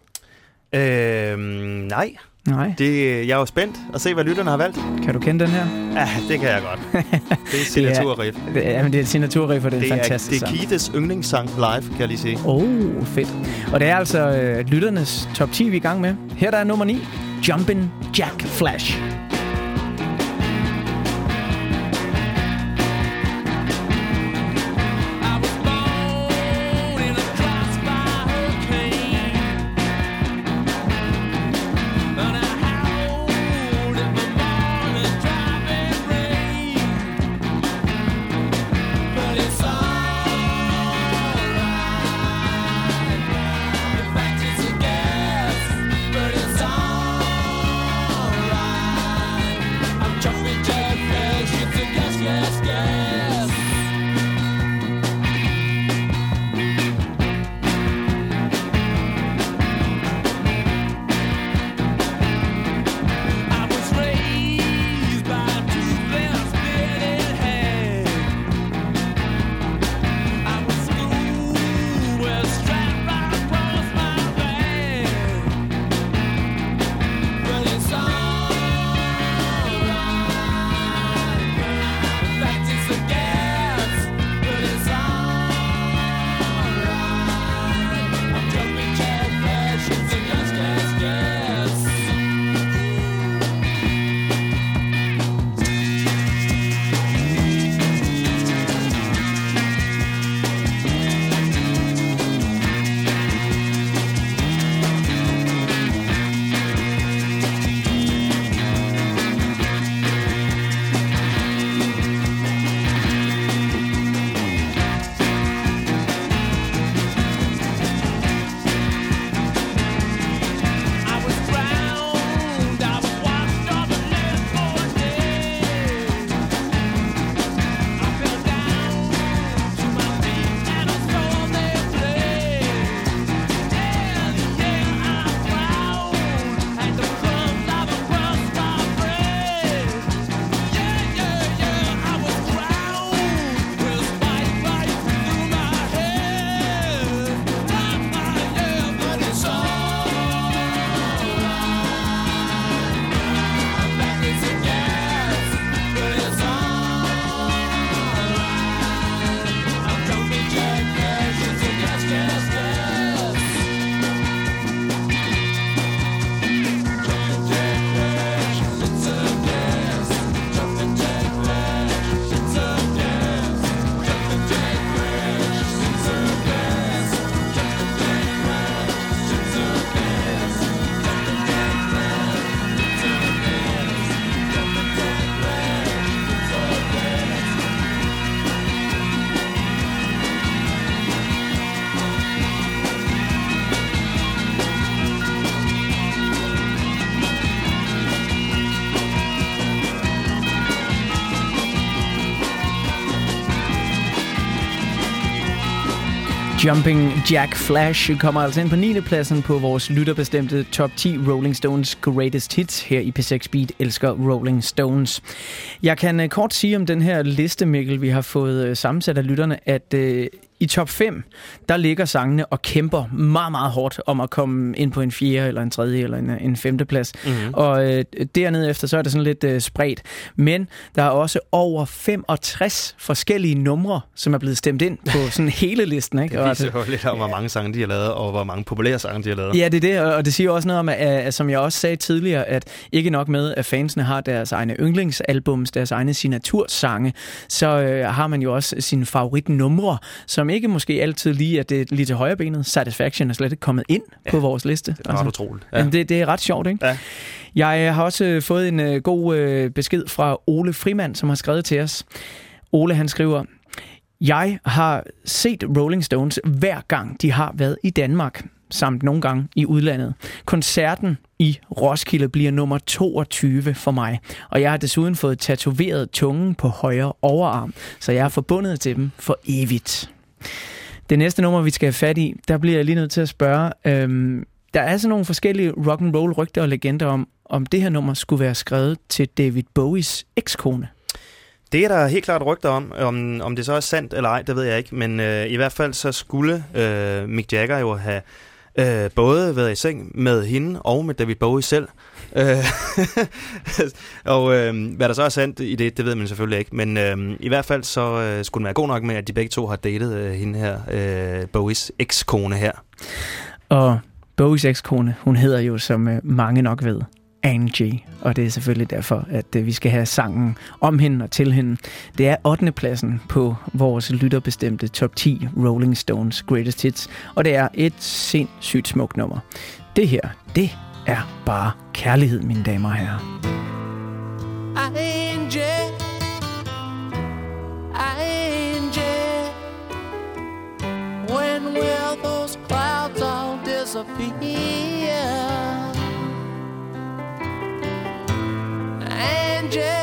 D: Øhm, nej.
C: Nej.
D: Det, jeg er jo spændt at se, hvad lytterne har valgt.
C: Kan du kende den her?
D: Ja, det kan jeg godt. Det er signaturriff.
C: Det er, ja, men det er signaturriff, og det er,
D: Det
C: en
D: er,
C: fantastisk
D: det er. Kites yndlingssang live, kan jeg lige sige.
C: Oh, fedt. Og det er altså øh, lytternes top 10, vi er i gang med. Her der er nummer 9, Jumpin' Jack Flash. Jumping Jack Flash kommer altså ind på 9. pladsen på vores lytterbestemte top 10 Rolling Stones Greatest Hits her i P6 Beat elsker Rolling Stones. Jeg kan øh, kort sige om den her liste, Mikkel, vi har fået øh, sammensat af lytterne, at øh, i top 5, der ligger sangene og kæmper meget, meget hårdt om at komme ind på en fjerde, eller en tredje, eller en, en femte plads. Mm-hmm. Og øh, dernede efter, så er det sådan lidt øh, spredt. Men der er også over 65 forskellige numre, som er blevet stemt ind på sådan hele listen. Ikke?
D: Det viser jo lidt om, hvor mange sange de har lavet, og hvor mange populære sange de har lavet.
C: Ja, det er det, og det siger også noget om, at, at, som jeg også sagde tidligere, at ikke nok med, at fansene har deres egne yndlingsalbums, deres egne signatursange, så øh, har man jo også sine favoritnumre, som ikke måske altid lige er det lige til højre benet. Satisfaction er slet ikke kommet ind ja, på vores liste. Altså,
D: Det er ret utroligt.
C: Ja. Det, det er ret sjovt, ikke?
D: Ja.
C: Jeg øh, har også øh, fået en øh, god øh, besked fra Ole Frimand, som har skrevet til os. Ole, han skriver, jeg har set Rolling Stones hver gang de har været i Danmark, samt nogle gange i udlandet. Koncerten i Roskilde bliver nummer 22 for mig, og jeg har desuden fået tatoveret tungen på højre overarm, så jeg er forbundet til dem for evigt. Det næste nummer, vi skal have fat i, der bliver jeg lige nødt til at spørge, øhm, der er altså nogle forskellige rock and roll rygter og legender om, om det her nummer skulle være skrevet til David Bowies ekskone.
D: Det er der helt klart rygter om. om. Om det så er sandt eller ej, det ved jeg ikke. Men øh, i hvert fald så skulle øh, Mick Jagger jo have øh, både været i seng med hende og med David Bowie selv. Øh, og øh, hvad der så er sandt i det, det ved man selvfølgelig ikke. Men øh, i hvert fald så øh, skulle den være god nok med, at de begge to har datet øh, hende her, øh, Bowies ekskone her.
C: Og Bowies ekskone, hun hedder jo, som øh, mange nok ved, Angie. Og det er selvfølgelig derfor, at øh, vi skal have sangen om hende og til hende. Det er 8. pladsen på vores lytterbestemte top 10 Rolling Stones Greatest Hits. Og det er et sindssygt smukt nummer. Det her, det er bare kærlighed, mine damer og herrer.
A: Angie, Angie, when will those clouds all disappear? Angie,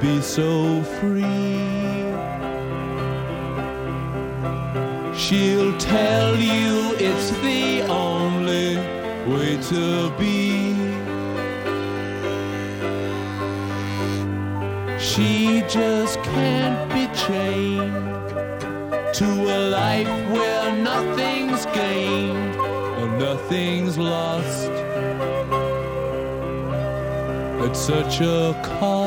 A: be so free. She'll tell you it's the only way to be. She just can't be chained to a life where nothing's gained and nothing's lost It's such a cost.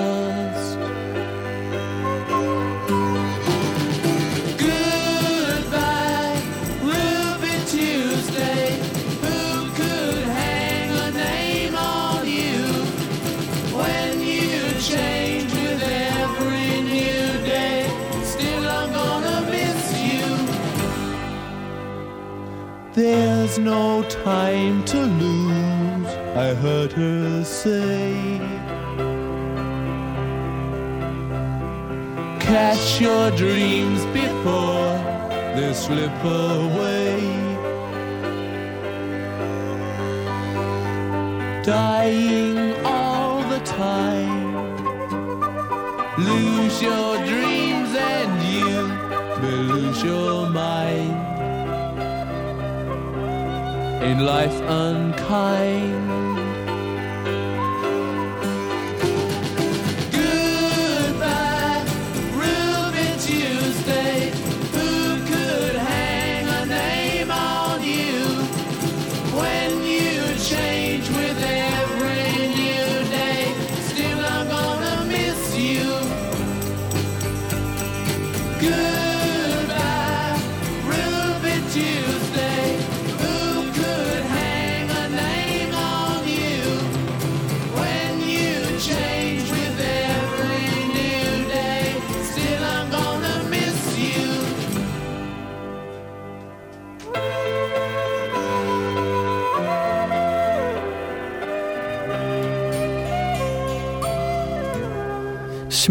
A: There's no time to lose, I heard her say. Catch your dreams before they slip away. Dying all the time. Ain't life unkind?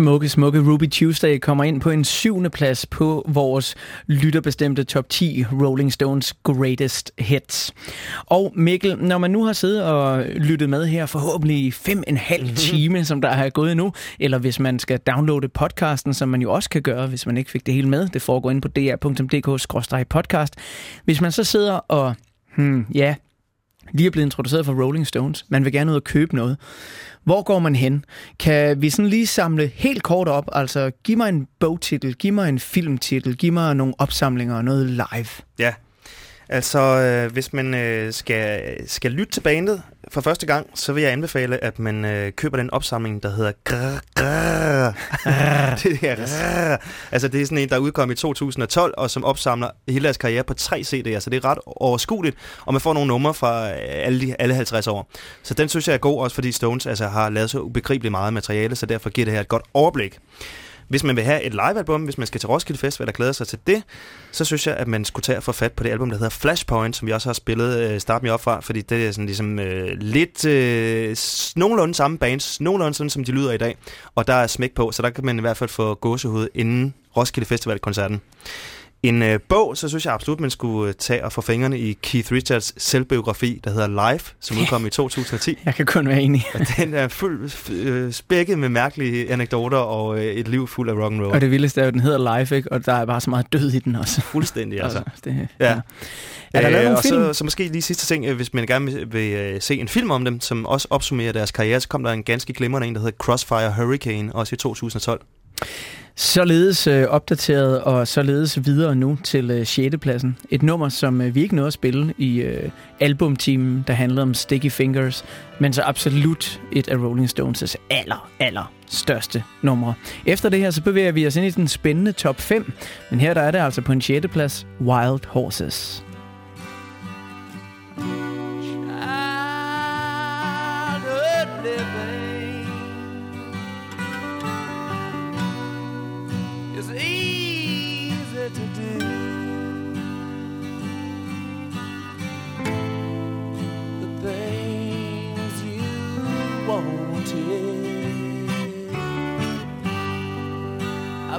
C: Smukke, smukke Ruby Tuesday kommer ind på en syvende plads på vores lytterbestemte top 10 Rolling Stones Greatest Hits. Og Mikkel, når man nu har siddet og lyttet med her forhåbentlig i fem en halv time, som der er gået nu, eller hvis man skal downloade podcasten, som man jo også kan gøre, hvis man ikke fik det hele med, det foregår ind på dr.dk-podcast. Hvis man så sidder og, hmm, ja, lige er blevet introduceret for Rolling Stones, man vil gerne ud og købe noget. Hvor går man hen? Kan vi sådan lige samle helt kort op? Altså, giv mig en bogtitel, giv mig en filmtitel, giv mig nogle opsamlinger og noget live.
D: Ja, altså øh, hvis man øh, skal, skal lytte til bandet for første gang, så vil jeg anbefale, at man øh, køber den opsamling, der hedder grrr, grrr. det her grrr. Altså det er sådan en, der udkom i 2012, og som opsamler hele deres karriere på tre CD'er, så det er ret overskueligt, og man får nogle numre fra øh, alle, de, alle 50 år. Så den synes jeg er god, også fordi Stones altså, har lavet så ubegribeligt meget materiale, så derfor giver det her et godt overblik. Hvis man vil have et livealbum, hvis man skal til Roskilde Festival og glæder sig til det, så synes jeg, at man skulle tage og få fat på det album, der hedder Flashpoint, som vi også har spillet øh, Start Me Up fra, fordi det er sådan ligesom øh, lidt øh, nogenlunde samme bands, nogenlunde sådan, som de lyder i dag, og der er smæk på, så der kan man i hvert fald få gåsehud inden Roskilde Festival-koncerten. En øh, bog, så synes jeg absolut, man skulle øh, tage og få fingrene i Keith Richards selvbiografi, der hedder Life, som udkom i 2010.
C: Jeg kan kun være enig.
D: Og den er fuld øh, spækket med mærkelige anekdoter og øh, et liv fuld af rock and roll.
C: Og det vildeste er jo, den hedder Live, ikke? og der er bare så meget død i den også.
D: Fuldstændig, altså.
C: det,
D: Ja.
C: Er der lavet nogle
D: og
C: film?
D: Så, så måske lige sidste ting, øh, hvis man gerne vil, vil øh, se en film om dem, som også opsummerer deres karriere, så kom der en ganske glimrende en, der hedder Crossfire Hurricane, også i 2012.
C: Således øh, opdateret og således videre nu til øh, 6. pladsen. Et nummer, som øh, vi ikke nåede at spille i øh, albumteamen, der handlede om Sticky Fingers, men så absolut et af Rolling Stones' aller, aller største numre. Efter det her, så bevæger vi os ind i den spændende top 5, men her der er det altså på en 6. plads, Wild Horses.
A: childhood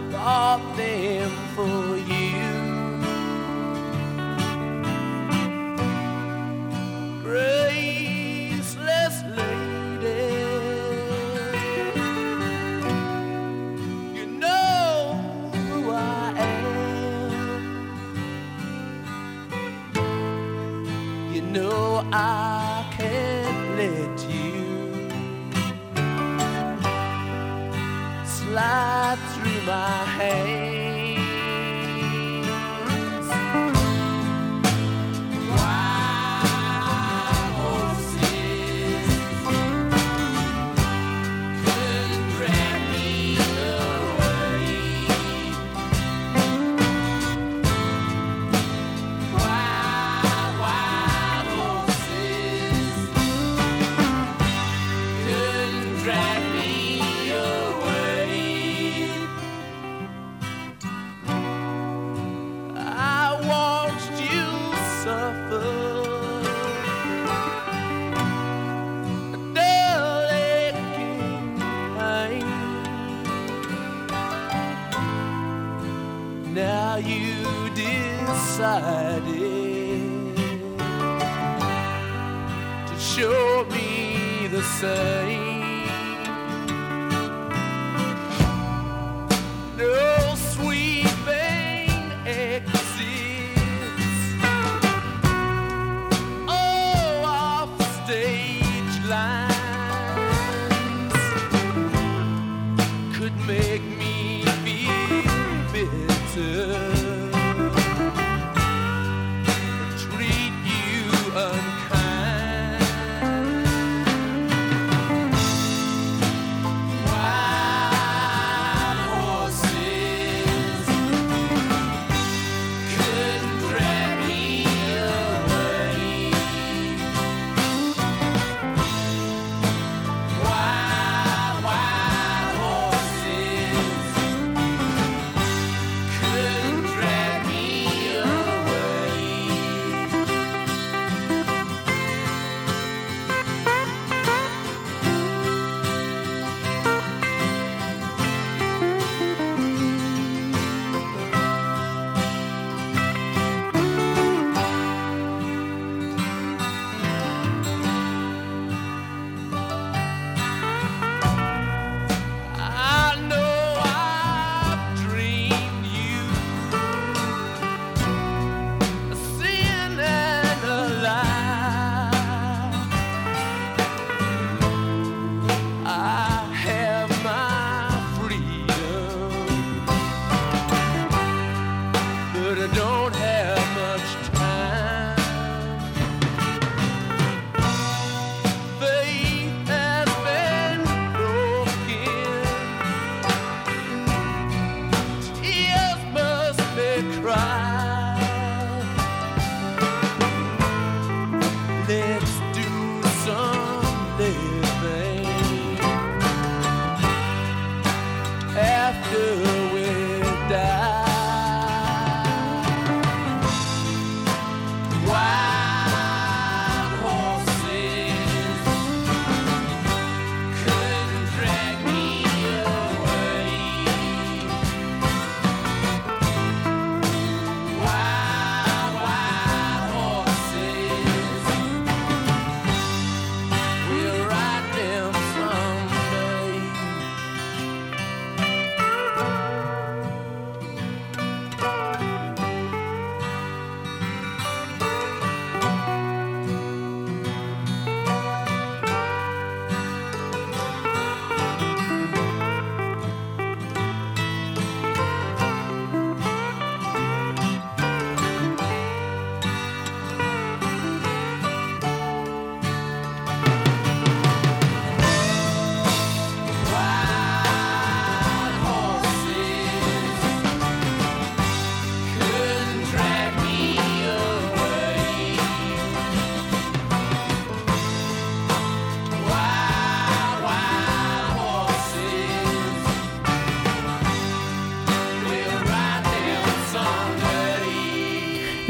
A: I bought them for.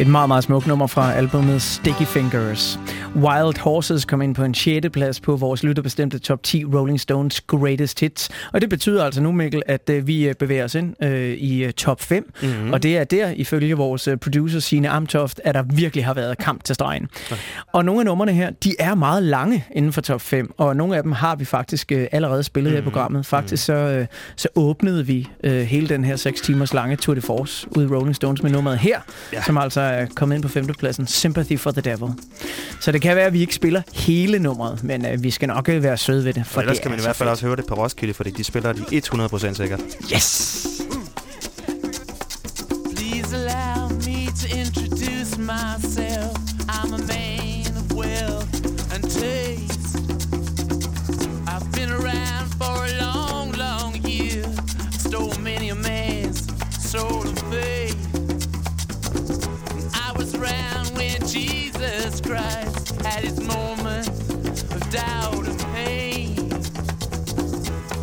C: Et meget, meget smukt nummer fra albumet Sticky Fingers. Wild Horses kom ind på en 6. plads på vores lytterbestemte top 10 Rolling Stones Greatest Hits. Og det betyder altså nu, Mikkel, at øh, vi øh, bevæger os ind øh, i øh, top 5.
D: Mhm.
C: Mm-hmm. Og det er der, ifølge vores producer Signe Amtoft, at der virkelig har været kamp til stregen. Og nogle af numrene her, de er meget lange inden for top 5, og nogle af dem har vi faktisk øh, allerede spillet mm. her i programmet. Faktisk så, øh, så åbnede vi øh, hele den her 6 timers lange Tour de Force ud i Rolling Stones med nummeret her, ja. som altså er kommet ind på femtepladsen, Sympathy for the Devil. Så det kan være, at vi ikke spiller hele nummeret, men øh, vi skal nok øh, være søde ved det.
D: For ellers
C: det
D: kan man i hvert fald
C: så
D: også høre det på Roskilde, fordi de spiller de 100% sikkert.
C: Yes!
A: Please allow me to introduce myself. I'm a man of wealth and taste. I've been around for a long, long year. Stole many a man's soul and faith. I was around when Jesus Christ had his moment of doubt and pain.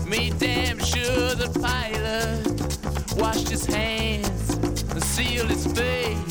A: Made damn sure the pilot washed his hands and sealed his face.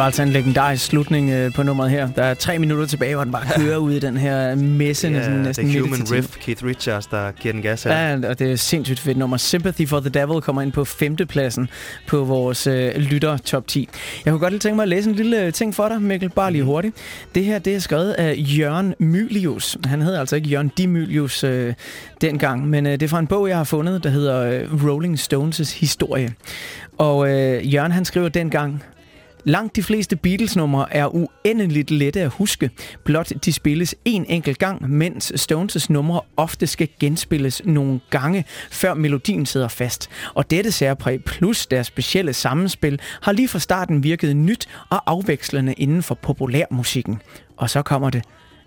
C: Jo altså en legendarisk slutning øh, på nummeret her. Der er tre minutter tilbage, hvor den bare kører ud i den her messe. Næsten,
D: det
C: næsten
D: er
C: i
D: Human. Riff, Keith Richards, der giver den gas her.
C: Ja, og det er sindssygt fedt nummer. Sympathy for the Devil kommer ind på femtepladsen på vores øh, lytter top 10. Jeg kunne godt lige tænke mig at læse en lille øh, ting for dig, Mikkel, bare lige hurtigt. Det her, det er skrevet af Jørgen Mylius. Han hedder altså ikke Jørgen Dimylius øh, dengang, men øh, det er fra en bog, jeg har fundet, der hedder øh, Rolling Stones' historie. Og øh, Jørgen, han skriver dengang, Langt de fleste Beatles-numre er uendeligt lette at huske. Blot de spilles en enkelt gang, mens Stones' numre ofte skal genspilles nogle gange, før melodien sidder fast. Og dette særpræg plus deres specielle sammenspil har lige fra starten virket nyt og afvekslende inden for populærmusikken. Og så kommer det.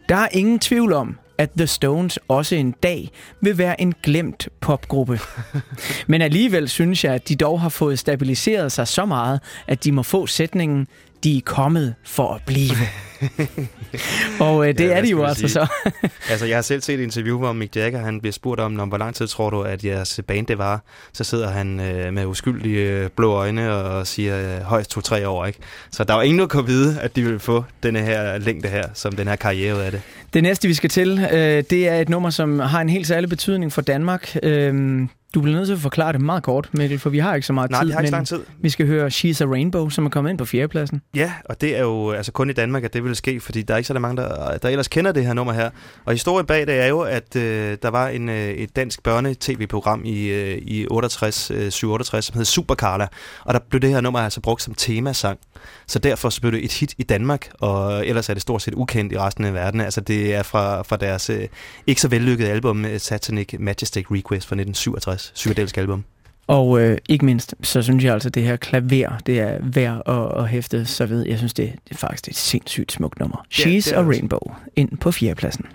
C: Der er ingen tvivl om, at The Stones også en dag vil være en glemt popgruppe. Men alligevel synes jeg, at de dog har fået stabiliseret sig så meget, at de må få sætningen, de er kommet for at blive.
A: Og øh, det
D: Ja,
A: er de jo altså
D: sige?
A: så.
D: altså, jeg har selv set et interview, hvor Mick Jagger han bliver spurgt om, "Nå, hvor lang tid tror du, at jeres band det var? Så sidder han øh, med uskyldige øh, blå øjne og siger øh, højst to-tre år, ikke? Så der var ingen, der kunne vide, at de ville få denne her længde her, som den her karriere af det.
A: Det næste, vi skal til, øh, det er et nummer, som har en helt særlig betydning for Danmark. Øh, du bliver nødt til at forklare det meget kort, Mikkel, for vi har ikke så meget
D: Nej,
A: tid.
D: vi har ikke så lang tid.
A: Vi skal høre She's a Rainbow, som er kommet ind på fjerdepladsen.
D: Ja, og det er jo altså kun i Danmark, at det vil ske, fordi der er ikke så mange, der, der ellers kender det her nummer her. Og historien bag det er jo, at øh, der var en, øh, et dansk børne-tv-program i, øh, i 68, øh, 67, som hed Super Carla, og der blev det her nummer altså brugt som temasang. Så derfor så blev det et hit i Danmark, og ellers er det stort set ukendt i resten af verden. Altså det er fra, fra deres øh, ikke så vellykkede album øh, Satanic Majestic Request fra 1967, psykedelisk album.
A: Og øh, ikke mindst, så synes jeg altså, at det her klaver, det er værd at, at hæfte så ved. Jeg synes, det, det er faktisk et sindssygt smukt nummer. She's
D: er
A: a. Rainbow, ind på fjerdepladsen.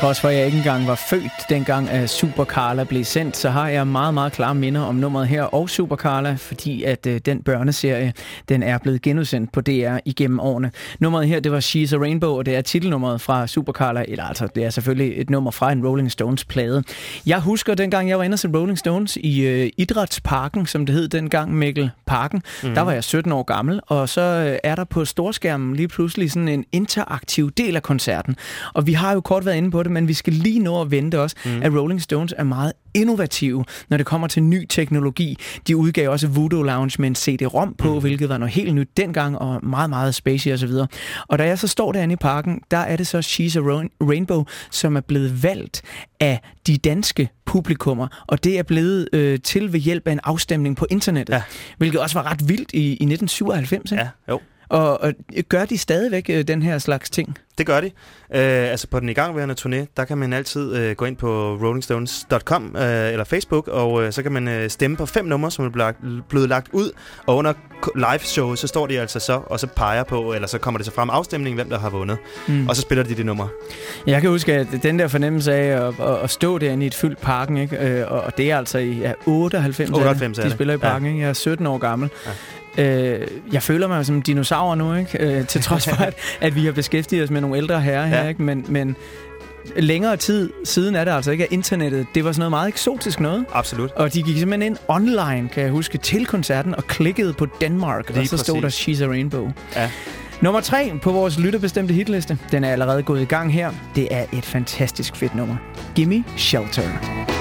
C: Trods for, at jeg ikke engang var født, dengang at Super Carla blev sendt, så har jeg meget, meget klare minder om nummeret her og Super Carla, fordi at øh, den børneserie, den er blevet genudsendt på DR igennem årene. Nummeret her, det var She's a Rainbow, og det er titelnummeret fra Super Carla, eller altså, det er selvfølgelig et nummer fra en Rolling Stones plade. Jeg husker dengang, jeg var inde og se Rolling Stones i øh, Idrætsparken, som det hed dengang, Mikkel Parken. Mm. Der var jeg 17 år gammel, og så øh, er der på storskærmen lige pludselig sådan en interaktiv del af koncerten. Og vi har jo kort været inde på det, men vi skal lige nå at vente også, mm. at Rolling Stones er meget innovative, når det kommer til ny teknologi. De udgav også Voodoo Lounge med en CD-ROM på, mm. hvilket var noget helt nyt dengang, og meget, meget spacey osv. Og, og da jeg så står derinde i parken, der er det så She's a Rain- Rainbow, som er blevet valgt af de danske publikummer, og det er blevet øh, til ved hjælp af en afstemning på internettet, ja. hvilket også var ret vildt i, i 1997. Ikke?
D: Ja, jo.
C: Og, og gør de stadigvæk øh, den her slags ting?
D: Det gør de. Øh, altså på den igangværende turné, der kan man altid øh, gå ind på rollingstones.com øh, eller Facebook, og øh, så kan man øh, stemme på fem numre, som er blevet lagt, blevet lagt ud. Og under live show, så står de altså så, og så peger på, eller så kommer det så frem afstemningen, hvem der har vundet.
C: Mm.
D: Og så spiller de det nummer.
C: Jeg kan huske, at den der fornemmelse af at, at, at stå derinde i et fyldt parken, ikke? Øh, og det er altså i ja, 98,
D: 98 er
C: de spiller i parken.
D: Ja.
C: Ikke? Jeg er 17 år gammel. Øh, jeg føler mig som en dinosaur nu, ikke? Øh, til trods for, at, at vi har beskæftiget os med nogle ældre herrer her,
D: Ja.
C: ikke? Men, men længere tid siden er det altså ikke, at internettet, det var sådan noget meget eksotisk noget.
D: Absolut.
C: Og de gik simpelthen ind online, kan jeg huske, til koncerten og klikkede på Danmark,
D: Lige
C: og så stod der
D: præcis.
C: She's a Rainbow.
D: Ja.
C: Nummer tre på vores lytterbestemte hitliste, den er allerede gået i gang her. Det er et fantastisk fedt nummer. Gimme Shelter.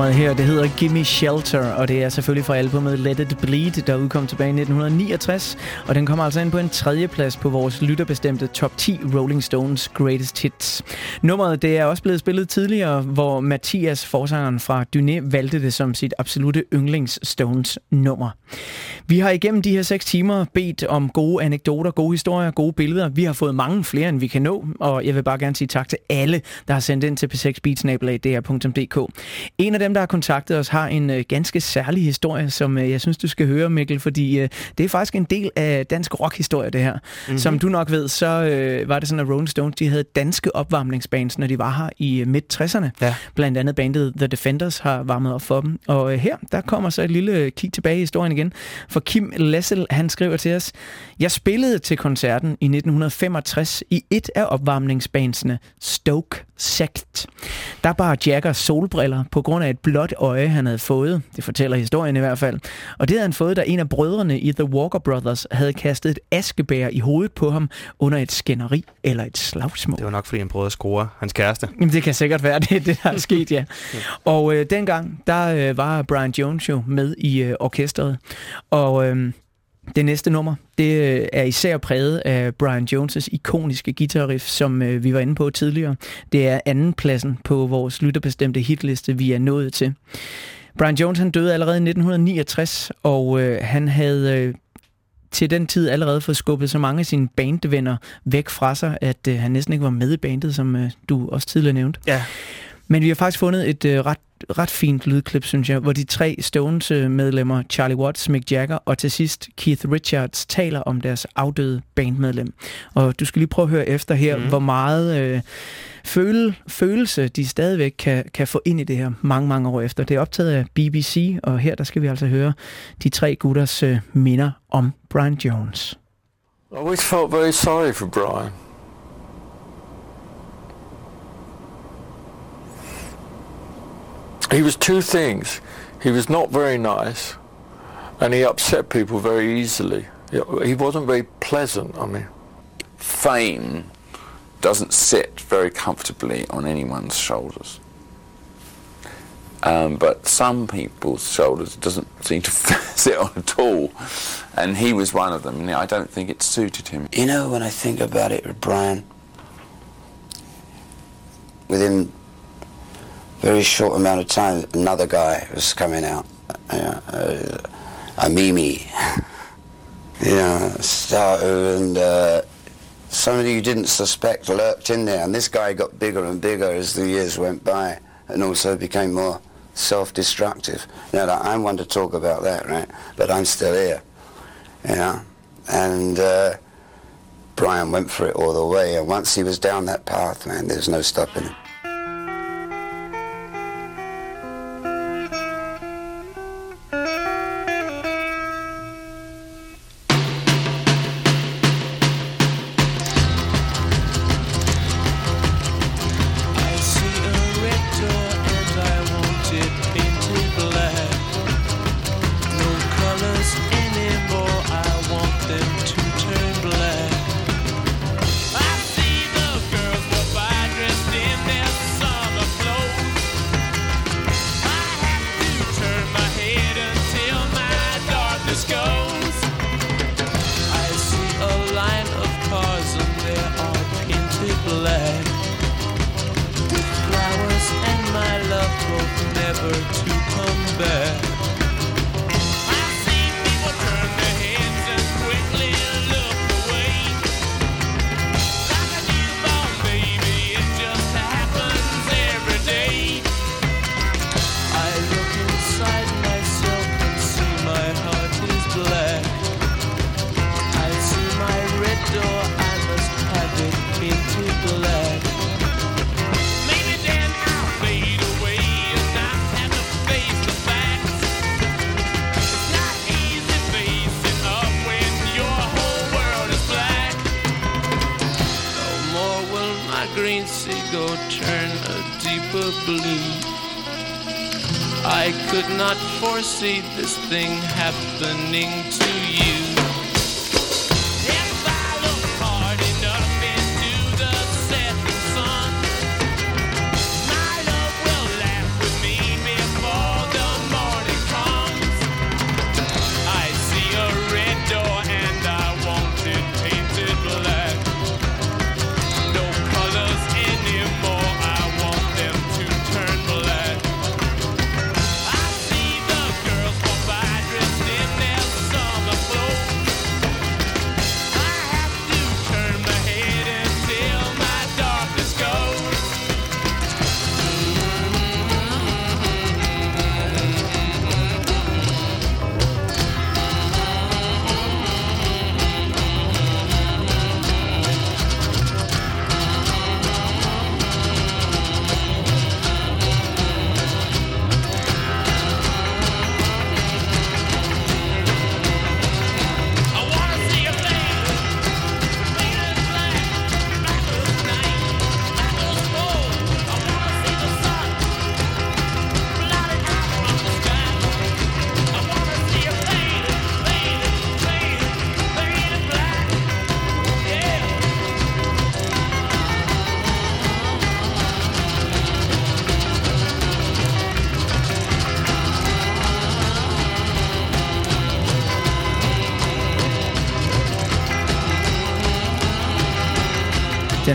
C: Nummeret her, det hedder Gimme Shelter, og det er selvfølgelig fra albumet Let It Bleed, der udkom tilbage i 1969. Og den kommer altså ind på en tredje plads på vores lytterbestemte top 10 Rolling Stones Greatest Hits. Nummeret det er også blevet spillet tidligere, hvor Mathias, forsangeren fra Dyné, valgte det som sit absolute yndlings Stones nummer. Vi har igennem de her 6 timer bedt om gode anekdoter, gode historier, gode billeder. Vi har fået mange flere, end vi kan nå, og jeg vil bare gerne sige tak til alle, der har sendt ind til p6beatsnabelag.dr.dk. En af dem, der har kontaktet os, har en øh, ganske særlig historie, som øh, jeg synes, du skal høre, Mikkel, fordi øh, det er faktisk en del af dansk rockhistorie, det her.
D: Mhm.
C: Mm-hmm. Som du nok ved, så var det sådan, at Rolling Stones de havde danske opvarmningsbands, når de var her i øh, midt-60'erne.
D: Ja.
C: Blandt andet bandet The Defenders har varmet op for dem. Og her, der kommer så et lille kig tilbage i historien igen. For Kim Lessel, han skriver til os, Jeg spillede til koncerten i 1965 i et af opvarmningsbandsene, Stoke Sect. Der bar Jagger solbriller på grund af et blåt øje, han havde fået. Det fortæller historien i hvert fald. Og det havde han fået, da en af brødrene i The Walker Brothers havde kastet et askebær i hovedet på ham under et skænderi eller et slagsmål.
D: Det var nok, fordi han prøvede at score hans kæreste.
C: Jamen, det kan sikkert være, det det, der er sket, ja. Og øh, dengang, der øh, var Brian Jones jo med i øh, orkestret. Og øh, det næste nummer, det øh, er især præget af Brian Jones' ikoniske guitarriff, som øh, vi var inde på tidligere. Det er anden pladsen på vores lytterbestemte hitliste, vi er nået til. Brian Jones han døde allerede i 1969, og øh, han havde øh, til den tid allerede fået skubbet så mange af sine bandvenner væk fra sig, at øh, han næsten ikke var med i bandet, som øh, du også tidligere nævnte.
D: Ja.
C: Men vi har faktisk fundet et øh, ret, ret fint lydklip, synes jeg, hvor de tre Stones-medlemmer, Charlie Watts, Mick Jagger og til sidst Keith Richards, taler om deres afdøde bandmedlem. Og du skal lige prøve at høre efter her, mm. hvor meget øh, føle, følelse de stadigvæk kan, kan få ind i det her mange, mange år efter. Det er optaget af BBC, og her der skal vi altså høre de tre gutters øh, minder om Brian Jones.
N: I always felt very sorry for Brian. He was two things. He was not very nice, and he upset people very easily. He wasn't very pleasant, I mean.
T: fame doesn't sit very comfortably on anyone's shoulders. Um, but some people's shoulders it doesn't seem to sit on at all, and he was one of them. And I don't think it suited him.
A: You know, when I think about it Brian, within a very short amount of time, another guy was coming out, a Mimi, you know, and uh, somebody you didn't suspect lurked in there, and this guy got bigger and bigger as the years went by, and also became more self-destructive. Now, I'm one to talk about that, right? But I'm still here, you know, and. Uh, Brian went for it all the way, and once he was down that path, man, there's no stopping him.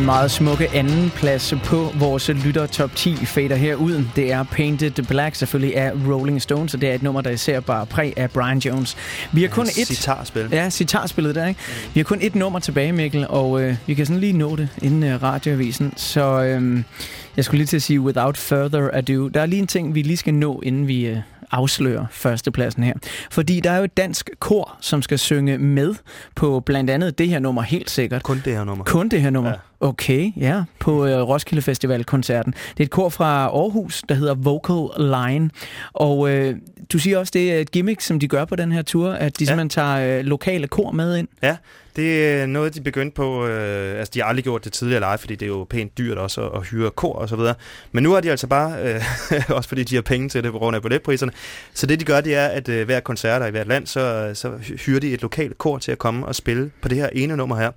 C: Den meget smukke anden plads på vores lytter top 10 fader herud. Det er Painted Black, selvfølgelig af Rolling Stones, og det er et nummer, der især bare præg af Brian Jones. Vi har kun et...
D: Sitarspil.
C: Ja, sitarspillet der, ikke? Vi har kun et nummer tilbage, Mikkel, og øh, vi kan sådan lige nå det inden øh, radioavisen. Så øh, jeg skulle lige til at sige, without further ado, der er lige en ting, vi lige skal nå, inden vi øh, afslører førstepladsen her. Fordi der er jo et dansk kor, som skal synge med på blandt andet det her nummer, helt sikkert.
D: Kun det her nummer.
C: Kun det her nummer. Ja. Okay, ja, på øh, Roskilde Festival-koncerten. Det er et kor fra Aarhus, der hedder Vocal Line. Og øh, du siger også, det er et gimmick, som de gør på den her tur, at de ja. simpelthen tager øh, lokale kor med ind.
D: Ja, det er noget, de begyndte på. Øh, altså, de har aldrig gjort det tidligere live, fordi det er jo pænt dyrt også at, at hyre kor og så videre. Men nu har de altså bare, øh, også fordi de har penge til det på grund af billetpriserne. Så det, de gør, det er, at øh, hver koncert i hvert land, så, så hyrer de et lokalt kor til at komme og spille på det her ene nummer her.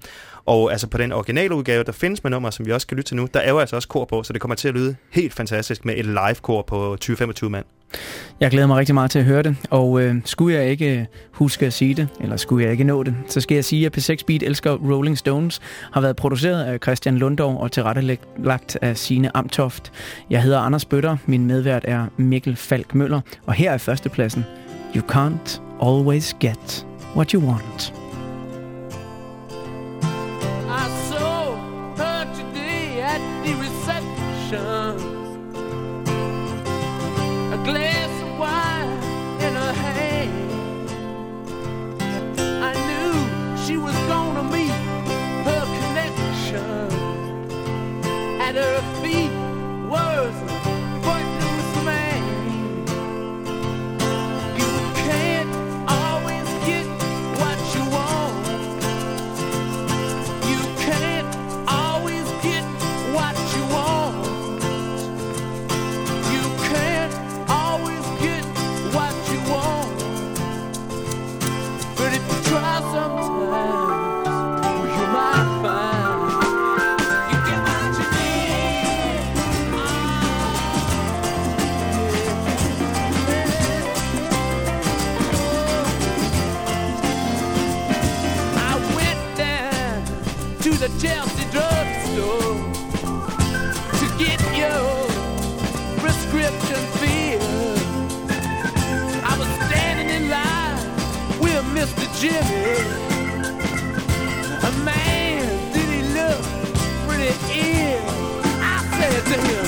D: Og altså på den originale udgave, der findes med nummer, som vi også kan lytte til nu, der er jo altså også kor på, så det kommer til at lyde helt fantastisk med et live-kor på 20-25 mand.
C: Jeg glæder mig rigtig meget til at høre det, og øh, skulle jeg ikke øh, huske at sige det, eller skulle jeg ikke nå det, så skal jeg sige, at P6 Beat elsker Rolling Stones, har været produceret af Christian Lundov og tilrettelagt af Sine Amtoft. Jeg hedder Anders Bøtter, min medvært er Mikkel Falk Møller, og her er førstepladsen. You can't always get what you want.
A: At her feet Jimmy. A man, did he look pretty ill? I said to him,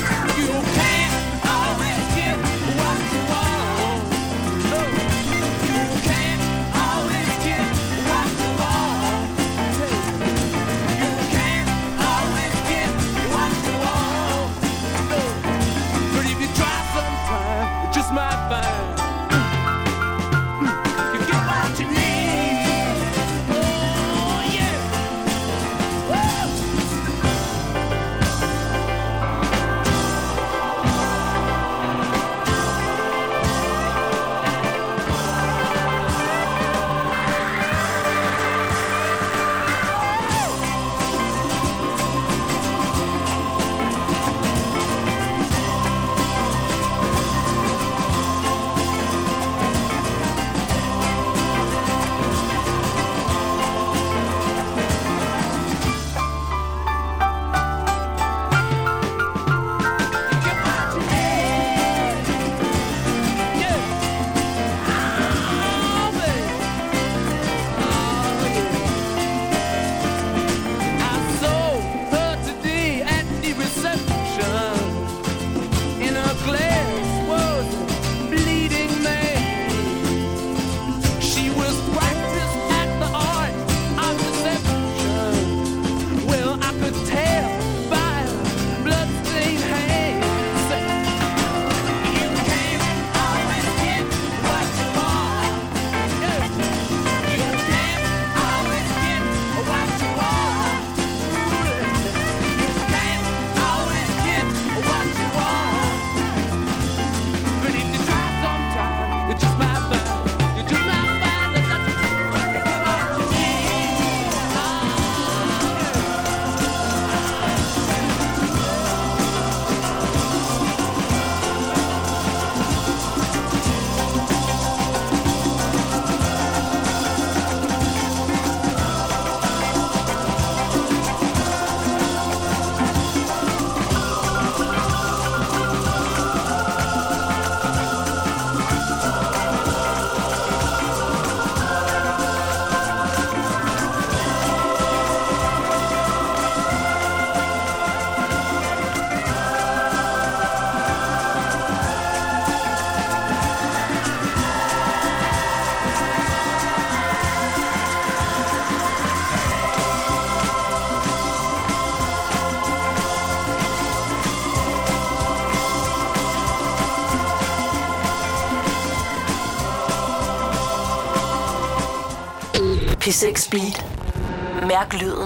B: 6 Beat. Mærk lyden